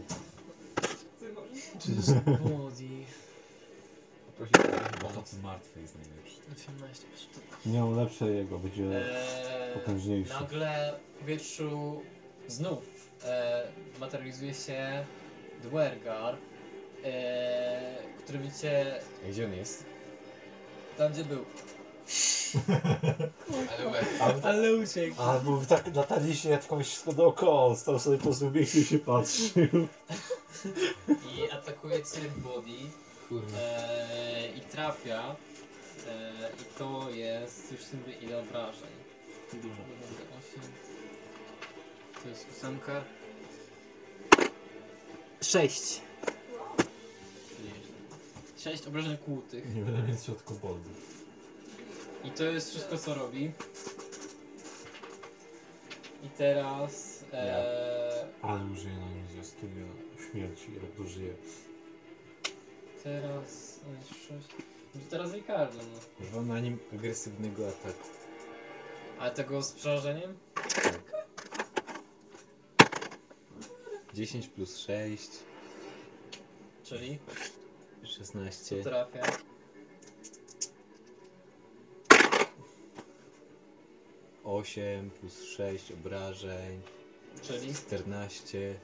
[SPEAKER 2] Nie
[SPEAKER 3] To
[SPEAKER 4] chyba noc martwy jest najlepszy.
[SPEAKER 3] 18. wiesz, to-
[SPEAKER 14] Miał lepsze jego, będzie
[SPEAKER 3] Eee,
[SPEAKER 14] potężniejszy.
[SPEAKER 3] nagle w powietrzu znów e, materializuje się Dwergar, e, który widzicie
[SPEAKER 4] A gdzie on jest?
[SPEAKER 3] tam, gdzie był.
[SPEAKER 35] Ale łeb.
[SPEAKER 3] Ale uciekł.
[SPEAKER 14] Albo tak lataliście jak komuś wszystko dookoła, stał sobie po prostu biegł i się patrzył.
[SPEAKER 3] I atakuje cię body
[SPEAKER 4] Kurwa.
[SPEAKER 3] e, i trafia. E, I to jest już sobie ile obrażeń.
[SPEAKER 1] Dużo.
[SPEAKER 3] 8. To jest ósemka. 6. 6 obrażeń kłutych.
[SPEAKER 14] Nie będę mieć boldu.
[SPEAKER 3] I to jest wszystko co robi. I teraz. E,
[SPEAKER 14] Ale użyję na nim zwiastunia śmierci, jak dożyje.
[SPEAKER 3] Teraz. sześć. I teraz Ricardo, no.
[SPEAKER 4] Kurwa na nim agresywnego ataku.
[SPEAKER 3] Ale tego z przerażeniem?
[SPEAKER 4] 10 plus 6,
[SPEAKER 3] Czyli
[SPEAKER 4] 16.
[SPEAKER 3] trafia.
[SPEAKER 4] Osiem plus 6 obrażeń,
[SPEAKER 3] Czyli
[SPEAKER 4] 14.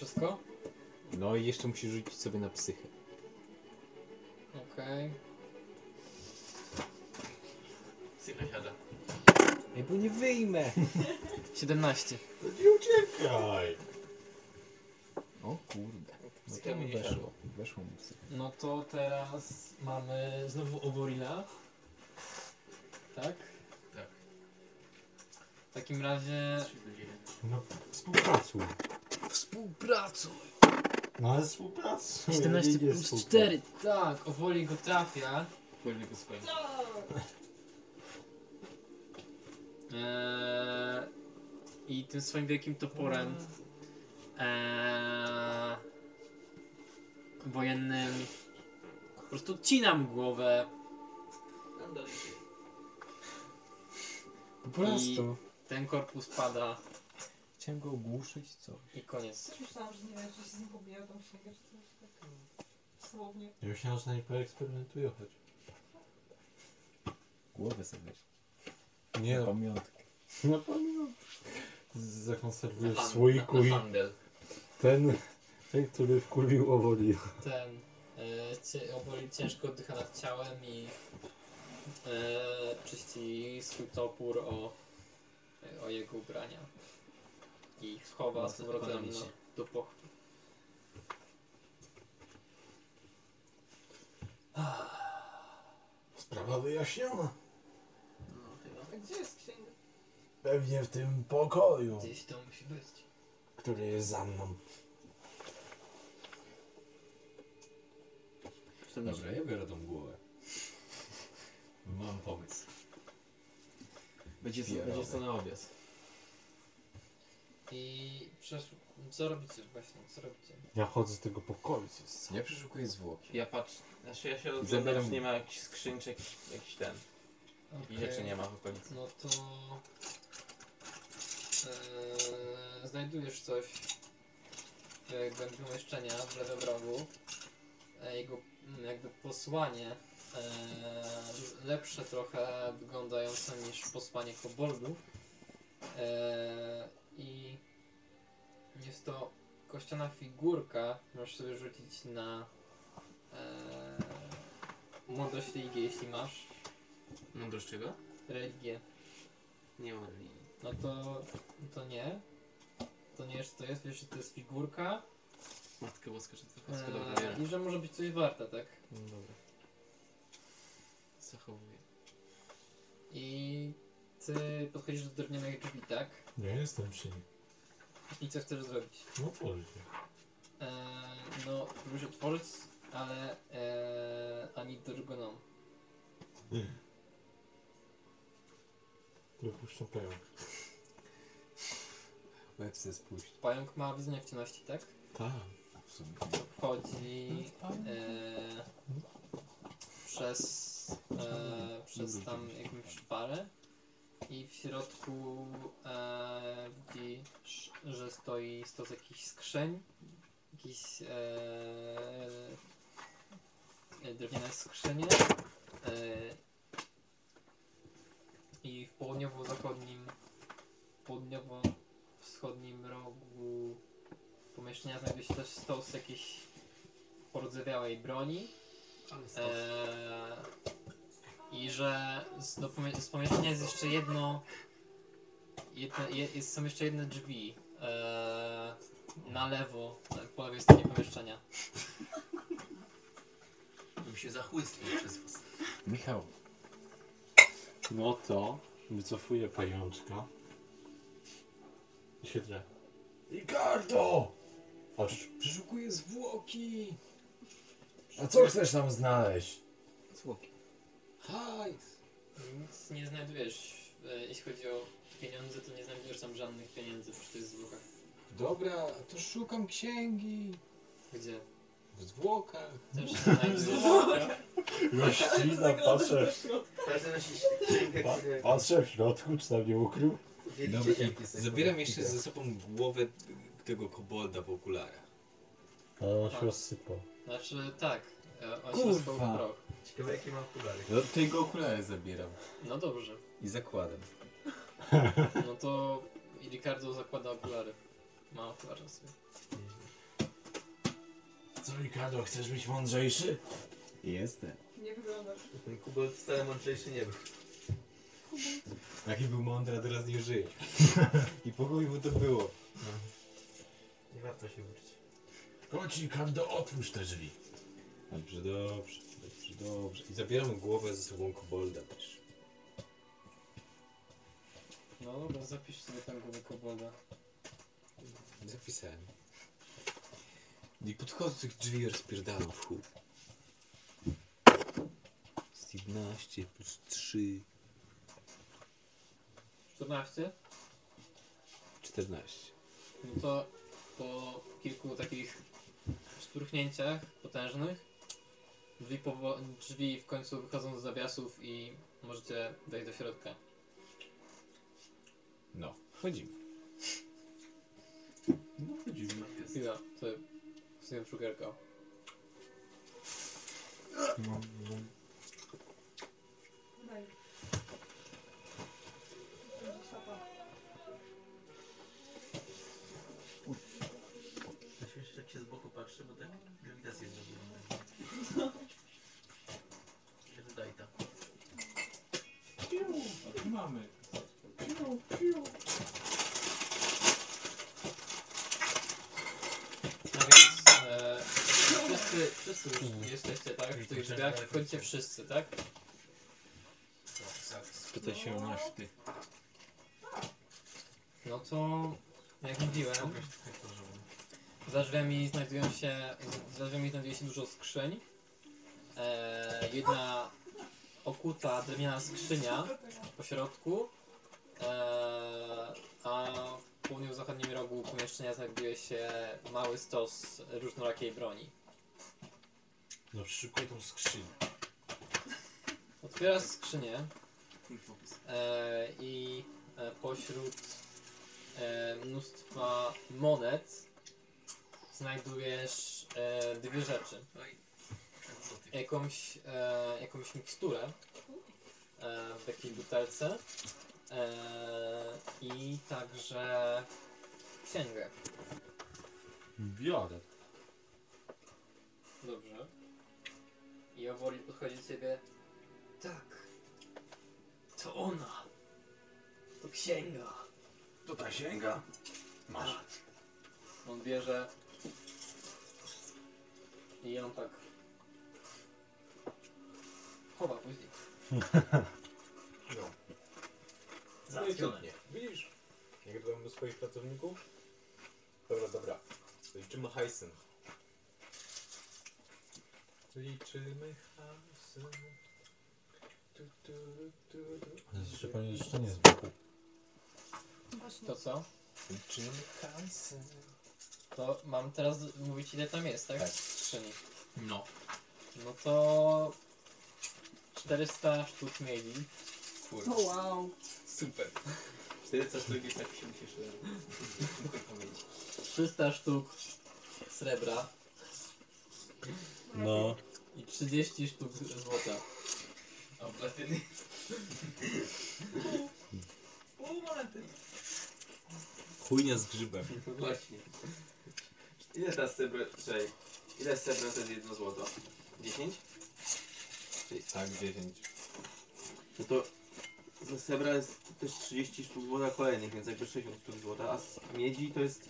[SPEAKER 3] wszystko?
[SPEAKER 4] No i jeszcze musisz rzucić sobie na psychę.
[SPEAKER 3] Okej.
[SPEAKER 1] Sygnasiada.
[SPEAKER 4] Ej, bo nie wyjmę!
[SPEAKER 3] 17.
[SPEAKER 14] Nie uciekaj!
[SPEAKER 4] O kurde. No to
[SPEAKER 1] nie
[SPEAKER 4] weszło. Weszło mu psychę.
[SPEAKER 3] No to teraz mamy znowu Oborila. Tak?
[SPEAKER 1] Tak.
[SPEAKER 3] W takim razie.
[SPEAKER 14] No, współpracuj.
[SPEAKER 3] Współpracuj!
[SPEAKER 14] No ale współpracuj.
[SPEAKER 3] 17
[SPEAKER 14] nie
[SPEAKER 3] plus
[SPEAKER 14] współpracuj.
[SPEAKER 3] 4. Tak, Owoli go trafia.
[SPEAKER 1] Powinien go skończyć.
[SPEAKER 3] Eee, I tym swoim wielkim toporem eee, wojennym po prostu odcinam głowę
[SPEAKER 4] Po prostu.
[SPEAKER 3] ten korpus pada
[SPEAKER 4] Chciałem go ogłuszyć, co?
[SPEAKER 3] i koniec.
[SPEAKER 2] Też myślałam, że nie wiem, czy się z nim pobija tą księgę, czy coś tak słownie.
[SPEAKER 14] Ja myślałem, że na nim poeksperymentuję choć.
[SPEAKER 4] Głowę sobie.
[SPEAKER 14] Nie
[SPEAKER 4] Na
[SPEAKER 14] no,
[SPEAKER 4] pamiątkę.
[SPEAKER 14] na pewno. Zakonserwuję w słoiku i
[SPEAKER 1] na handel.
[SPEAKER 14] ten, ten, który wkurwił Owoli.
[SPEAKER 3] Ten e, cie, ciężko oddycha nad ciałem i e, czyści swój topór o, o jego ubrania. I chowa z powrotem
[SPEAKER 1] ekonomicznie.
[SPEAKER 3] do pochwy.
[SPEAKER 14] Sprawa wyjaśniona.
[SPEAKER 1] No, chyba.
[SPEAKER 2] A gdzie jest księga?
[SPEAKER 14] Pewnie w tym pokoju,
[SPEAKER 3] Gdzieś to musi być.
[SPEAKER 14] który jest za mną.
[SPEAKER 4] Dobra, ja biorę tą głowę. Mam pomysł.
[SPEAKER 1] Będzie, będzie to na obiad.
[SPEAKER 3] I. Co robicie właśnie? Co robicie?
[SPEAKER 14] Ja chodzę z tego pokoju, co jest
[SPEAKER 4] Ja przeszukuję zwłoki.
[SPEAKER 1] Ja patrzę, znaczy ja się
[SPEAKER 4] Zabieram-
[SPEAKER 1] rozglądam, czy nie ma jakichś skrzynczek, jakiś ten. I
[SPEAKER 3] Okej.
[SPEAKER 1] rzeczy nie ma w okolicy.
[SPEAKER 3] No to e, znajdujesz coś w głębi pomieszczenia w lewym rogu. E, jego mm, jakby posłanie e, lepsze trochę wyglądające niż posłanie koboldów. E, I jest to kościana figurka. Możesz sobie rzucić na e, mądrość religię, jeśli masz
[SPEAKER 1] Mądrość czego?
[SPEAKER 3] religię.
[SPEAKER 1] Nie ma linii.
[SPEAKER 3] No to, to nie. To nie co to jest, wiesz, że to jest figurka
[SPEAKER 1] Matkę Boska czy Trofacka, dobra,
[SPEAKER 3] e, i że może być coś warta, tak?
[SPEAKER 1] No dobra. Zachowuję.
[SPEAKER 3] I ty podchodzisz do drewnianych drzwi, tak?
[SPEAKER 14] Nie jestem przy nim.
[SPEAKER 3] I co chcesz zrobić?
[SPEAKER 14] No tworzy się.
[SPEAKER 3] E, no, próbujesz otworzyć, ale e, ani drgoną.
[SPEAKER 14] Wypuszczę pająk.
[SPEAKER 4] Łeb chcę spuść.
[SPEAKER 3] Pająk ma widzenie w ciemności, tak?
[SPEAKER 14] Tak.
[SPEAKER 4] W sumie.
[SPEAKER 3] Wchodzi e, przez, e, przez tam jakąś szparę I w środku e, widzisz, że stoi stos jakichś skrzyń, jakieś e, e, drewniane skrzynie. E, I w południowo-zachodnim, południowo-wschodnim rogu pomieszczenia znajduje się też stos jakiejś pordzewiałej broni. Eee, I że z, do pomie- z pomieszczenia jest jeszcze jedno. Jedne, je, jest, są jeszcze jedne drzwi. Eee, na lewo, tak, po lewej stronie pomieszczenia.
[SPEAKER 36] Bym się zachłysnął przez was.
[SPEAKER 5] Michał,
[SPEAKER 14] No to wycofuję pajączka. I siedzę.
[SPEAKER 5] Ricardo!
[SPEAKER 4] Przesz- Przeszukuję zwłoki.
[SPEAKER 5] A co chcesz tam znaleźć?
[SPEAKER 36] Zwłoki.
[SPEAKER 4] Hajs.
[SPEAKER 3] Nic nie znajdujesz. E, jeśli chodzi o pieniądze, to nie znajdujesz tam żadnych pieniędzy przy tych zwłokach.
[SPEAKER 4] Dobra, to szukam księgi.
[SPEAKER 3] Gdzie?
[SPEAKER 4] W zwłokach.
[SPEAKER 3] Też nie znajdujesz.
[SPEAKER 14] Roślina, patrzę,
[SPEAKER 1] Każdy nosi księgę,
[SPEAKER 14] pa,
[SPEAKER 1] które
[SPEAKER 14] patrzę w środku, czy tam nie ukrył.
[SPEAKER 4] Dobra,
[SPEAKER 1] jest.
[SPEAKER 4] zabieram jeszcze ze sobą głowę tego kobolda w okularach.
[SPEAKER 14] A on się rozsypał.
[SPEAKER 3] Znaczy tak, e, on się
[SPEAKER 4] Kurwa.
[SPEAKER 3] rozpał w proch.
[SPEAKER 1] Ciekawe jakie ma okulary.
[SPEAKER 4] No tego okulary zabieram
[SPEAKER 3] No dobrze.
[SPEAKER 4] i zakładam.
[SPEAKER 3] No to Ricardo zakłada okulary. Ma okulary na sobie.
[SPEAKER 5] Co Ricardo, chcesz być mądrzejszy?
[SPEAKER 4] Jestem.
[SPEAKER 2] Nie wyglądasz.
[SPEAKER 1] Ten kubolt wcale mądrzejszy nie był.
[SPEAKER 4] Jaki był mądry, a teraz nie żyje. I po chuj mu to było.
[SPEAKER 1] Nie warto się uczyć.
[SPEAKER 5] Chodź Ricardo, otwórz te drzwi.
[SPEAKER 4] Dobrze, dobrze, dobrze, dobrze. I zabieram głowę ze sobą kobolda też.
[SPEAKER 3] No dobra, zapisz sobie tam głowę kobolda.
[SPEAKER 4] Zapisałem. I podchodzę do tych drzwi i rozpierdalam w. Z 11 plus 3,
[SPEAKER 3] 14?
[SPEAKER 4] 14.
[SPEAKER 3] No to po kilku takich szturchnięciach potężnych drzwi, powo- drzwi w końcu wychodzą z zawiasów i możecie wejść do środka.
[SPEAKER 4] No, wchodzimy.
[SPEAKER 36] No chodzimy.
[SPEAKER 3] Chwila, sobie sobie cukierka.
[SPEAKER 2] Daj.
[SPEAKER 4] A tu mamy.
[SPEAKER 3] No więc e, wszyscy, wszyscy już jesteście, tak? W tych drzwiach wchodzicie wszyscy, tak?
[SPEAKER 4] Spytaj się o maszty.
[SPEAKER 3] No to jak mówiłem, za drzwiami znajdują się, za drzwiami znajduje się dużo skrzyń. E, jedna okuta drewniana skrzynia po środku, e, a w południowo-zachodnim rogu pomieszczenia znajduje się mały stos różnorakiej broni.
[SPEAKER 5] No przyszukuj tą skrzynię.
[SPEAKER 3] Otwierasz skrzynię
[SPEAKER 36] Full focus.
[SPEAKER 3] e, i e, pośród e, mnóstwa monet znajdujesz e, dwie rzeczy. Jakąś, e, jakąś miksturę e, w takiej butelce e, i także księgę.
[SPEAKER 14] Biorę.
[SPEAKER 3] Dobrze. I Owoli podchodzi do ciebie. Tak. To ona. To księga.
[SPEAKER 5] To ta księga? Masz.
[SPEAKER 3] Tak. On bierze i ją tak chowa później.
[SPEAKER 4] No. Widzisz? Jak dbam do swoich pracowników? Dobra, dobra. Liczymy hajsem. Liczymy hajsem. Tu, tu, tu, tu.
[SPEAKER 5] Jeszcze pani jeszcze nie z boku.
[SPEAKER 2] Właśnie.
[SPEAKER 3] To co?
[SPEAKER 4] Liczymy hajsem.
[SPEAKER 3] To mam teraz mówić ile tam jest, tak?
[SPEAKER 4] Tak.
[SPEAKER 3] Skrzyni.
[SPEAKER 36] No.
[SPEAKER 3] No to 400 sztuk mieli.
[SPEAKER 37] Full.
[SPEAKER 38] O wow.
[SPEAKER 37] Super. 400 sztuk jest tak się ucieszyłem. Muszę powiedzieć.
[SPEAKER 3] 300 sztuk srebra
[SPEAKER 4] No.
[SPEAKER 3] i 30 sztuk złota.
[SPEAKER 37] A platyny? Pół monety.
[SPEAKER 4] Chujnia z grzybem.
[SPEAKER 37] No właśnie. Ile ta srebra... Czekaj. Ile srebra to jest jedno złoto? 10?
[SPEAKER 4] Tak, 10.
[SPEAKER 1] No to ze srebra jest też 30 sztuk złota kolejnych, więc jakby 60 sztuk złota, a z miedzi to jest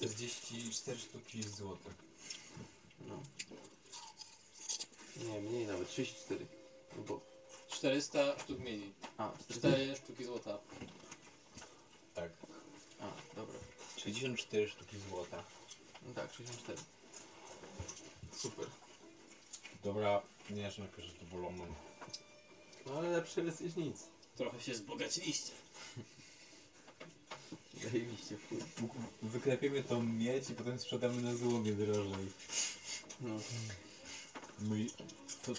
[SPEAKER 4] 44 sztuki złota.
[SPEAKER 1] no. Nie, mniej nawet, 34. No bo...
[SPEAKER 3] 400 sztuk miedzi.
[SPEAKER 1] A,
[SPEAKER 3] 4 sztuki złota.
[SPEAKER 4] Tak.
[SPEAKER 1] A, dobra.
[SPEAKER 4] 64 sztuki złota.
[SPEAKER 1] No tak, 64. Super.
[SPEAKER 4] Dobra, nie jeszcze napiszę to wolą.
[SPEAKER 1] No ale lepsze jest niż nic.
[SPEAKER 3] Trochę się wzbogaciliście.
[SPEAKER 1] Zajebiście, fuj.
[SPEAKER 4] Wyklepiemy tą miedź i potem sprzedamy na złomie drożej.
[SPEAKER 1] No.
[SPEAKER 4] Mój... To...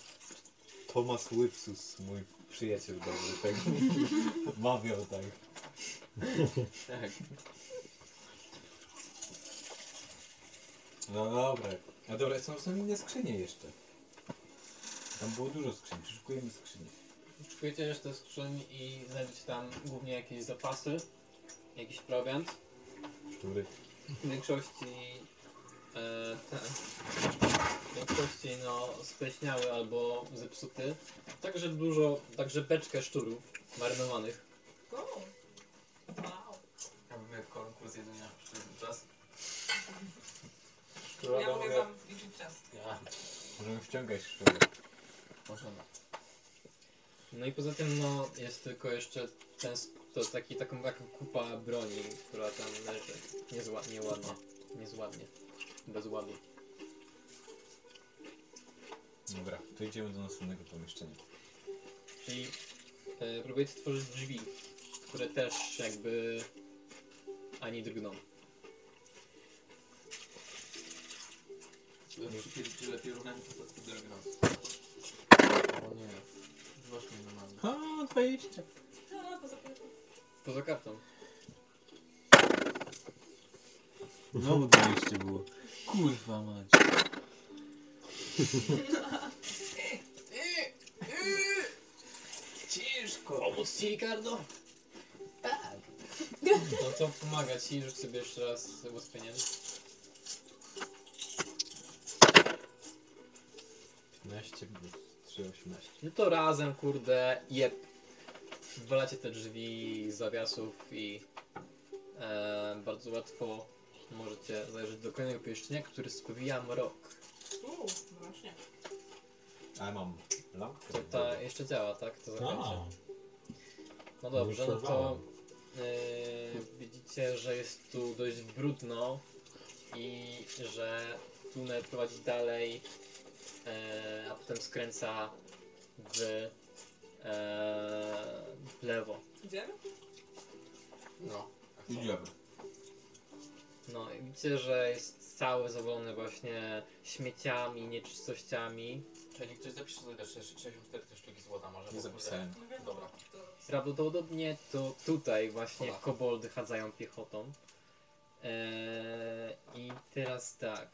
[SPEAKER 4] Thomas Lipsus, mój przyjaciel dobry, tak mawiał tak.
[SPEAKER 1] Tak.
[SPEAKER 4] No dobra. A dobra, są, są inne skrzynie jeszcze. Tam było dużo skrzyń, przeszukujemy skrzynie.
[SPEAKER 3] Szukujecie resztę skrzyń i znajdziecie tam głównie jakieś zapasy, jakiś prowiant.
[SPEAKER 4] Szczury.
[SPEAKER 3] W większości e, ten, w większości no spleśniały albo zepsuty. Także dużo, także beczkę szczurów marynowanych.
[SPEAKER 2] O! Wow.
[SPEAKER 37] Robimy konkurs jedzenia przez ten czas.
[SPEAKER 4] Szczura
[SPEAKER 2] Ja mogę wam liczyć czas.
[SPEAKER 4] Ja. Możemy wciągać szczury.
[SPEAKER 3] Możemy. No i poza tym no jest tylko jeszcze ten, sp- to taki, taką taka kupa broni, która tam leży. Niezła, nieładnie, niezładnie, bez ładu.
[SPEAKER 4] Dobra, to idziemy do następnego pomieszczenia.
[SPEAKER 3] Czyli e, próbujecie stworzyć drzwi, które też jakby ani drgną.
[SPEAKER 37] Lepiej ruchami po prostu drogą.
[SPEAKER 1] O nie. Właśnie nie mamy.
[SPEAKER 4] A, 20.
[SPEAKER 2] A, poza tym.
[SPEAKER 3] Poza kartą.
[SPEAKER 4] No, 20 było.
[SPEAKER 39] Kurwa mać.
[SPEAKER 37] Ciężko!
[SPEAKER 3] Pomóc ci Ricardo? Tak. No to pomaga ci, rzuć sobie jeszcze raz ułatwieniem.
[SPEAKER 4] 15 plus 3, 18.
[SPEAKER 3] No to razem, kurde, jeb. Wywalacie te drzwi z zawiasów i e, bardzo łatwo możecie zajrzeć do kolejnego pomieszczenia, który spowija mrok.
[SPEAKER 2] Uuu, właśnie.
[SPEAKER 4] A mam lampkę.
[SPEAKER 3] To ta jeszcze działa, tak? To zakończę.
[SPEAKER 14] A,
[SPEAKER 3] No dobrze, no to e, widzicie, że jest tu dość brudno i że tunel prowadzi dalej, a potem skręca w, e, w lewo.
[SPEAKER 2] Idziemy?
[SPEAKER 1] No.
[SPEAKER 4] Idziemy.
[SPEAKER 3] No i widzicie, że jest cały zawalony właśnie śmieciami, nieczystościami.
[SPEAKER 39] Czyli ktoś zapisze sobie też 64 te sztuki złota może.
[SPEAKER 4] Nie zapisałem.
[SPEAKER 2] No.
[SPEAKER 39] Dobra.
[SPEAKER 2] To...
[SPEAKER 3] Prawdopodobnie to tutaj właśnie
[SPEAKER 39] Polak.
[SPEAKER 3] koboldy chadzają piechotą. Eee, I teraz tak.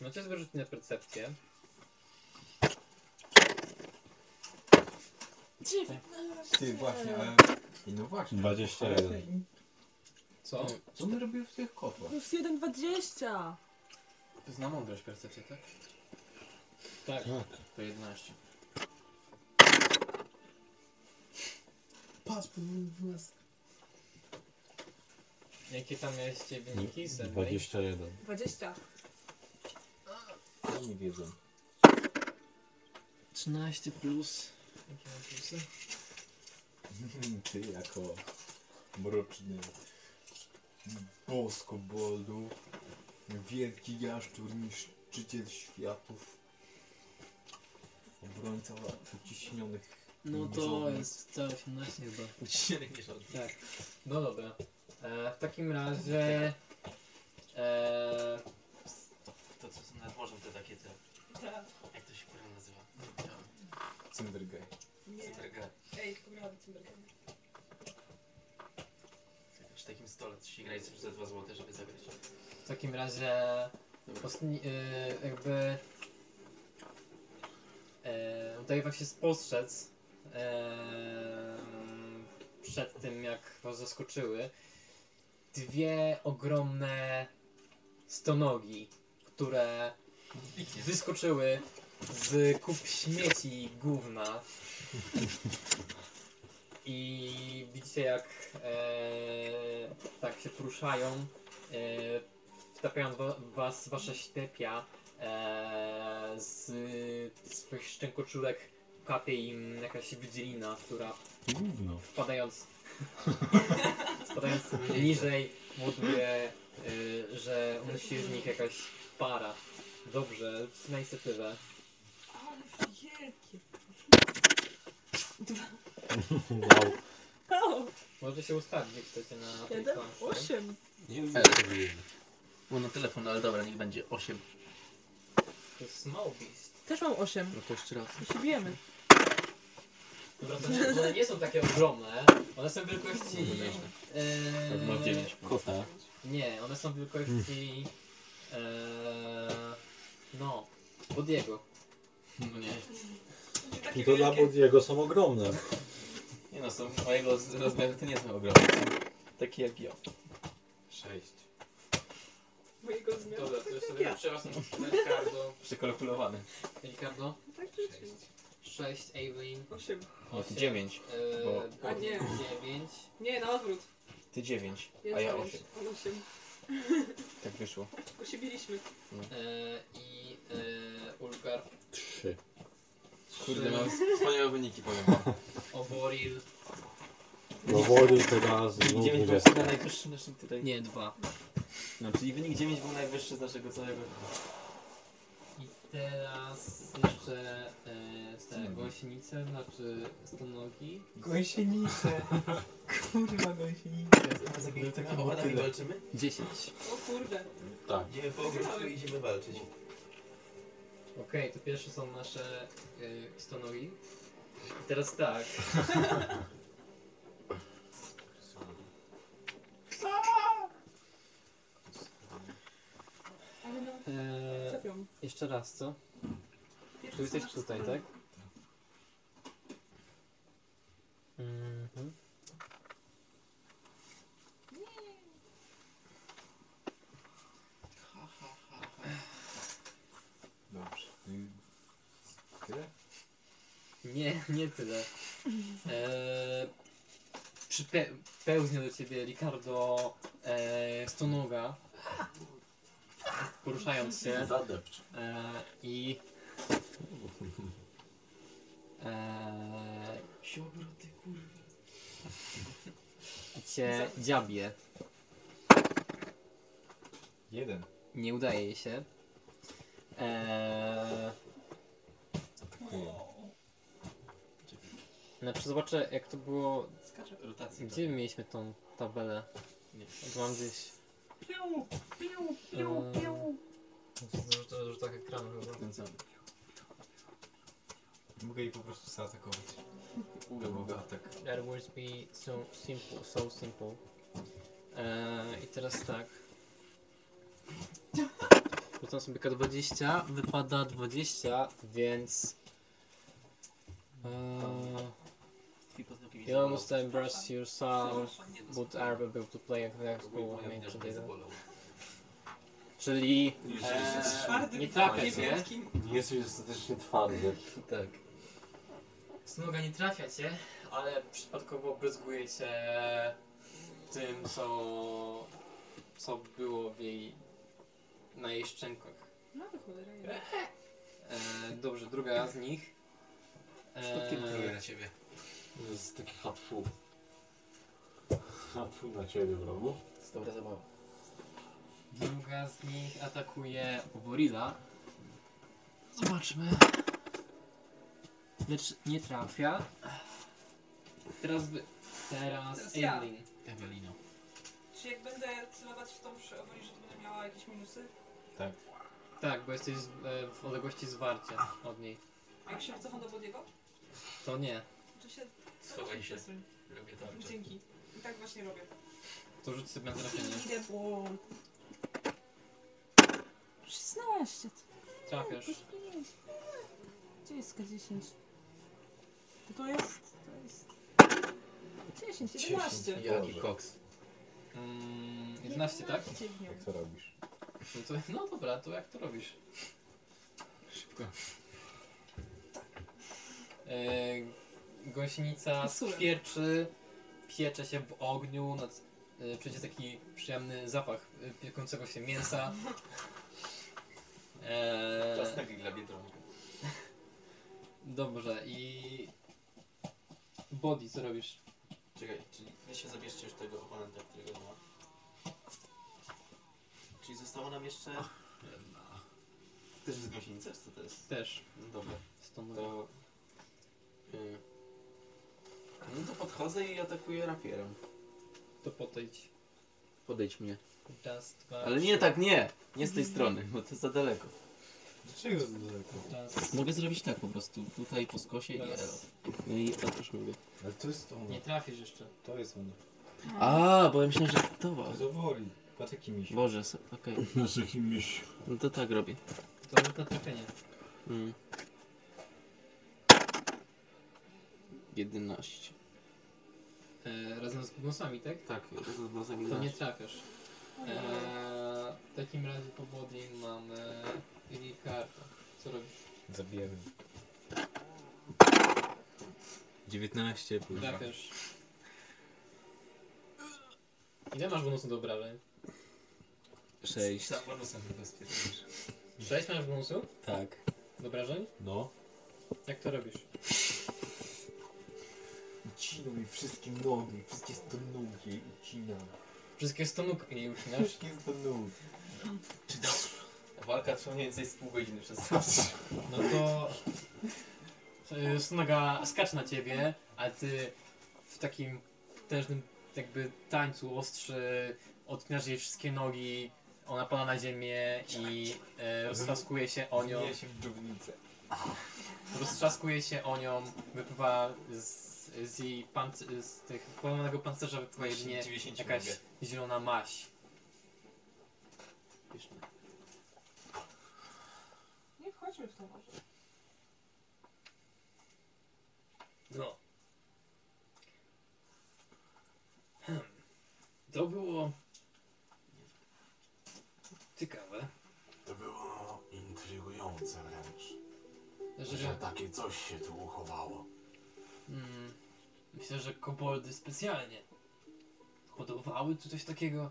[SPEAKER 3] Macie sobie rzucić na percepcję.
[SPEAKER 4] Ty, właśnie, ale... No właśnie.
[SPEAKER 14] 21.
[SPEAKER 3] Co?
[SPEAKER 4] Co my robimy w tych kotłach?
[SPEAKER 38] Plus 1,20.
[SPEAKER 39] To jest na mądrość percepcja, tak?
[SPEAKER 3] Tak.
[SPEAKER 14] Tak.
[SPEAKER 39] To 11.
[SPEAKER 14] Patrz, was.
[SPEAKER 3] Jakie tam mieliście wyniki? Sedmej?
[SPEAKER 14] 21.
[SPEAKER 2] 20.
[SPEAKER 4] Oni wiedzą.
[SPEAKER 3] 13 plus. Jakie mam plusy?
[SPEAKER 4] Ty jako mroczny bosko boldu, wielki jaszczur, niszczyciel światów, obrońca uciśnionych
[SPEAKER 3] No to
[SPEAKER 4] nierządnych.
[SPEAKER 3] jest całe 18 chyba.
[SPEAKER 39] Uciśniony nierządny.
[SPEAKER 3] Tak. No dobra. E, w takim razie. E,
[SPEAKER 39] To co są nad morzem te takie te...
[SPEAKER 2] Tak.
[SPEAKER 39] Jak to się kurwa nazywa?
[SPEAKER 4] Cymbergaj.
[SPEAKER 2] Nie.
[SPEAKER 1] Cymbergaj.
[SPEAKER 2] Ej, pobrałam Cymbergaj.
[SPEAKER 1] Przy takim stole coś się grać za 2 zł, żeby zagrać.
[SPEAKER 3] W takim razie ostatni, yy, jakby yy, udaje wam się spostrzec yy, przed tym jak was zaskoczyły dwie ogromne stonogi, które wyskoczyły z kup śmieci i gówna i widzicie jak e, tak się poruszają e, wtapiają wa- was wasze ślepia e, z swoich szczękoczulek kapie im jakaś wydzielina, która
[SPEAKER 14] Gówno.
[SPEAKER 3] wpadając spadając niżej powoduje, y, że unosi z nich jakaś para. Dobrze, na inicjatywę.
[SPEAKER 2] Ale wielkie.
[SPEAKER 14] Wow.
[SPEAKER 2] O,
[SPEAKER 3] Możecie się ustawić, jak chcecie na tej
[SPEAKER 2] jeden,
[SPEAKER 3] planszy.
[SPEAKER 2] osiem.
[SPEAKER 5] Nie wiem, co to jest.
[SPEAKER 1] Było na telefon, ale dobra, niech będzie 8.
[SPEAKER 3] To jest Small Beast.
[SPEAKER 2] Też mam osiem.
[SPEAKER 1] No to jeszcze raz.
[SPEAKER 2] My się bijemy.
[SPEAKER 3] Dobra, to nie, one nie są takie ogromne, one są wielkości...
[SPEAKER 1] Tak, ma
[SPEAKER 3] Yy,
[SPEAKER 1] 9.
[SPEAKER 5] Kota.
[SPEAKER 3] nie, one są wielkości... Yy, no, Bodiego.
[SPEAKER 1] No nie.
[SPEAKER 14] I to dla. Bodiego są ogromne.
[SPEAKER 1] Nie no, są mojego z- rozmiaru to nie są ogromne. Są takie jak ja.
[SPEAKER 5] Sześć.
[SPEAKER 2] Mojego zmiaru.
[SPEAKER 3] Dobra, to
[SPEAKER 2] Tak jak ja.
[SPEAKER 3] przepraszam, Ricardo.
[SPEAKER 1] Przekalkulowany.
[SPEAKER 3] Ricardo,
[SPEAKER 2] Tak rzeczywiście.
[SPEAKER 3] 6, Evelyn,
[SPEAKER 2] Osiem.
[SPEAKER 1] No ty 9.
[SPEAKER 3] Yy,
[SPEAKER 1] Bo-
[SPEAKER 2] A nie.
[SPEAKER 3] 9.
[SPEAKER 2] Nie, na odwrót.
[SPEAKER 1] Ty 9,
[SPEAKER 2] Ja
[SPEAKER 1] a ja
[SPEAKER 2] dziewięć.
[SPEAKER 1] 8.
[SPEAKER 2] On osiem.
[SPEAKER 1] Tak wyszło.
[SPEAKER 2] Tylko się biliśmy.
[SPEAKER 3] E, i e, Ulgar,
[SPEAKER 14] Trzy.
[SPEAKER 1] Kurde, mam wspaniałe wyniki, powiem wam.
[SPEAKER 3] Oboril,
[SPEAKER 14] No teraz znów
[SPEAKER 1] 9 był
[SPEAKER 14] 20.
[SPEAKER 1] chyba najwyższy naszym tutaj.
[SPEAKER 3] nie, 2.
[SPEAKER 1] No, czyli wynik 9 był najwyższy z naszego całego.
[SPEAKER 3] I teraz jeszcze e, te gąsienice, znaczy stonogi.
[SPEAKER 40] Gąsienice. Kurwa gąsienice.
[SPEAKER 1] Z jakimiś takimi owadami walczymy?
[SPEAKER 3] 10.
[SPEAKER 2] O kurde.
[SPEAKER 5] Tak.
[SPEAKER 41] Idziemy po ogródku i idziemy walczyć.
[SPEAKER 3] Okej, to pierwsze są nasze e, stonogi. I teraz tak.
[SPEAKER 2] Ale no,
[SPEAKER 3] E,
[SPEAKER 2] trafią.
[SPEAKER 3] jeszcze raz, co?
[SPEAKER 2] Pierwszy
[SPEAKER 3] Tu jesteś tutaj, tak? Mhm.
[SPEAKER 4] Dobrze. I Tyle?
[SPEAKER 3] Nie, nie tyle. Eee, przype- pełznie do ciebie Ricardo e, Stonoga, poruszając się
[SPEAKER 5] Zadepcz.
[SPEAKER 3] e, i e,
[SPEAKER 1] Siobroty, kurwa.
[SPEAKER 3] cię dziabie.
[SPEAKER 4] Jeden.
[SPEAKER 3] Nie udaje jej się. Eee,
[SPEAKER 4] Atakuję.
[SPEAKER 3] Znaczy zobaczę jak to było.
[SPEAKER 1] Skacze rotacji.
[SPEAKER 3] Gdzie my mieliśmy tą tabelę?
[SPEAKER 1] Nie.
[SPEAKER 3] To mam gdzieś.
[SPEAKER 1] Piu, piu,
[SPEAKER 3] piu,
[SPEAKER 1] piu.
[SPEAKER 3] W rzutach ekranu chyba.
[SPEAKER 1] Kręcamy.
[SPEAKER 4] Mogę jej po prostu zaatakować. To byłby atak.
[SPEAKER 3] That would be so simple, so simple. Eee, I teraz tak. Rzucam sobie K20, wypada 20, więc... Eee, you almost embrace yourself, but are able to play a classical nature Czyli eee,
[SPEAKER 2] Twardy,
[SPEAKER 3] nie trafia cię.
[SPEAKER 2] niebieski.
[SPEAKER 14] Jesteś dostatecznie twardy.
[SPEAKER 1] Tak.
[SPEAKER 3] Snoga nie trafia cię, ale przypadkowo bryzguje cię tym, co, co było w jej, na jej szczękach.
[SPEAKER 2] No to cholera. nie.
[SPEAKER 3] E, dobrze, druga z nich.
[SPEAKER 1] Przypadkiem próbuję
[SPEAKER 3] E,
[SPEAKER 1] na ciebie.
[SPEAKER 14] To jest taki hatfu. Hatfu na ciebie w rogu.
[SPEAKER 1] To jest dobra zabawa.
[SPEAKER 3] druga z nich atakuje Oborila. Zobaczmy. Lecz nie trafia. Teraz wy... Teraz
[SPEAKER 2] Teraz ja.
[SPEAKER 3] Evelyn.
[SPEAKER 1] Ewelino.
[SPEAKER 2] Czy jak będę celować w tą przy Owoli, że to będę miała jakieś minusy?
[SPEAKER 3] Tak, bo jesteś z, e, w odległości zwarcia od niej.
[SPEAKER 2] A jak się wycofam do Bodiego?
[SPEAKER 3] To nie.
[SPEAKER 2] To się...
[SPEAKER 1] Schowaj się. Robię tarczę.
[SPEAKER 2] Dzięki. I tak właśnie robię.
[SPEAKER 3] To rzuć sobie na trafienie.
[SPEAKER 2] Idę po... 16.
[SPEAKER 3] Trafiasz.
[SPEAKER 2] Gdzie jest K10? To to jest... To jest... 10, 11.
[SPEAKER 1] Jaki koks.
[SPEAKER 3] Mm, 11, tak?
[SPEAKER 4] Jak to robisz?
[SPEAKER 3] No, to, no dobra, to jak to robisz?
[SPEAKER 1] Szybko.
[SPEAKER 3] E, gąsienica skwierczy, piecze się w ogniu, nad, czujecie taki przyjemny zapach e, piekącego się mięsa. E,
[SPEAKER 1] Czas dla Biedronka.
[SPEAKER 3] dobrze, i... Body, co robisz?
[SPEAKER 1] Czekaj, czyli wy się zabierzcie już tego oponenta, którego ma. Czyli zostało nam jeszcze... Też jest gąsienica, czy co to jest?
[SPEAKER 3] Też.
[SPEAKER 1] No dobra,
[SPEAKER 3] Stąd
[SPEAKER 1] to... y, No to podchodzę i atakuję rapierem.
[SPEAKER 3] to podejdź.
[SPEAKER 1] Podejdź mnie.
[SPEAKER 3] Raz, dwa,
[SPEAKER 1] Ale nie tak, nie! Nie z tej strony, bo to jest za daleko.
[SPEAKER 4] Dlaczego to daleko?
[SPEAKER 3] raz.
[SPEAKER 1] Mogę zrobić tak po prostu, tutaj po skosie i
[SPEAKER 3] Raz.
[SPEAKER 1] elo. No i otóż mówię.
[SPEAKER 4] Ale to jest ono.
[SPEAKER 3] Nie trafisz jeszcze.
[SPEAKER 4] To jest ono.
[SPEAKER 1] A, bo ja myślałem, że to
[SPEAKER 4] To
[SPEAKER 1] was.
[SPEAKER 4] zawoli. Patrz jaki miś.
[SPEAKER 1] Boże, so- okej.
[SPEAKER 5] Z jakimś...
[SPEAKER 1] No to tak robię.
[SPEAKER 3] To na trafienie.
[SPEAKER 1] Mm. 11.
[SPEAKER 3] E, razem z bonusami, tak?
[SPEAKER 1] Tak, z blazem
[SPEAKER 3] To nie trafiasz. Eee, w takim razie po body mamy Ricardo. Co robisz?
[SPEAKER 4] Zabijemy.
[SPEAKER 42] 19 plus dwa.
[SPEAKER 3] Trafiasz. Ile masz bonusu do obrażeń?
[SPEAKER 42] 6.
[SPEAKER 1] Za bonusem zabezpieczysz.
[SPEAKER 3] 6 masz bonusu
[SPEAKER 42] Tak.
[SPEAKER 3] do obrażeń?
[SPEAKER 4] No.
[SPEAKER 3] Jak to robisz?
[SPEAKER 4] Ucinał mi wszystkie nogi, wszystkie stonuki ucinam.
[SPEAKER 3] Wszystkie stonuk jej ucinasz?
[SPEAKER 4] Wszystkie stonuki.
[SPEAKER 1] Czy to... Walka trwa mniej więcej z pół godziny przez.
[SPEAKER 3] No to... e, Stonoga skacze na ciebie, a ty w takim potężnym jakby tańcu ostrzy odpinasz jej wszystkie nogi, ona pada na ziemię i e, roztrzaskuje się o nią.
[SPEAKER 4] Zmienia się w dżownicę.
[SPEAKER 3] Roztrzaskuje się o nią, wypływa z, z jej panc z tych połamanego pancerza wypływa jedynie
[SPEAKER 1] 90
[SPEAKER 3] jakaś
[SPEAKER 1] mogę.
[SPEAKER 3] zielona.
[SPEAKER 1] Pyszne.
[SPEAKER 2] Nie wchodźmy w to może.
[SPEAKER 3] No. Hmm. To było ciekawe,
[SPEAKER 5] To było intrygujące wręcz,
[SPEAKER 3] że,
[SPEAKER 5] że takie coś się tu uchowało.
[SPEAKER 3] mm, myślę, że koboldy specjalnie hodowały tu coś takiego,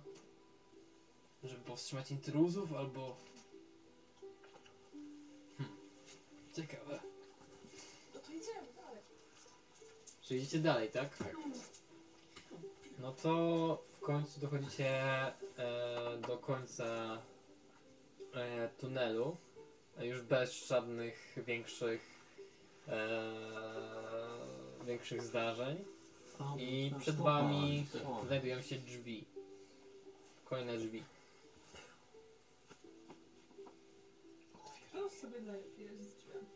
[SPEAKER 3] żeby powstrzymać intruzów albo... Hmm. Ciekawe.
[SPEAKER 2] No to idziemy dalej.
[SPEAKER 3] Czy idziecie dalej, tak?
[SPEAKER 5] Tak.
[SPEAKER 3] No to w końcu dochodzicie e, do końca e, tunelu. e, Już bez żadnych większych e, większych zdarzeń. I przed wami znajdują się drzwi. Kolejne drzwi.
[SPEAKER 2] To sobie daję jest z drzwiami.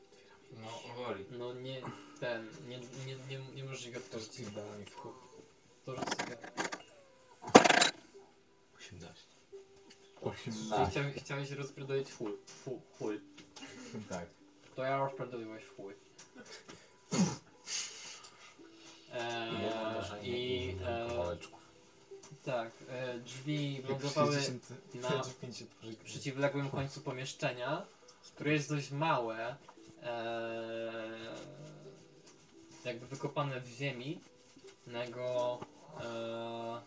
[SPEAKER 1] No, woli.
[SPEAKER 3] No nie ten, nie, nie, nie, nie możesz ich otworzyć.
[SPEAKER 4] Spierdalaj w chuj.
[SPEAKER 3] To sobie.
[SPEAKER 42] 18.
[SPEAKER 3] Czyli chciałeś, chciałeś rozpierdolić chuj. Fu, chuj.
[SPEAKER 4] Tak.
[SPEAKER 3] To ja rozpierdoliłeś w Eee, I e,
[SPEAKER 5] Kawałeczków.
[SPEAKER 3] tak, e, drzwi lądowały na
[SPEAKER 4] 50
[SPEAKER 3] przeciwległym końcu pomieszczenia, które jest dość małe, e, jakby wykopane w ziemi. Na jego, e,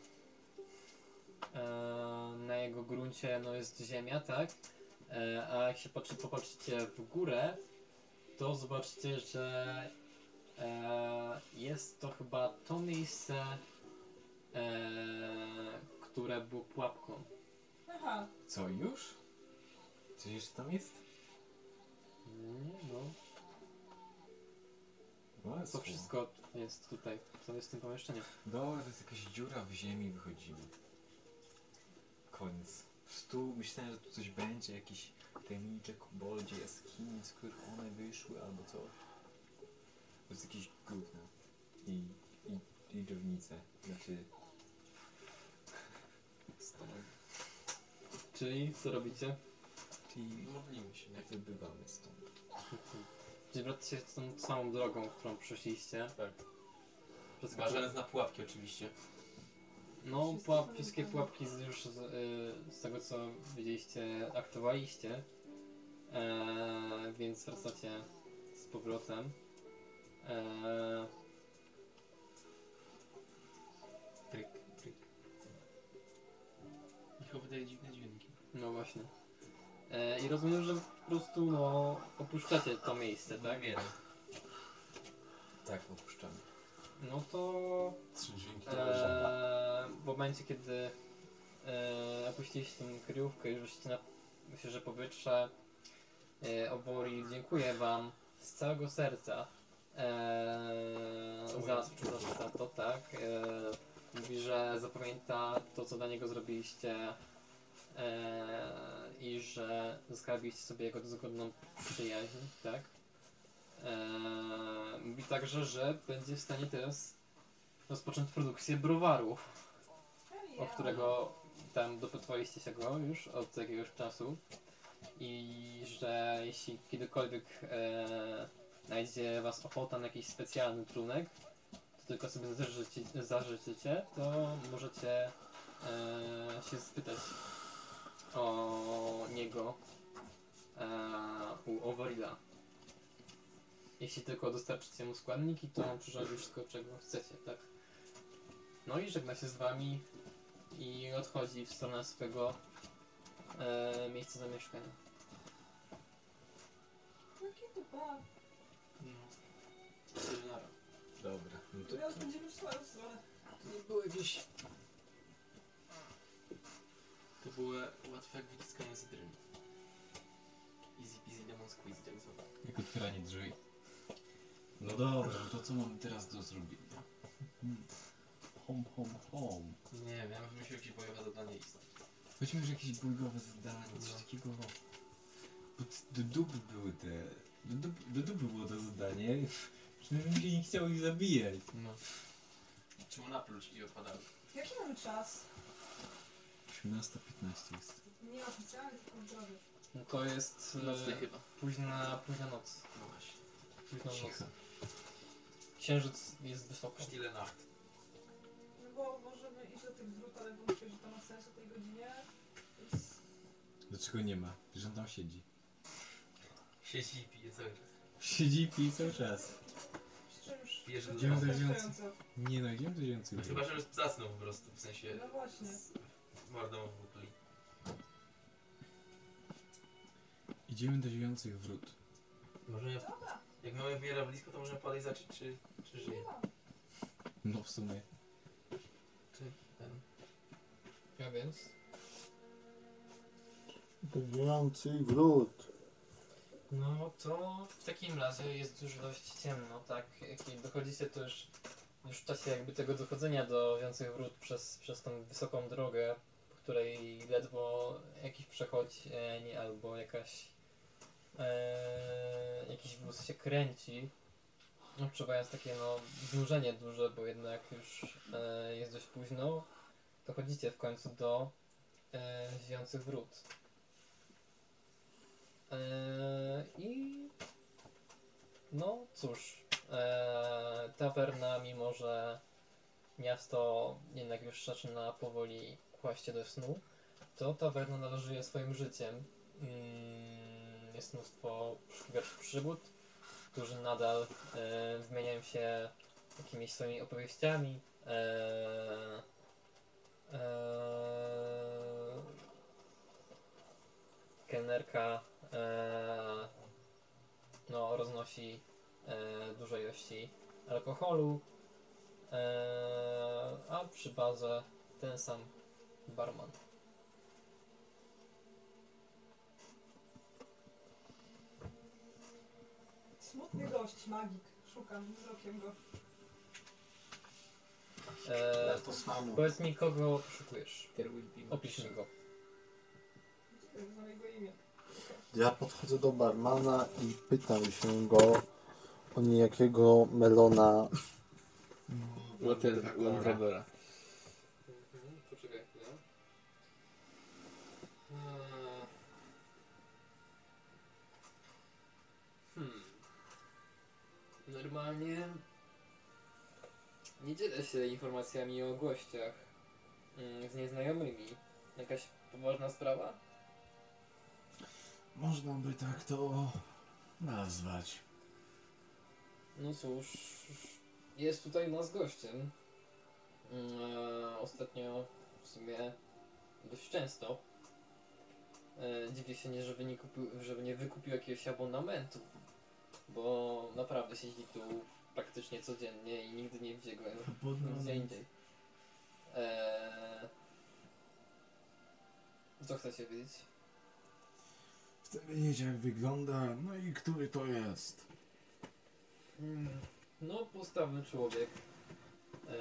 [SPEAKER 3] na jego gruncie no, jest ziemia, tak? A jak się patrzy, popatrzycie w górę, to zobaczycie, że jest to chyba to miejsce, e, które było pułapką.
[SPEAKER 2] Aha,
[SPEAKER 4] Co, już? Coś jeszcze tam jest?
[SPEAKER 3] Nie, no.
[SPEAKER 4] No,
[SPEAKER 3] To wszystko jest tutaj, co jest w tym pomieszczeniu.
[SPEAKER 4] Dobra, to jest jakaś dziura w ziemi, wychodzimy. Koniec. Tu myślałem, że tu coś będzie, jakieś tajemnicze koboldzie, jaskini, z których one wyszły, albo coś. To jest jakieś gówno. I, i, i dżownice. Znaczy... Stąd.
[SPEAKER 3] Czyli co robicie?
[SPEAKER 4] Czyli modlimy się, jak wybywamy stąd.
[SPEAKER 3] Czyli wracacie tą samą drogą, którą przyszliście.
[SPEAKER 1] Tak. Uważając na pułapki oczywiście.
[SPEAKER 3] No, pułap, wszystkie pułapki z, już z, y, z tego co widzieliście, aktowaliście. E, więc wracacie z powrotem. E,
[SPEAKER 1] Tryk, tryk. Michał wydaje dziwne dźwięki.
[SPEAKER 3] no właśnie. E, I rozumiem, że po prostu no, opuszczacie to miejsce, tak?
[SPEAKER 1] Wiele.
[SPEAKER 4] Tak, opuszczamy.
[SPEAKER 3] No to
[SPEAKER 5] Trzy dźwięki to
[SPEAKER 3] e, w momencie, kiedy e, opuściliście tą kryjówkę i ruszycie na świeże powietrze, e, Obori dziękuję Wam z całego serca e, za, za to, tak. E, mówi, że zapamięta to, co dla niego zrobiliście e, i że zyskaliście sobie jego dozgodną przyjaźń, tak. E, mówi także, że będzie w stanie teraz rozpocząć produkcję browaru, od którego tam dopytywaliście się go już od jakiegoś czasu i że jeśli kiedykolwiek e, znajdzie was ochota na jakiś specjalny trunek, to tylko sobie zażyczycie, to możecie e, się spytać o niego e, u Owarila. Jeśli tylko dostarczycie mu składniki, to on przyrządzi wszystko, czego chcecie, tak? No i żegna się z wami i odchodzi w stronę swego e, miejsca zamieszkania.
[SPEAKER 2] To pan?
[SPEAKER 1] No. Sayonara.
[SPEAKER 4] Dobra. No to,
[SPEAKER 2] Teraz będziemy w swoją stronę.
[SPEAKER 4] to nie było jakieś...
[SPEAKER 1] To było łatwe jak wyciskanie cytryny. Easy peasy lemon squeeze tak zwane.
[SPEAKER 4] Jak otwieranie drzwi. No dobra, no to co mamy teraz do zrobienia? Hmm. Hom, hom, hom.
[SPEAKER 1] Nie wiem, ja bym wymyślił jakieś bojowe zadanie i stąd.
[SPEAKER 4] Chodźmy, że jakieś bójgowe zadanie, coś takiego. Bo do dupy były te... Do dupy, do dupy było to zadanie. Przynajmniej się nie chciało ich zabijać.
[SPEAKER 1] No. Czemu napluć i odpadały?
[SPEAKER 2] Jaki mamy czas?
[SPEAKER 4] 18.15 jest.
[SPEAKER 2] Nie oficjalnie, tylko w drodze.
[SPEAKER 3] No to jest
[SPEAKER 1] Nocny
[SPEAKER 3] e,
[SPEAKER 1] chyba.
[SPEAKER 3] późna, późna noc.
[SPEAKER 1] No właśnie.
[SPEAKER 3] Późna noc.
[SPEAKER 4] Cicho.
[SPEAKER 3] Księżyc jest wysoko.
[SPEAKER 1] Stille Nacht.
[SPEAKER 2] No bo możemy iść do tych wrót, ale wątpię, że to ma sens o tej godzinie. Więc
[SPEAKER 4] Dlaczego nie ma? Przecież on tam siedzi.
[SPEAKER 1] Siedzi i pije cały czas.
[SPEAKER 4] Siedzi i pije cały czas. Idziemy do
[SPEAKER 2] wystarczająco.
[SPEAKER 4] Nie no, idziemy do ziemców.
[SPEAKER 1] No chyba, że już zasnął po prostu, w sensie
[SPEAKER 2] No właśnie.
[SPEAKER 1] z mordą w butli.
[SPEAKER 4] Idziemy do ziejących wrót.
[SPEAKER 1] Możemy,
[SPEAKER 2] Dobra,
[SPEAKER 1] jak mamy w miarę blisko, to możemy podejść zobaczyć, czy, czy żyje.
[SPEAKER 4] No w sumie.
[SPEAKER 1] Czy ten...
[SPEAKER 3] Ja więc?
[SPEAKER 14] Drwiący wrót.
[SPEAKER 3] No to w takim razie jest już dość ciemno, tak? Jak dochodzicie to już, już w czasie jakby tego dochodzenia do wiących wrót przez, przez tą wysoką drogę, po której ledwo jakiś przechodź albo jakaś e, jakiś wóz się kręci, odczuwając takie no znużenie duże, bo jednak już e, jest dość późno, dochodzicie w końcu do e, zwiących wrót. Eee, I no cóż, eee, tawerna, mimo że miasto jednak już zaczyna powoli kłaść się do snu, to tawerna należy je swoim życiem. Mm, jest mnóstwo przygód, którzy nadal e, wymieniają się jakimiś swoimi opowieściami. E, e, no, roznosi e, duże ilości alkoholu, e, a przy barze ten sam barman.
[SPEAKER 2] Smutny gość, magik. Szukam wzrokiem go.
[SPEAKER 3] E,
[SPEAKER 14] To samo.
[SPEAKER 3] powiedz mi, kogo poszukujesz? Opisz mi go.
[SPEAKER 2] Nie wiem, znam jego imię.
[SPEAKER 14] Ja podchodzę do barmana i pytam się go, o niejakiego melona.
[SPEAKER 3] Mhm, poczekaj chwilę. Eee. Hmm. Normalnie nie dzielę się informacjami o gościach mm, z nieznajomymi. Jakaś poważna sprawa?
[SPEAKER 5] Można by tak to nazwać.
[SPEAKER 3] No cóż, jest tutaj nas gościem. Mm, e, Ostatnio w sumie dość często. E, Dziwię się nie, żeby nie, kupił, żeby nie wykupił jakiegoś abonamentu, bo naprawdę siedzi tu praktycznie codziennie i nigdy nie biegłem gdzie indziej. E, Co chcecie wiedzieć?
[SPEAKER 5] Chcę wiedzieć jak wygląda, no i który to jest.
[SPEAKER 3] Mm, No, postawny człowiek e,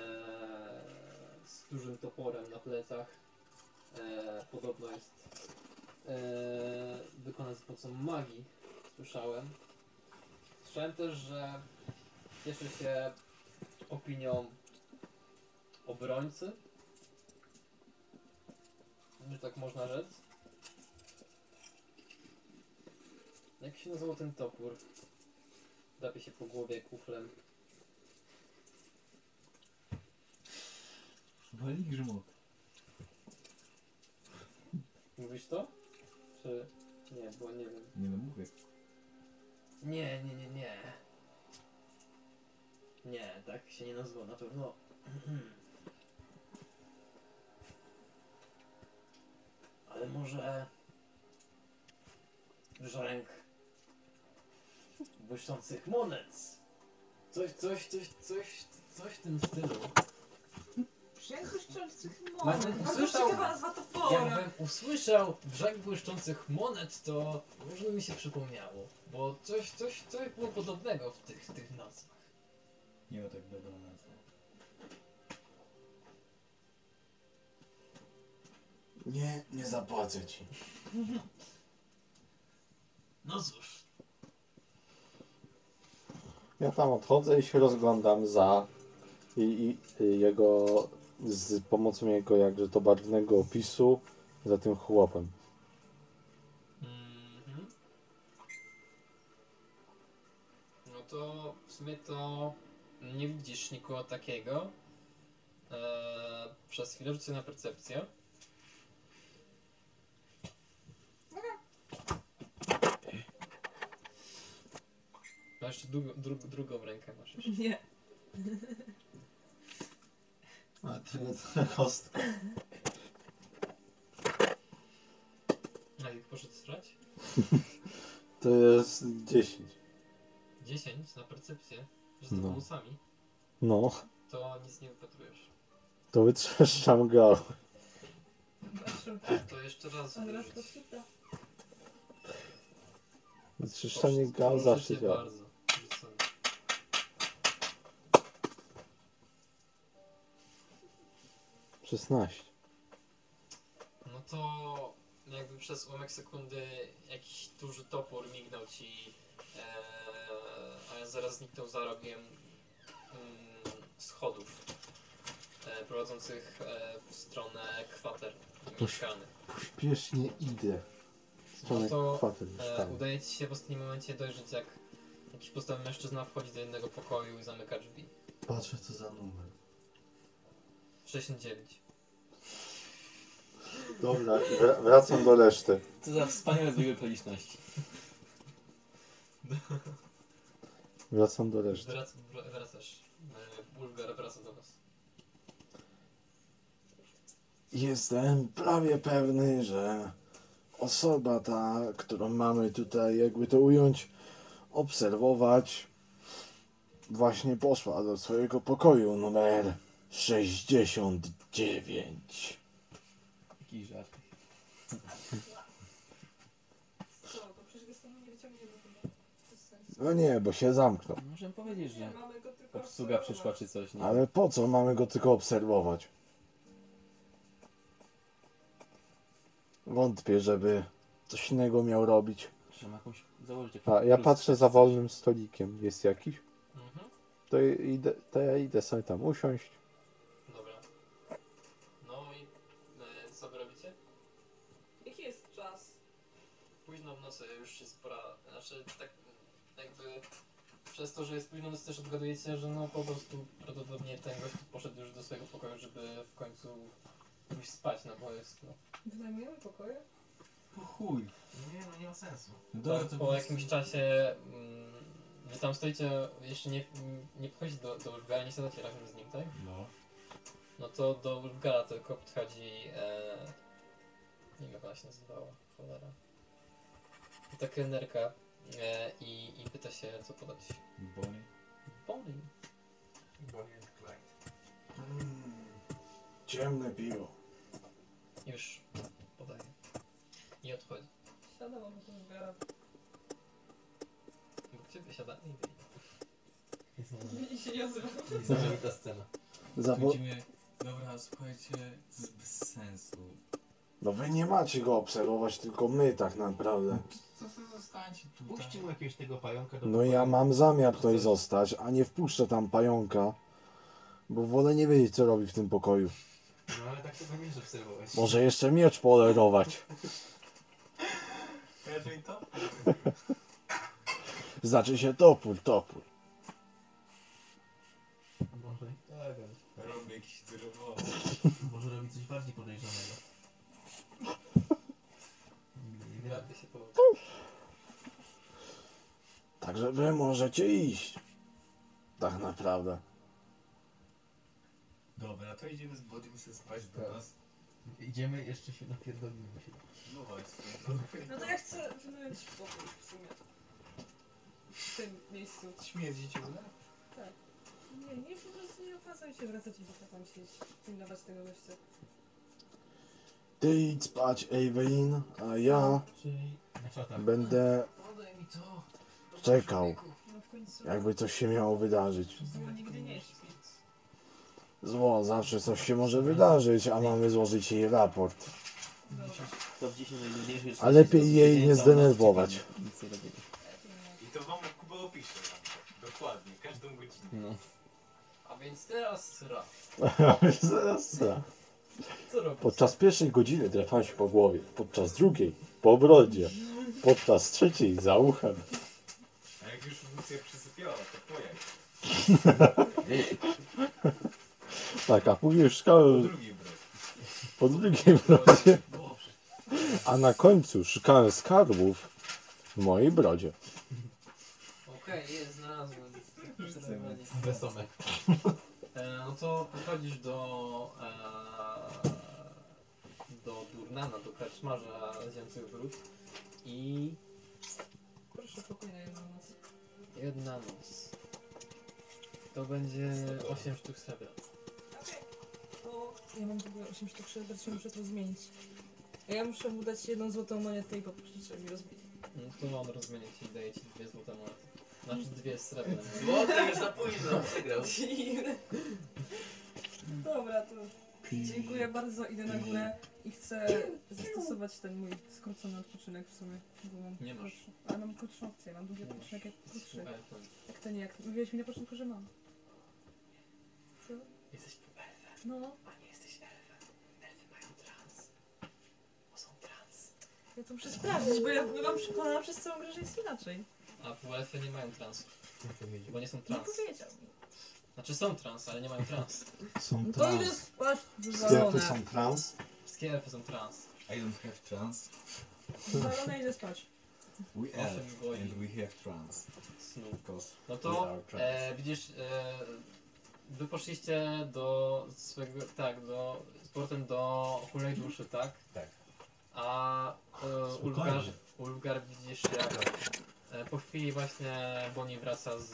[SPEAKER 3] z dużym toporem na plecach. E, podobno jest e, wykonany z pomocą magii, słyszałem. Słyszałem też, że cieszy się opinią obrońcy, że tak można rzec. Jak się nazywał ten topór? Drapie się po głowie kuflem.
[SPEAKER 4] Wali grzmot.
[SPEAKER 3] Mówisz to? Czy... Nie, bo nie wiem.
[SPEAKER 4] Nie no mówię.
[SPEAKER 3] Nie, nie, nie, nie. Nie, tak się nie nazywa na pewno. Ale może... Brzęk błyszczących monet. Coś, coś, coś, coś, coś w tym stylu.
[SPEAKER 2] Brzęk błyszczących monet. Bardzo
[SPEAKER 3] usłyszał,
[SPEAKER 2] ciekawa nazwa topora.
[SPEAKER 3] jakbym usłyszał brzeg błyszczących monet, to może by mi się przypomniało. Bo coś, coś, coś było podobnego w tych, tych nazwach.
[SPEAKER 4] Nie ma tak dobrą nazwę.
[SPEAKER 5] Nie, nie zapłacę ci.
[SPEAKER 3] No cóż,
[SPEAKER 14] Ja tam odchodzę i się rozglądam za i, i, i jego z pomocą jego jakże to barwnego opisu za tym chłopem.
[SPEAKER 3] Mhm. No to w sumie to nie widzisz nikogo takiego. Eee, przez chwilę rzucę na percepcję. No jeszcze drugą, dru, drugą rękę masz jeszcze.
[SPEAKER 2] Nie.
[SPEAKER 5] A tyle to kostka.
[SPEAKER 3] A jak poszedł strać?
[SPEAKER 14] To jest 10.
[SPEAKER 3] 10 na percepcję, że z
[SPEAKER 14] No.
[SPEAKER 3] no. sami,
[SPEAKER 14] No,
[SPEAKER 3] to nic nie wypatrujesz.
[SPEAKER 14] to wytrzeszczam go.
[SPEAKER 3] To jeszcze raz rzuć.
[SPEAKER 2] poczyta.
[SPEAKER 14] Wytrzeszczanie gal
[SPEAKER 3] Proszę
[SPEAKER 14] zawsze
[SPEAKER 3] cię
[SPEAKER 14] działa.
[SPEAKER 3] bardzo.
[SPEAKER 14] 16.
[SPEAKER 3] No to jakby przez ułamek sekundy jakiś duży topór mignął ci, ee, ale zaraz zniknął za rogiem mm, schodów e, prowadzących e, w stronę kwater mieszkalnych.
[SPEAKER 14] Pośpiesznie idę. W stronę No
[SPEAKER 3] to,
[SPEAKER 14] kwater
[SPEAKER 3] E, udaje ci się w ostatnim momencie dojrzeć, jak jakiś postawny mężczyzna wchodzi do jednego pokoju i zamyka drzwi.
[SPEAKER 5] Patrzę co za numer.
[SPEAKER 3] 69.
[SPEAKER 14] Dobra, wra- wracam do reszty.
[SPEAKER 1] Co za wspaniałe zbieg okoliczności.
[SPEAKER 14] Wracam do reszty.
[SPEAKER 3] Wrac, wr- wracasz. E, Bulgar wraca do was.
[SPEAKER 5] Jestem prawie pewny, że osoba ta, którą mamy tutaj, jakby to ująć, obserwować, właśnie poszła do swojego pokoju numer 69.
[SPEAKER 1] Jakiś żart.
[SPEAKER 2] Co, to przecież go stąd nie wyciągniemy chyba. Bez sensu.
[SPEAKER 5] No nie, bo się zamknął.
[SPEAKER 1] Możemy powiedzieć, że
[SPEAKER 2] Nie, mamy go tylko
[SPEAKER 1] obsługa
[SPEAKER 2] obserwować.
[SPEAKER 1] przyszła czy coś, nie?
[SPEAKER 5] Ale po co mamy go tylko obserwować? Wątpię, żeby coś innego miał robić.
[SPEAKER 1] Że ma jakąś założyć jakiś
[SPEAKER 14] A ja patrzę
[SPEAKER 1] czy
[SPEAKER 14] za wolnym stolikiem. Jest jakiś?
[SPEAKER 3] Mhm.
[SPEAKER 14] To, idę, to ja idę sobie tam usiąść.
[SPEAKER 3] Nocy już jest pora, znaczy tak jakby przez to, że jest późno też odgadujecie, że no po prostu prawdopodobnie ten gość poszedł już do swojego pokoju, żeby w końcu pójść spać, no bo jest no.
[SPEAKER 2] Wynajmujemy pokoje?
[SPEAKER 4] Po chuj. Nie no, nie ma sensu.
[SPEAKER 3] Tak, po jakimś czasie mm, wy tam stoicie, jeszcze nie, nie podchodzicie do, do Ulfgara, nie siadacie razem z nim, tak?
[SPEAKER 5] No.
[SPEAKER 3] No to do Ulfgara tylko podchodzi, e, nie wiem jak ona się nazywała, cholera. Ta kelnerka e, i, i pyta się co podać.
[SPEAKER 4] Bonnie.
[SPEAKER 3] Bonnie.
[SPEAKER 4] Bonnie and Clyde.
[SPEAKER 5] Mm, ciemne piwo.
[SPEAKER 3] Już podaje. I odchodzi.
[SPEAKER 2] Siadam obok Ulgara.
[SPEAKER 3] Obok ciebie siada Avery.
[SPEAKER 2] I się nie odzywam.
[SPEAKER 1] Niesamowita scena.
[SPEAKER 4] Widzimy, dobra, słuchajcie, to jest bez sensu.
[SPEAKER 5] No wy nie macie go obserwować, tylko my tak naprawdę.
[SPEAKER 4] Co sobie zostańcie tutaj?
[SPEAKER 1] Puśćcie mu jakiegoś tego pająka do
[SPEAKER 5] No ja mam zamiar tutaj zostać, a nie wpuszczę tam pająka. Bo wolę nie wiedzieć co robi w tym pokoju.
[SPEAKER 1] No ale tak to będziesz obserwować.
[SPEAKER 5] Może jeszcze miecz polerować.
[SPEAKER 4] Raczej to?
[SPEAKER 5] Znaczy się topór, topór.
[SPEAKER 1] Może i tak, ale
[SPEAKER 4] Robię jakiś dyrowowy.
[SPEAKER 1] może robi coś bardziej podejrzanego. Nie wiem.
[SPEAKER 3] Warto się położyć.
[SPEAKER 5] Także wy możecie iść. Tak naprawdę.
[SPEAKER 4] Dobra, to idziemy z Bodim sobie spać do
[SPEAKER 1] Tak.
[SPEAKER 4] nas.
[SPEAKER 1] Idziemy, jeszcze się napierdolimy się.
[SPEAKER 4] No właśnie.
[SPEAKER 2] No to ja chcę wynająć pokój w sumie. W tym miejscu.
[SPEAKER 4] Śmierdzi cię, nie?
[SPEAKER 2] Tak. Nie, nie, po prostu nie opłacam się wracać i tak tam siedzieć, pilnować tego gościa.
[SPEAKER 5] Ty idź spać, Evelyn, a ja
[SPEAKER 1] Czyli... Co tak?
[SPEAKER 5] będę
[SPEAKER 1] Podaj mi to.
[SPEAKER 5] Czekał, jakby coś się miało wydarzyć.
[SPEAKER 2] zło nigdy nie śpi.
[SPEAKER 5] Zło, zawsze coś się może wydarzyć, a mamy złożyć jej raport.
[SPEAKER 2] Dobra.
[SPEAKER 1] To w 10 najważniejszych rzeczy
[SPEAKER 5] A lepiej jej nie zdenerwować.
[SPEAKER 4] I to wam Kuba opisze. Dokładnie, każdą godzinę.
[SPEAKER 1] No.
[SPEAKER 3] A więc teraz ra.
[SPEAKER 5] Zaraz, zaraz.
[SPEAKER 3] Co robisz?
[SPEAKER 5] Podczas pierwszej godziny drapałem się po głowie, podczas drugiej po brodzie, podczas trzeciej za uchem.
[SPEAKER 4] A jak już Lucja przysypiała, to pojaj.
[SPEAKER 5] Tak, a później
[SPEAKER 4] Po
[SPEAKER 5] szukałem
[SPEAKER 4] drugiej brodzie.
[SPEAKER 5] po drugiej brodzie, a na końcu szukałem skarbów w mojej brodzie.
[SPEAKER 3] Okej, jest, znalazłem.
[SPEAKER 1] Wesołe.
[SPEAKER 3] E, no to podchodzisz do e, do Durnana, do karczmarza zjadających brud i
[SPEAKER 2] Proszę pokój na jedną noc.
[SPEAKER 3] jedna noc. To będzie 8 sztuk srebra.
[SPEAKER 2] To ja mam w ogóle 8 sztuk srebra, to muszę to zmienić. A ja muszę mu dać jedną złotą monetę i poprosić, żeby mi rozbić.
[SPEAKER 3] No to on rozmienia ci i daje ci dwie złote monety. Znaczy dwie srebrne.
[SPEAKER 1] Złoty już za późno, przegrał.
[SPEAKER 2] Dobra, to dziękuję bardzo, idę na górę i chcę zastosować ten mój skrócony odpoczynek w sumie. Bo mam
[SPEAKER 3] Nie masz.
[SPEAKER 2] krótszy- Ale mam krótszą opcję, mam długi odpoczynek jak krótszy. Jak to nie, jak mówiłeś mi na początku, że mam. Co?
[SPEAKER 3] Jesteś elfem,
[SPEAKER 2] No,
[SPEAKER 3] a nie jesteś elfem. Elfy mają trans. Bo są trans.
[SPEAKER 2] ja to muszę sprawdzić, bo ja byłam przekonana przez całą grę, że jest inaczej.
[SPEAKER 3] A bo elfy nie mają trans. Bo nie są
[SPEAKER 2] Nie
[SPEAKER 3] trans.
[SPEAKER 2] powiedział mi.
[SPEAKER 3] Znaczy są trans, ale nie mają trans.
[SPEAKER 5] Są
[SPEAKER 2] No to idę spać,
[SPEAKER 5] Sklepy
[SPEAKER 2] wywalone.
[SPEAKER 5] są trans.
[SPEAKER 3] Wszystkie elfy są trans.
[SPEAKER 4] I don't have trans.
[SPEAKER 2] Wywalone, idę spać.
[SPEAKER 4] We
[SPEAKER 3] godzin.
[SPEAKER 4] and we have trans.
[SPEAKER 3] Snu.
[SPEAKER 4] Because
[SPEAKER 3] No
[SPEAKER 4] we
[SPEAKER 3] to
[SPEAKER 4] are trans.
[SPEAKER 3] e, widzisz, e, wy poszliście do swojego, tak, do, z powrotem do hulej duszy, tak?
[SPEAKER 4] Tak.
[SPEAKER 3] A e, Ulfgar, Ulfgar widzisz jak e, po chwili właśnie Bonnie wraca z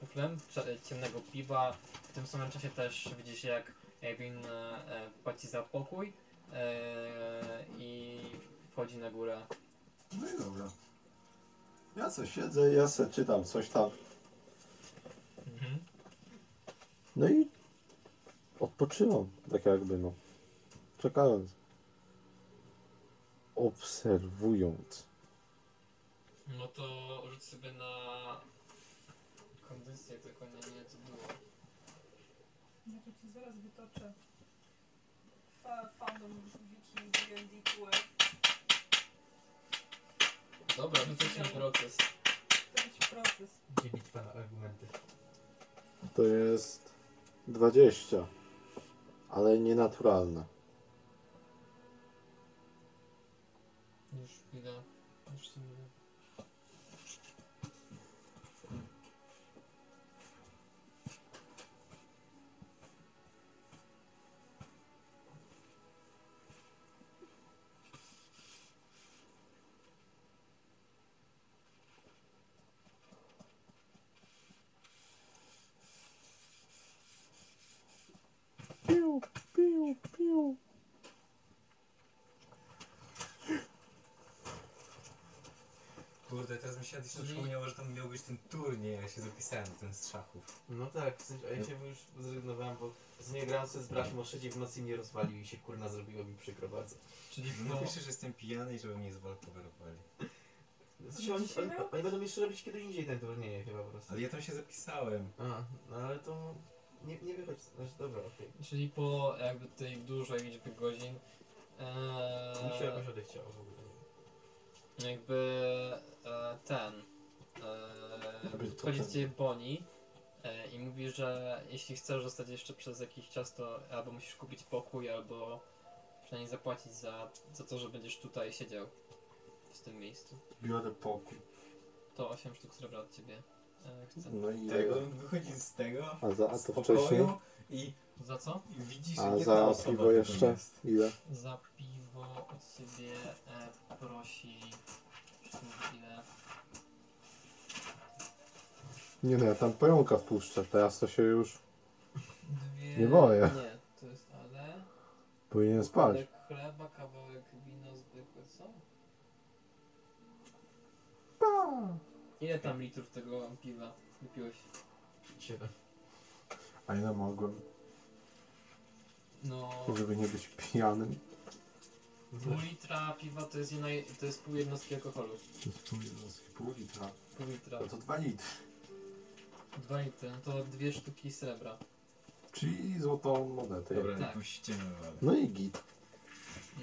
[SPEAKER 3] kuflem cze- ciemnego piwa. W tym samym czasie też widzisz jak Evin e, e, płaci za pokój e, i wchodzi na górę.
[SPEAKER 5] No i dobra. Ja co siedzę, ja se czytam coś tam.
[SPEAKER 3] Mhm.
[SPEAKER 5] No i odpoczywam, tak jakby no. Czekając. Obserwując.
[SPEAKER 3] No to rzuć sobie na kondycję, tylko nie, nie to było.
[SPEAKER 2] Ja to ci zaraz wytoczę. Fa- Fandom wiki D&D Tour.
[SPEAKER 3] Dobra, wytyczny proces.
[SPEAKER 2] To być proces.
[SPEAKER 4] Gdzie bitwa na argumenty?
[SPEAKER 5] To jest 20. Ale nienaturalne.
[SPEAKER 3] Już chwilę.
[SPEAKER 5] Piu, piu, piu.
[SPEAKER 4] Kurde, teraz mi się jeszcze przypomniało, że tam miał być ten turniej, ja się zapisałem ten z szachów.
[SPEAKER 1] No tak, w sensie, a ja się już zrezygnowałem, bo z nie grałem sobie z bratem o trzeciej w nocy i mnie rozwalił i się kurna zrobiło mi przykro bardzo.
[SPEAKER 3] Czyli
[SPEAKER 4] No piszę, że jestem pijany i żeby mnie zwalkowerowali.
[SPEAKER 1] Sensie oni, oni, oni będą jeszcze robić kiedy indziej ten turniej chyba po prostu.
[SPEAKER 4] Ale ja tam się zapisałem.
[SPEAKER 1] A, no ale to nie, nie wychodź, znaczy dobra, okej.
[SPEAKER 3] Czyli po jakby tej dużej liczbie godzin
[SPEAKER 1] Mi się jakoś odechciało w ogóle.
[SPEAKER 3] jakby e, ten
[SPEAKER 5] Jakby
[SPEAKER 3] e,
[SPEAKER 5] to
[SPEAKER 3] wchodzi do
[SPEAKER 5] ten.
[SPEAKER 3] ciebie Boni e, i mówi, że jeśli chcesz zostać jeszcze przez jakiś czas, to albo musisz kupić pokój, albo przynajmniej zapłacić za, za to, że będziesz tutaj siedział w tym miejscu.
[SPEAKER 43] Biorę pokój.
[SPEAKER 3] To 8 sztuk srebra od ciebie e.
[SPEAKER 5] No i
[SPEAKER 4] Tego wychodzi z tego.
[SPEAKER 5] A za- a
[SPEAKER 4] z
[SPEAKER 5] to
[SPEAKER 4] pokoju
[SPEAKER 5] wcześniej?
[SPEAKER 4] I,
[SPEAKER 3] Za co?
[SPEAKER 4] i widzisz, że
[SPEAKER 5] A za
[SPEAKER 4] osoba
[SPEAKER 5] piwo
[SPEAKER 4] tylko
[SPEAKER 5] jeszcze?
[SPEAKER 4] jest.
[SPEAKER 5] Ile?
[SPEAKER 3] Za piwo od ciebie e, prosi. już mówię ile.
[SPEAKER 5] Nie no, ja tam pająka wpuszczę. Teraz to się już
[SPEAKER 3] Dwie...
[SPEAKER 5] Nie boję.
[SPEAKER 3] Nie, to jest ale.
[SPEAKER 5] powinien spać.
[SPEAKER 3] Kawałek chleba, kawałek wino zwykłe, co? Ile tam litrów tego piwa wypiłeś?
[SPEAKER 1] Siedem.
[SPEAKER 5] A ile mogłem,
[SPEAKER 3] No,
[SPEAKER 5] żeby nie być pijanym?
[SPEAKER 3] pół litra piwa to jest, jedna, to jest pół jednostki alkoholu.
[SPEAKER 43] To jest pół jednostki, pół litra.
[SPEAKER 3] Pół litra.
[SPEAKER 43] No to dwa litry.
[SPEAKER 3] Dwa litry, no to dwie sztuki srebra.
[SPEAKER 43] Czyli złotą monetę.
[SPEAKER 4] Dobra,
[SPEAKER 3] Tak.
[SPEAKER 5] No i git.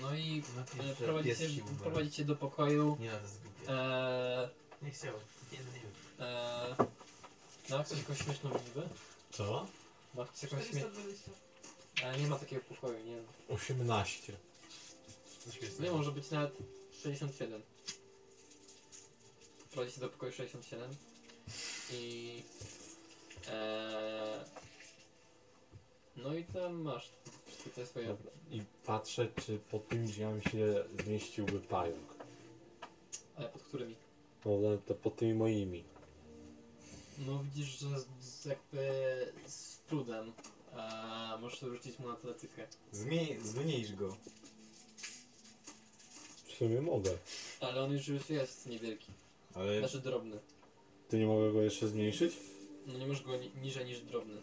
[SPEAKER 3] No i
[SPEAKER 1] No
[SPEAKER 3] e, prowadzicie, prowadzicie do pokoju.
[SPEAKER 1] Nie na to zgubię.
[SPEAKER 3] E,
[SPEAKER 1] Nie chciałem. Nie, nie, nie.
[SPEAKER 3] e, no, chcesz jakąś śmieszną liczbę?
[SPEAKER 14] Co?
[SPEAKER 3] Ma chcesz jakąś śmie...
[SPEAKER 2] 420.
[SPEAKER 3] E, nie ma takiego pokoju, nie
[SPEAKER 14] 18.
[SPEAKER 3] Nie, może być nawet 67. Prowadzicie do pokoju 67 i e, no i tam masz wszystkie te swoje
[SPEAKER 14] Dobra. I patrzę, czy pod tymi drzwiami się zmieściłby pająk.
[SPEAKER 3] ale pod którymi?
[SPEAKER 14] No, no, to pod tymi moimi.
[SPEAKER 3] No widzisz, że z, z jakby z trudem e, możesz rzucić mu na atletykę.
[SPEAKER 4] Zmień, zmniejsz go.
[SPEAKER 14] W sumie mogę.
[SPEAKER 3] Ale on już już jest niewielki,
[SPEAKER 4] Ale
[SPEAKER 3] znaczy drobny.
[SPEAKER 14] Ty nie mogę go jeszcze zmniejszyć?
[SPEAKER 3] No nie możesz go ni niżej niż drobny.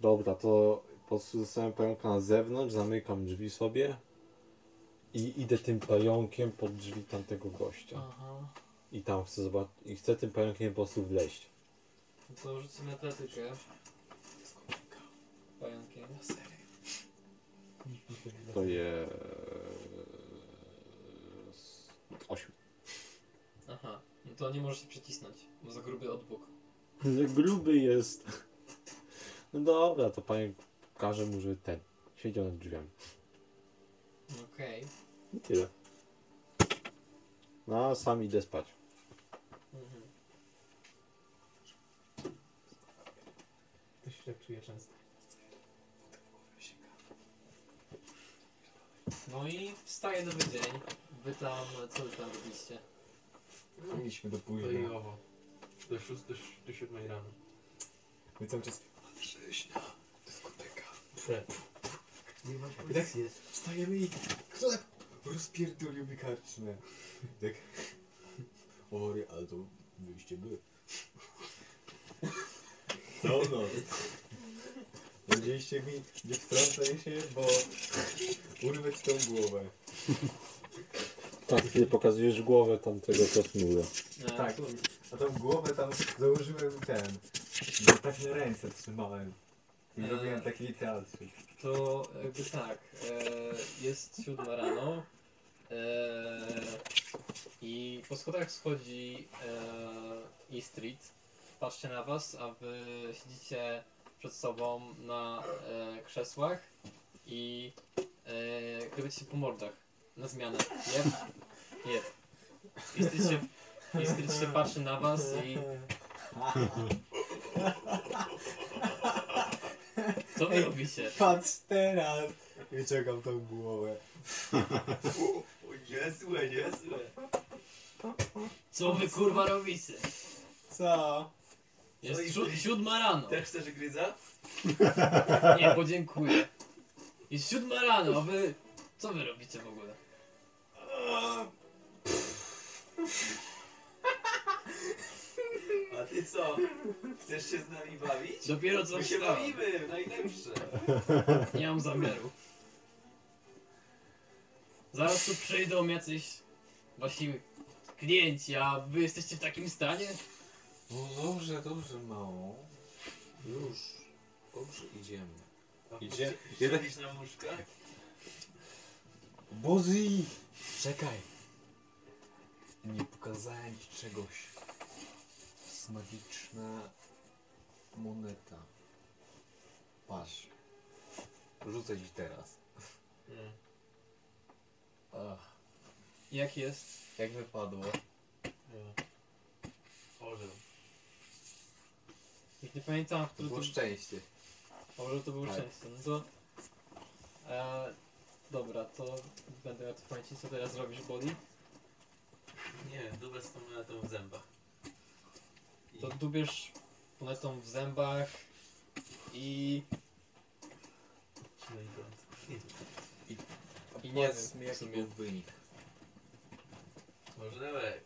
[SPEAKER 14] Dobra, to po prostu zostawiam pająka na zewnątrz, zamykam drzwi sobie i idę tym pająkiem pod drzwi tamtego gościa.
[SPEAKER 3] Aha.
[SPEAKER 14] I tam chcę zobaczyć, i chcę tym pająkiem po prostu wleźć.
[SPEAKER 3] No to sobie na atletykę. Pająkiem.
[SPEAKER 14] To jest... 8.
[SPEAKER 3] Aha, no to nie możesz się przycisnąć, bo za gruby odbóg.
[SPEAKER 14] Gruby jest. No dobra, to pająk każe mu, że ten siedział nad drzwiami.
[SPEAKER 3] Okej.
[SPEAKER 14] I tyle. No, a sam idę spać.
[SPEAKER 3] Mhm.
[SPEAKER 1] To się tak czuje często.
[SPEAKER 3] No i wstaje nowy dzień. Wy tam, co wy tam robiliście?
[SPEAKER 4] mieliśmy do
[SPEAKER 1] To
[SPEAKER 4] późna.
[SPEAKER 1] i owo. Do, szóst, do, ś- do siódmej rano.
[SPEAKER 4] My cały czas
[SPEAKER 1] Nie masz
[SPEAKER 4] I tak wstajemy i kto tak rozpierdolił mi karczmę. Tak. Ory, ale to wyjście były. Całą noc. Powiedzieliście mi, nie wtrącaj się, bo urwę ci tą głowę.
[SPEAKER 14] Tak, kiedy pokazujesz głowę tamtego krasnoluda.
[SPEAKER 3] E,
[SPEAKER 4] Tak. A tą głowę tam założyłem ten. Bo tak na ręce trzymałem. I
[SPEAKER 3] Eee.
[SPEAKER 4] robiłem taki teatr.
[SPEAKER 3] To jakby tak, e, jest siódma rano e, i po schodach schodzi e, E Street. Patrzcie na was, a wy siedzicie przed sobą na e, krzesłach i e, się po mordach na zmianę. Jep, jep. E Street się, E Street się patrzy na was i co wy robicie?
[SPEAKER 4] Patrz teraz! Wyciągam tą głowę.
[SPEAKER 1] O, niezłe, niezłe.
[SPEAKER 44] Co wy kurwa robicie?
[SPEAKER 4] Co?
[SPEAKER 44] Jest sió- siódma rano.
[SPEAKER 1] Też chcesz gryza?
[SPEAKER 44] Nie, podziękuję. Jest siódma rano, a wy... Co wy robicie w ogóle?
[SPEAKER 1] A ty co? Chcesz się z nami bawić?
[SPEAKER 44] Dopiero co
[SPEAKER 1] My się
[SPEAKER 44] wstałem.
[SPEAKER 1] bawimy, najlepsze.
[SPEAKER 44] Nie mam zamiaru. Zaraz tu przyjdą jacyś wasi klienci, a wy jesteście w takim stanie?
[SPEAKER 45] No dobrze, dobrze, mało. Już. Dobrze, idziemy. Idzie. Jeden...
[SPEAKER 1] Siedzisz na łóżkach?
[SPEAKER 45] Bozi! Czekaj. Nie pokazałem ci czegoś. Magiczna moneta. Patrz. Rzucę ci teraz.
[SPEAKER 1] Mm.
[SPEAKER 45] Ach,
[SPEAKER 3] Jak jest?
[SPEAKER 45] jak wypadło?
[SPEAKER 1] Orzeł.
[SPEAKER 3] Już nie pamiętam,
[SPEAKER 45] To
[SPEAKER 3] który to
[SPEAKER 45] było szczęście.
[SPEAKER 3] Może to był
[SPEAKER 45] Tak.
[SPEAKER 3] szczęście. No to... E, dobra, to będę miał to w pamięci. Co teraz zrobisz, Body?
[SPEAKER 1] Nie dubę z tą monetą w zębach.
[SPEAKER 3] To dubiesz monetą w zębach i...
[SPEAKER 1] I
[SPEAKER 3] nie
[SPEAKER 45] Powiedz
[SPEAKER 3] wiem,
[SPEAKER 45] mi
[SPEAKER 3] w
[SPEAKER 45] jaki
[SPEAKER 3] sumie.
[SPEAKER 45] był wynik.
[SPEAKER 1] Orzełek.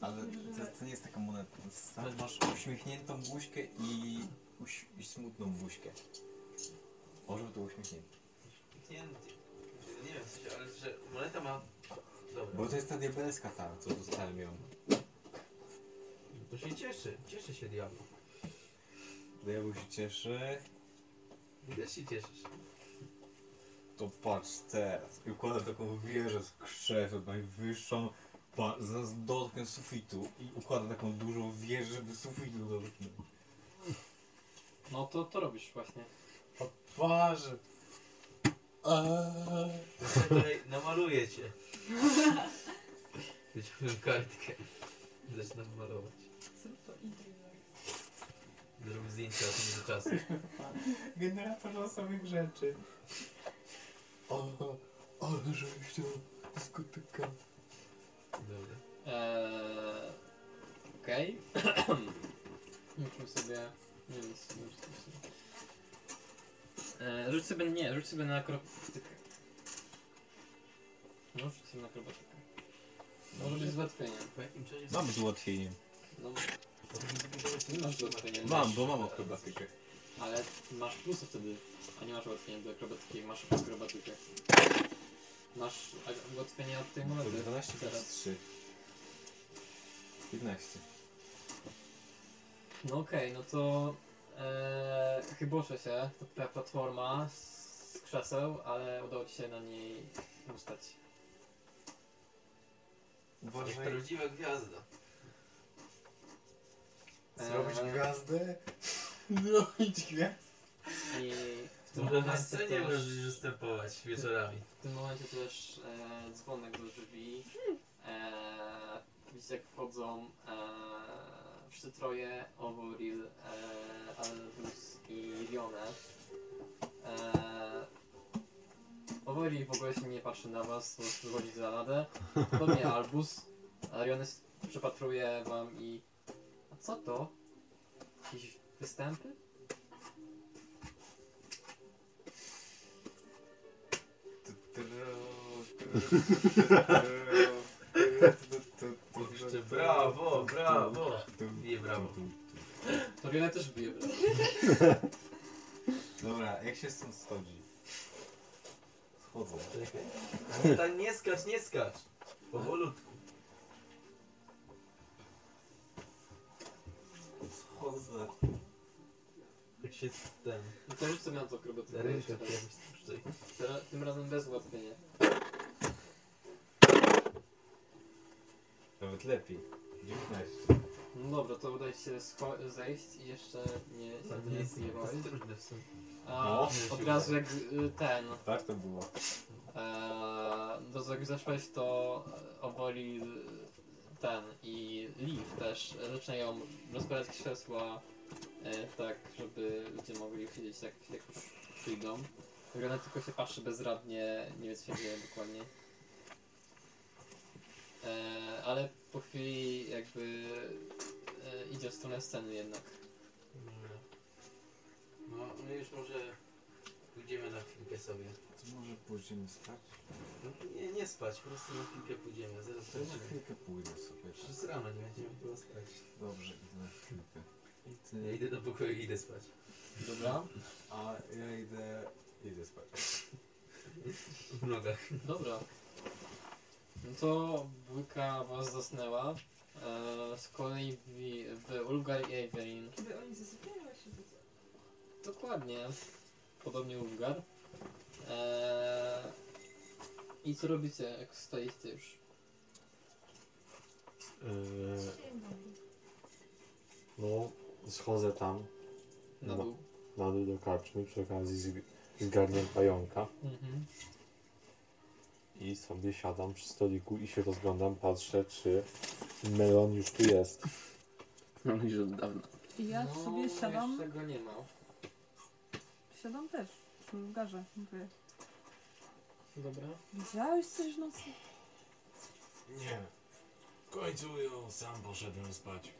[SPEAKER 4] Ale to, to nie jest taka moneta. To jest- Tam masz uśmiechniętą buźkę i, uś, i smutną buźkę. Orzeł to uśmiechnięty.
[SPEAKER 1] Nie, nie wiem, w sensie, ale że moneta ma... Dobra.
[SPEAKER 4] Bo to jest ta diabelska ta, co dostałem ją.
[SPEAKER 1] To się cieszy, cieszy się diabł.
[SPEAKER 4] Diabeł się cieszy.
[SPEAKER 1] Też się cieszysz.
[SPEAKER 4] To patrz teraz. I układam taką wieżę z krzeseł, najwyższą. Pa, zaraz dotknę sufitu i układam taką dużą wieżę, żeby sufitu dotknąć.
[SPEAKER 3] No to to robisz właśnie.
[SPEAKER 1] To sobie tutaj namaluję cię. Wyciągnę kartkę. Zaczynam malować. Zrobię zdjęcia od tego czasu.
[SPEAKER 4] Generator losowych rzeczy. O, ale żeś to dyskoteka.
[SPEAKER 1] Dobra.
[SPEAKER 3] Eee, Okej. Muszę sobie... Nie wiem, co rzuć sobie. Eee, rzuć sobie... Nie, rzuć sobie na akrobatykę. No, rzuć sobie na akrobatykę. Może być z ułatwieniem.
[SPEAKER 1] Po jakim czasie
[SPEAKER 4] Mam z ułatwieniem.
[SPEAKER 3] No, nie masz.
[SPEAKER 4] Mam, bo mam akrobatykę.
[SPEAKER 3] Ale masz plusy wtedy, a nie masz ułatwienia do akrobatyki, masz akrobatykę. Masz a- ułatwienie od tej
[SPEAKER 4] To
[SPEAKER 3] monety.
[SPEAKER 4] 12
[SPEAKER 3] teraz.
[SPEAKER 4] teraz 3. 15.
[SPEAKER 3] No okej, no to e, chyboszę się, to twoja platforma z krzeseł, ale udało ci się na niej ustać.
[SPEAKER 1] Jak
[SPEAKER 4] Uważaj.
[SPEAKER 1] prawdziwa gwiazda.
[SPEAKER 4] Zrobić
[SPEAKER 3] Eee.
[SPEAKER 4] gwiazdę? Zrobić gwiazdę?
[SPEAKER 3] I w tym
[SPEAKER 1] na
[SPEAKER 3] momencie
[SPEAKER 1] scenie
[SPEAKER 3] też,
[SPEAKER 1] możesz występować wieczorami.
[SPEAKER 3] w tym momencie też e, dzwonek do drzwi. E, widzicie jak wchodzą e, wszyscy troje, Ovoril, e, Albus i Rionę. E, Ovoril w ogóle się nie patrzy na was, prostu wychodzi za ladę. Podobnie Albus. A Rionę s- przypatruje wam i... Co to? Jakieś występy?
[SPEAKER 1] Jeszcze brawo, brawo. Nie brawo.
[SPEAKER 3] To Rionę też bije.
[SPEAKER 4] Dobra, jak się stąd schodzi? Schodzę.
[SPEAKER 1] Tak nie skacz, nie skacz. Powolutku.
[SPEAKER 4] Schodzę.
[SPEAKER 1] Jak się ten...
[SPEAKER 3] No to rzuć sobie na to akrobatykę.
[SPEAKER 1] Tutaj.
[SPEAKER 3] Teraz- Tym razem bez ułatwienia.
[SPEAKER 4] Nawet lepiej. 19.
[SPEAKER 3] No dobra, to udaje się scho- zejść i jeszcze nie się
[SPEAKER 1] To
[SPEAKER 3] nie
[SPEAKER 1] nie jest, to
[SPEAKER 3] zjebałeś.
[SPEAKER 1] trudne w sumie.
[SPEAKER 3] A
[SPEAKER 4] No,
[SPEAKER 3] od razu jak y, ten,
[SPEAKER 4] Tak to było.
[SPEAKER 3] e, do razu jak zeszłeś to e, oboli ten i Leaf też zaczynają rozkładać krzesła e, tak, żeby ludzie mogli siedzieć tak jak już przyjdą. Wygląda tylko się patrzy bezradnie, nie wie co się dzieje dokładnie. E, ale po chwili jakby e, idzie w stronę sceny jednak.
[SPEAKER 1] No, my już może pójdziemy na chwilkę sobie.
[SPEAKER 4] Może pójdziemy spać?
[SPEAKER 1] No, nie, nie spać, po prostu na chwilkę pójdziemy. Zaraz
[SPEAKER 4] To na
[SPEAKER 1] wrócimy.
[SPEAKER 4] chwilkę pójdę sobie.
[SPEAKER 1] Przecież rano nie będziemy chyba spać.
[SPEAKER 4] Dobrze, idę na chwilkę. I ty...
[SPEAKER 1] Ja idę do pokoju i idę spać.
[SPEAKER 3] Dobra?
[SPEAKER 4] A ja idę... Idę spać.
[SPEAKER 1] W nogach.
[SPEAKER 3] Dobra. No to dwójka was zasnęła. E, z kolei w, w Ulgar i Evelyn.
[SPEAKER 46] Kiedy oni zasypiają, się.
[SPEAKER 3] Dokładnie. Podobnie Ulgar. E, I co robicie, jak stoicie już?
[SPEAKER 14] Yy, no, schodzę tam
[SPEAKER 3] Na
[SPEAKER 14] No.
[SPEAKER 3] dół.
[SPEAKER 14] na dół do karczmy przy okazji zg- zgarniam pająka
[SPEAKER 3] Mhm.
[SPEAKER 14] i sobie siadam przy stoliku i się rozglądam, patrzę czy melon już tu jest.
[SPEAKER 47] No już od dawna.
[SPEAKER 2] I ja
[SPEAKER 3] no,
[SPEAKER 2] sobie siadam,
[SPEAKER 3] Jeszcze go nie ma.
[SPEAKER 2] siadam też przy lugarze. Mówię,
[SPEAKER 3] Dobra.
[SPEAKER 2] widziałeś coś w nocy?
[SPEAKER 5] Nie. W końcu ją sam poszedłem spać.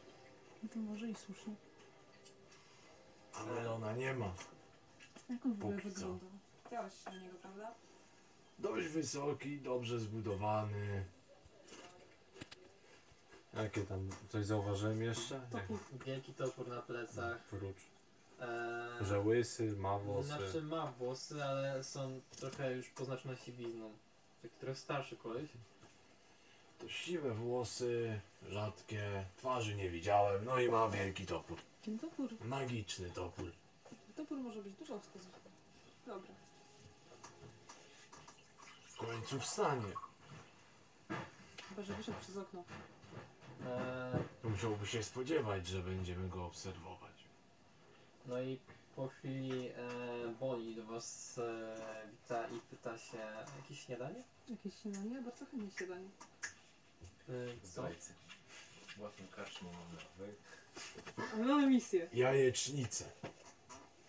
[SPEAKER 2] No to może i słusznie.
[SPEAKER 5] A Melona nie ma.
[SPEAKER 2] Jak on w ogóle
[SPEAKER 5] Póki co.
[SPEAKER 2] wyglądał?
[SPEAKER 46] Chciałaś się na niego, prawda?
[SPEAKER 5] Dość wysoki, dobrze zbudowany.
[SPEAKER 14] Jakie tam, coś zauważyłem jeszcze?
[SPEAKER 2] Topór.
[SPEAKER 3] Wielki topór na plecach.
[SPEAKER 14] Oprócz,
[SPEAKER 3] E,
[SPEAKER 14] że łysy, ma włosy.
[SPEAKER 3] Znaczy ma włosy, ale są trochę już poznaczone siwizną. Taki trochę starszy koleś.
[SPEAKER 5] To siwe włosy, rzadkie, twarzy nie widziałem, no i ma wielki topór.
[SPEAKER 2] Ten topór,
[SPEAKER 5] Magiczny topór.
[SPEAKER 2] topór może być dużo wskazów. Dobra.
[SPEAKER 5] W końcu wstanie.
[SPEAKER 2] Chyba, że wyszedł przez okno.
[SPEAKER 3] E,
[SPEAKER 5] Musiałby się spodziewać, że będziemy go obserwować.
[SPEAKER 3] No i po chwili e, Boli do was e, wita i pyta się jakieś śniadanie?
[SPEAKER 2] Jakieś śniadanie? Bardzo chętnie śniadanie.
[SPEAKER 3] E, co?
[SPEAKER 4] Zdrajcy. Łatwą karczmą mam nawet.
[SPEAKER 2] Ale mamy misję.
[SPEAKER 5] Jajecznicę.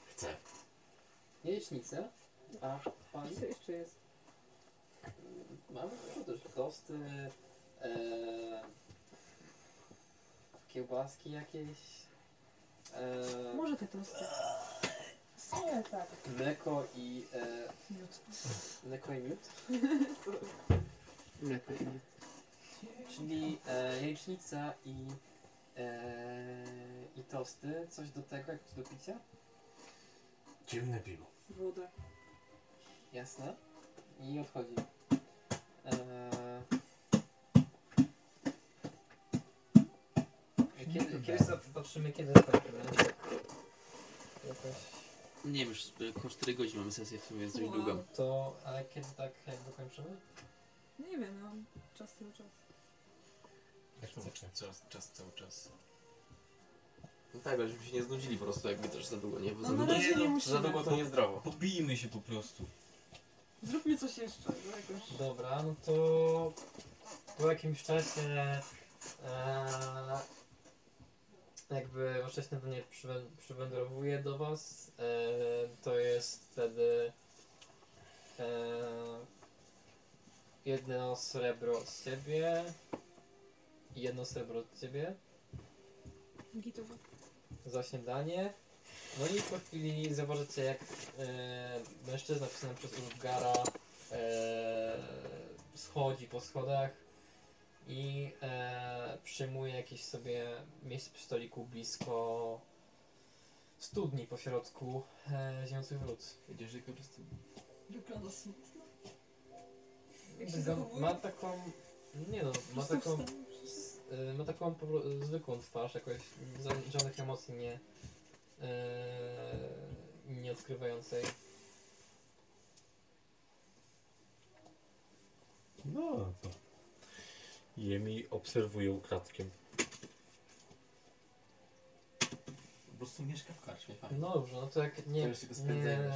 [SPEAKER 5] Chcę.
[SPEAKER 3] Jajecznicę? A pani?
[SPEAKER 2] Co jeszcze jest?
[SPEAKER 3] Mamy też tosty, e, kiełbaski jakieś, e,
[SPEAKER 2] Może te tosty.
[SPEAKER 46] Nie, tak.
[SPEAKER 3] mleko i e,
[SPEAKER 2] Miód.
[SPEAKER 3] mleko i miód.
[SPEAKER 47] Mleko i miód.
[SPEAKER 3] Czyli e, jajecznica i, e, i tosty. Coś do tego, jak do picia?
[SPEAKER 5] Ciemne piwo.
[SPEAKER 2] Woda.
[SPEAKER 3] Jasne. I odchodzi. E, kiedy, kiedy patrzymy, kiedy skończymy? Jakoś...
[SPEAKER 47] Nie wiem, już około 4 godziny mamy sesję w sumie, więc dość
[SPEAKER 2] Wow.
[SPEAKER 47] długo.
[SPEAKER 3] To, ale kiedy tak jak dokończymy?
[SPEAKER 2] Nie wiem, no. Czas cały czas.
[SPEAKER 48] Czas, czas cały czas.
[SPEAKER 47] No tak, ale żebyśmy się nie znudzili po prostu, jakby też za długo, nie? Bo
[SPEAKER 2] No
[SPEAKER 47] za,
[SPEAKER 2] na
[SPEAKER 47] długo,
[SPEAKER 2] razie nie
[SPEAKER 47] za
[SPEAKER 2] musimy.
[SPEAKER 47] długo to niezdrowo.
[SPEAKER 4] Pobijmy się po prostu.
[SPEAKER 2] Zróbmy coś jeszcze. No jakoś.
[SPEAKER 3] Dobra, no to po jakimś czasie e, jakby śniadanie przywę- przywędrowuje do was. E, to jest wtedy e, jedno srebro od ciebie i jedno srebro od ciebie za śniadanie. No i po chwili zauważycie jak e, mężczyzna pisany przez Ulfgara e, schodzi po schodach i e, przyjmuje jakieś sobie miejsce przy stoliku blisko studni pośrodku e, ziejących wrót.
[SPEAKER 47] Wiedziesz, że korzystam.
[SPEAKER 46] Wygląda smutno.
[SPEAKER 2] Jak się zachowuje?
[SPEAKER 3] Ma taką. Nie no, ma taką.
[SPEAKER 2] przez-
[SPEAKER 3] y, Ma taką zwykłą twarz, jakoś żadnych emocji nie. Yy, nie odkrywającej.
[SPEAKER 13] No to. Jemi obserwuje ukradkiem.
[SPEAKER 1] Po prostu mieszka w karczmie, fajnie.
[SPEAKER 3] No dobrze, no to jak nie, nie,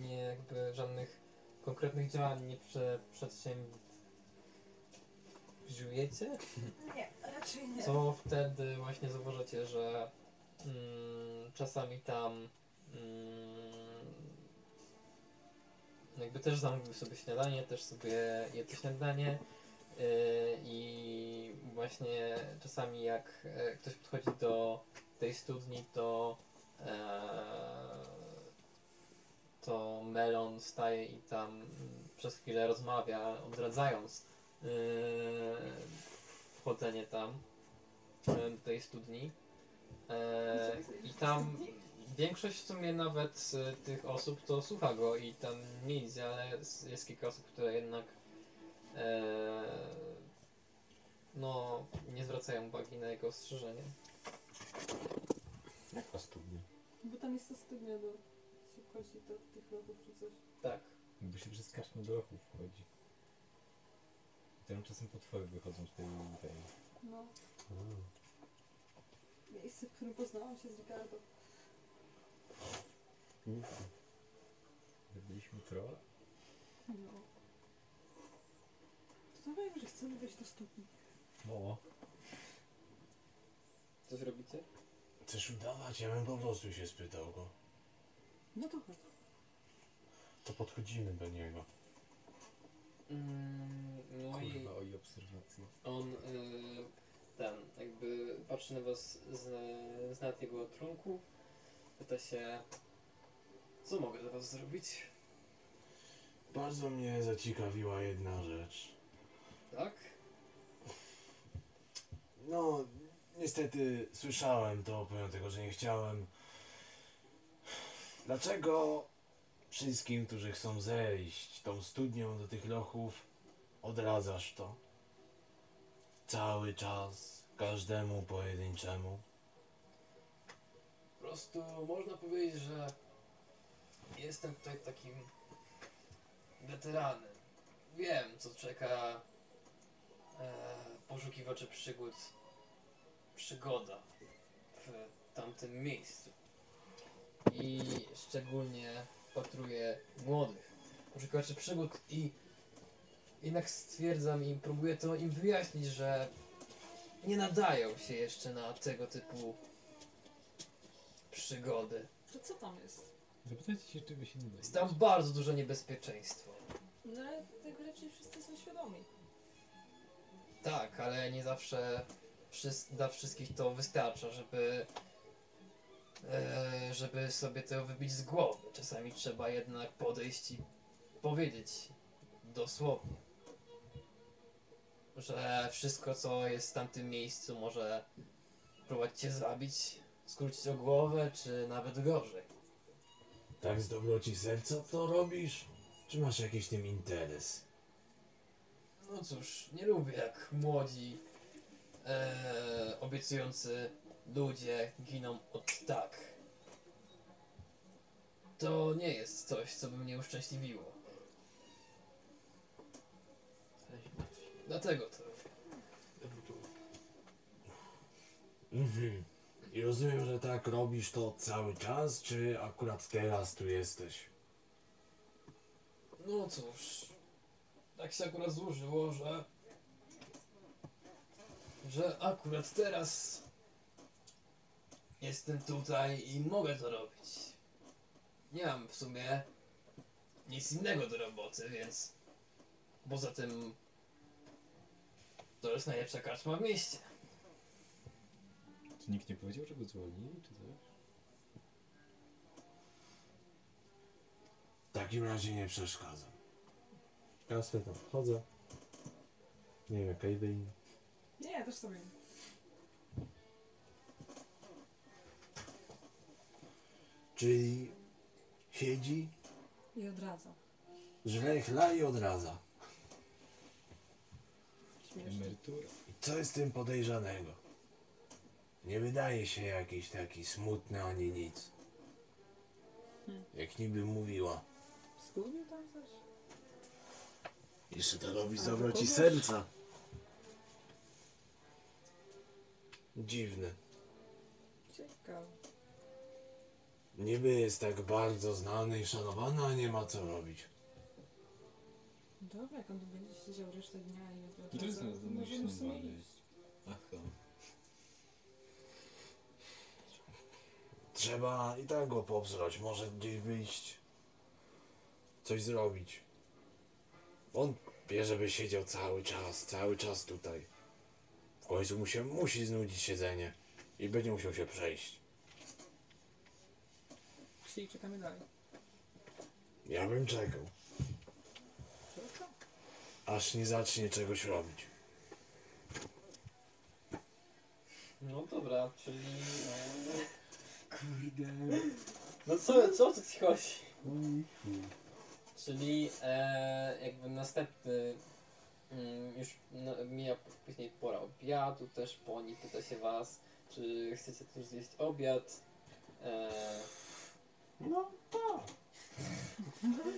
[SPEAKER 3] nie jakby żadnych konkretnych działań nie prze, przedsięwziujecie,
[SPEAKER 2] Nie, raczej nie.
[SPEAKER 3] to wtedy właśnie zauważacie, że mm, czasami tam mm, jakby też zamówił sobie śniadanie, też sobie je to śniadanie i właśnie czasami jak e, ktoś podchodzi do tej studni, to e, to Melon staje i tam przez chwilę rozmawia, odradzając yy, wchodzenie tam e, do tej studni. I tam większość w sumie nawet tych osób to słucha go i tam nie idzie, ale jest, kilka osób, które jednak no, nie zwracają uwagi na jego ostrzeżenie.
[SPEAKER 13] Jaka studnia?
[SPEAKER 8] Bo tam jest ta studnia do... się wchodzi do tych lodów czy coś.
[SPEAKER 3] Tak.
[SPEAKER 13] Bo się przez karczmę do lochów wchodzi. Tam czasem potwory wychodzą z tej... tej.
[SPEAKER 8] No. Miejsce, w którym poznałam się z Ricardo.
[SPEAKER 13] Uff. Byliśmy trolla?
[SPEAKER 8] No. Wiem, że chcemy wejść do studni.
[SPEAKER 13] No.
[SPEAKER 3] Coś robicie?
[SPEAKER 5] Chcesz udawać? Ja bym po prostu się spytał go.
[SPEAKER 8] No to chodź.
[SPEAKER 5] To podchodzimy do niego.
[SPEAKER 3] Mm, no i
[SPEAKER 13] Kurwa, oj obserwacje.
[SPEAKER 3] on y, ten jakby patrzy na was z, z nad jego trunku, pyta się co mogę dla was zrobić?
[SPEAKER 5] Bardzo mnie zaciekawiła jedna rzecz.
[SPEAKER 3] Tak?
[SPEAKER 5] No, niestety słyszałem to, pomimo tego, że nie chciałem. Dlaczego wszystkim, którzy chcą zejść tą studnią do tych lochów, odradzasz to? Cały czas, każdemu pojedynczemu.
[SPEAKER 3] Po prostu można powiedzieć, że jestem tutaj takim weteranem. Wiem, co czeka e, poszukiwaczy przygód, przygoda w tamtym miejscu. I szczególnie patruję młodych poszukiwaczy przygód i jednak stwierdzam i próbuję to im wyjaśnić, że nie nadają się jeszcze na tego typu przygody.
[SPEAKER 2] To co tam jest?
[SPEAKER 13] Zapytajcie się, czy wy się nie
[SPEAKER 3] Jest tam bardzo duże niebezpieczeństwo.
[SPEAKER 2] No ale tego raczej wszyscy są świadomi.
[SPEAKER 3] Tak, ale nie zawsze dla wszystkich to wystarcza, żeby e, żeby sobie to wybić z głowy. Czasami trzeba jednak podejść i powiedzieć dosłownie, że wszystko co jest w tamtym miejscu może próbować cię zabić, skrócić o głowę, czy nawet gorzej.
[SPEAKER 5] Tak z dobroci serca to robisz? Czy masz jakiś tym interes?
[SPEAKER 3] No cóż, nie lubię jak młodzi, e, obiecujący ludzie giną od tak. To nie jest coś, co by mnie uszczęśliwiło. Dlatego to.
[SPEAKER 5] Mhm. I rozumiem, że tak robisz to cały czas, czy akurat teraz tu jesteś?
[SPEAKER 3] No cóż, tak się akurat złożyło, że. że akurat teraz jestem tutaj i mogę to robić. Nie mam w sumie nic innego do roboty, więc poza tym to jest najlepsza karczma w mieście.
[SPEAKER 13] Czy nikt nie powiedział, że go zwolnili, czy coś?
[SPEAKER 5] W takim razie nie przeszkadzam. Ja sobie tam wchodzę. Nie wiem, jak Aiden.
[SPEAKER 2] Nie, ja też sobie.
[SPEAKER 5] Czyli siedzi,
[SPEAKER 2] I odradza.
[SPEAKER 5] żre chla i odradza. I co jest w tym podejrzanego? Nie wydaje się jakiś taki smutny ani nic. Jak niby mówiła.
[SPEAKER 2] Zgubił tam coś?
[SPEAKER 5] Jeszcze to robi
[SPEAKER 2] A,
[SPEAKER 5] zawroci
[SPEAKER 2] kogoś?
[SPEAKER 5] serca. Dziwne.
[SPEAKER 2] Ciekawe.
[SPEAKER 5] Niby jest tak bardzo znany i szanowany, a nie ma co robić.
[SPEAKER 2] Dobra, jak on tu będzie siedział resztę dnia i jutro
[SPEAKER 8] To jest
[SPEAKER 2] wraca,
[SPEAKER 8] nas
[SPEAKER 2] możemy sobie iść.
[SPEAKER 8] Aha.
[SPEAKER 5] Trzeba i tak go popsrać, może gdzieś wyjść. Coś zrobić. On wie, żeby siedział cały czas, cały czas tutaj. W końcu mu się musi znudzić siedzenie i będzie musiał się przejść.
[SPEAKER 2] Czyli czekamy dalej.
[SPEAKER 5] Ja bym czekał, aż nie zacznie czegoś robić.
[SPEAKER 3] No dobra, czyli...
[SPEAKER 8] Kurde.
[SPEAKER 3] No co, co o co ci chodzi? Czyli e, jakby następny mm, już no, mija później pora obiadu też po niej pyta się was, czy chcecie też zjeść obiad. E,
[SPEAKER 5] No tak.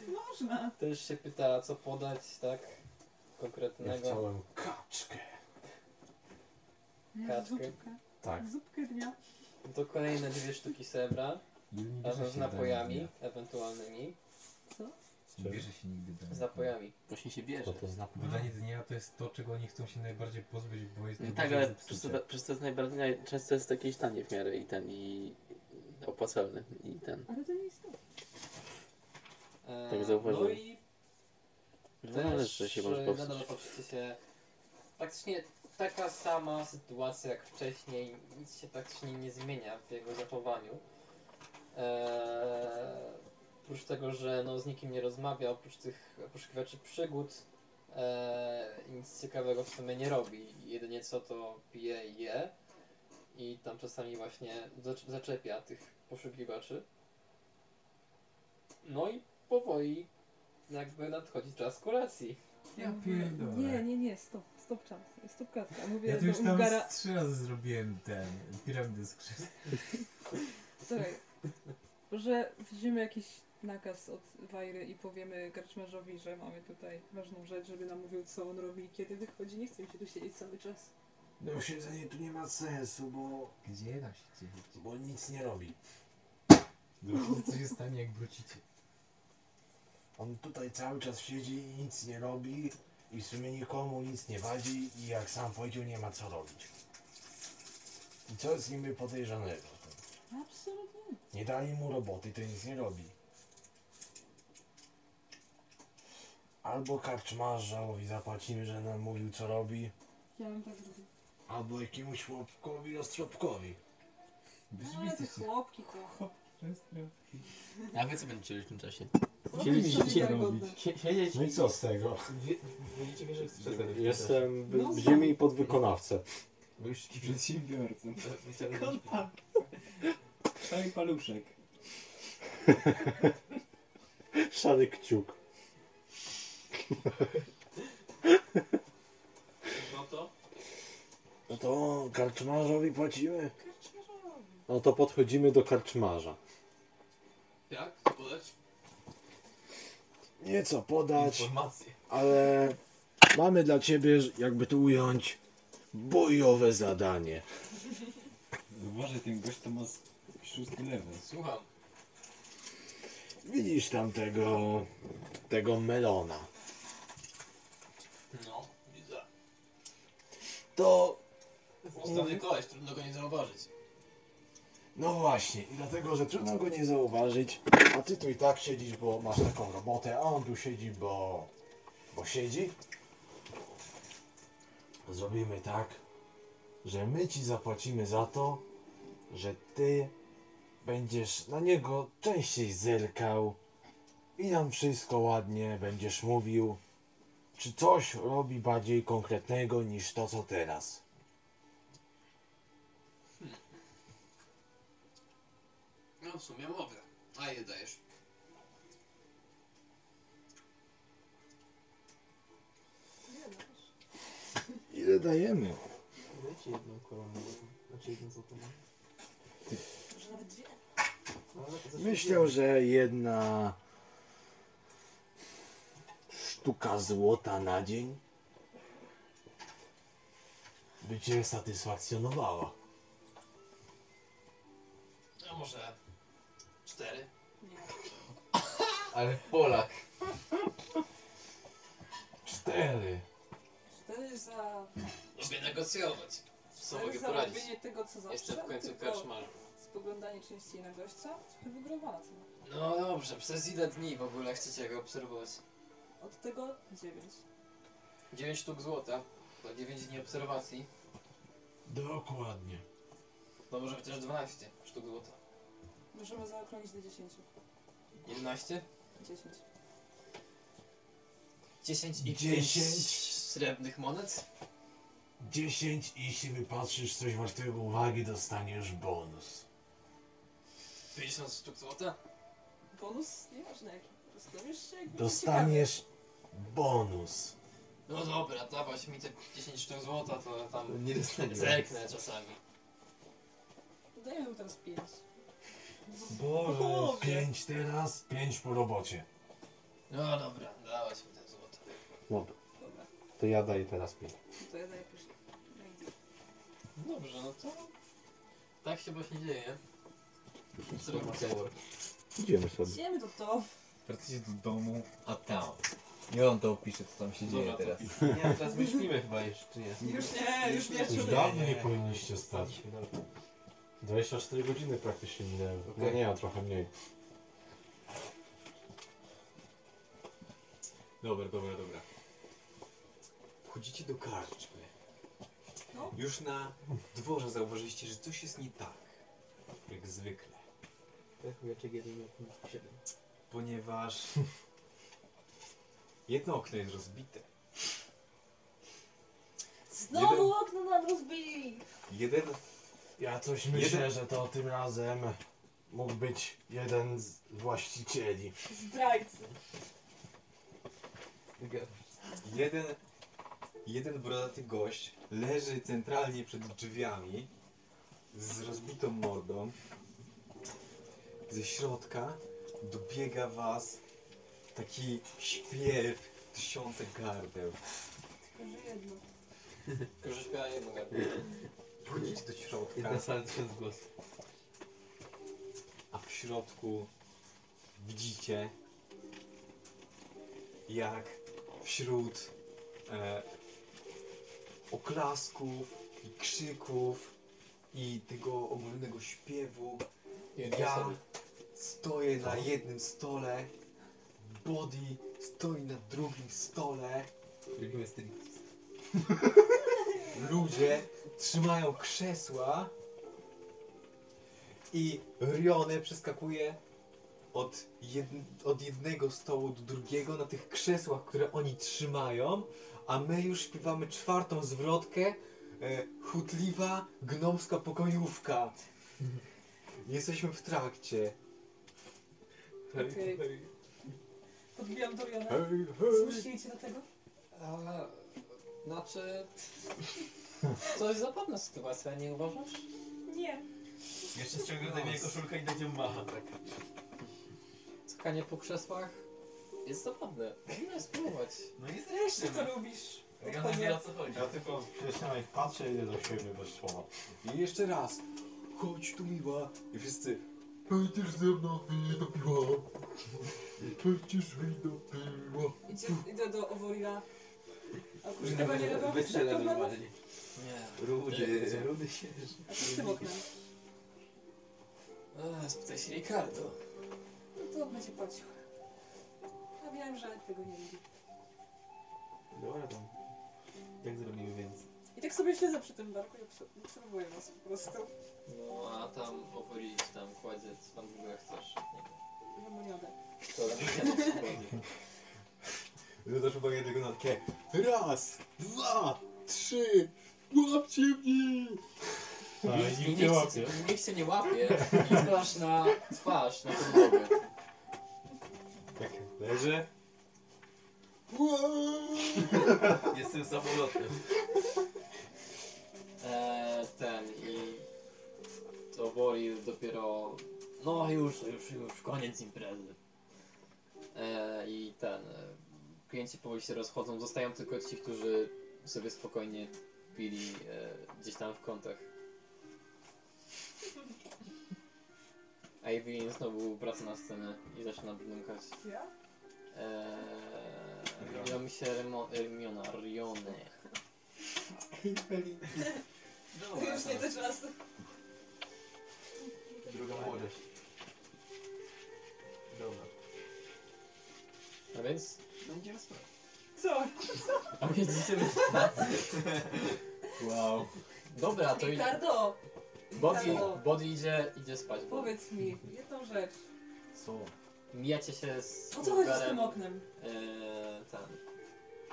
[SPEAKER 2] Można.
[SPEAKER 3] też się pyta co podać, tak?
[SPEAKER 5] Ja
[SPEAKER 3] Konkretnego.
[SPEAKER 5] chciałem kaczkę.
[SPEAKER 3] Kaczkę.
[SPEAKER 2] Zupkę.
[SPEAKER 5] Tak.
[SPEAKER 2] Zupkę dnia.
[SPEAKER 3] To kolejne dwie sztuki srebra, razem z napojami ewentualnymi.
[SPEAKER 8] Nie bierze się nigdy dania.
[SPEAKER 3] Z napojami.
[SPEAKER 1] Właśnie się bierze.
[SPEAKER 14] To to znak.
[SPEAKER 4] Bo danie dnia to jest to, czego oni chcą się najbardziej pozbyć, bo jest
[SPEAKER 1] No tak, ale przez to, przez to jest najbardziej, naj, często jest jakieś tanie w miarę i ten, i opłacalny, i ten.
[SPEAKER 2] Ale to nie jest to.
[SPEAKER 3] E,
[SPEAKER 1] Tak zauważyłem.
[SPEAKER 3] No i
[SPEAKER 1] No że się może
[SPEAKER 3] e,
[SPEAKER 1] powstrzymać.
[SPEAKER 3] nadal się praktycznie taka sama sytuacja jak wcześniej. Nic się praktycznie nie zmienia w jego zachowaniu. Eee, oprócz tego, że no, z nikim nie rozmawia, oprócz tych poszukiwaczy przygód, eee, nic ciekawego w sumie nie robi. Jedynie co to pije i je. I tam czasami właśnie zacz- zaczepia tych poszukiwaczy. No i powoli jakby nadchodzi czas kolacji.
[SPEAKER 4] Ja pierdolę.
[SPEAKER 2] Nie, nie, nie, stop, stop czas. Stop kratka. Mówię
[SPEAKER 4] Ja to
[SPEAKER 2] do
[SPEAKER 4] już tam
[SPEAKER 2] Ungara.
[SPEAKER 4] trzy razy zrobiłem ten piramidę z krzeseł.
[SPEAKER 2] Słuchaj, że weźmiemy jakiś nakaz od Wajry i powiemy karczmarzowi, że mamy tutaj ważną rzecz, żeby nam mówił co on robi i kiedy wychodzi. Nie chcę mi się tu siedzieć cały czas.
[SPEAKER 5] No siedzenie tu nie ma sensu, bo,
[SPEAKER 4] Gdzie da się siedzieć?
[SPEAKER 5] bo nic nie robi.
[SPEAKER 4] Zobaczcie co się stanie jak wrócicie.
[SPEAKER 5] On tutaj cały czas siedzi i nic nie robi i w sumie nikomu nic nie wadzi i jak sam powiedział nie ma co robić. I co jest niby podejrzanego?
[SPEAKER 2] Absolutnie.
[SPEAKER 5] Nie dali mu roboty, to nic nie robi. Albo karczmarzowi zapłacimy, że nam mówił co robi,
[SPEAKER 2] Ja bym tak zrobił.
[SPEAKER 5] albo jakiemuś chłopkowi ostropkowi.
[SPEAKER 2] Ale te chłopki to.
[SPEAKER 1] A wy co będziecie robić w tym czasie?
[SPEAKER 2] Niewiarygodne.
[SPEAKER 1] Siedzieć
[SPEAKER 14] No i co z tego?
[SPEAKER 49] Widzicie, że jest krzeseł.
[SPEAKER 14] Jestem w
[SPEAKER 2] No,
[SPEAKER 14] w ziemi podwykonawcę.
[SPEAKER 8] Byłeś przedsiębiorcą.
[SPEAKER 49] Chciałem
[SPEAKER 8] Szary paluszek.
[SPEAKER 14] Szary kciuk.
[SPEAKER 3] No to
[SPEAKER 5] No to karczmarzowi płacimy?
[SPEAKER 14] No to podchodzimy do karczmarza.
[SPEAKER 3] jak? Co podać?
[SPEAKER 5] Nieco podać,
[SPEAKER 49] Informacje.
[SPEAKER 5] ale mamy dla ciebie, jakby to ująć, bojowe zadanie.
[SPEAKER 8] Uważaj, ten gość to ma szósty level.
[SPEAKER 3] Słucham.
[SPEAKER 5] Widzisz tam tego, tego melona. To,
[SPEAKER 3] Ustawny koleś, trudno go nie zauważyć.
[SPEAKER 5] no właśnie, i dlatego, że trudno go nie zauważyć, a ty tu i tak siedzisz, bo masz taką robotę, a on tu siedzi, bo, bo siedzi. Zrobimy tak, że my ci zapłacimy za to, że ty będziesz na niego częściej zerkał i nam wszystko ładnie będziesz mówił, czy coś robi bardziej konkretnego niż to, co teraz.
[SPEAKER 3] No w sumie mogę. A ile dajesz?
[SPEAKER 5] Ile dajemy.
[SPEAKER 1] Dajcie jedną koronę, znaczy jedną złotą.
[SPEAKER 2] Może nawet dwie.
[SPEAKER 5] Myślę, że jedna sztuka złota na dzień by cię satysfakcjonowała.
[SPEAKER 3] A może cztery?
[SPEAKER 2] Nie.
[SPEAKER 1] Ale Polak.
[SPEAKER 5] Cztery.
[SPEAKER 2] Cztery za...
[SPEAKER 3] Lubię negocjować. Co
[SPEAKER 2] Cztery
[SPEAKER 3] mogę
[SPEAKER 2] za
[SPEAKER 3] poradzić?
[SPEAKER 2] robienie tego, co zawsze.
[SPEAKER 3] Jestem w końcu
[SPEAKER 2] tylko. Spoglądanie częściej na gościa. Trochę wygrywana cena.
[SPEAKER 3] No dobrze, przez ile dni w ogóle chcecie go obserwować?
[SPEAKER 2] Od tego dziewięć.
[SPEAKER 3] 9 sztuk złota. To 9 dni obserwacji.
[SPEAKER 5] Dokładnie.
[SPEAKER 3] To może być też 12 sztuk złota.
[SPEAKER 2] Możemy zaokrąglić do dziesięciu.
[SPEAKER 3] 11?
[SPEAKER 2] Dziesięć.
[SPEAKER 3] 10 i
[SPEAKER 5] 10.
[SPEAKER 3] 5 srebrnych monet?
[SPEAKER 5] Dziesięć i jeśli wypatrzysz coś wartego uwagi, dostaniesz bonus.
[SPEAKER 3] 50 sztuk złota?
[SPEAKER 2] Bonus? Nieważne jaki. Po prostu
[SPEAKER 5] Dostaniesz bonus.
[SPEAKER 3] No dobra, dawać mi te 10 sztuk złota, to ja tam
[SPEAKER 1] Nie dostaniesz.
[SPEAKER 3] zerknę czasami.
[SPEAKER 2] Dajmy mu teraz pięć.
[SPEAKER 5] Boże, pięć teraz, pięć po robocie.
[SPEAKER 3] No dobra, dawać mi te złoto.
[SPEAKER 14] Dobra,
[SPEAKER 2] Dobra,
[SPEAKER 14] to ja daję teraz pięć.
[SPEAKER 2] no to ja daję później.
[SPEAKER 3] Dobrze, no to... Tak się właśnie dzieje. Zrobicie.
[SPEAKER 14] Idziemy sobie.
[SPEAKER 2] Idziemy do to.
[SPEAKER 50] Wracacie do domu, a tam. Nie on to opisze, co tam się dzieje
[SPEAKER 3] Dobra, to-
[SPEAKER 50] teraz.
[SPEAKER 1] Nie, teraz my śpimy chyba jeszcze, nie?
[SPEAKER 2] Już nie, już
[SPEAKER 5] Już
[SPEAKER 2] wieczór.
[SPEAKER 5] dawno nie powinniście stać.
[SPEAKER 1] Spaliśmy, dobra.
[SPEAKER 14] 24 godziny praktycznie minęły. No
[SPEAKER 1] Okej.
[SPEAKER 14] nie, ja trochę mniej.
[SPEAKER 4] Dobra, dobra, dobra. Wchodzicie do karczmy.
[SPEAKER 2] No.
[SPEAKER 4] Już na dworze zauważyliście, że coś jest nie tak. Jak zwykle.
[SPEAKER 1] Tak, chujeczek jeden miał 57.
[SPEAKER 4] Ponieważ jedno okno jest rozbite.
[SPEAKER 2] Znowu okno nam rozbili!
[SPEAKER 4] Jeden
[SPEAKER 5] Ja coś myślę,
[SPEAKER 4] Jeden-
[SPEAKER 5] że to tym razem mógł być jeden z właścicieli.
[SPEAKER 2] Zdrajcy.
[SPEAKER 4] Jeden, jeden brodaty gość leży centralnie przed drzwiami z rozbitą mordą. Ze środka dobiega was taki śpiew tysiące gardeł.
[SPEAKER 2] Tylko, że jedno.
[SPEAKER 3] Tylko, że śpiewa jedno gardło.
[SPEAKER 4] Wchodzicie do środka,
[SPEAKER 1] Jedna sala tysiąc głosów.
[SPEAKER 4] a w środku widzicie jak wśród e, oklasków i krzyków i tego ogólnego śpiewu ja stoję na jednym stole, Body stoi na drugim stole,
[SPEAKER 1] Robimy striptease.
[SPEAKER 4] ludzie trzymają krzesła i Rione przeskakuje od, jed, od jednego stołu do drugiego na tych krzesłach, które oni trzymają, a my już śpiewamy czwartą zwrotkę e, chutliwa gnomska pokojówka. Jesteśmy w trakcie.
[SPEAKER 2] Okej. Podbijam Doriana. Zmuśnijcie do tego?
[SPEAKER 3] A, znaczy... To jest zabawna sytuacja, nie uważasz?
[SPEAKER 2] Nie.
[SPEAKER 50] Jeszcze ściągnę no. mnie koszulkę i będzie macha. Tak.
[SPEAKER 3] Skakanie po krzesłach jest zabawne. Można spróbować.
[SPEAKER 50] No
[SPEAKER 2] Ty jeszcze to lubisz.
[SPEAKER 50] Ja nie wiem o co chodzi.
[SPEAKER 5] Ja tylko przecież na nich patrzę i do siebie bez słowa.
[SPEAKER 4] I jeszcze raz. Chodź tu miła. I wszyscy. Będziesz ze mną wyjść do piła. Będziesz wyjść do piła.
[SPEAKER 2] Idzie, idę do Oworila. A oprócz tego nie robią
[SPEAKER 1] Wystrzelę normalnie.
[SPEAKER 3] Nie.
[SPEAKER 1] Rudy, rudy się.
[SPEAKER 2] A co z tym oknem?
[SPEAKER 3] A, spytaj się Ricardo.
[SPEAKER 2] No to będzie płacił. A wiem, że tego nie lubi.
[SPEAKER 1] Dobra tam. Jak zrobimy więcej?
[SPEAKER 2] I tak sobie siedzę przy tym barku i obs- obserwuję was po prostu.
[SPEAKER 3] No, a tam powoli tam kładzie, co tam w ogóle chcesz.
[SPEAKER 2] Lemoniadę.
[SPEAKER 3] To nie
[SPEAKER 4] Zwracasz uwagę tylko na takie. Raz, dwa, trzy. Łapcie mnie!
[SPEAKER 3] Nikt, nikt, nie łapie. nikt cię nie łapie i spadasz na twarz, na podłogę.
[SPEAKER 4] Tak, leży.
[SPEAKER 1] Jestem samolotem.
[SPEAKER 3] E, ten i to Bori dopiero, no już, już, już koniec imprezy. E, I ten, e, klienci powoli się rozchodzą, zostają tylko ci, którzy sobie spokojnie pili e, gdzieś tam w kątach. A Evelyn znowu wraca na scenę i zaczyna brnąkać.
[SPEAKER 2] Ja?
[SPEAKER 3] Eee, ja mi się Remo, Hermiona, Riony.
[SPEAKER 2] Już nie te czasy.
[SPEAKER 1] Druga młodość. Dobra.
[SPEAKER 3] A więc?
[SPEAKER 1] Będzie rozprawa.
[SPEAKER 2] Co?
[SPEAKER 3] A więc idziemy.
[SPEAKER 4] Wow.
[SPEAKER 3] Dobra, to i
[SPEAKER 2] Ricardo!
[SPEAKER 3] Body,
[SPEAKER 2] Ricardo,
[SPEAKER 3] body idzie, idzie spać.
[SPEAKER 2] powiedz mi jedną rzecz.
[SPEAKER 4] Co?
[SPEAKER 3] Mijacie się z
[SPEAKER 2] O co chodzi z tym oknem?
[SPEAKER 3] Eee, ten.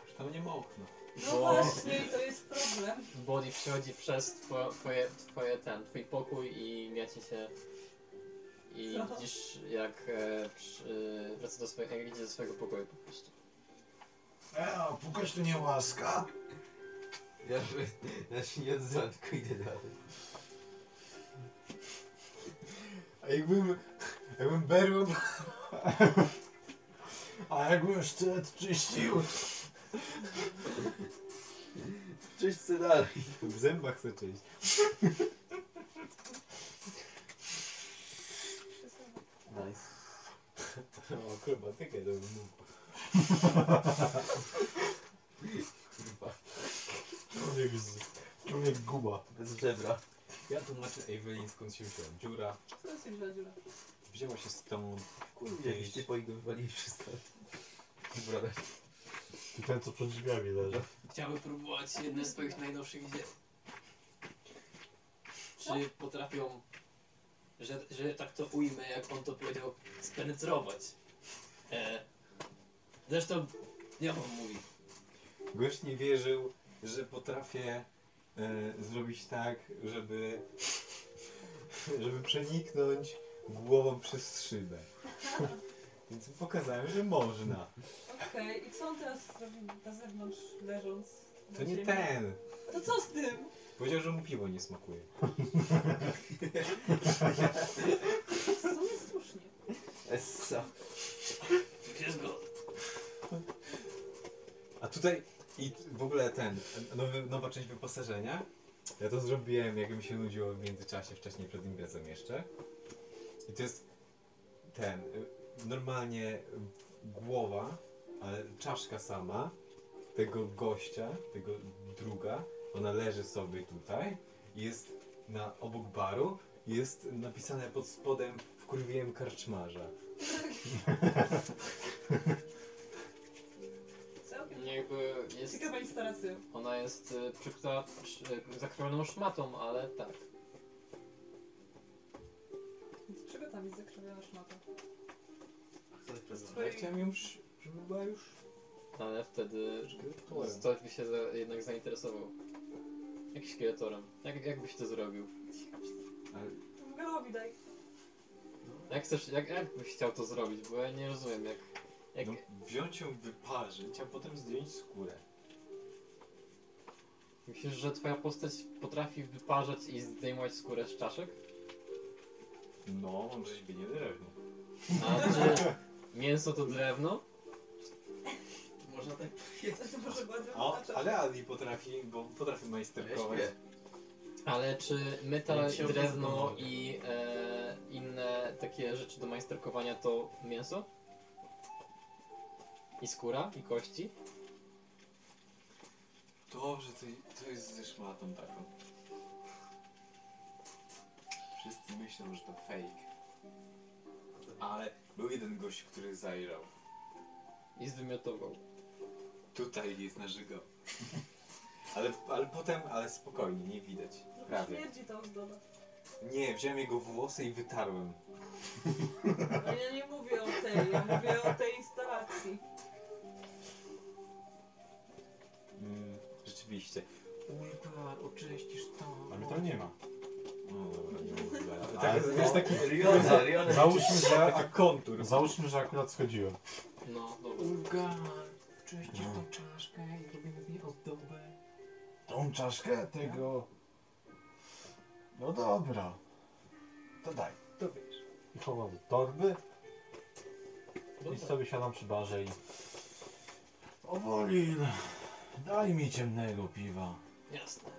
[SPEAKER 4] Już tam nie ma okna.
[SPEAKER 2] No
[SPEAKER 3] Bo-
[SPEAKER 2] właśnie, i to jest problem.
[SPEAKER 3] Body przychodzi przez twoje, twoje, twoje ten, twój pokój i mijacie się i
[SPEAKER 2] Co?
[SPEAKER 3] widzisz jak e, przy, wraca do swojego, jak idzie do swojego pokoju po prostu.
[SPEAKER 14] E, pukać tu nie łaska.
[SPEAKER 1] Ja, ja się nie odzywam, tylko idę dalej.
[SPEAKER 4] A jakbym... Jakbym berłem...
[SPEAKER 14] A jakbym sztylet czyścił.
[SPEAKER 1] Cześć, co dalej.
[SPEAKER 4] W zębach chcę czyść.
[SPEAKER 1] Nice.
[SPEAKER 4] O, akrobatykę to bym mógł.
[SPEAKER 1] Kurwa.
[SPEAKER 14] Człowiek, z, człowiek guba.
[SPEAKER 1] Bez żebra.
[SPEAKER 4] Ja tłumaczę Evelyn skąd się wzięła. Dziura
[SPEAKER 2] Co jest dziura?
[SPEAKER 4] Wzięła się stąd.
[SPEAKER 1] Kurde, jakieś typo go wywalili wszystko. Dobra.
[SPEAKER 14] Ty ten co przed drzwiami leży.
[SPEAKER 3] Chciałby próbować jedne z swoich najnowszych dzieł. Czy potrafią, że, że tak to ujmę, jak on to powiedział, spenetrować? E, zresztą, ja wam mówi.
[SPEAKER 4] Gość nie wierzył, że potrafię e, zrobić tak, żeby, żeby przeniknąć głową przez szybę. Więc pokazałem, że można.
[SPEAKER 2] Okej, i co on teraz robi na zewnątrz, leżąc? na
[SPEAKER 4] To nie
[SPEAKER 2] ziemi?
[SPEAKER 4] ten.
[SPEAKER 2] To co z tym?
[SPEAKER 4] Powiedział, że mu piwo nie smakuje.
[SPEAKER 2] W sumie słusznie.
[SPEAKER 1] Essa.
[SPEAKER 3] Jest go.
[SPEAKER 4] A tutaj i w ogóle ten, nowy, nowa część wyposażenia. Ja to zrobiłem, jak mi się nudziło w międzyczasie, wcześniej przed imprezą jeszcze. I to jest ten, y, normalnie głowa, ale czaszka sama tego gościa, tego druga, ona leży sobie tutaj, jest na obok baru, jest napisane pod spodem wkurwiłem karczmarza.
[SPEAKER 2] Całkiem
[SPEAKER 3] Jakby jest,
[SPEAKER 2] ciekawa instalacja.
[SPEAKER 3] ona jest przykryta e, zakrwioną szmatą, ale tak.
[SPEAKER 2] Tam jest zakrzywiona szmata?
[SPEAKER 4] Ja chciałem już, żeby była już
[SPEAKER 3] Ale wtedy
[SPEAKER 4] szkieletorem.
[SPEAKER 3] ktoś by się za, jednak zainteresował. Jak szkieletorem. Jak, jak byś to zrobił?
[SPEAKER 2] Garowi daj.
[SPEAKER 3] Jak chcesz, jak, jak byś chciał to zrobić? Bo ja nie rozumiem jak... jak
[SPEAKER 4] No, wziąć ją, wyparzyć, a potem zdjąć skórę.
[SPEAKER 3] Myślisz, że twoja postać potrafi wyparzać i zdejmować skórę z czaszek?
[SPEAKER 4] No, mam rzeźbienie drewno.
[SPEAKER 3] A czy mięso to drewno?
[SPEAKER 1] Można tak
[SPEAKER 2] To może była
[SPEAKER 4] A,
[SPEAKER 2] drewna
[SPEAKER 4] ale Ali potrafi, bo potrafi majsterkować.
[SPEAKER 1] Ja śpię.
[SPEAKER 3] Ale czy metal,
[SPEAKER 1] Jak się
[SPEAKER 3] drewno i e, inne takie rzeczy do majsterkowania to mięso? I skóra? I kości?
[SPEAKER 4] Dobrze, to, to jest ze szmatą taką. Wszyscy myślą, że to fake. Ale był jeden gość, który zajrzał.
[SPEAKER 3] I zwymiotował.
[SPEAKER 4] Tutaj jest na żygo. Ale, ale potem, ale spokojnie, nie widać. Prawie.
[SPEAKER 2] Śmierdzi ta ozdoba.
[SPEAKER 4] Nie, wziąłem jego włosy i wytarłem.
[SPEAKER 2] Ale ja nie mówię o tej, ja mówię o tej instalacji.
[SPEAKER 4] Mm, rzeczywiście. Ulgar, oczyścisz to.
[SPEAKER 14] A mnie tam nie ma.
[SPEAKER 4] No dobra,
[SPEAKER 14] Ale
[SPEAKER 4] Tak,
[SPEAKER 14] to-
[SPEAKER 4] jest taki
[SPEAKER 1] Riona, Riona.
[SPEAKER 14] Załóżmy, że,
[SPEAKER 4] taki kontur.
[SPEAKER 14] załóżmy, że akurat schodziłem.
[SPEAKER 3] No, dobra.
[SPEAKER 4] Ulgar, czyścisz tą czaszkę i robimy z niej ozdobę.
[SPEAKER 14] Tą czaszkę tego
[SPEAKER 5] No dobra. To daj.
[SPEAKER 4] To wiesz.
[SPEAKER 5] I chowam do torby. I sobie siadam przy barze i... Owolin, daj mi ciemnego piwa.
[SPEAKER 3] Jasne.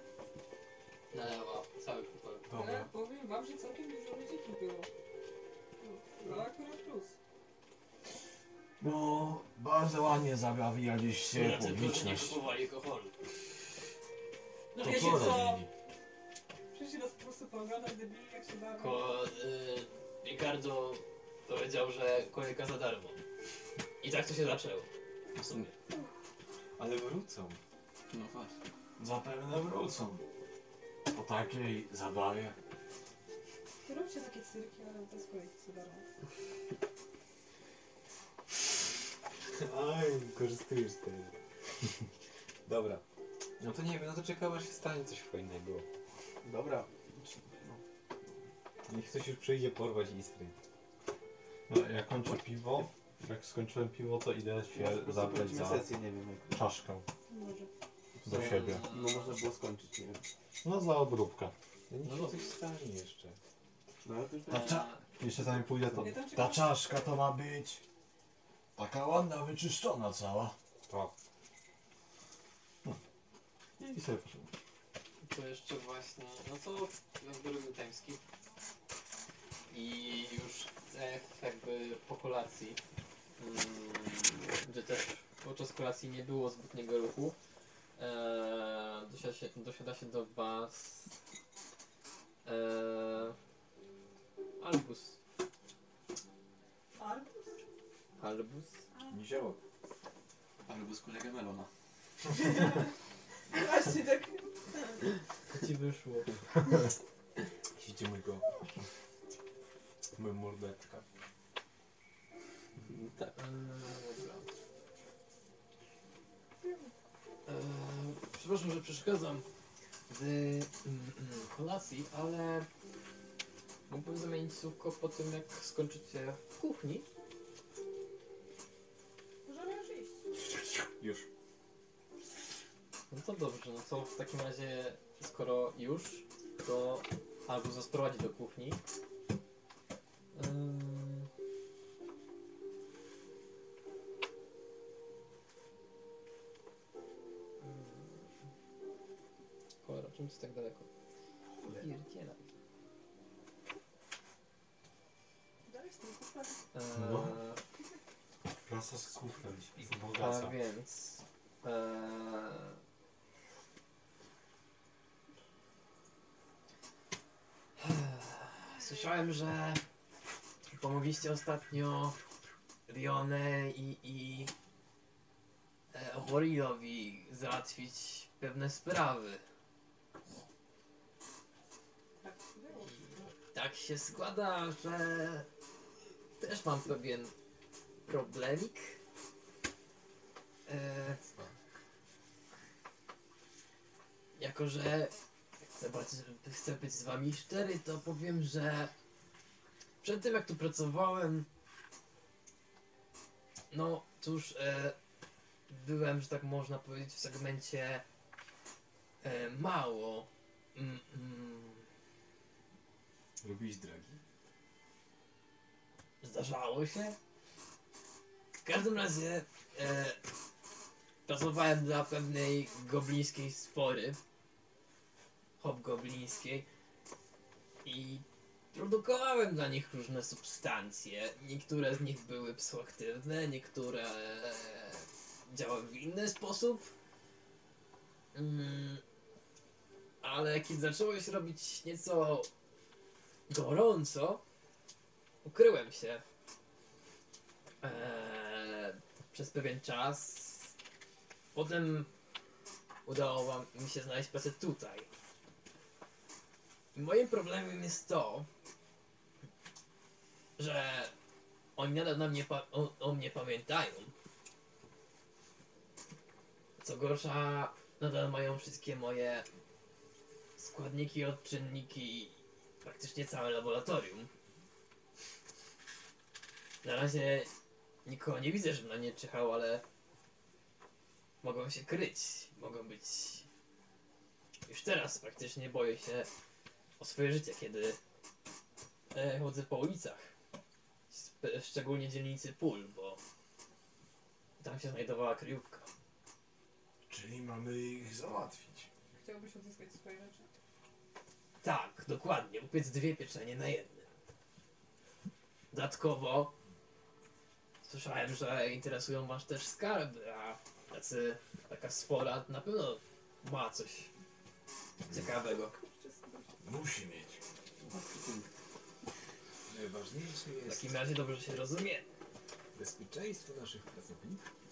[SPEAKER 3] Nalewa cały.
[SPEAKER 2] Ale powiem wam, że całkiem dużo ludzi tu było. No akurat plus.
[SPEAKER 5] No, bardzo ładnie zabawialiście
[SPEAKER 3] Ja tylko, że nie
[SPEAKER 5] publiczność.
[SPEAKER 3] kupowali alkoholu.
[SPEAKER 2] No
[SPEAKER 5] To
[SPEAKER 2] wiecie
[SPEAKER 5] co
[SPEAKER 2] co?
[SPEAKER 5] robili?
[SPEAKER 2] Przyszli nas po prostu pooglądać debili jak się bawią.
[SPEAKER 3] Ko, y, Ricardo powiedział, że kolejka za darmo. I tak to się zaczęło. W sumie.
[SPEAKER 4] Ale wrócą.
[SPEAKER 3] No właśnie.
[SPEAKER 5] Zapewne wrócą. Po takiej zabawie.
[SPEAKER 2] To róbcie takie cyrki, ale to za darmo.
[SPEAKER 4] Aj, korzystujesz z tego. Dobra. No to nie wiem, no to czekam aż się stanie coś fajnego.
[SPEAKER 5] Dobra.
[SPEAKER 4] Niech ktoś już przyjdzie porwać Istry.
[SPEAKER 5] No, ja kończę piwo. Jak skończyłem piwo, to idę się zabrać za
[SPEAKER 1] sesję, nie wiem. Jak...
[SPEAKER 5] czaszkę
[SPEAKER 2] Może.
[SPEAKER 5] Do siebie.
[SPEAKER 1] No można było skończyć, nie wiem.
[SPEAKER 5] No za obróbkę.
[SPEAKER 4] No coś stanie jeszcze.
[SPEAKER 1] No ale to już
[SPEAKER 5] Ta cza... Jeszcze zanim pójdę, to ta czaszka to ma być taka ładna, wyczyszczona cała.
[SPEAKER 4] Tak.
[SPEAKER 5] I sobie proszę.
[SPEAKER 3] To jeszcze właśnie, no to jakby robił timeskip. I już e, jakby po kolacji, mm, gdzie też podczas kolacji nie było zbytniego ruchu, e, dosiada, się, dosiada się do was e, Albus.
[SPEAKER 2] Arbus?
[SPEAKER 3] Albus?
[SPEAKER 4] Niziołek.
[SPEAKER 1] Albo z kolegę Melona.
[SPEAKER 2] Właśnie tak.
[SPEAKER 3] Co ci wyszło?
[SPEAKER 4] Widzicie mojego... Moją mordeczkę.
[SPEAKER 3] Tak. dobra. E, przepraszam, że przeszkadzam w mm, mm, kolacji, ale mógłbym zamienić słówko po tym, jak skończycie w kuchni.
[SPEAKER 2] Możemy już iść.
[SPEAKER 4] Już.
[SPEAKER 3] No to dobrze, no to w takim razie, skoro już, to albo zasprowadzi do kuchni. Ym... tak daleko? Pierdzielaj.
[SPEAKER 2] Dalej z tym kuflem.
[SPEAKER 3] Eee,
[SPEAKER 5] No. Prasa z kuflem.
[SPEAKER 3] A
[SPEAKER 5] Bogaca.
[SPEAKER 3] więc. Eee, słyszałem, że pomogliście ostatnio Rionę i, i e, Worilowi załatwić pewne sprawy.
[SPEAKER 2] Tak było.
[SPEAKER 3] Tak się składa, że też mam pewien problemik. E, jako, że chcę, chcę być z wami szczery, to powiem, że przed tym jak tu pracowałem, no cóż, e, byłem, że tak można powiedzieć, w segmencie e, mało. Mm, mm,
[SPEAKER 4] Robisz dragi?
[SPEAKER 3] Zdarzało się. W każdym razie e, pracowałem dla pewnej goblińskiej spory. Hobgoblińskiej. I produkowałem dla nich różne substancje. Niektóre z nich były psychoaktywne, niektóre działały w inny sposób. Mm, ale kiedy zaczęło się robić nieco gorąco, ukryłem się eee, przez pewien czas. Potem udało wam mi się znaleźć pracę tutaj. I moim problemem jest to, że oni nadal na mnie o, o mnie pamiętają. Co gorsza, nadal mają wszystkie moje składniki, odczynniki, praktycznie całe laboratorium. Na razie nikogo nie widzę, żeby na nie czyhał, ale mogą się kryć. Mogą być. Już teraz praktycznie boję się o swoje życie, kiedy e, chodzę po ulicach. Szczególnie dzielnicy Pól, bo tam się znajdowała kryjówka.
[SPEAKER 5] Czyli mamy ich załatwić.
[SPEAKER 2] Chciałbyś odzyskać swoje rzeczy?
[SPEAKER 3] Tak, dokładnie. Upiec dwie pieczenie na jednym. Dodatkowo słyszałem, że interesują was też skarby, a tacy, taka sfora na pewno ma coś ciekawego.
[SPEAKER 5] Musi mieć.
[SPEAKER 4] Najważniejsze
[SPEAKER 3] W
[SPEAKER 4] jest
[SPEAKER 3] takim razie dobrze się rozumie.
[SPEAKER 4] bezpieczeństwo naszych pracowników.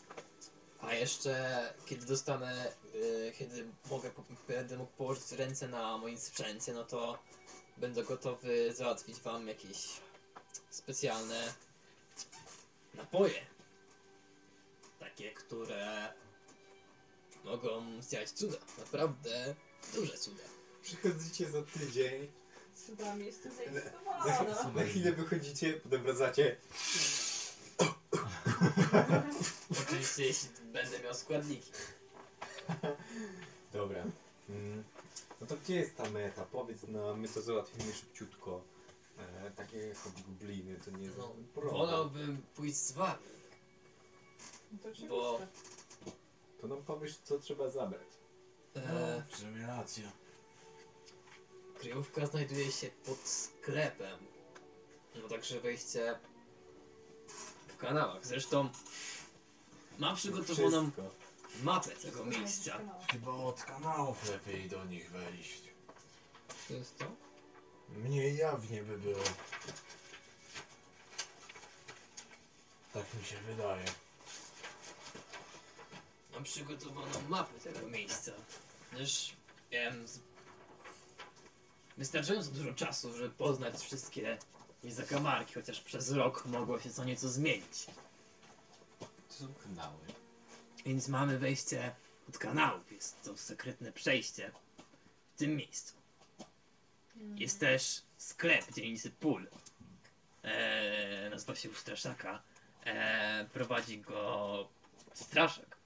[SPEAKER 3] A jeszcze kiedy dostanę, y, kiedy mogę, będę mógł położyć ręce na moim sprzęcie, no to będę gotowy załatwić wam jakieś specjalne napoje. Takie, które mogą zdziałać cuda. Naprawdę duże cuda.
[SPEAKER 4] Przychodzicie za tydzień,
[SPEAKER 51] Cudami jestem
[SPEAKER 4] za,
[SPEAKER 51] zainteresowana.
[SPEAKER 4] na chwilę wychodzicie, potem wracacie.
[SPEAKER 3] Oczywiście jeśli będę miał składniki.
[SPEAKER 4] Dobra. Mm. No to gdzie jest ta meta? Powiedz nam, my to załatwimy szybciutko. E, takie hobgobliny to nie jest
[SPEAKER 3] No,
[SPEAKER 4] problem.
[SPEAKER 3] wolałbym pójść z wami,
[SPEAKER 2] No to oczywiste.
[SPEAKER 3] bo
[SPEAKER 4] To nam powiesz, co trzeba zabrać.
[SPEAKER 3] e,
[SPEAKER 5] W sumie racja.
[SPEAKER 3] Kryjówka znajduje się pod sklepem. No także wejście kanałach. Zresztą mam przygotowaną
[SPEAKER 4] Wszystko.
[SPEAKER 3] mapę tego miejsca.
[SPEAKER 5] Chyba od kanałów lepiej do nich wejść.
[SPEAKER 3] To jest to?
[SPEAKER 5] Mniej jawnie by było. Tak mi się wydaje.
[SPEAKER 3] Mam przygotowaną mapę tego miejsca. Też miałem z... wystarczająco dużo czasu, żeby poznać wszystkie jej zakamarki, chociaż przez rok mogło się co nieco zmienić.
[SPEAKER 4] To są kanały.
[SPEAKER 3] Więc mamy wejście od kanałów. Jest to sekretne przejście w tym miejscu. Jest też sklep dzielnicy Pól. Eee, nazywa się Ustraszaka. Eee, prowadzi go Straszak.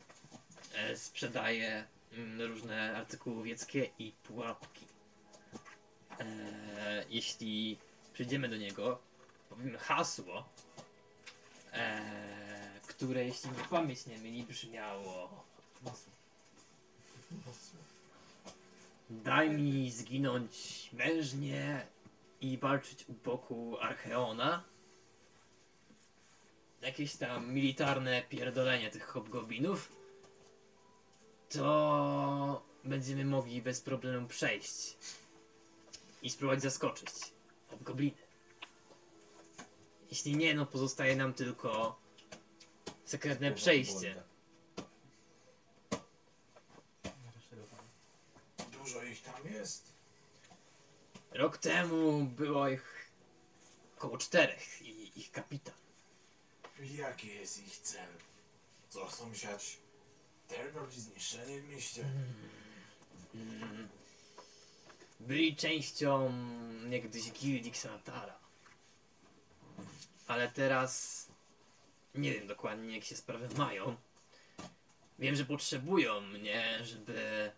[SPEAKER 3] Eee, sprzedaje mm, różne artykuły łowieckie i pułapki. Eee, jeśli przyjdziemy do niego, powiemy hasło, eee, które jeśli mi pamięć nie myli brzmiało Daj mi zginąć mężnie i walczyć u boku Archeona. Jakieś tam militarne pierdolenie tych hobgoblinów. To będziemy mogli bez problemu przejść i spróbować zaskoczyć hobgobliny. Jeśli nie, no pozostaje nam tylko sekretne przejście.
[SPEAKER 5] Dużo ich tam jest.
[SPEAKER 3] Rok temu było ich około czterech i ich kapitan.
[SPEAKER 5] Jaki jest ich cel? Co chcą siać? Terror i zniszczenie w mieście?
[SPEAKER 3] Mm. Byli częścią niegdyś gildii Xanatara. Ale teraz nie wiem dokładnie jak się sprawy mają. Wiem, że potrzebują mnie, żeby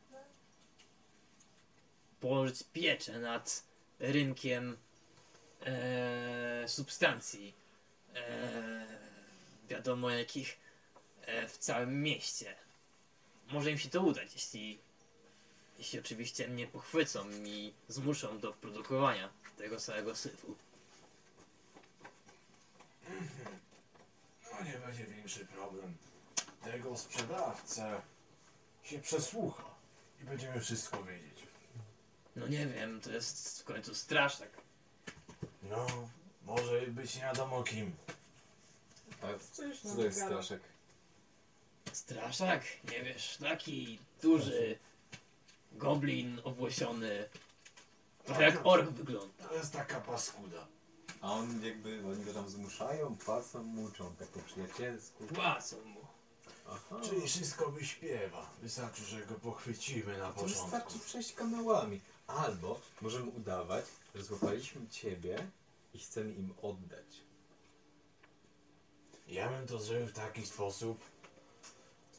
[SPEAKER 3] położyć pieczę nad rynkiem e, substancji. E, wiadomo jakich e, w całym mieście. Może im się to udać, jeśli, jeśli oczywiście mnie pochwycą i zmuszą do produkowania tego samego syfu.
[SPEAKER 5] No nie będzie większy problem. Tego sprzedawcę się przesłucha i będziemy wszystko wiedzieć.
[SPEAKER 3] No nie wiem, to jest w końcu straszak.
[SPEAKER 5] No, może być nie wiadomo kim.
[SPEAKER 4] A
[SPEAKER 2] Coś
[SPEAKER 4] co
[SPEAKER 2] nam
[SPEAKER 4] to jest
[SPEAKER 2] gada.
[SPEAKER 4] straszek?
[SPEAKER 3] Straszak? Nie wiesz, taki duży goblin obłosiony. Trochę jak ork wygląda.
[SPEAKER 5] To jest taka paskuda.
[SPEAKER 4] A on jakby, oni go tam zmuszają, płacą, muczą, tak po przyjacielsku.
[SPEAKER 3] Płacą mu.
[SPEAKER 4] Aha.
[SPEAKER 5] Czyli wszystko wyśpiewa. Wystarczy, że go pochwycimy na
[SPEAKER 4] To
[SPEAKER 5] początku.
[SPEAKER 4] wystarczy przejść kanałami. Albo możemy udawać, że złapaliśmy ciebie i chcemy im oddać.
[SPEAKER 5] Ja bym to zrobił w taki sposób,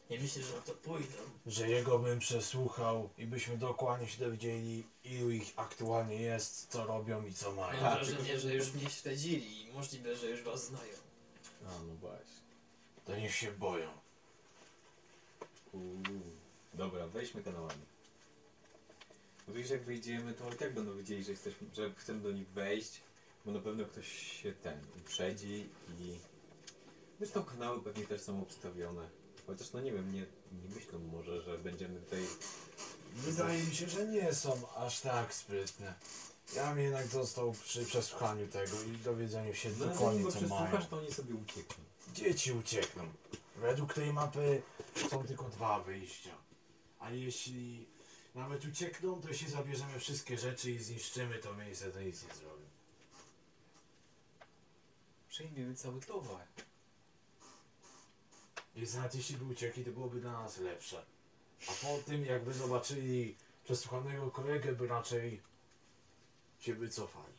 [SPEAKER 52] Nie myślę, że na to pójdą.
[SPEAKER 5] że jego bym przesłuchał i byśmy dokładnie się dowiedzieli, ilu ich aktualnie jest, co robią i co mają.
[SPEAKER 52] Mam wrażenie, że już mnie śledzili i możliwe, że już was znają.
[SPEAKER 4] A, no właśnie.
[SPEAKER 5] To niech się boją.
[SPEAKER 4] Uuu. Dobra, wejdźmy kanałami. Bo tu już jak wyjdziemy, to i tak będą wiedzieli, że, jesteśmy, że chcemy do nich wejść, bo na pewno ktoś się ten uprzedzi i... Zresztą kanały pewnie też są obstawione. Chociaż no nie wiem, nie, nie myślą może, że będziemy tutaj...
[SPEAKER 5] Wydaje mi się, że nie są aż tak sprytne. Ja bym jednak został przy przesłuchaniu tego i dowiedzeniu się
[SPEAKER 4] No,
[SPEAKER 5] dokładnie
[SPEAKER 4] zanim go
[SPEAKER 5] co mają.
[SPEAKER 4] przesłuchasz, to oni sobie uciekną.
[SPEAKER 5] Dzieci uciekną. Według tej mapy są tylko dwa wyjścia. A jeśli nawet uciekną, to jeśli zabierzemy wszystkie rzeczy i zniszczymy to miejsce, to nic nie zrobią.
[SPEAKER 4] Przejmiemy cały towar.
[SPEAKER 5] I nawet jeśli by uciekli, to byłoby dla nas lepsze. A po tym, jakby zobaczyli przesłuchanego kolegę, by raczej się wycofali.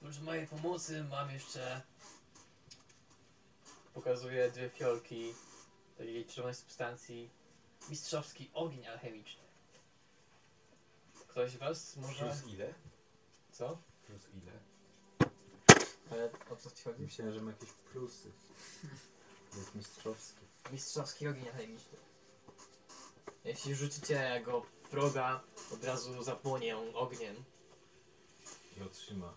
[SPEAKER 52] Oprócz mojej pomocy mam jeszcze
[SPEAKER 3] Pokazuję dwie fiolki takiej czerwonej substancji. Mistrzowski ogień alchemiczny. Ktoś was może...
[SPEAKER 4] Plus ile?
[SPEAKER 3] Co?
[SPEAKER 4] Plus ile?
[SPEAKER 3] Ale o co ci chodzi?
[SPEAKER 4] Myślałem, że ma jakieś plusy. Jest mistrzowski.
[SPEAKER 52] mistrzowski ogień alchemiczny. Jeśli rzucicie go w wroga, od razu zapłonie on ogniem.
[SPEAKER 4] I otrzyma.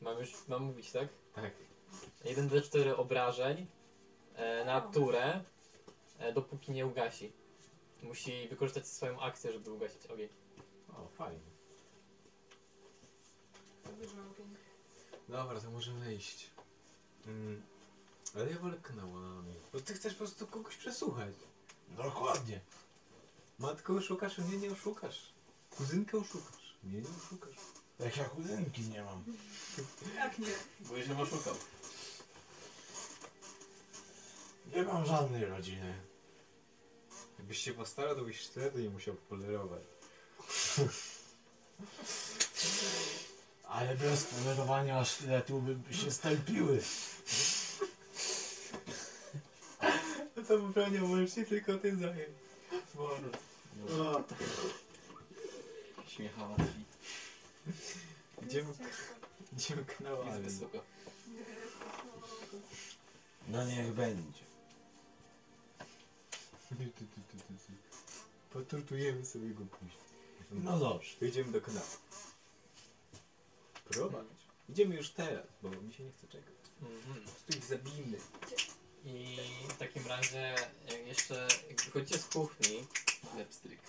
[SPEAKER 3] Mam już, mam mówić, tak?
[SPEAKER 4] Tak.
[SPEAKER 3] 1 d 4 obrażeń e, na turę, e, dopóki nie ugasi. Musi wykorzystać swoją akcję, żeby ugasić ogień.
[SPEAKER 4] O, fajnie.
[SPEAKER 2] Dobrze, ogień.
[SPEAKER 4] Dobra, to możemy iść. Mm. Ale ja wolę kanałami. Bo ty chcesz po prostu kogoś przesłuchać.
[SPEAKER 5] Dokładnie.
[SPEAKER 4] Matkę oszukasz, mnie nie oszukasz. Kuzynkę oszukasz, mnie nie oszukasz.
[SPEAKER 5] Jak ja kuzynki nie mam.
[SPEAKER 2] Jak nie?
[SPEAKER 1] Bo już ją oszukał.
[SPEAKER 5] Nie mam żadnej rodziny.
[SPEAKER 4] Jakbyś się postarał, to byś wtedy nie musiał polerować.
[SPEAKER 5] Ale bez polerowania sztyletu by się stępiły.
[SPEAKER 4] No to bronią możesz się tylko ty zająć.
[SPEAKER 1] Śmiecha łatwi.
[SPEAKER 4] Idziemy,
[SPEAKER 2] Ciężko.
[SPEAKER 4] idziemy
[SPEAKER 1] Jest
[SPEAKER 4] kanałami.
[SPEAKER 1] wysoko.
[SPEAKER 5] No niech będzie.
[SPEAKER 4] Potortujemy sobie go później.
[SPEAKER 5] No dobrze.
[SPEAKER 4] Idziemy do kanału. Prowadź. Idziemy już teraz, bo mi się nie chce czekać.
[SPEAKER 3] Mhm.
[SPEAKER 4] Po prostu ich zabijmy.
[SPEAKER 3] I w takim razie, jak jeszcze jak wychodzicie z kuchni,
[SPEAKER 1] Lepstryk.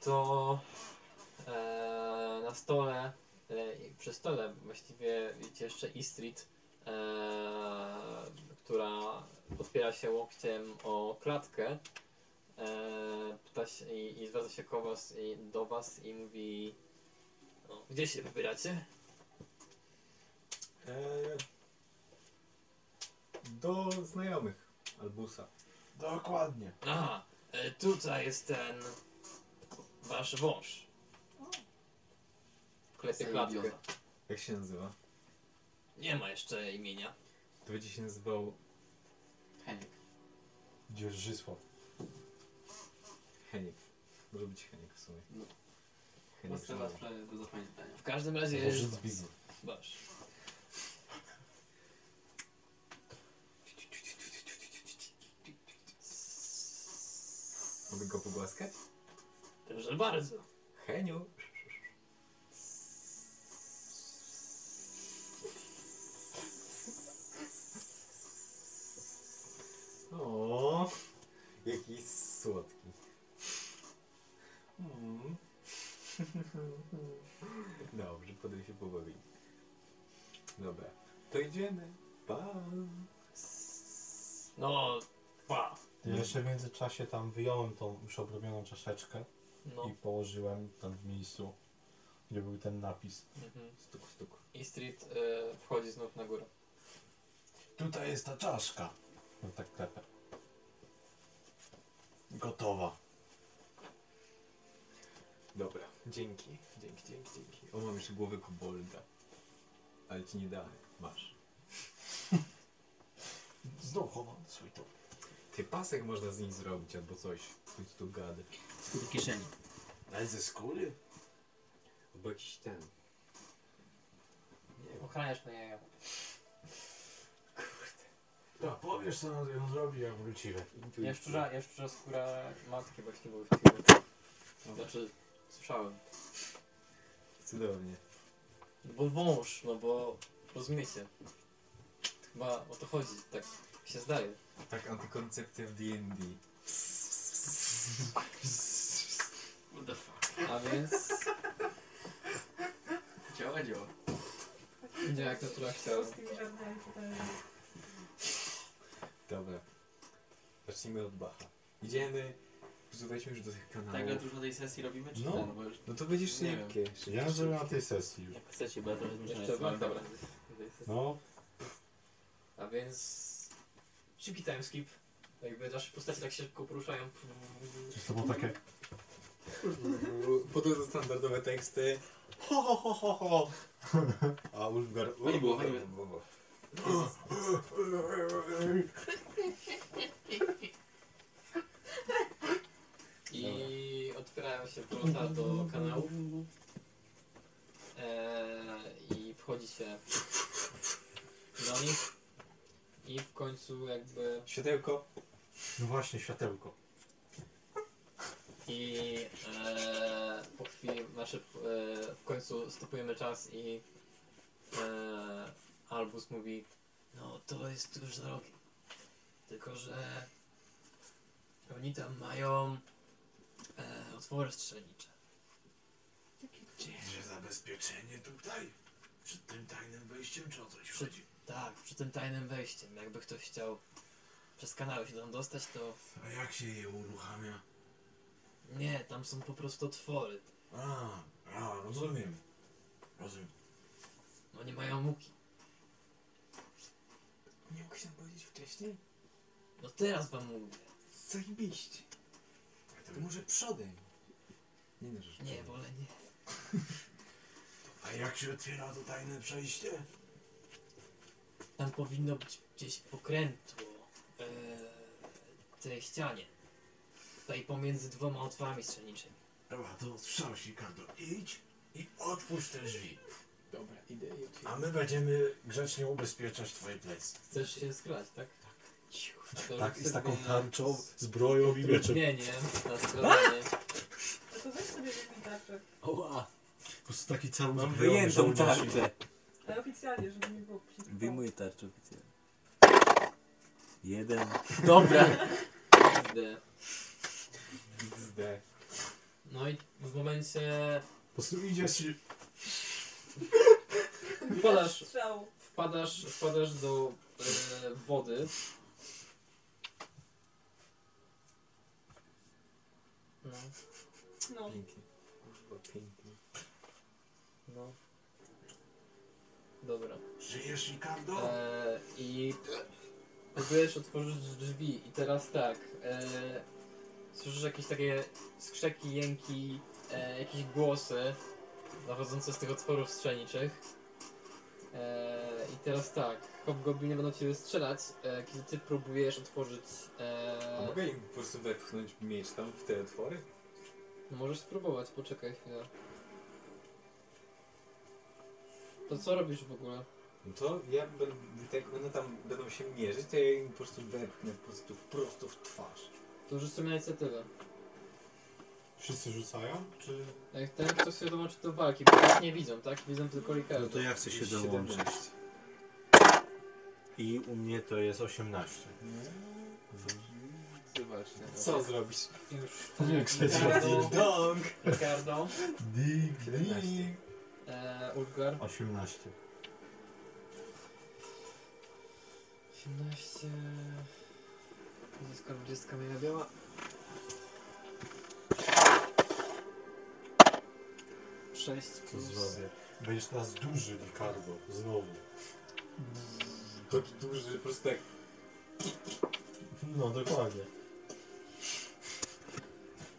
[SPEAKER 3] to e, na stole, e, przy stole właściwie widzicie jeszcze Istrid, e, która podpiera się łokciem o klatkę. E, pyta się i, i zwraca się ko was, i, do was i mówi no, gdzie się wybieracie?
[SPEAKER 4] Eee, do znajomych Albusa.
[SPEAKER 5] Dokładnie.
[SPEAKER 52] Aha, e, tutaj jest ten wasz wąż.
[SPEAKER 3] Klepie klatkę.
[SPEAKER 4] Jak się nazywa?
[SPEAKER 52] Nie ma jeszcze imienia.
[SPEAKER 4] To będzie się nazywał
[SPEAKER 1] Heniek.
[SPEAKER 5] Dzierżysław.
[SPEAKER 4] Heniek. Może być Heniek w sumie.
[SPEAKER 1] No.
[SPEAKER 4] Żołnierz.
[SPEAKER 1] sprawy do zapamiętania.
[SPEAKER 52] W każdym razie jest wasz.
[SPEAKER 4] Mogę go pogłaskać?
[SPEAKER 52] Proszę bardzo.
[SPEAKER 4] Heniu. O, jaki słodki. Mm. Dobrze, potem się pobawili. Dobra, to idziemy. Pa.
[SPEAKER 52] No, pa.
[SPEAKER 14] Jeszcze w międzyczasie tam wyjąłem tą już obrobioną czaszeczkę
[SPEAKER 3] No.
[SPEAKER 14] i położyłem tam w miejscu, gdzie był ten napis.
[SPEAKER 3] Mhm.
[SPEAKER 4] Stuk, stuk.
[SPEAKER 3] Istrid e, wchodzi znów na górę.
[SPEAKER 5] Tutaj jest ta czaszka.
[SPEAKER 14] No tak klepę.
[SPEAKER 5] Gotowa.
[SPEAKER 4] Dobra, dzięki, dzięki, dzięki, dzięki. O, mam jeszcze głowę kobolda. Ale ci nie dałem. Masz.
[SPEAKER 14] Znów chowam swój top.
[SPEAKER 4] Ty pasek można z nich zrobić albo coś. Coś tu gady.
[SPEAKER 1] Do kieszeni.
[SPEAKER 14] Ale ze skóry?
[SPEAKER 4] Albo jakiś ten.
[SPEAKER 5] Ochraniasz na jaja.
[SPEAKER 14] Tak, powiesz co ją zrobi jak wrócimy.
[SPEAKER 5] Jaszczurza, jaszczurza skóra matki właśnie były w filmie.
[SPEAKER 3] Znaczy, słyszałem.
[SPEAKER 4] Cudownie.
[SPEAKER 3] No bo wąż, no bo rozumiecie. Chyba o to chodzi, tak się zdaje.
[SPEAKER 4] Tak antykoncepcja w D&D.
[SPEAKER 1] What the fuck.
[SPEAKER 3] A więc
[SPEAKER 1] Działa, działa.
[SPEAKER 3] idzie jak natura chciała.
[SPEAKER 2] Z tymi żartami tutaj.
[SPEAKER 4] Dobra. Zacznijmy od Bacha. Idziemy. Przesuwaliśmy już do tych kanałów.
[SPEAKER 1] Tak, już na tej sesji robimy, czy
[SPEAKER 4] No.
[SPEAKER 1] ten? Bo już
[SPEAKER 4] No to będziesz
[SPEAKER 1] Nie wiem.
[SPEAKER 4] szybkie.
[SPEAKER 14] Ja żeby na tej sesji już.
[SPEAKER 1] jak chcecie, bo ja trochę zmieszany
[SPEAKER 3] Jeszcze
[SPEAKER 1] jestem.
[SPEAKER 3] dobra.
[SPEAKER 14] No,
[SPEAKER 3] A więc szybki timeskip. Jakby nasze postacie tak się szybko poruszają.
[SPEAKER 14] to było takie...
[SPEAKER 4] Po to standardowe teksty. Ho, ho, ho, ho, ho. A Ulfgar...
[SPEAKER 1] Fajnie było, fajnie
[SPEAKER 3] I otwierają się wrota do kanałów. Eee, I wchodzi się do nich. I w końcu jakby
[SPEAKER 4] Światełko.
[SPEAKER 14] No właśnie, światełko.
[SPEAKER 3] I e, po chwili, znaczy e, w końcu stopujemy czas i e, Albus mówi No to jest tuż za rogiem. Tylko, że oni tam mają e, otwory strzelnicze.
[SPEAKER 14] Że zabezpieczenie tutaj? Przed tym tajnym wejściem czy o coś
[SPEAKER 3] Przy,
[SPEAKER 14] chodzi?
[SPEAKER 3] tak, przy tym tajnym wejściem. Jakby ktoś chciał przez kanały się tam dostać, to
[SPEAKER 14] A jak się je uruchamia?
[SPEAKER 3] nie, tam są po prostu otwory.
[SPEAKER 14] A, a, rozumiem. Rozumiem.
[SPEAKER 3] Oni mają muki.
[SPEAKER 4] Nie mógł się nam powiedzieć wcześniej?
[SPEAKER 3] No teraz wam mówię.
[SPEAKER 4] Zajebiście. To może przodem. Nie no, że
[SPEAKER 3] Nie, wolę nie.
[SPEAKER 14] A jak się otwiera to tajne przejście?
[SPEAKER 3] Tam powinno być gdzieś pokrętło e, tej ścianie. Tutaj pomiędzy dwoma otworami strzelniczymi.
[SPEAKER 14] Dobra, to strzał się, Kardo. Idź i otwórz te drzwi.
[SPEAKER 4] Dobra, idę i
[SPEAKER 14] A my będziemy grzecznie ubezpieczać twoje plecy.
[SPEAKER 3] Chcesz się skrać, tak? Tak.
[SPEAKER 14] Z taką tarczą, zbroją i mieczem.
[SPEAKER 3] Nie, nie, na.
[SPEAKER 2] No to weź sobie wypij tarczę.
[SPEAKER 53] Oła,
[SPEAKER 14] Po prostu taki cały
[SPEAKER 1] Mam
[SPEAKER 14] zbrojony
[SPEAKER 1] wyjętą
[SPEAKER 14] żołnierz.
[SPEAKER 1] tarczę.
[SPEAKER 2] Ale oficjalnie, żeby nie było przeciwko.
[SPEAKER 1] Wyjmuję tarczę oficjalnie. Jeden. Dobra.
[SPEAKER 3] XD.
[SPEAKER 4] XD.
[SPEAKER 3] No i w momencie
[SPEAKER 14] Po prostu idziesz i...
[SPEAKER 3] wpadasz,
[SPEAKER 2] Strzał.
[SPEAKER 3] wpadasz, wpadasz do e, wody. No,
[SPEAKER 2] No.
[SPEAKER 4] Pięknie. Kurwa, pięknie.
[SPEAKER 3] no. Dobra.
[SPEAKER 14] Żyjesz, Ricardo?
[SPEAKER 3] E, I próbujesz otworzyć drzwi i teraz tak. E, słyszysz jakieś takie skrzeki, jęki, e, jakieś głosy dochodzące z tych otworów strzelniczych. E, I teraz tak, hobgobliny będą ciebie strzelać, e, kiedy ty próbujesz otworzyć.
[SPEAKER 4] A
[SPEAKER 3] E,
[SPEAKER 4] mogę im po prostu wepchnąć miecz tam w te otwory?
[SPEAKER 3] no możesz spróbować, poczekaj chwilę. To co robisz w ogóle?
[SPEAKER 4] No to ja będę, jak one tam będą się mierzyć, to ja im po prostu wepchnę po prostu w twarz.
[SPEAKER 3] To rzuć sobie na inicjatywę.
[SPEAKER 14] Wszyscy rzucają? Czy...
[SPEAKER 3] Jak ten ktoś się dołączy do walki, bo nas nie widzą, tak? Widzą tylko Ricardo.
[SPEAKER 14] No to ja chcę się
[SPEAKER 4] 17.
[SPEAKER 14] dołączyć. I u mnie to jest 18.
[SPEAKER 1] Zobaczcie.
[SPEAKER 4] Co zrobisz?
[SPEAKER 3] Już.
[SPEAKER 14] Jak chcecie.
[SPEAKER 3] Ricardo,
[SPEAKER 4] Dong!
[SPEAKER 3] Ricardo
[SPEAKER 14] Dig, dig.
[SPEAKER 3] e, Ulfgar.
[SPEAKER 14] 18.
[SPEAKER 3] 18. Zyskam 20 kamienia biała. Sześć
[SPEAKER 14] Co
[SPEAKER 3] plus...
[SPEAKER 14] zrobię? Będziesz teraz duży, Ricardo. Znowu.
[SPEAKER 4] Taki duży, że po prostu tak
[SPEAKER 14] No, dokładnie.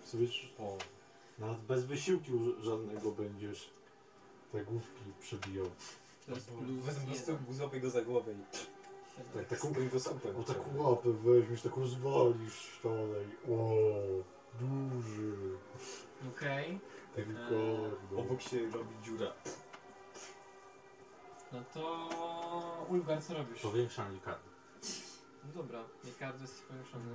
[SPEAKER 14] Sobie, o, nawet bez wysiłku żadnego będziesz te główki przebijał.
[SPEAKER 3] To jest plus
[SPEAKER 4] wezmę po prostu złapię go za głowę i... Tak, taką kręgosłupem.
[SPEAKER 14] O taką łapę weźmiesz, tak rozwalisz dalej. O, duży.
[SPEAKER 3] Okej.
[SPEAKER 14] Tak
[SPEAKER 3] Eee,
[SPEAKER 14] gardo.
[SPEAKER 4] Obok się robi dziura.
[SPEAKER 3] No to... Ulgar, co robisz?
[SPEAKER 54] Powiększanie karty.
[SPEAKER 3] No dobra, Ricardo jest powiększony.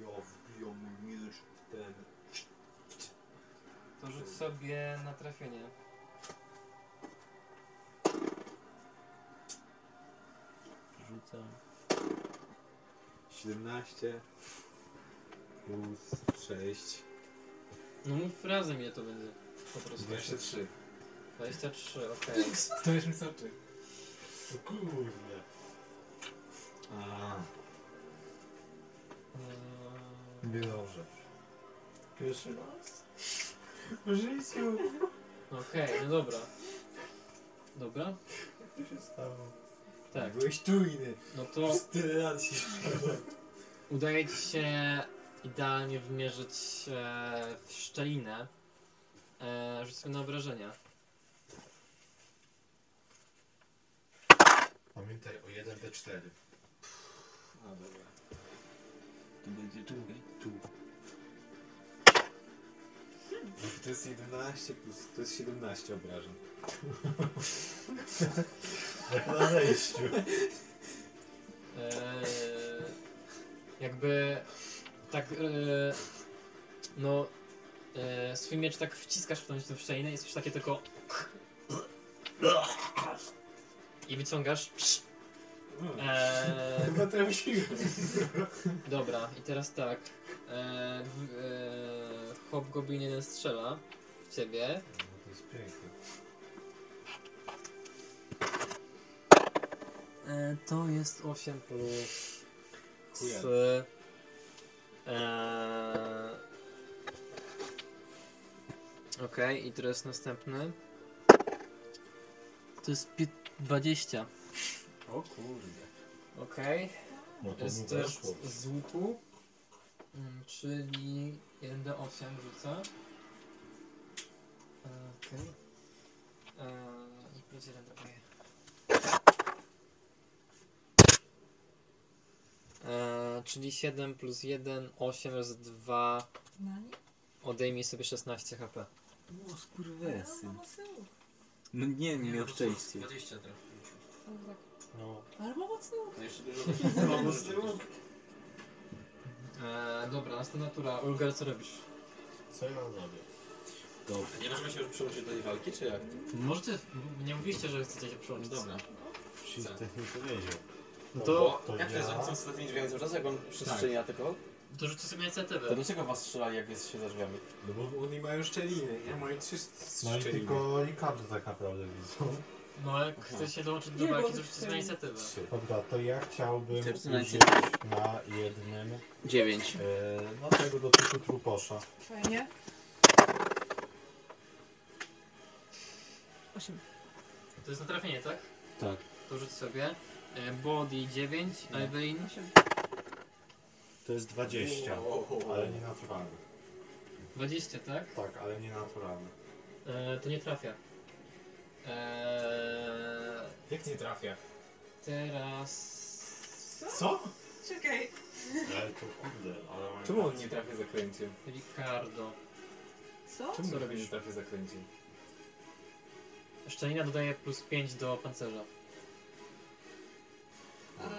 [SPEAKER 4] Ja wbijam mój miecz w ten.
[SPEAKER 3] To rzuć sobie na trafienie.
[SPEAKER 55] Rzucam.
[SPEAKER 4] 17 plus 6.
[SPEAKER 3] No mów razem ile to będzie. Po prostu.
[SPEAKER 4] 23.
[SPEAKER 3] 23, okej.
[SPEAKER 4] Stoisz mi soczy.
[SPEAKER 14] O kurde.
[SPEAKER 4] A,
[SPEAKER 3] Eee,
[SPEAKER 4] nie dobrze.
[SPEAKER 14] Pierwszy raz?
[SPEAKER 4] W życiu.
[SPEAKER 3] Okej, no dobra. Dobra?
[SPEAKER 14] Co się stało?
[SPEAKER 3] Tak.
[SPEAKER 4] Byłeś czujny.
[SPEAKER 3] No to
[SPEAKER 4] Przez tyle lat się
[SPEAKER 3] udaje ci się idealnie wymierzyć e, w szczelinę. E, rzuć sobie na obrażenia.
[SPEAKER 14] Pamiętaj o 1d4.
[SPEAKER 4] A dobra.
[SPEAKER 55] Tu będzie czekaj.
[SPEAKER 4] Tu. To jest 11 plus. To jest 17 obrażeń.
[SPEAKER 14] Jak na wejściu.
[SPEAKER 3] Eee, jakby tak e, no e, swój miecz tak wciskasz w tą, tą szczelinę i jest już takie tylko i wyciągasz eee,
[SPEAKER 4] Chyba trafiłem.
[SPEAKER 3] dobra i teraz tak eee, w- eee, hobgoblin jeden strzela w ciebie
[SPEAKER 4] No to jest piękne.
[SPEAKER 3] E, to jest 8 plus
[SPEAKER 4] Chuja.
[SPEAKER 3] 3. E, Okej, i teraz następny. To jest pi- 20.
[SPEAKER 4] O kurde.
[SPEAKER 3] Okej.
[SPEAKER 14] No to
[SPEAKER 3] Jest też z łuku. Mm, Czyli 1d8 rzucę. E, Okej. Eee, I plus 1 dodaję. Eee, czyli 7 plus 1, 8 razy 2.
[SPEAKER 2] Na nie?
[SPEAKER 3] Odejmij sobie 16 HP.
[SPEAKER 55] O, skurwesy.
[SPEAKER 2] No, no,
[SPEAKER 55] No nie, nie miał szczęścia.
[SPEAKER 1] 20 trafił.
[SPEAKER 2] no, tak.
[SPEAKER 14] No.
[SPEAKER 2] Ale ma mocny łuk.
[SPEAKER 1] No jeszcze dużo.
[SPEAKER 3] Eee, dobra, następna tura. Ulgar, co robisz?
[SPEAKER 14] Co ja zrobię?
[SPEAKER 1] A nie możemy się już przyłączyć do tej walki, czy jak?
[SPEAKER 3] Możecie, nie mówiliście, że chcecie się przyłączyć.
[SPEAKER 1] Dobra.
[SPEAKER 14] Wszystko nie powiedział.
[SPEAKER 3] No
[SPEAKER 1] To,
[SPEAKER 3] to,
[SPEAKER 1] jak to jest?
[SPEAKER 14] ja-
[SPEAKER 1] Oni są za tymi drzwiami cały czas? Jak on przestrzenia tylko?
[SPEAKER 3] to rzućcie sobie
[SPEAKER 1] To
[SPEAKER 3] inicjatywę.
[SPEAKER 1] dlaczego was strzelali, jak jest się za drzwiami?
[SPEAKER 4] No bo oni mają szczeliny. Ja mają trzy
[SPEAKER 14] No i
[SPEAKER 4] szczeliny.
[SPEAKER 14] tylko Ricardo tak naprawdę widzą.
[SPEAKER 3] No jak chcecie się dołączyć do
[SPEAKER 2] Nie,
[SPEAKER 3] walki,
[SPEAKER 2] bo
[SPEAKER 3] to rzućcie sobie inicjatywę.
[SPEAKER 14] Dobra, to ja chciałbym
[SPEAKER 55] Ty rzucę na
[SPEAKER 14] użyć na jednym
[SPEAKER 55] 9.
[SPEAKER 14] e, no tego do typu truposza.
[SPEAKER 2] Fajnie. Osiem.
[SPEAKER 3] To jest na trafienie, tak?
[SPEAKER 54] Tak.
[SPEAKER 3] To rzuć sobie. E, Body 9, Evelyn.
[SPEAKER 14] To jest 20, ale nie naturalny.
[SPEAKER 3] 20, tak?
[SPEAKER 14] Tak, ale nie naturalny.
[SPEAKER 3] E, to nie trafia. E,
[SPEAKER 4] Jak nie trafia?
[SPEAKER 3] teraz...
[SPEAKER 4] Co?
[SPEAKER 2] Czekaj.
[SPEAKER 14] Ale to kurde, ale mam
[SPEAKER 4] Czemu on nie trafia zakręciem?
[SPEAKER 3] Ricardo.
[SPEAKER 2] Co?
[SPEAKER 4] Czemu
[SPEAKER 3] Co
[SPEAKER 4] on
[SPEAKER 3] robisz?
[SPEAKER 4] nie trafia zakręciem?
[SPEAKER 3] Szczelina dodaje plus 5 do pancerza.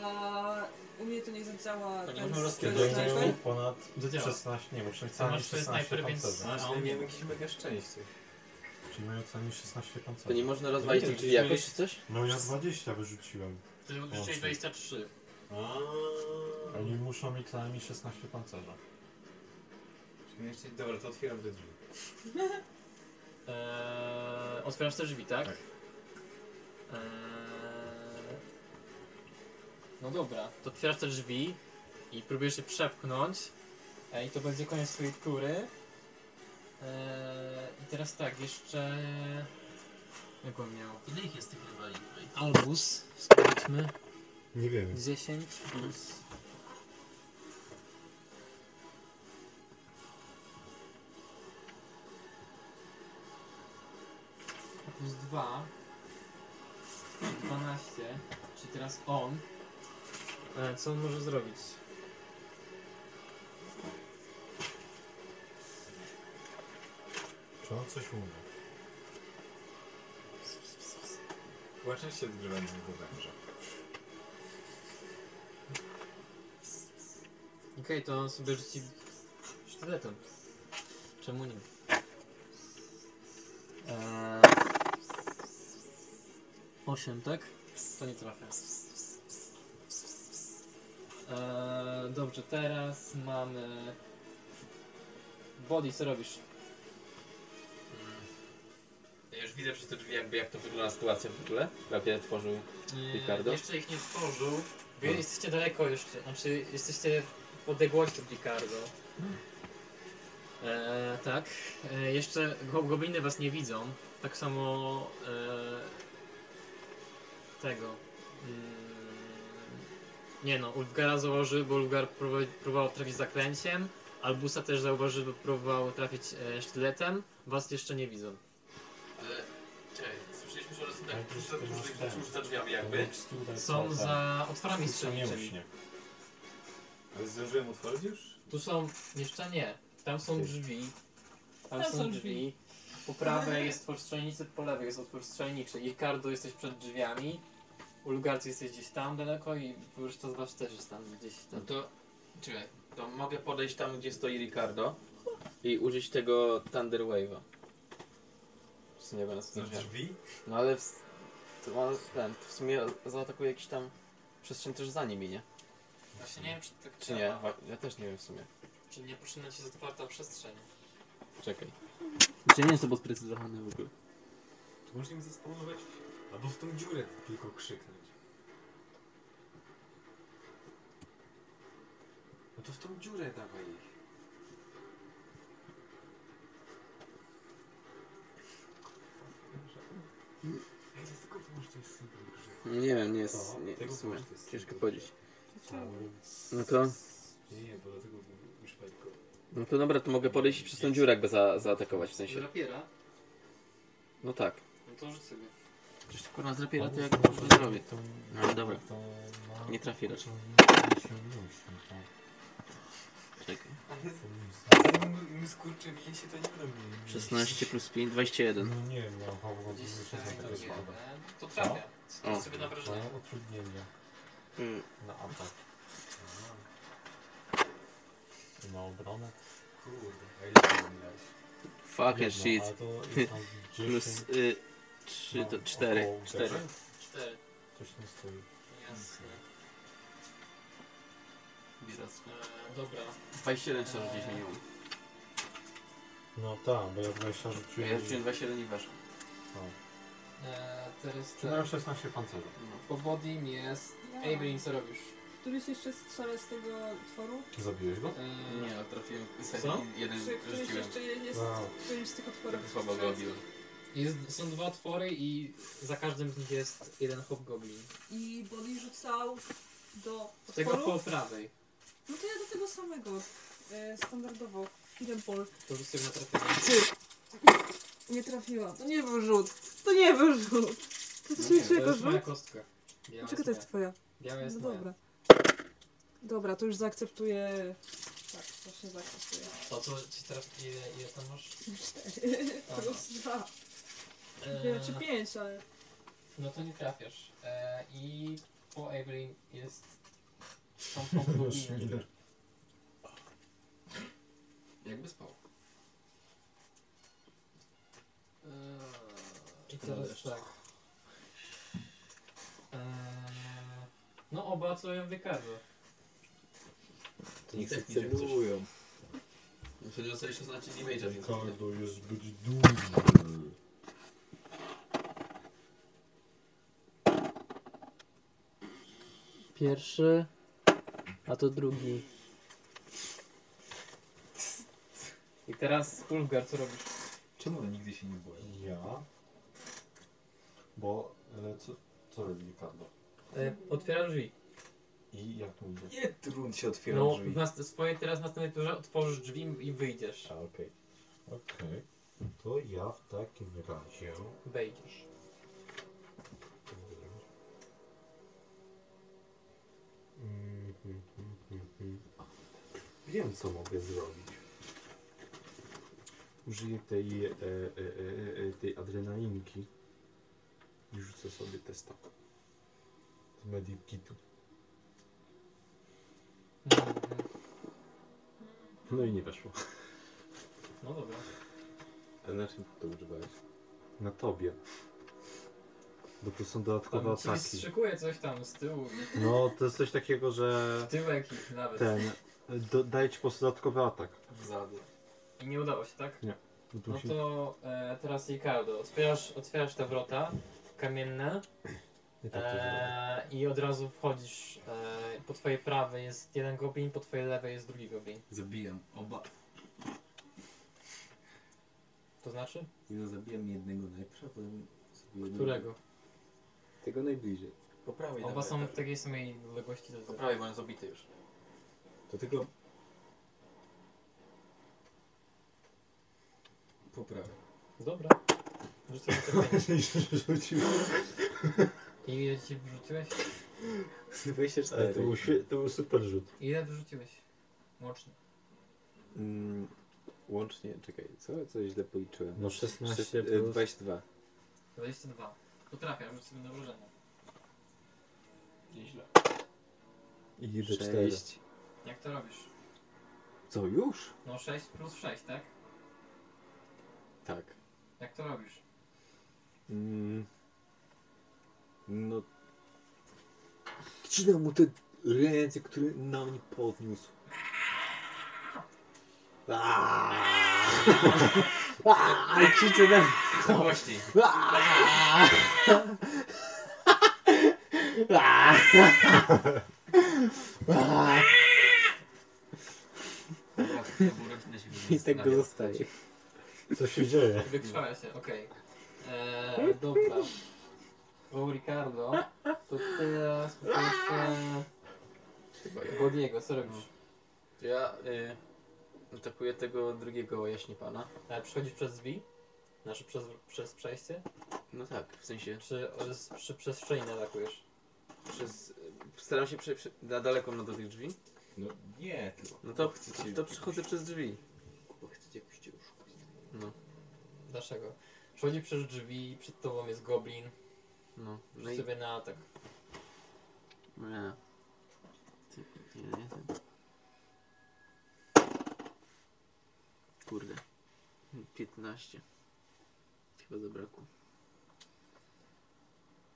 [SPEAKER 2] A u mnie to nie zadziała.
[SPEAKER 3] To nie
[SPEAKER 2] ten
[SPEAKER 3] można
[SPEAKER 2] skill
[SPEAKER 3] rozpierdolić
[SPEAKER 2] sniper?
[SPEAKER 3] drzwi?
[SPEAKER 14] ponad
[SPEAKER 3] Zadziała.
[SPEAKER 14] 16, nie, muszę mieć
[SPEAKER 3] To
[SPEAKER 14] co najmniej
[SPEAKER 3] masz sobie
[SPEAKER 14] 16
[SPEAKER 3] snajper, więc-
[SPEAKER 14] pancerza.
[SPEAKER 3] A, on
[SPEAKER 4] miał jakieś mega szczęście.
[SPEAKER 14] Czyli mają co najmniej 16
[SPEAKER 1] To nie
[SPEAKER 14] pancerza.
[SPEAKER 1] można rozwalić tych drzwi jakoś, czy coś?
[SPEAKER 14] No ja 20 wyrzuciłem.
[SPEAKER 3] Ty rzuciłeś 23.
[SPEAKER 14] Oni muszą mieć co najmniej 16 pancerza.
[SPEAKER 4] Czyli jeszcze... Dobra, to otwieram te drzwi.
[SPEAKER 3] Eee, otwierasz te drzwi, tak?
[SPEAKER 14] Tak.
[SPEAKER 3] Eee, no dobra, to otwierasz te drzwi i próbujesz się przepchnąć. E, I to będzie koniec twojej tury. Eee, I teraz tak, jeszcze... Jak on miał?
[SPEAKER 55] Ile ich jest tych rywali?
[SPEAKER 3] Albus, sprawdźmy.
[SPEAKER 14] Nie wiem.
[SPEAKER 3] 10 plus... Plus 2. 12. Czyli teraz on. E, co on może zrobić?
[SPEAKER 4] Czy on coś umie? Właśnie się odgrywam z niego węża.
[SPEAKER 3] Okej, to on sobie rzuci sztyletem. Czemu nie? Eee, 8, tak? To nie trafia. Eee, dobrze, teraz mamy... Body, co robisz?
[SPEAKER 1] Ja już widzę przez te drzwi jakby jak to wygląda sytuacja w ogóle. Ja tworzył Ricardo.
[SPEAKER 3] Jeszcze ich nie stworzył. Wy jesteście daleko jeszcze, znaczy jesteście w odległości od Ricardo. E, tak. E, jeszcze go, gobliny was nie widzą. Tak samo e, tego. Mm, nie no, Ulfgara zauważył, bo Ulfgar próbował, próbował trafić zaklęciem. Albusa też zauważył, bo próbował trafić e, sztyletem. Was jeszcze nie widzą.
[SPEAKER 1] Ale czekaj, słyszeliśmy, że one są tak tuż za, tuż, tuż za drzwiami jakby.
[SPEAKER 3] Są za otworami
[SPEAKER 4] Nie
[SPEAKER 3] strzelniczymi.
[SPEAKER 4] uśnie. Ale zdążyłem otworzyć już?
[SPEAKER 3] Tu są, jeszcze nie. Tam są drzwi. Tam,
[SPEAKER 2] Tam
[SPEAKER 3] są,
[SPEAKER 2] są
[SPEAKER 3] drzwi. Po prawej jest otwór strzelnicy, po lewej jest otwór strzelniczy. I Ricardo jesteś przed drzwiami. Ulgarcy jesteś gdzieś tam daleko i reszta z was też jest tam gdzieś
[SPEAKER 1] No
[SPEAKER 3] tam.
[SPEAKER 1] to, czekaj, to mogę podejść tam, gdzie stoi Ricardo i użyć tego Thunder Wave'a. W sumie będę
[SPEAKER 4] Za drzwi?
[SPEAKER 1] No ale w, to ma, ten, w sumie zaatakuje jakiś tam przestrzeń też za nimi, nie?
[SPEAKER 3] Właśnie nie wiem czy tak
[SPEAKER 1] Czy nie? Ja też nie wiem w sumie.
[SPEAKER 3] Czy nie powinna ci otwarta przestrzeń.
[SPEAKER 1] Czekaj. Czy nie jest to było sprecyzowane w ogóle?
[SPEAKER 4] To można im zespawnować albo w tą dziurę tylko krzyknąć. No to w tą dziurę dawaj ich. Ej, to tylko że to jest symbol grzechu.
[SPEAKER 1] Nie wiem, nie jest, nie,
[SPEAKER 4] Tego
[SPEAKER 1] w sumie
[SPEAKER 4] pomóż, to jest
[SPEAKER 1] ciężko powiedzieć. No to,
[SPEAKER 4] Nie, nie, bo dlatego już go.
[SPEAKER 1] no to dobra, to mogę podejść i przez tą dziurę jakby za, zaatakować w sensie.
[SPEAKER 3] Rapiera?
[SPEAKER 1] No tak.
[SPEAKER 3] No to rzuć sobie.
[SPEAKER 1] Coś tu kurwa z rapiera to jak to zrobię.
[SPEAKER 4] to-
[SPEAKER 1] No ale dobra.
[SPEAKER 4] to ma-
[SPEAKER 1] Nie trafi raczej.
[SPEAKER 4] tak.
[SPEAKER 1] Czekaj.
[SPEAKER 4] My skurczy mięsie to nie będą mieli.
[SPEAKER 1] 16 plus 5, 21.
[SPEAKER 4] No nie wiem, miał
[SPEAKER 3] tam
[SPEAKER 4] tego
[SPEAKER 3] to
[SPEAKER 4] słaba.
[SPEAKER 3] jeden. To trafia.
[SPEAKER 1] O.
[SPEAKER 3] Rzuć sobie na wrażenie.
[SPEAKER 4] Mają utrudnienia
[SPEAKER 1] Mm.
[SPEAKER 4] na atak. I Na obronę. Kurde, a ile to miałeś?
[SPEAKER 1] Fucking
[SPEAKER 4] Jedno,
[SPEAKER 1] shit.
[SPEAKER 4] ale to jest tam
[SPEAKER 1] Plus
[SPEAKER 4] 10,
[SPEAKER 1] y, 3 to
[SPEAKER 4] no,
[SPEAKER 1] 4.
[SPEAKER 4] około
[SPEAKER 1] 4.
[SPEAKER 4] uderzeń.
[SPEAKER 3] Cztery.
[SPEAKER 4] Coś nie stoi.
[SPEAKER 3] Jasne.
[SPEAKER 1] Bieracko.
[SPEAKER 3] E, dobra.
[SPEAKER 1] 27 trzeba rzucić minimum.
[SPEAKER 4] No tak, bo ja 20 rzuciłem.
[SPEAKER 1] Ja rzuciłem 27 i weszło.
[SPEAKER 3] E, teraz
[SPEAKER 4] mają
[SPEAKER 3] tak.
[SPEAKER 4] 16 pancerza?
[SPEAKER 3] Po bodim jest... Evelyn, co robisz?
[SPEAKER 2] Któryś jeszcze strzela z tego tworu?
[SPEAKER 4] Zabiłeś go?
[SPEAKER 3] E,
[SPEAKER 1] Nie, ale trafiłem
[SPEAKER 3] Co?
[SPEAKER 1] jeden
[SPEAKER 2] Czy któryś
[SPEAKER 1] rzuciłem.
[SPEAKER 2] jeszcze jest
[SPEAKER 4] Wow.
[SPEAKER 2] w którymś z tych otworów?
[SPEAKER 1] Słabo go obiłem.
[SPEAKER 3] Jest, są dwa otwory i za każdym z nich jest jeden hobgoblin.
[SPEAKER 2] I Body rzucał do
[SPEAKER 3] Z tego
[SPEAKER 2] otworu?
[SPEAKER 3] po prawej.
[SPEAKER 2] No to ja do tego samego. E, standardowo. Fireball.
[SPEAKER 3] To rzuć sobie na trafienie.
[SPEAKER 2] Nie trafiłam. To nie był rzut. To nie był rzut. To jest
[SPEAKER 3] To
[SPEAKER 2] niczego
[SPEAKER 3] jest moja
[SPEAKER 2] rzut.
[SPEAKER 3] kostka. Biała
[SPEAKER 2] Dlaczego to jest twoja?
[SPEAKER 3] Biała jest
[SPEAKER 2] No
[SPEAKER 3] moja.
[SPEAKER 2] dobra. Dobra, to już zaakceptuję. Tak, właśnie zaakceptuję.
[SPEAKER 3] To co ci teraz ile, ile tam masz?
[SPEAKER 2] Cztery
[SPEAKER 3] Aha.
[SPEAKER 2] plus dwa.
[SPEAKER 3] E,
[SPEAKER 2] Nie wiem, czy pięć, ale...
[SPEAKER 3] No to nie trafiasz. E, I po Evelyn jest są hobgobliny.
[SPEAKER 1] Jakby spał.
[SPEAKER 3] Eee, I teraz tak. Eee, no oba co wykaże.
[SPEAKER 56] To niech
[SPEAKER 1] Tak,
[SPEAKER 56] się
[SPEAKER 1] nie
[SPEAKER 56] celują.
[SPEAKER 1] Wtedy dostali 16 damage'a, więc...
[SPEAKER 14] Ricardo jest zbyt duży.
[SPEAKER 3] Pierwszy, a to drugi. I teraz Ulfgar, co robisz?
[SPEAKER 4] Czemu one nigdy się nie boją?
[SPEAKER 14] Ja? Bo, e, co, co robi Ricardo?
[SPEAKER 3] E, otwiera drzwi.
[SPEAKER 14] I jak to idzie?
[SPEAKER 4] Nie trudno się otwiera
[SPEAKER 3] No,
[SPEAKER 4] drzwi.
[SPEAKER 3] w nas, swoje teraz w następnej turze otworzysz drzwi i wyjdziesz.
[SPEAKER 14] A, okej. Okej. To ja w takim razie...
[SPEAKER 3] Wejdziesz.
[SPEAKER 4] Wiem, co mogę zrobić. Użyję tej, e, e, e, e, tej adrenalinki i rzucę sobie testa z Medikitu. No i nie weszło.
[SPEAKER 3] No dobra.
[SPEAKER 4] A na czym to używałeś? Na tobie. Bo to są dodatkowe
[SPEAKER 3] Tam ci
[SPEAKER 4] ataki.
[SPEAKER 3] coś tam z tyłu.
[SPEAKER 4] No, to jest coś takiego, że
[SPEAKER 3] Tyłek ich nawet.
[SPEAKER 4] ten, do, daje ci po prostu dodatkowy atak.
[SPEAKER 3] Zady. I nie udało się, tak?
[SPEAKER 4] Nie. No to musi-
[SPEAKER 3] to e, teraz Ricardo, otwierasz, otwierasz te wrota kamienne
[SPEAKER 4] Nie tak to zrobię.
[SPEAKER 3] e, i od razu wchodzisz. E, po twojej prawej jest jeden goblin, po twojej lewej jest drugi goblin.
[SPEAKER 14] Zabijam oba.
[SPEAKER 3] To znaczy?
[SPEAKER 14] No zabijam jednego najpierw, a potem sobie jednego.
[SPEAKER 3] Którego?
[SPEAKER 4] Tego najbliżej.
[SPEAKER 14] Po prawej
[SPEAKER 3] Oba są w
[SPEAKER 14] dawaj.
[SPEAKER 3] takiej samej odległości. do-
[SPEAKER 1] Po prawej, bo on jest obity już.
[SPEAKER 14] To tylko... Po prawej.
[SPEAKER 3] Dobra. Rzucę na to pięć.
[SPEAKER 4] Rzucił.
[SPEAKER 3] I ile ci wyrzuciłeś?
[SPEAKER 4] 24. Ale to był, świe- to był super rzut.
[SPEAKER 3] Ile wyrzuciłeś? Łącznie.
[SPEAKER 4] Mm, łącznie, czekaj, co? Co źle policzyłem?
[SPEAKER 57] No 16
[SPEAKER 4] Szes- e,
[SPEAKER 57] plus-
[SPEAKER 4] 22.
[SPEAKER 3] 22. To trafia, rzuć sobie na wrażenie. Nieźle.
[SPEAKER 4] I
[SPEAKER 57] Idę
[SPEAKER 4] 6.
[SPEAKER 3] Jak to robisz?
[SPEAKER 4] Co, już?
[SPEAKER 3] No 6 plus 6, tak?
[SPEAKER 4] Tak.
[SPEAKER 3] Jak to robisz?
[SPEAKER 4] Mm. No. Wcinam mu te ręce, które na mnie podniósł. Aaaa! Krzyczę na...
[SPEAKER 1] Głośniej.
[SPEAKER 4] I tak go zostaje. Co się dzieje?
[SPEAKER 3] Wykrwawia się, okej. Eee, dobra. O Ricardo, to teraz poproszę Bodiego, co robisz?
[SPEAKER 1] Ja y, atakuję tego drugiego jaśnie pana.
[SPEAKER 3] E, przychodzisz przez drzwi? Znaczy przez, przez przejście?
[SPEAKER 1] No tak, w sensie
[SPEAKER 3] Czy z, przy przestrzeni atakujesz?
[SPEAKER 1] przez... Staram się prze, prze, na daleko no do tych drzwi.
[SPEAKER 14] No nie, tylko...
[SPEAKER 1] No to,
[SPEAKER 14] chcecie...
[SPEAKER 1] to przychodzę przez drzwi.
[SPEAKER 14] Bo chcecie jakoś cię oszukać.
[SPEAKER 1] No,
[SPEAKER 3] Dlaczego? Przychodzi przez drzwi, przed tobą jest goblin.
[SPEAKER 1] no. No
[SPEAKER 3] Rzuć
[SPEAKER 1] i...
[SPEAKER 3] sobie na atak.
[SPEAKER 1] Nie. Ty, nie, nie, ten. Kurde. 15. Chyba zabrakło.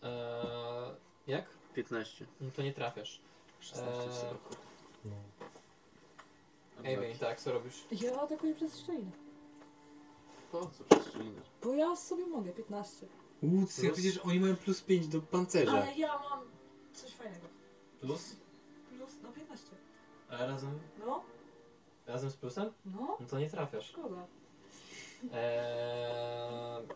[SPEAKER 3] Eee, jak?
[SPEAKER 1] 15.
[SPEAKER 3] No to nie trafiasz.
[SPEAKER 1] 16
[SPEAKER 3] Eee,
[SPEAKER 1] zabrakło.
[SPEAKER 3] Ewen, tak, co robisz?
[SPEAKER 2] Ja atakuję przez szczelinę.
[SPEAKER 1] Po co przestrzelina?
[SPEAKER 2] Bo ja sobie mogę, 15.
[SPEAKER 4] Łucja,
[SPEAKER 3] Plus-
[SPEAKER 4] przecież oni mają plus 5 do pancerza.
[SPEAKER 2] Ale ja mam coś fajnego.
[SPEAKER 3] Plus?
[SPEAKER 2] Plus, no 15.
[SPEAKER 3] A razem,
[SPEAKER 2] No,
[SPEAKER 3] razem z plusem?
[SPEAKER 2] no,
[SPEAKER 3] No to nie trafiasz.
[SPEAKER 2] szkoda.
[SPEAKER 3] Eee,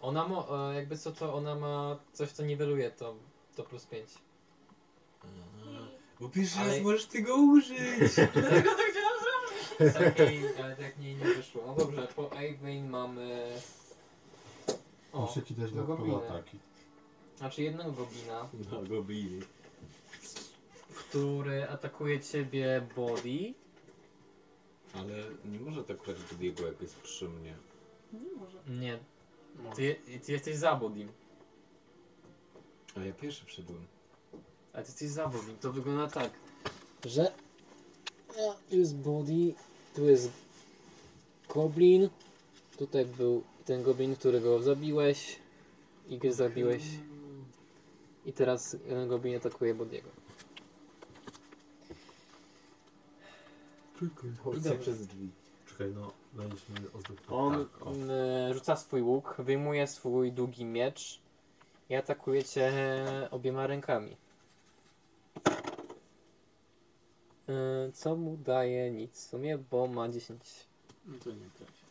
[SPEAKER 3] ona mo, e, jakby co to, ona ma coś co niweluje to, to plus 5.
[SPEAKER 4] Bo pierwszy
[SPEAKER 3] Ale-
[SPEAKER 4] raz możesz tego użyć.
[SPEAKER 2] Dlatego to chciałam zrobić.
[SPEAKER 3] Takiej, ale tak nie, nie wyszło. No dobrze, po Ewen mamy... O,
[SPEAKER 14] Muszę ci dać dodatkowe
[SPEAKER 3] gobliny.
[SPEAKER 14] ataki.
[SPEAKER 3] Znaczy jednego goblina,
[SPEAKER 4] No, gobliny.
[SPEAKER 3] który atakuje ciebie body.
[SPEAKER 4] Ale nie może tak brać Bodiego, jak jest przy mnie.
[SPEAKER 2] Nie może.
[SPEAKER 3] Nie, ty, ty jesteś za bodim.
[SPEAKER 4] Ale ja pierwszy wszedłem.
[SPEAKER 3] A ty jesteś za bodim. To wygląda tak, że e, tu jest body, tu jest goblin, tutaj był ten goblin, którego zabiłeś i go zabiłeś. I teraz jeden goblin atakuje bodiego.
[SPEAKER 4] Idę przez drzwi.
[SPEAKER 14] Czekaj, no, będziesz mi ozdób.
[SPEAKER 3] On
[SPEAKER 14] Tak, o.
[SPEAKER 3] mm, rzuca swój łuk, wyjmuje swój długi miecz i atakuje cię obiema rękami. Y, Co mu daje nic w sumie, bo ma 10.
[SPEAKER 1] No to nie trafi.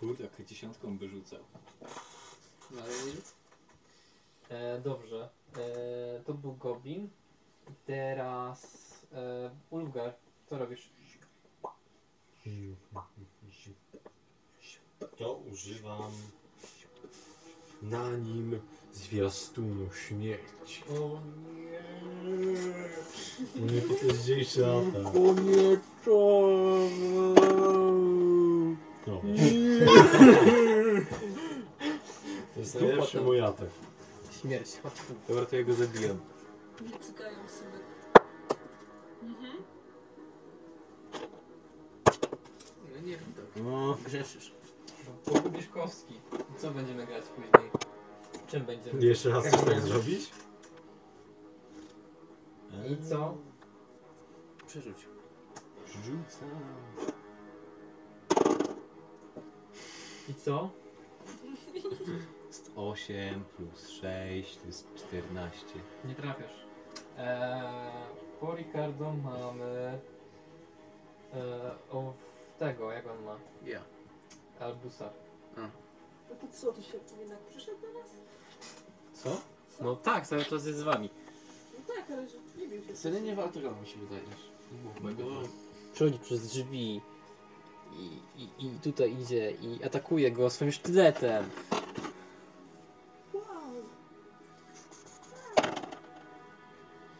[SPEAKER 4] Kurde, jak dziesiątką by rzucał.
[SPEAKER 1] No ale rzucę.
[SPEAKER 3] E, dobrze. E, to był Goblin. Teraz e, Ulfgar, co robisz?
[SPEAKER 14] To używam na nim zwiastunu śmierci.
[SPEAKER 3] O nie.
[SPEAKER 5] Najpotężniejszy atak.
[SPEAKER 14] O nie, to...
[SPEAKER 5] No. To jest najlepszy mój atak.
[SPEAKER 3] Śmierć, chodź tu.
[SPEAKER 4] Dobra, to ja go zabijam.
[SPEAKER 2] Nie cykają sobie. Mhm.
[SPEAKER 3] No nie wiem tak.
[SPEAKER 4] No,
[SPEAKER 1] Grzeszysz.
[SPEAKER 3] Pogubisz kostki. Co będziemy grać później? Czym będziemy?
[SPEAKER 5] Jeszcze raz chcesz tak zrobić?
[SPEAKER 3] I co?
[SPEAKER 1] Przerzuć.
[SPEAKER 4] rzucam.
[SPEAKER 3] I co?
[SPEAKER 4] Jest 8 plus 6 to jest 14.
[SPEAKER 3] Nie trafiasz. Eee, po Ricardo mamy... Eee, o tego, jak on ma?
[SPEAKER 1] Ja.
[SPEAKER 3] Albusa.
[SPEAKER 2] No to co, to się jednak przyszedł do nas?
[SPEAKER 3] Co? No tak, cały czas jest z wami.
[SPEAKER 2] No tak, ale że nie wiem,
[SPEAKER 1] Wtedy nie mi się wydaje.
[SPEAKER 4] No,
[SPEAKER 3] Przechodzi przez drzwi i, i, i tutaj idzie i atakuje go swoim sztyletem.
[SPEAKER 2] Wow.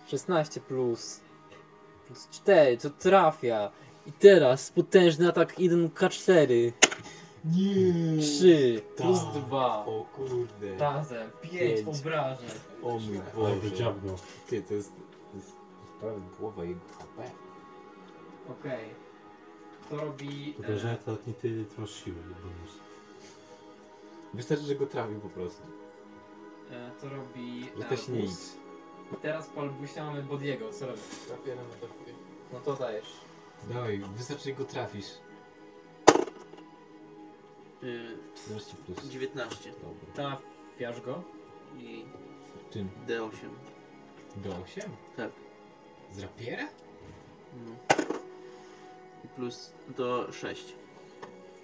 [SPEAKER 3] 16 plus. Plus 4, to trafia. I teraz potężny atak 1K4.
[SPEAKER 4] Nie!
[SPEAKER 3] 3 plus
[SPEAKER 4] Tak.
[SPEAKER 3] 2.
[SPEAKER 4] O kurde.
[SPEAKER 3] Razem 5
[SPEAKER 4] Pięć.
[SPEAKER 3] obrażeń.
[SPEAKER 4] O mój
[SPEAKER 5] Ale
[SPEAKER 4] Boże.
[SPEAKER 5] dziabnął.
[SPEAKER 4] Ty, to jest, to jest prawie połowa jego HP.
[SPEAKER 3] Okej. To robi.
[SPEAKER 5] Tylko, że
[SPEAKER 3] E,
[SPEAKER 5] to nie ty masz siły, bonus.
[SPEAKER 4] Wystarczy, że go trafił po prostu.
[SPEAKER 3] e, to robi.
[SPEAKER 4] Że też
[SPEAKER 3] Albus.
[SPEAKER 4] nic.
[SPEAKER 3] I teraz po Albusie mamy Bodiego. Co robisz?
[SPEAKER 1] Trafię, no trafię.
[SPEAKER 3] No to dajesz.
[SPEAKER 4] Dawaj, wystarczy, że go trafisz.
[SPEAKER 1] Yy,
[SPEAKER 4] 14 plus.
[SPEAKER 1] 19
[SPEAKER 4] Dobra.
[SPEAKER 3] Trafiasz go.
[SPEAKER 1] i
[SPEAKER 4] Czym?
[SPEAKER 1] D8.
[SPEAKER 4] Do 8?
[SPEAKER 1] Tak.
[SPEAKER 4] Z rapiera?
[SPEAKER 1] No. I plus do 6.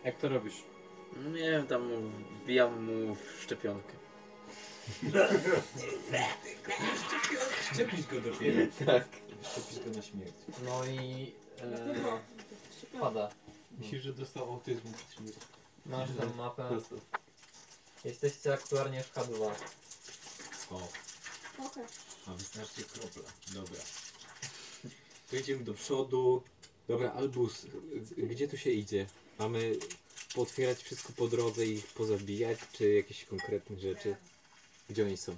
[SPEAKER 3] Jak to robisz?
[SPEAKER 1] No nie wiem, tam wbijam mu w szczepionkę.
[SPEAKER 4] Szczepisz go dopiero.
[SPEAKER 1] Tak.
[SPEAKER 4] Szczepisz go na śmierć.
[SPEAKER 3] No i. E,
[SPEAKER 2] szczepionka.
[SPEAKER 3] pada.
[SPEAKER 4] Myślisz, że dostał autyzmu przed śmiercią?
[SPEAKER 3] Masz tam mapę. Jesteście aktualnie w K2.
[SPEAKER 4] O,
[SPEAKER 2] Okej.
[SPEAKER 4] a wystarczy kropla. Dobra. Idziemy do przodu. Dobra, Albus, gdzie tu się idzie? Mamy pootwierać wszystko po drodze i ich pozabijać, czy jakieś konkretne rzeczy? Gdzie oni są?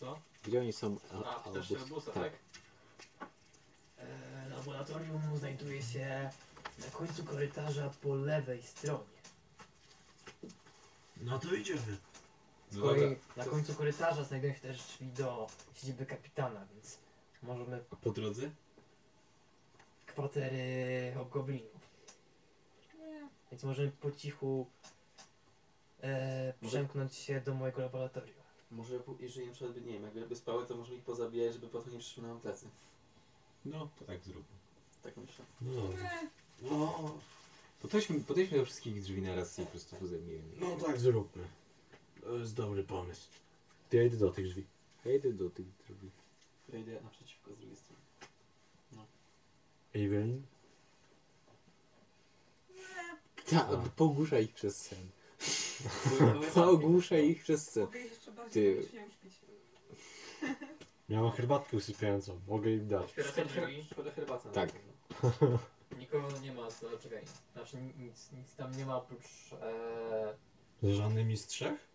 [SPEAKER 3] Co?
[SPEAKER 4] Gdzie oni są? Al-
[SPEAKER 3] A, pytasz się Albusa, tak? E, laboratorium znajduje się na końcu korytarza po lewej stronie.
[SPEAKER 5] No to idziemy.
[SPEAKER 3] Z kolei na końcu korytarza znajdują się też drzwi do siedziby kapitana, więc możemy
[SPEAKER 4] A po drodze?
[SPEAKER 3] kwatery hobgoblinów.
[SPEAKER 2] Nie.
[SPEAKER 3] Więc możemy po cichu e, przemknąć się do mojego laboratorium.
[SPEAKER 19] Może pu- jeżeli na przykład, nie wiem, jakby spały, to możemy ich pozabijać, żeby potem nie przyszły nam plecy.
[SPEAKER 4] No, to tak zróbmy.
[SPEAKER 19] Tak myślę.
[SPEAKER 5] No dobrze. No,
[SPEAKER 4] Podejdźmy, podejdźmy do wszystkich drzwi na raz i po prostu pozabijemy.
[SPEAKER 5] no tak zróbmy. To jest dobry pomysł. Ty ja idę do tych drzwi.
[SPEAKER 4] Ja idę do tych drzwi.
[SPEAKER 19] Ja idę naprzeciwko z drugiej strony.
[SPEAKER 5] Evelyn?
[SPEAKER 4] Tak, pogłusza ich przez sen. Pogłusza ich przez sen.
[SPEAKER 2] Mogę jeszcze bardziej
[SPEAKER 4] Ty.
[SPEAKER 2] uśpić.
[SPEAKER 5] Miałam herbatkę usypiającą. Mogę im dać.
[SPEAKER 3] Otwieracie drzwi.
[SPEAKER 19] Szkoda herbaty. na
[SPEAKER 4] Tak.
[SPEAKER 19] pewno.
[SPEAKER 3] Nikogo nie ma, to czekaj. Znaczy nic, nic tam nie ma oprócz e,
[SPEAKER 5] Z żadnymi z trzech?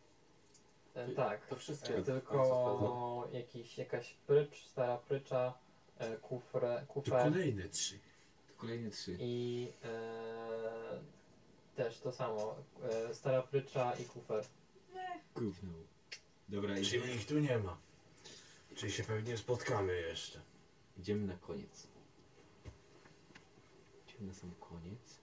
[SPEAKER 3] e, tak.
[SPEAKER 19] To wszystkie.
[SPEAKER 3] E, tylko jakiś, jakaś prycz, stara prycza, e, kufre,
[SPEAKER 5] To
[SPEAKER 3] kufer
[SPEAKER 5] kolejne trzy.
[SPEAKER 4] To kolejne trzy.
[SPEAKER 3] i e, też to samo. E, stara prycza i kufer.
[SPEAKER 4] Gówno. Dobra,
[SPEAKER 5] Czyli
[SPEAKER 4] idziemy,
[SPEAKER 5] ich tu nie ma. Czyli się pewnie spotkamy jeszcze.
[SPEAKER 4] idziemy na koniec. Na sam koniec.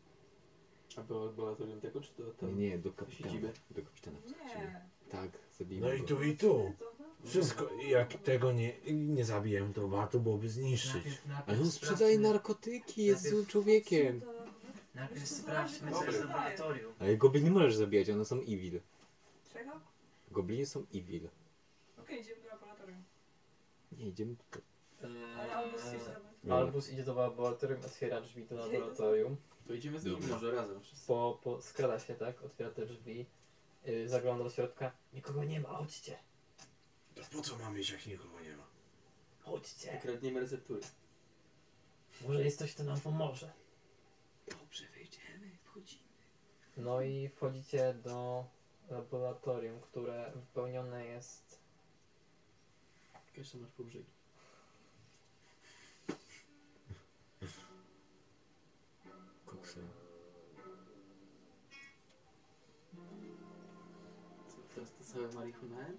[SPEAKER 19] A było laboratorium tego, czy do tego?
[SPEAKER 4] Nie, nie, do kapitana.
[SPEAKER 19] siedziby.
[SPEAKER 4] Do kapitana wskoczymy.
[SPEAKER 2] Nie.
[SPEAKER 4] Tak, zabijmy
[SPEAKER 5] No i
[SPEAKER 4] go.
[SPEAKER 5] tu i tu.
[SPEAKER 2] To.
[SPEAKER 5] Wszystko, jak tego nie, nie zabiję, to warto byłoby zniszczyć.
[SPEAKER 4] Ale on sprzedaje narkotyki, jest złym człowiekiem.
[SPEAKER 3] Najpierw sprawdźmy, co jest w
[SPEAKER 2] co się
[SPEAKER 3] laboratorium.
[SPEAKER 4] Ale goblin nie możesz zabijać, one są evil.
[SPEAKER 2] Czego?
[SPEAKER 4] Gobliny są evil.
[SPEAKER 2] Okej, idziemy do laboratorium.
[SPEAKER 4] Nie, idziemy tutaj.
[SPEAKER 2] Ale Albus jest
[SPEAKER 3] E,
[SPEAKER 2] dobra.
[SPEAKER 3] Albus idzie do laboratorium, otwiera drzwi do laboratorium.
[SPEAKER 19] To idziemy z nim
[SPEAKER 4] Dobra.
[SPEAKER 19] może razem wszyscy.
[SPEAKER 3] Po, po, skrada się, tak? Otwiera te drzwi. Yy, zagląda do środka. Nikogo nie ma, chodźcie.
[SPEAKER 5] To po co mam mieć, jak nikogo nie ma?
[SPEAKER 3] Chodźcie.
[SPEAKER 19] Ukradniemy receptury.
[SPEAKER 58] Może jest coś, co nam pomoże.
[SPEAKER 4] Dobrze, wejdziemy, wchodzimy.
[SPEAKER 3] No i wchodzicie do laboratorium, które wypełnione jest
[SPEAKER 1] Jeszcze masz po brzegi. To marihuanę?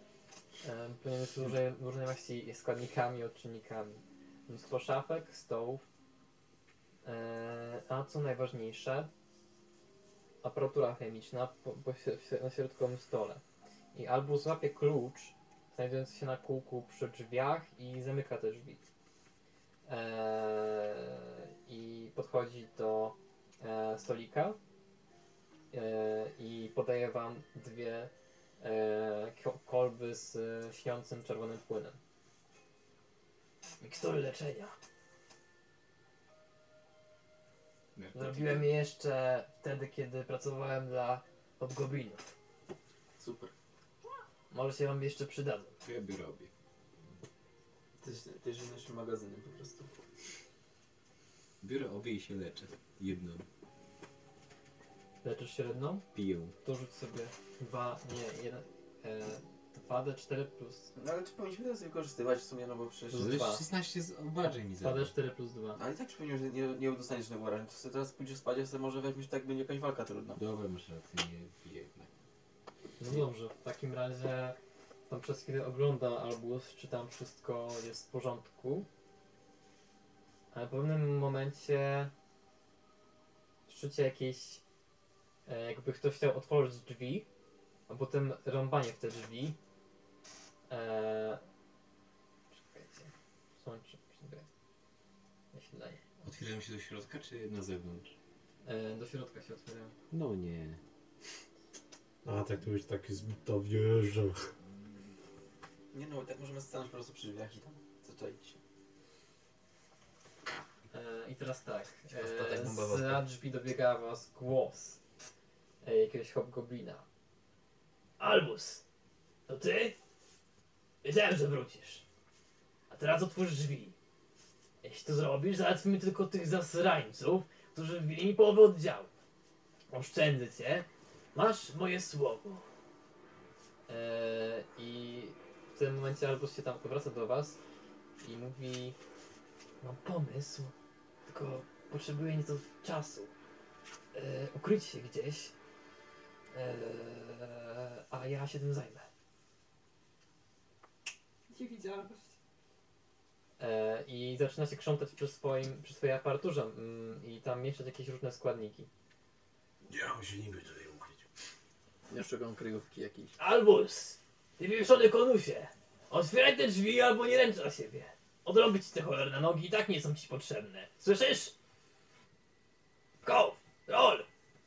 [SPEAKER 3] e, jest różnej, różnej maści składnikami, odczynnikami. Mnóstwo szafek, stołów, e, a co najważniejsze, aparatura chemiczna po, po, na środkowym stole. I albo złapie klucz, znajdujący się na kółku przy drzwiach i zamyka te drzwi. Eee, I podchodzi do e, stolika e, i podaje wam dwie e, kolby z e, śniącym czerwonym płynem.
[SPEAKER 58] Mikstury leczenia. Zrobiłem je jeszcze wtedy, kiedy pracowałem dla hobgoblinów.
[SPEAKER 1] Super.
[SPEAKER 58] Może się wam jeszcze przydadzą.
[SPEAKER 4] To ja by robię.
[SPEAKER 1] Ty, ty żyjesz magazynem po prostu.
[SPEAKER 4] Biorę obie i się leczę. Jedną.
[SPEAKER 3] Leczysz się jedną?
[SPEAKER 4] Piję.
[SPEAKER 3] To rzuć sobie dwa, nie, jeden, e, 2d4 plus,
[SPEAKER 59] No ale czy powinniśmy teraz wykorzystywać w sumie, no bo przecież...
[SPEAKER 3] Plus
[SPEAKER 4] Ale
[SPEAKER 3] dwa.
[SPEAKER 4] 16 z obrażeń mi zabrał.
[SPEAKER 3] 2d4 plus 2.
[SPEAKER 59] Ale i tak przypomniałem, że nie, nie dostaniesz żadnego wrażenia. To sobie teraz pójdziesz spać, a sobie może weźmiesz tak, będzie jakaś walka trudna.
[SPEAKER 4] Dobra, masz rację, nie piję jednak.
[SPEAKER 3] No dobrze, w takim razie tam przez chwilę ogląda Albus, czy tam wszystko jest w porządku. Ale w pewnym momencie czucie jakieś, e, jakby ktoś chciał otworzyć drzwi, a potem rąbanie w te drzwi. E, czekajcie, słońce sobie nasilenie.
[SPEAKER 4] Otwieram się do środka, czy na zewnątrz?
[SPEAKER 3] E, do środka się otwierają.
[SPEAKER 4] No nie.
[SPEAKER 14] A tak to już taki zbita wieża.
[SPEAKER 59] Nie no, tak możemy stanąć po prostu przy drzwiach i tam zaczaić się.
[SPEAKER 3] E, I teraz tak. E,
[SPEAKER 59] bombowy.
[SPEAKER 3] za drzwi dobiega was głos e, jakiegoś hobgoblina.
[SPEAKER 58] Albus, to ty? Wiedziałem, że wrócisz. A teraz otwórz drzwi. Jeśli to zrobisz, załatwimy tylko tych zasrańców, którzy wbili mi połowę oddziału. Oszczędzę cię. Masz moje słowo.
[SPEAKER 3] E, I w tym momencie Albus się tam powraca do was i mówi
[SPEAKER 58] Mam pomysł, tylko potrzebuję nieco czasu. E, ukryć się gdzieś, e, a ja się tym zajmę.
[SPEAKER 60] Niewidzialność.
[SPEAKER 3] e, i zaczyna się krzątać przy, swoim, przy swojej aparaturze mm, i tam mieszać jakieś różne składniki.
[SPEAKER 14] Ja mam się niby tutaj ukryć.
[SPEAKER 1] Ja szukam kryjówki jakiejś.
[SPEAKER 58] Albus, ty wieszony konusie, otwieraj te drzwi albo nie ręcz na siebie. Odrobić ci te cholerne nogi i tak nie są ci potrzebne. Słyszysz? Go, roll,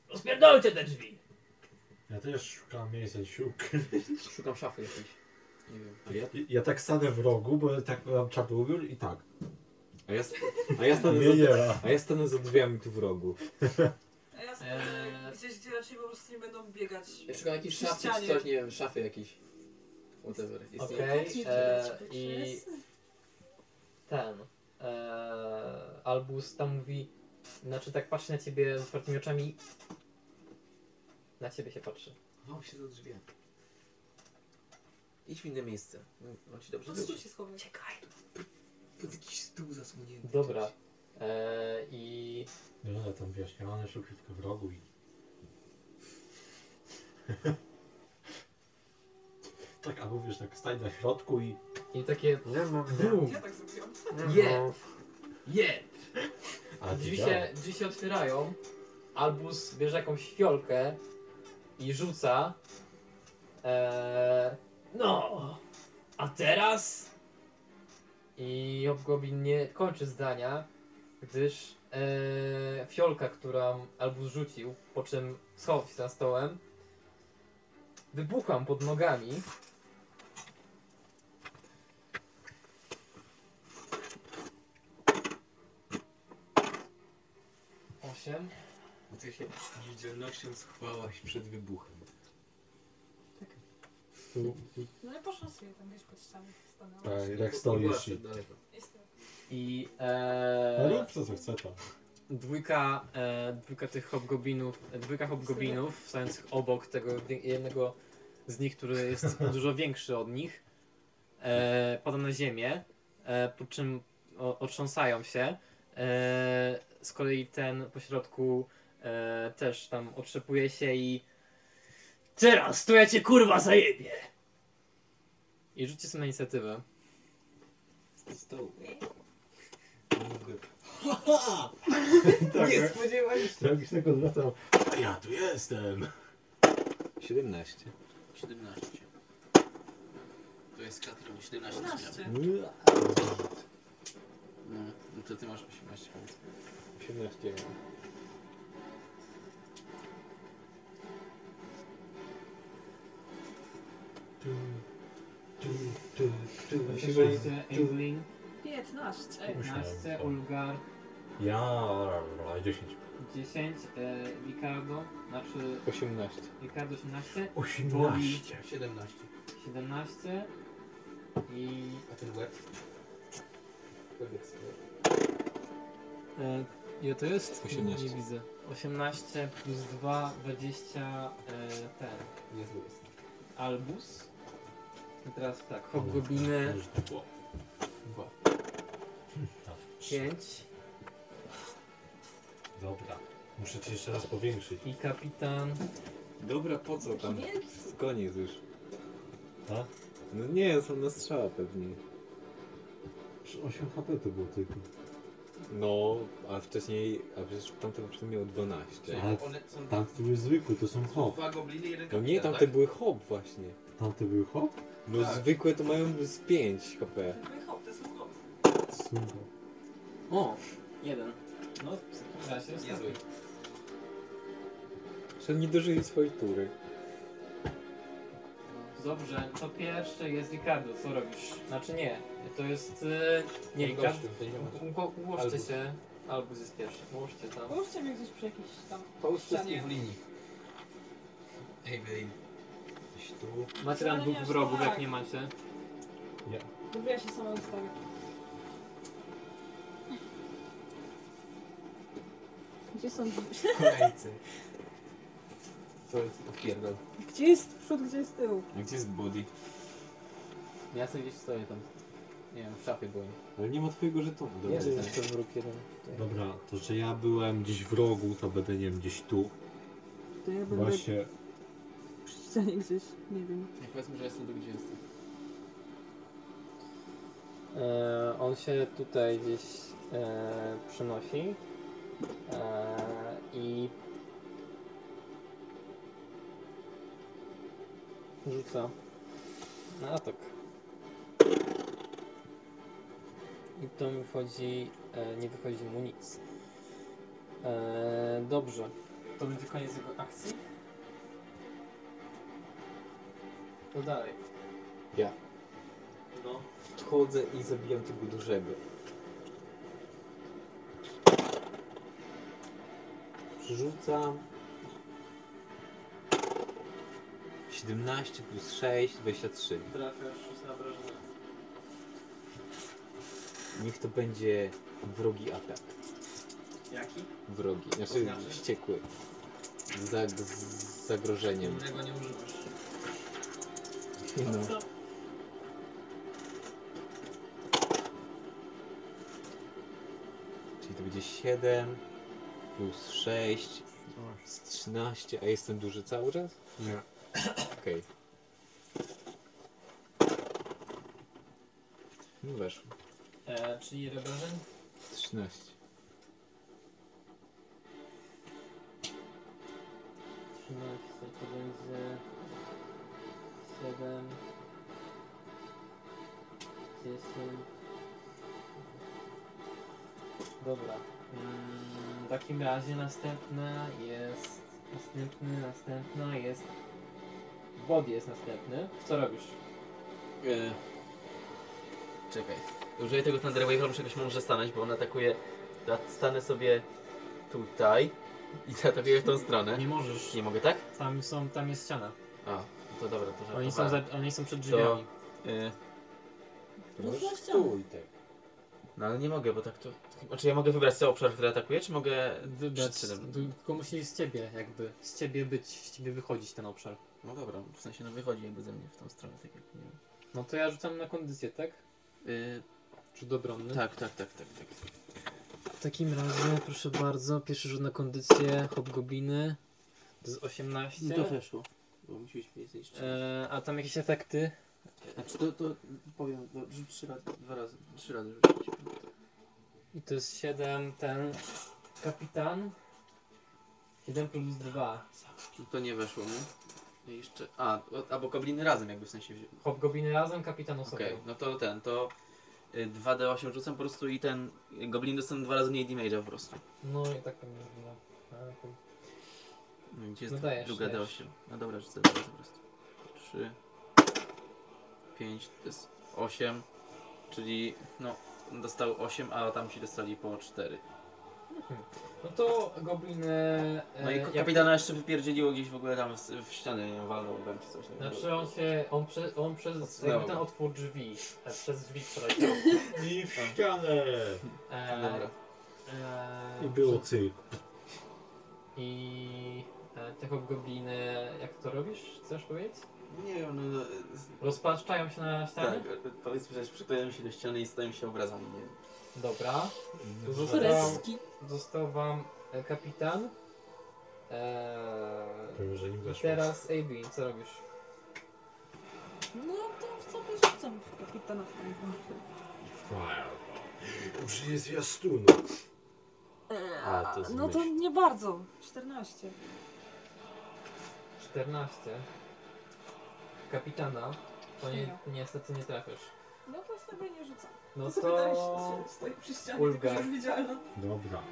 [SPEAKER 58] rozpierdolcie te drzwi.
[SPEAKER 14] Ja też szukam miejsca się ukryć.
[SPEAKER 1] Szukam szafy jakiejś. Nie wiem.
[SPEAKER 4] A ja,
[SPEAKER 14] Ja tak stanę w rogu, bo tak mam czarny ubiór i tak.
[SPEAKER 4] a ja, a ja, stanę,
[SPEAKER 14] Nie,
[SPEAKER 4] za,
[SPEAKER 14] nie.
[SPEAKER 4] a ja stanę za drzwiami tu w rogu.
[SPEAKER 2] A ja stanę
[SPEAKER 3] Eee.
[SPEAKER 2] gdzieś, gdzie raczej po prostu nie będą biegać.
[SPEAKER 1] Ja szukam jakiejś
[SPEAKER 2] Przy
[SPEAKER 1] szafy czy
[SPEAKER 2] ścianie.
[SPEAKER 1] coś, nie wiem, szafy jakiejś. Whatever. Istnieje.
[SPEAKER 3] Okej, e, i ten e, Albus tam mówi, znaczy tak patrzy na ciebie z otwartymi oczami. Na ciebie się patrzy.
[SPEAKER 4] Mam się za drzwiami.
[SPEAKER 1] Idź w inne miejsce. Mam ci dobrze
[SPEAKER 2] Po
[SPEAKER 1] być.
[SPEAKER 2] prostu się schowaj.
[SPEAKER 58] Czekaj.
[SPEAKER 4] Pod jakiś stół zasłonięty.
[SPEAKER 3] Dobra. E, I
[SPEAKER 14] No ja tam wyjaśnione, tylko w rogu i... tak, a mówisz tak stań na środku i...
[SPEAKER 3] I takie
[SPEAKER 14] Nie mam...
[SPEAKER 3] bum,
[SPEAKER 2] Ja tak zrobiłam.
[SPEAKER 3] je, je.
[SPEAKER 14] A
[SPEAKER 3] Drzwi się, drzwi się otwierają. Albus bierze jakąś fiolkę i rzuca. E,
[SPEAKER 58] No, a teraz?
[SPEAKER 3] I Hobgoblin nie kończy zdania, gdyż e, fiolka, którą Albus rzucił, po czym schował się za stołem, wybucham pod nogami. Osiem.
[SPEAKER 4] Ty się niewidzialnością schowałaś przed wybuchem.
[SPEAKER 14] Tu,
[SPEAKER 2] No ale poszła sobie tam gdzieś pod ścianę stanęła.
[SPEAKER 14] tak, jak
[SPEAKER 1] Była
[SPEAKER 14] stoisz i...
[SPEAKER 5] No
[SPEAKER 3] e,
[SPEAKER 5] rób co, co chce to.
[SPEAKER 3] dwójka, e, dwójka tych hobgobinów, e, dwójka hobgobinów stojących obok tego wie- jednego z nich, który jest dużo większy od nich, e, pada na ziemię, e, po czym o, otrząsają się. E, z kolei ten po środku e, też tam otrzepuje się i teraz to ja cię kurwa zajebie! I rzućcie sobie na inicjatywę.
[SPEAKER 5] Tak,
[SPEAKER 19] Nie spodziewaj się.
[SPEAKER 5] Jakiś tak odwracał. A ja tu jestem.
[SPEAKER 4] 17.
[SPEAKER 1] 17. To jest Katrin, 17 zmian.
[SPEAKER 2] 15.
[SPEAKER 1] No, no to ty masz 18 punktów.
[SPEAKER 4] 18.
[SPEAKER 3] Osiemnaście Evelyn,
[SPEAKER 2] 15.
[SPEAKER 3] 15 Ulgar,
[SPEAKER 5] Ja, 10.
[SPEAKER 3] 10 e, Ricardo, znaczy
[SPEAKER 4] 18.
[SPEAKER 3] Ricardo 18,
[SPEAKER 5] 18.
[SPEAKER 19] 17.
[SPEAKER 3] 17 i
[SPEAKER 19] A ten łeb?
[SPEAKER 3] e, ile to jest?
[SPEAKER 4] 18.
[SPEAKER 3] Nie widzę. 18 plus 2, 20 e, ten
[SPEAKER 19] Niezły jest.
[SPEAKER 3] Albus. I teraz tak, hobgobiny
[SPEAKER 19] Dwa.
[SPEAKER 3] 5
[SPEAKER 5] Dobra. Muszę ci jeszcze raz powiększyć.
[SPEAKER 3] i kapitan
[SPEAKER 4] Dobra, po co tam? Koniec już.
[SPEAKER 5] Tak?
[SPEAKER 4] No nie, są na strzała pewnie.
[SPEAKER 5] 8 HP to było tylko.
[SPEAKER 4] No, a wcześniej, a przecież tamte poprzednie miało 12.
[SPEAKER 5] Ale
[SPEAKER 19] One są
[SPEAKER 5] tamte były zwykłe, to są hop.
[SPEAKER 19] dwa gobliny jeden
[SPEAKER 4] No
[SPEAKER 19] kapitan,
[SPEAKER 4] nie, tamte
[SPEAKER 19] tak?
[SPEAKER 4] były hop właśnie.
[SPEAKER 5] Tamte były hop?
[SPEAKER 4] No
[SPEAKER 19] Tak.
[SPEAKER 4] zwykłe to mają z 5 HP.
[SPEAKER 2] Twój hop, to są hop.
[SPEAKER 5] Super.
[SPEAKER 3] O! Jeden. No, w takim razie
[SPEAKER 19] Niezły.
[SPEAKER 3] ostatni.
[SPEAKER 4] Że nie dożyli swojej tury.
[SPEAKER 3] Dobrze, to pierwsze jest Ricardo, co robisz? Znaczy nie, to jest... e, nie, Ricardo,
[SPEAKER 19] gościu.
[SPEAKER 3] Ugo-
[SPEAKER 19] Albus.
[SPEAKER 3] się. Albus jest pierwszy, ułożcie tam.
[SPEAKER 2] Połóżcie mnie gdzieś przy jakiejś tam
[SPEAKER 19] Połóż wszystkich w linii. Evelyn. Gdzieś tu.
[SPEAKER 3] Macie tam dwóch
[SPEAKER 2] nie
[SPEAKER 3] wrogów,
[SPEAKER 2] tak.
[SPEAKER 3] jak nie macie.
[SPEAKER 2] Dobra, ja się sama ustawię. Gdzie są...
[SPEAKER 19] Kolejcy. Co jest popierdol?
[SPEAKER 2] Gdzie jest przód, gdzie jest tył?
[SPEAKER 4] A gdzie jest body?
[SPEAKER 3] Ja sobie gdzieś stoję tam. Nie wiem, w szafie byłem.
[SPEAKER 4] Ale nie ma twojego żetonu. Dobra.
[SPEAKER 3] Jest jeszcze wróg jeden.
[SPEAKER 5] Dobra, to że ja byłem gdzieś w rogu, to będę nie wiem, gdzieś tu.
[SPEAKER 2] To ja będę
[SPEAKER 5] Właśnie.
[SPEAKER 2] Przy ścianie gdzieś, nie wiem.
[SPEAKER 1] Nie powiedzmy, że jestem tu, gdzie jestem.
[SPEAKER 3] E, on się tutaj gdzieś e, przynosi e, i rzuca na atak. I to mi wchodzi, e, nie wychodzi mu nic. E, dobrze, to będzie koniec jego akcji. To dalej.
[SPEAKER 4] Ja.
[SPEAKER 3] No.
[SPEAKER 4] Wchodzę i zabijam tego dużego. Przerzucam. 17 plus 6, 23.
[SPEAKER 3] Trafiasz rzuć na wrażenie.
[SPEAKER 4] Niech to będzie wrogi atak.
[SPEAKER 3] Jaki?
[SPEAKER 4] Wrogi, znaczy
[SPEAKER 3] To znaczy?
[SPEAKER 4] wściekły. Zag z zagrożeniem.
[SPEAKER 3] Innego nie używasz.
[SPEAKER 4] No. Czyli to będzie 7 plus 6 z 13, a jestem duży cały czas?
[SPEAKER 5] Nie.
[SPEAKER 4] Okej. No weszło.
[SPEAKER 3] E, czyli ile wrażeń?
[SPEAKER 4] 13.
[SPEAKER 3] 13 to będzie 7 10 Dobra. Mm, w takim razie następna jest następny, następna jest Wody jest następny. Co robisz?
[SPEAKER 1] E... Czekaj. Użyję tego Thunder Wave'a, muszę jakoś może stanąć, bo on atakuje... Ja stanę sobie tutaj i zaatakuję w tą stronę.
[SPEAKER 3] Nie możesz.
[SPEAKER 1] Nie mogę, tak?
[SPEAKER 3] Tam są, tam jest ściana.
[SPEAKER 1] A, to dobra, to
[SPEAKER 3] Oni są, za, oni są przed drzwiami.
[SPEAKER 1] E,
[SPEAKER 4] No stój tak.
[SPEAKER 1] No ale nie mogę, bo tak to... Znaczy ja mogę wybrać sobie obszar, który atakuje, czy mogę...
[SPEAKER 3] Wybrać,
[SPEAKER 1] przed
[SPEAKER 3] tylko musi z ciebie jakby, z ciebie być, z ciebie wychodzić ten obszar.
[SPEAKER 1] No dobra, w sensie no wychodzi jakby ze mnie w tą stronę, tak jak nie wiem.
[SPEAKER 3] No to ja rzucam na kondycję, tak?
[SPEAKER 1] Yy,
[SPEAKER 3] Rzut obronny.
[SPEAKER 1] tak, tak, tak, tak, tak.
[SPEAKER 3] W takim razie, proszę bardzo, pierwszy rzut na kondycję, hobgobliny. To jest 18.
[SPEAKER 1] No to weszło, bo niż trzy.
[SPEAKER 3] E, a tam jakieś efekty?
[SPEAKER 1] Znaczy to, to powiem, no, rzuć trzy razy, dwa razy, trzy razy rzucić.
[SPEAKER 3] I to jest 7, ten kapitan. 7 plus 2.
[SPEAKER 1] To nie weszło mu. I jeszcze, a, o- albo gobliny razem jakby w sensie wziął.
[SPEAKER 3] Hobgobliny razem, kapitan osobno.
[SPEAKER 1] Okej, no to ten, to y, 2d8 rzucam po prostu i ten y, goblin dostaną dwa razy mniej damage'a po prostu.
[SPEAKER 3] No i tak no. A, okej.
[SPEAKER 1] No, i Gdzie jest
[SPEAKER 3] No dajesz,
[SPEAKER 1] druga
[SPEAKER 3] dajesz.
[SPEAKER 1] D8? No dobra, rzucę po prostu. 3, 5, to jest 8, czyli no dostał 8, a tamci dostali po 4.
[SPEAKER 3] No to gobliny...
[SPEAKER 1] No i
[SPEAKER 3] e, jak-
[SPEAKER 1] kapitana jeszcze wypierdzieliło gdzieś w ogóle tam w, w ścianę, nie wiem, walnął bym czy coś takiego.
[SPEAKER 3] Znaczy on się, on, prze, on przez
[SPEAKER 1] Odsunęło
[SPEAKER 3] jakby ten
[SPEAKER 1] go.
[SPEAKER 3] otwór drzwi, e, przez drzwi przeleciał.
[SPEAKER 14] I w ścianę.
[SPEAKER 3] E,
[SPEAKER 1] Dobra.
[SPEAKER 3] e,
[SPEAKER 14] I było cyk.
[SPEAKER 3] I e, te hobgobliny, jak to robisz? Chcesz powiedzieć?
[SPEAKER 1] Nie wiem, no,
[SPEAKER 3] Rozpaszczają się na ścianie?
[SPEAKER 1] tak, e, powiedzmy, że przyklejają się do ściany i stają się obrazami, nie wiem.
[SPEAKER 3] Dobra. To został,
[SPEAKER 2] Freski.
[SPEAKER 3] został wam e, kapitan. Eee,
[SPEAKER 14] Powiem, że im
[SPEAKER 3] I
[SPEAKER 14] weszło.
[SPEAKER 3] teraz AB, co robisz?
[SPEAKER 2] No to sobie rzucam w kapitana w tym.
[SPEAKER 14] Fireball. Użyję zwiastunu. A, to jest
[SPEAKER 2] No to
[SPEAKER 14] myśl.
[SPEAKER 2] nie bardzo. 14.
[SPEAKER 3] 14. Kapitana. To nie, niestety nie trafisz.
[SPEAKER 2] No to sobie nie rzucam.
[SPEAKER 3] No to...
[SPEAKER 2] się- stoi przy ścianie,
[SPEAKER 3] Ulgar.
[SPEAKER 2] tylko widzialna.
[SPEAKER 14] Dobra.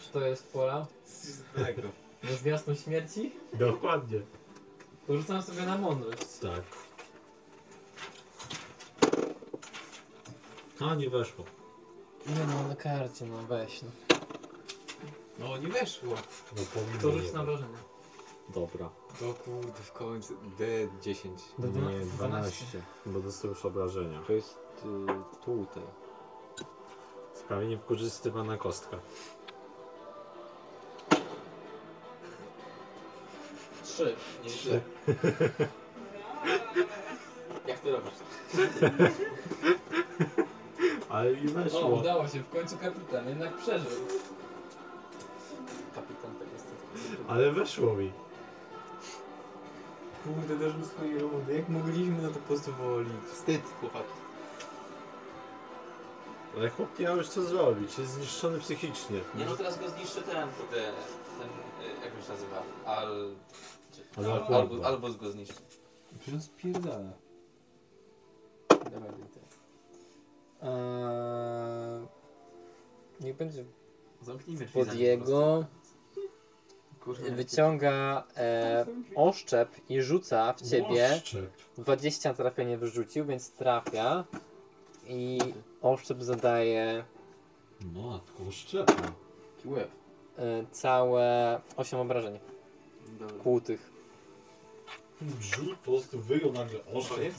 [SPEAKER 3] Czy to jest pora?
[SPEAKER 4] Tego.
[SPEAKER 3] Na zwiastun śmierci?
[SPEAKER 14] Dokładnie.
[SPEAKER 3] To rzucam sobie na mądrość.
[SPEAKER 14] Tak. A, nie weszło.
[SPEAKER 3] Nie no, na karcie, no weź no.
[SPEAKER 4] No nie weszło.
[SPEAKER 14] No powinno
[SPEAKER 3] To
[SPEAKER 14] nie
[SPEAKER 3] rzuć na wrażenie.
[SPEAKER 14] Dobra.
[SPEAKER 4] O kurde, w końcu. D10.
[SPEAKER 3] Do dwa-
[SPEAKER 14] Nie, 12. Bo dostał już obrażenia. To jest y, tutaj. Sprawie niewykorzystywana kostka.
[SPEAKER 3] 3.
[SPEAKER 4] Nieźle.
[SPEAKER 1] Jak to robisz?
[SPEAKER 14] Ale i
[SPEAKER 3] O,
[SPEAKER 14] weszło.
[SPEAKER 3] udało się, w końcu kapitan, jednak przeżył.
[SPEAKER 1] Kapitan tak jest.
[SPEAKER 14] Ale weszło mi.
[SPEAKER 4] Kurde, doszły swojej rundy. Jak mogliśmy na to pozwolić?
[SPEAKER 1] Wstyd, chłopaki.
[SPEAKER 14] Ale chłop nie ma już co zrobić. Jest zniszczony psychicznie.
[SPEAKER 1] Nie no, teraz go zniszczy ten, kurde, ten, y, jak on się nazywa? Al... czy-
[SPEAKER 14] Ale
[SPEAKER 1] al albo, albo go zniszczy.
[SPEAKER 4] Przecież spierdala.
[SPEAKER 1] Dawaj, ty.
[SPEAKER 3] Eee, niech będzie
[SPEAKER 1] Zamknijmy drzwi
[SPEAKER 3] pod
[SPEAKER 1] nim po
[SPEAKER 3] jego.
[SPEAKER 1] prostu. Kurde,
[SPEAKER 3] Wyciąga e, oszczep i rzuca w ciebie.
[SPEAKER 14] Oszczep.
[SPEAKER 3] 20 trafienie wyrzucił, więc trafia. I oszczep zadaje
[SPEAKER 14] Matko, oszczepa.
[SPEAKER 1] Jaki łeb.
[SPEAKER 3] e, całe 8 obrażeń
[SPEAKER 1] Dobra.
[SPEAKER 3] kłutych.
[SPEAKER 14] Brzut po prostu wyjął nagle oszczep.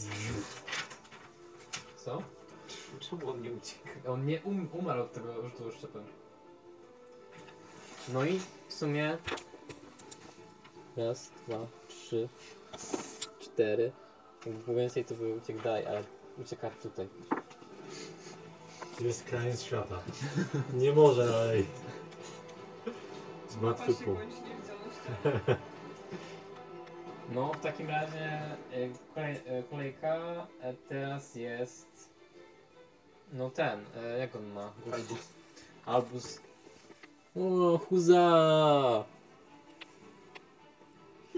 [SPEAKER 3] Co?
[SPEAKER 1] Czemu on nie ucieka?
[SPEAKER 3] On nie um, umarł od tego rzutu oszczepem. No i w sumie raz, dwa, trzy, cztery. Jakby było więcej to by uciekł dalej, ale ucieka tutaj.
[SPEAKER 14] Jest krańc świata. Nie może dalej. Z martwy
[SPEAKER 2] Patrz się
[SPEAKER 14] pół.
[SPEAKER 3] No w takim razie e, kolej, e, kolejka e, teraz jest no ten, e, jak on ma?
[SPEAKER 1] Albus.
[SPEAKER 3] Albus. O, huza!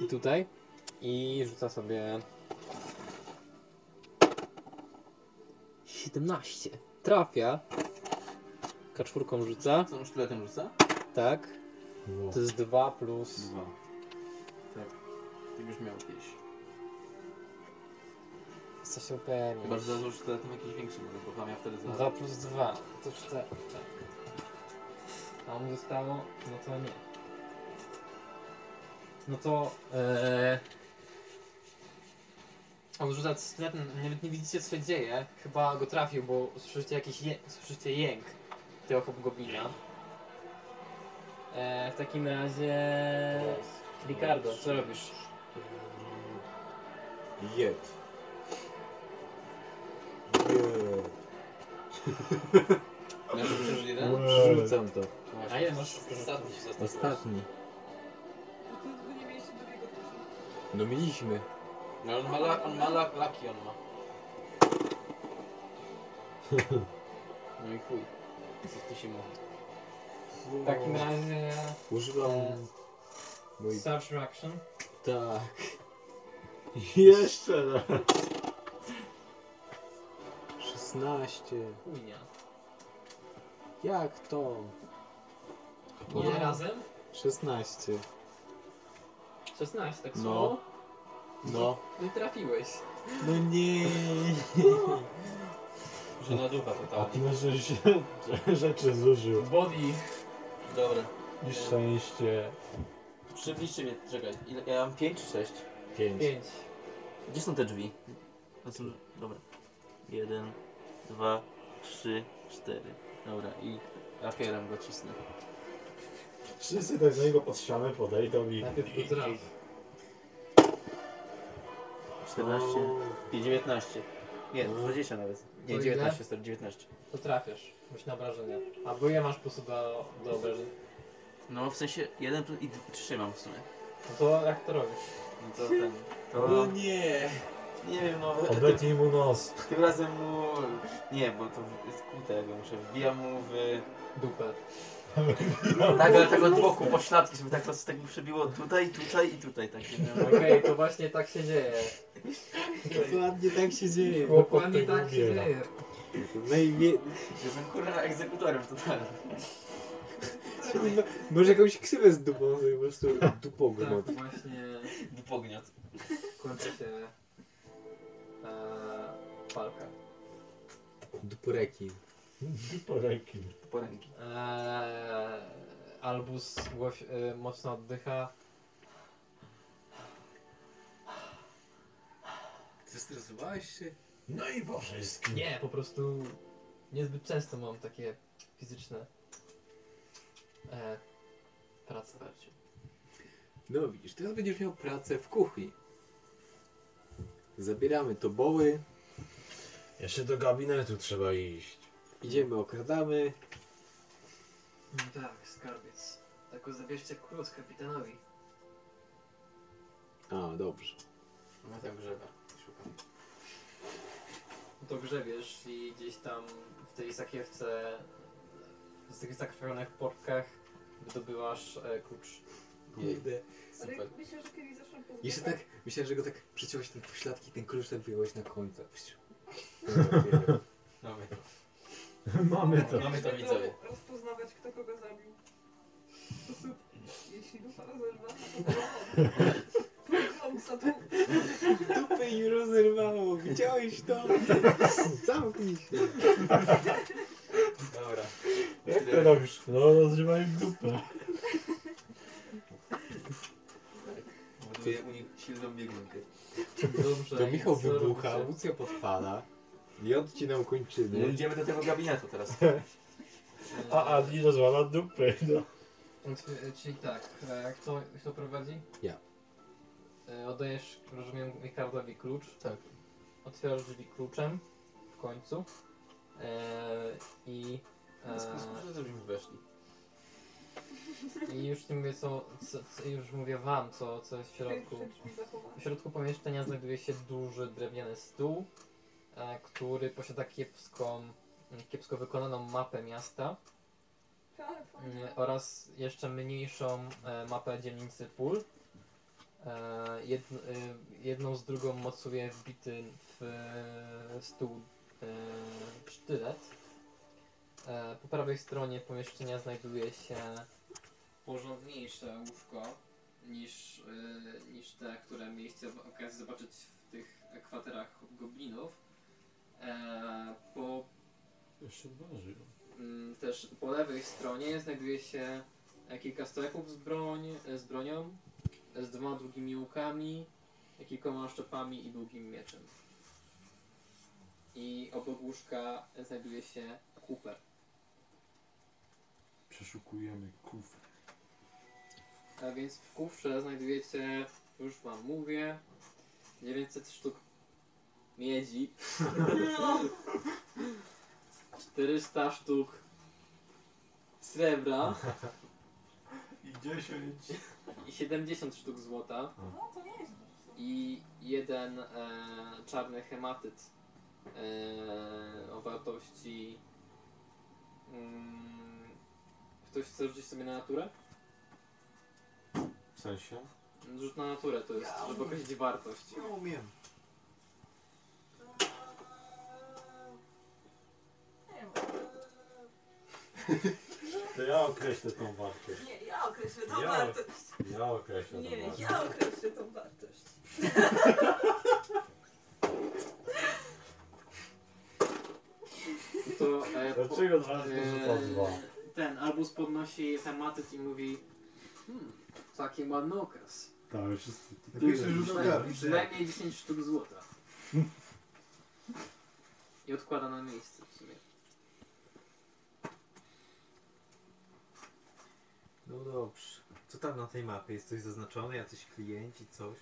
[SPEAKER 3] I tutaj. I rzuca sobie 17. Trafia. Kaczwórką rzuca.
[SPEAKER 1] Co on sztyletem rzuca?
[SPEAKER 3] Tak.
[SPEAKER 14] Wow.
[SPEAKER 3] To jest 2 plus.
[SPEAKER 1] Dwa. Tak. Ty już miał kiedyś.
[SPEAKER 3] Się upewnić.
[SPEAKER 1] Chyba, że założył sztyletem jakiś większy, bo chyba miał wtedy za...
[SPEAKER 3] 2 plus 2 to 4. Tak. A mu zostało? No to nie. No to. E, On rzuca sklep, nawet nie widzicie co się dzieje. Chyba go trafił, bo słyszycie jakiś je, słyszycie jęk tego hobgoblina. E, w takim razie... Ricardo, co robisz?
[SPEAKER 4] Jed.
[SPEAKER 1] Miałeś przeżyć jeden?
[SPEAKER 4] Rzucam to.
[SPEAKER 3] A ile masz?
[SPEAKER 1] Ostatni się.
[SPEAKER 4] Ostatni. No mieliśmy.
[SPEAKER 1] No on ma, la, on ma la, laki, on ma. No i chuj. Jak to się mówi.
[SPEAKER 3] W takim razie...
[SPEAKER 4] Używam... Mój...
[SPEAKER 3] Search reaction.
[SPEAKER 4] Tak. Jeszcze raz. 16.
[SPEAKER 3] Chujnia.
[SPEAKER 4] Jak to?
[SPEAKER 3] Ile razem?
[SPEAKER 4] 16.
[SPEAKER 3] 16, tak
[SPEAKER 4] No.
[SPEAKER 3] słowo?
[SPEAKER 4] No.
[SPEAKER 3] Nie trafiłeś.
[SPEAKER 4] No nie.
[SPEAKER 1] Że na ducha
[SPEAKER 5] A
[SPEAKER 1] totalnie.
[SPEAKER 5] tyle, że się rzeczy zużył.
[SPEAKER 3] Body.
[SPEAKER 1] Dobra.
[SPEAKER 5] I szczęście.
[SPEAKER 1] Przybliżcie mnie, czekaj. Ile, ja mam 5 czy 6?
[SPEAKER 5] 5.
[SPEAKER 3] 5.
[SPEAKER 1] Gdzie są te drzwi? To są, dobra. Jeden, dwa, trzy, cztery. Dobra i rapierem go cisnę.
[SPEAKER 5] Wszyscy tak do niego pod ścianę podejdą i...
[SPEAKER 3] Najpierw go traf.
[SPEAKER 1] 14 i 19. Nie,
[SPEAKER 5] No.
[SPEAKER 1] 20 nawet. Nie,
[SPEAKER 3] To
[SPEAKER 1] 19, sorry, 19.
[SPEAKER 3] To trafiasz. Myśl na obrażenia. Albo ile masz po prostu do, do obrażeń?
[SPEAKER 1] No w sensie 1 plus i d- 3 mam w sumie.
[SPEAKER 3] No to jak to robisz?
[SPEAKER 1] No to ten. To...
[SPEAKER 4] No nie.
[SPEAKER 1] Nie wiem, no. Tym,
[SPEAKER 5] Obetnij mu nos.
[SPEAKER 1] tym razem mu. Nie, bo to jest kłute, muszę. Wbijam mu w.
[SPEAKER 3] Dupę.
[SPEAKER 1] Tak, ale tak od boku, po śladki, żeby tak, tak mi przebiło tutaj, tutaj i tutaj. Tak.
[SPEAKER 3] Okej, to właśnie tak się dzieje.
[SPEAKER 4] Dokładnie tak się dzieje.
[SPEAKER 3] Dokładnie tak się
[SPEAKER 5] ubiera.
[SPEAKER 3] dzieje.
[SPEAKER 4] Najwie...
[SPEAKER 1] Jestem kurwa egzekutorem totalnie.
[SPEAKER 4] Może jakąś ksywę z dupą, sobie po prostu dupogrzmot.
[SPEAKER 3] Tak, właśnie
[SPEAKER 1] Dupogniot.
[SPEAKER 3] kończy się e, walka.
[SPEAKER 4] Duporeki.
[SPEAKER 5] Poreki.
[SPEAKER 1] Poręki.
[SPEAKER 3] Eee, Albus głoś, e, mocno oddycha.
[SPEAKER 4] Zestresowałeś się?
[SPEAKER 5] No i po wszystkim.
[SPEAKER 3] Nie, po prostu niezbyt często mam takie fizyczne e, prace.
[SPEAKER 4] No widzisz, teraz będziesz miał pracę w kuchni. Zabieramy toboły,
[SPEAKER 5] Jeszcze do gabinetu trzeba iść.
[SPEAKER 4] Idziemy, okradamy.
[SPEAKER 3] No tak, skarbiec. Tylko zabierzcie klucz kapitanowi.
[SPEAKER 4] A, dobrze.
[SPEAKER 1] No tak grzeba. Szukam.
[SPEAKER 3] To grzebiesz i gdzieś tam w tej sakiewce, z tych zakrwawionych portkach wydobywasz e, klucz.
[SPEAKER 2] Ale
[SPEAKER 1] Super.
[SPEAKER 2] myślę, że kiedyś po
[SPEAKER 4] Jeszcze tak, myślałem, że go tak przyciąłeś ten pośladki, ten klucz tak wyjąłeś na końcu.
[SPEAKER 1] Mamy to.
[SPEAKER 5] Mamy to.
[SPEAKER 1] Mamy to widzowie.
[SPEAKER 2] rozpoznawać, kto kogo zabił. Sposób, jeśli ducha rozerwana, to tu.
[SPEAKER 4] Dupę im rozerwało, widziałeś to? Zamknij się.
[SPEAKER 1] Dobra.
[SPEAKER 5] Jak to robisz? No rozrywaj dupę.
[SPEAKER 1] Buduję u nich silną biegunkę.
[SPEAKER 3] Dobrze.
[SPEAKER 4] To Michał wybucha? Lucja podpala. Ja odcinam kończyny.
[SPEAKER 1] No idziemy do tego gabinetu teraz.
[SPEAKER 5] A Adi rozwala dupę. No.
[SPEAKER 3] Otw- Czyli tak, e, kto, kto prowadzi?
[SPEAKER 4] Ja.
[SPEAKER 3] E, Oddajesz, rozumiem, Ricardowi klucz.
[SPEAKER 1] Tak.
[SPEAKER 3] Otwierasz drzwi kluczem w końcu. E, I,
[SPEAKER 1] W sposób, że żebyśmy weszli.
[SPEAKER 3] e, I już nie mówię co, co, co, już mówię wam, co, co jest w środku. W środku pomieszczenia znajduje się duży drewniany stół, e, który posiada kiepską, kiepsko wykonaną mapę miasta. Mm, oraz jeszcze mniejszą e, mapę dzielnicy pól. E, jedn, e, jedną z drugą mocuje wbity w e, stół e, sztylet. E, po prawej stronie pomieszczenia znajduje się porządniejsze łóżko niż, e, niż te, które mieliście okazję zobaczyć w tych kwaterach goblinów. E, po
[SPEAKER 5] Jeszcze dwa żyją.
[SPEAKER 3] Mm, Też po lewej stronie znajduje się kilka stojaków z, broń, z bronią, z dwoma długimi łukami kilkoma szczepami i długim mieczem. I obok łóżka znajduje się kufer.
[SPEAKER 5] Przeszukujemy kufr.
[SPEAKER 3] A więc w kufrze znajdujecie, już wam mówię, 900 sztuk miedzi, 400 sztuk srebra
[SPEAKER 5] I 10.
[SPEAKER 3] i 70 sztuk złota
[SPEAKER 2] No to nie jest
[SPEAKER 3] i jeden e, czarny hematyt e, o wartości... Mm, ktoś chce rzucić sobie na naturę?
[SPEAKER 5] W sensie?
[SPEAKER 3] Rzut na naturę to jest, żeby określić wartość.
[SPEAKER 4] Ja umiem.
[SPEAKER 2] Nie.
[SPEAKER 5] To ja określę tą wartość.
[SPEAKER 2] Nie, ja określę tą
[SPEAKER 5] Ja-
[SPEAKER 2] wartość.
[SPEAKER 5] Ja określę
[SPEAKER 2] Nie,
[SPEAKER 5] tą wartość.
[SPEAKER 2] ja określę tą wartość.
[SPEAKER 3] To, e, po-
[SPEAKER 5] Dlaczego dwa razy
[SPEAKER 3] e,
[SPEAKER 5] to dwa?
[SPEAKER 3] Ten albus podnosi hematyt i mówi hmm, taki ładny okres.
[SPEAKER 5] Tak, już jest...
[SPEAKER 4] Pierwszy rzut
[SPEAKER 3] Przynajmniej-
[SPEAKER 4] oka, widzę.
[SPEAKER 3] Przynajmniej 10 sztuk złota. I odkłada na miejsce w sumie.
[SPEAKER 4] No dobrze. Co tam na tej mapie? Jest coś zaznaczone? Jacyś klienci, coś?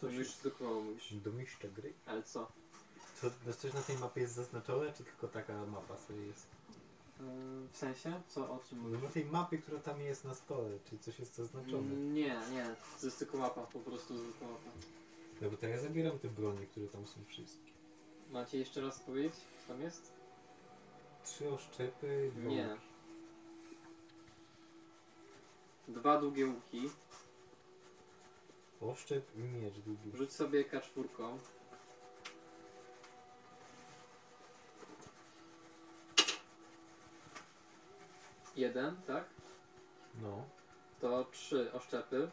[SPEAKER 3] To już tylko mówisz.
[SPEAKER 4] Domieszcza gry?
[SPEAKER 3] Ale co?
[SPEAKER 4] Co, no coś na tej mapie jest zaznaczone, czy tylko taka mapa sobie jest?
[SPEAKER 3] Yy, W sensie? Co, o czym
[SPEAKER 4] No
[SPEAKER 3] mówisz?
[SPEAKER 4] na tej mapie, która tam jest na stole, czy coś jest zaznaczone?
[SPEAKER 3] Mm, Nie, nie. To jest tylko mapa, po prostu zwykła mapa.
[SPEAKER 4] No bo to ja zabieram te bronie, które tam są wszystkie.
[SPEAKER 3] Macie jeszcze raz powiedzieć, co tam jest?
[SPEAKER 4] Trzy oszczepy, dwa
[SPEAKER 3] Nie.
[SPEAKER 4] łuki.
[SPEAKER 3] Dwa długie łuki.
[SPEAKER 4] Oszczep i miecz długi.
[SPEAKER 3] Rzuć sobie kaczwórką. Jeden, tak?
[SPEAKER 4] No,
[SPEAKER 3] To trzy oszczepy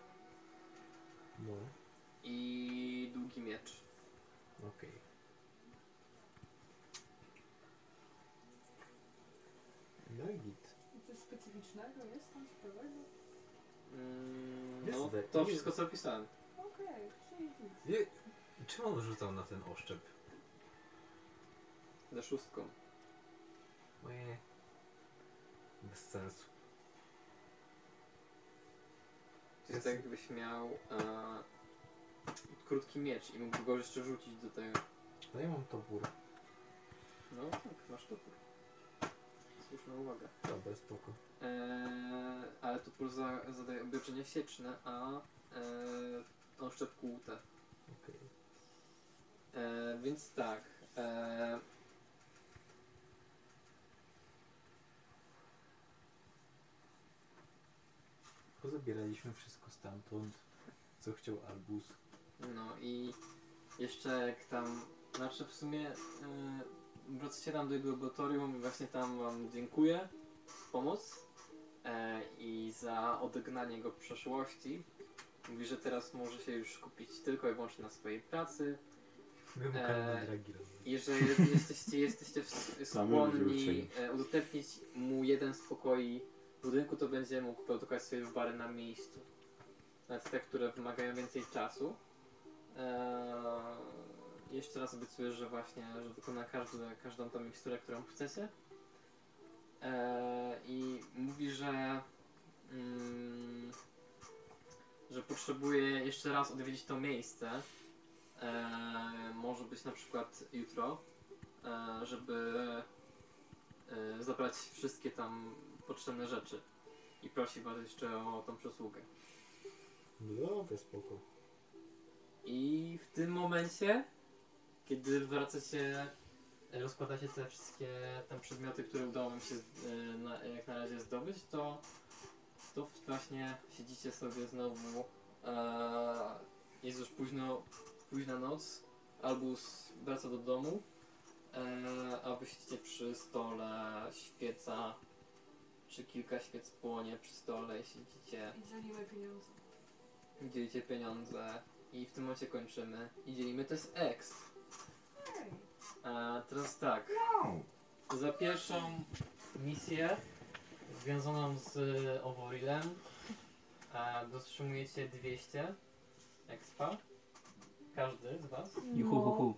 [SPEAKER 4] no,
[SPEAKER 3] i długi miecz.
[SPEAKER 4] okej. No i git.
[SPEAKER 61] I coś specyficznego jest tam ciekawego?
[SPEAKER 3] Mm, no, to wszystko co opisałem.
[SPEAKER 61] Okej, czyli nic.
[SPEAKER 4] Je, czym on rzucał na ten oszczep?
[SPEAKER 3] Ze szóstką.
[SPEAKER 4] Moje... Bez sensu.
[SPEAKER 3] To jest tak jakbyś miał e, krótki miecz i mógłby go jeszcze rzucić do tego.
[SPEAKER 4] No ja mam topór.
[SPEAKER 3] No tak, masz topór. Słuszna uwaga.
[SPEAKER 4] Dobra, spoko.
[SPEAKER 3] Eee, ale topór za, zadaje obliczenia sieczne, a e, on szczep kłute.
[SPEAKER 4] Okej.
[SPEAKER 3] E, więc tak. E,
[SPEAKER 4] Pozabieraliśmy wszystko stamtąd, co chciał Albus.
[SPEAKER 3] no i jeszcze jak tam, znaczy w sumie e, wracacie tam do jego laboratorium i właśnie tam wam dziękuję za pomoc e, i za odegnanie go przeszłości. Mówi, że teraz może się już skupić tylko i wyłącznie na swojej pracy,
[SPEAKER 4] Wymykamy
[SPEAKER 3] Eee,
[SPEAKER 4] dragi robić.
[SPEAKER 3] I że je- jesteście, jesteście w- skłonni e, udostępnić mu jeden z pokoi w budynku, to będzie mógł produkować swoje wybary na miejscu. Nawet te, które wymagają więcej czasu. Eee, jeszcze raz obiecuję, że właśnie, że wykona każdy, każdą tą miksturę, którą chcecie. Eee, I mówi, że mm, że potrzebuje jeszcze raz odwiedzić to miejsce. E, może być na przykład jutro, e, żeby e, zabrać wszystkie tam potrzebne rzeczy. I prosi was jeszcze o tą przysługę.
[SPEAKER 4] No dobra, spoko.
[SPEAKER 3] I w tym momencie, kiedy wracacie, e, rozkładacie te wszystkie tam przedmioty, które udało wam się e, na, jak na razie zdobyć, to, to właśnie siedzicie sobie znowu. E, jest już późno, późna noc. Albus wraca do domu, e, a wy siedzicie przy stole, świeca, czy kilka świec płonie przy stole i siedzicie
[SPEAKER 2] I dzielimy pieniądze.
[SPEAKER 3] dzielicie pieniądze i w tym momencie kończymy i dzielimy to jest X. A teraz tak. Za pierwszą misję związaną z Oworilem dotrzymujecie 200 expa. Każdy z was.
[SPEAKER 1] Juhuhuhu.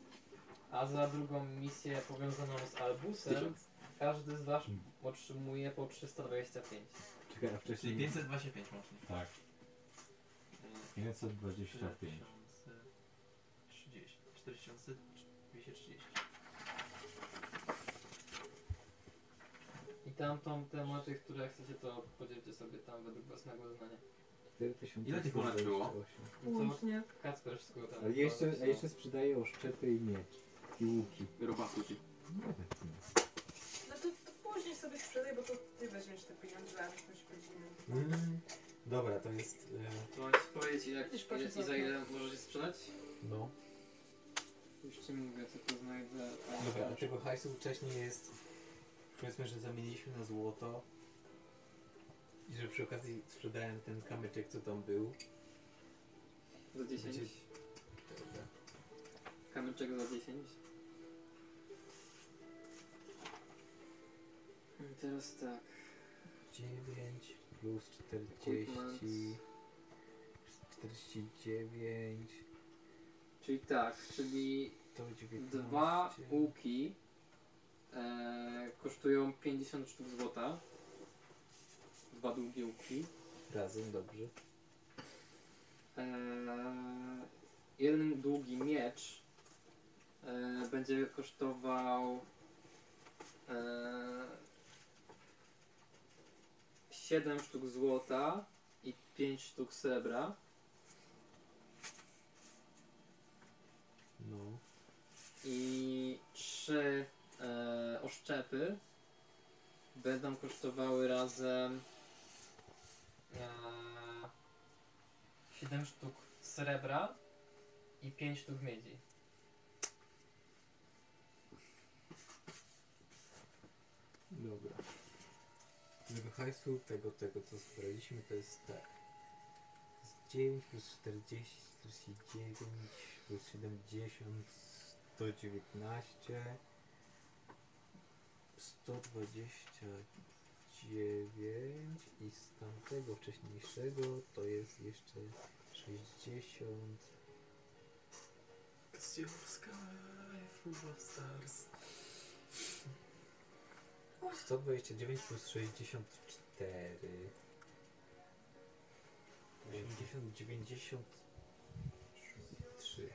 [SPEAKER 3] A za drugą misję powiązaną z Albusem, każdy z was otrzymuje po 325.
[SPEAKER 5] Czekaj, a
[SPEAKER 62] Czyli
[SPEAKER 5] wcześniej...
[SPEAKER 62] 525 łącznie.
[SPEAKER 5] Tak. 525.
[SPEAKER 62] 30, 4230.
[SPEAKER 3] I tamtą tematy, które chcecie, to podzielcie sobie tam według własnego uznania.
[SPEAKER 5] 4000
[SPEAKER 62] Ile tych monet było?
[SPEAKER 3] No to
[SPEAKER 63] Łącznie.
[SPEAKER 3] Kacper wszystko tam.
[SPEAKER 5] Ale jeszcze, a jeszcze sprzedaję oszczepy i miecz. I łuki.
[SPEAKER 62] Robaku ty.
[SPEAKER 2] No to, to później sobie sprzedaj, bo to ty weźmiesz te pieniądze, a myśmy się podzielimy.
[SPEAKER 4] Mm, dobra, to jest... E,
[SPEAKER 3] To mam ci powiedzieć, jak,
[SPEAKER 2] Widzisz, patrz, co
[SPEAKER 3] i za
[SPEAKER 2] to-
[SPEAKER 3] ile możecie sprzedać?
[SPEAKER 4] no.
[SPEAKER 3] Już ci mówię, tylko znajdę.
[SPEAKER 4] Dobra, a tego hajsu wcześniej jest... Powiedzmy, że zamieniliśmy na złoto. I że przy okazji sprzedałem ten kamyczek, co tam był.
[SPEAKER 3] Za 10.
[SPEAKER 4] Będzie- Dobra.
[SPEAKER 3] Kamyczek za 10. I teraz tak.
[SPEAKER 4] 9 plus 40... 49...
[SPEAKER 3] Czyli tak, czyli
[SPEAKER 4] To 19...
[SPEAKER 3] dwa łuki e, kosztują 50 sztuk złota. Dwa długie łuki.
[SPEAKER 4] Razem, dobrze.
[SPEAKER 3] E, jeden długi miecz e, będzie kosztował e, 7 sztuk złota i 5 sztuk srebra.
[SPEAKER 4] No.
[SPEAKER 3] I trzy e, oszczepy będą kosztowały razem e, 7 sztuk srebra i 5 sztuk miedzi.
[SPEAKER 4] Dobra. Tego hajsu, tego, tego co zbraliśmy, to jest tak. To jest 9 plus 40, 49 plus 70, 119, 129 i z tamtego wcześniejszego to jest jeszcze 60.
[SPEAKER 62] Cause your sky full of stars.
[SPEAKER 4] 129 plus 64. 80, 93.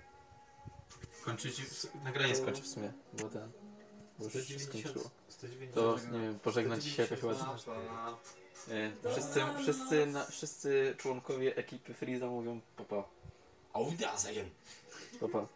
[SPEAKER 1] Kończycie, nagranie skończy w sumie, bo ten, już się
[SPEAKER 4] 190,
[SPEAKER 1] skończyło.
[SPEAKER 4] 190.
[SPEAKER 1] To, nie wiem, pożegnać się jakoś ładnie. E, Wszyscy, wszyscy, na, wszyscy członkowie ekipy Freeza mówią papa.
[SPEAKER 64] Auf Wiedersehen!
[SPEAKER 1] Papa.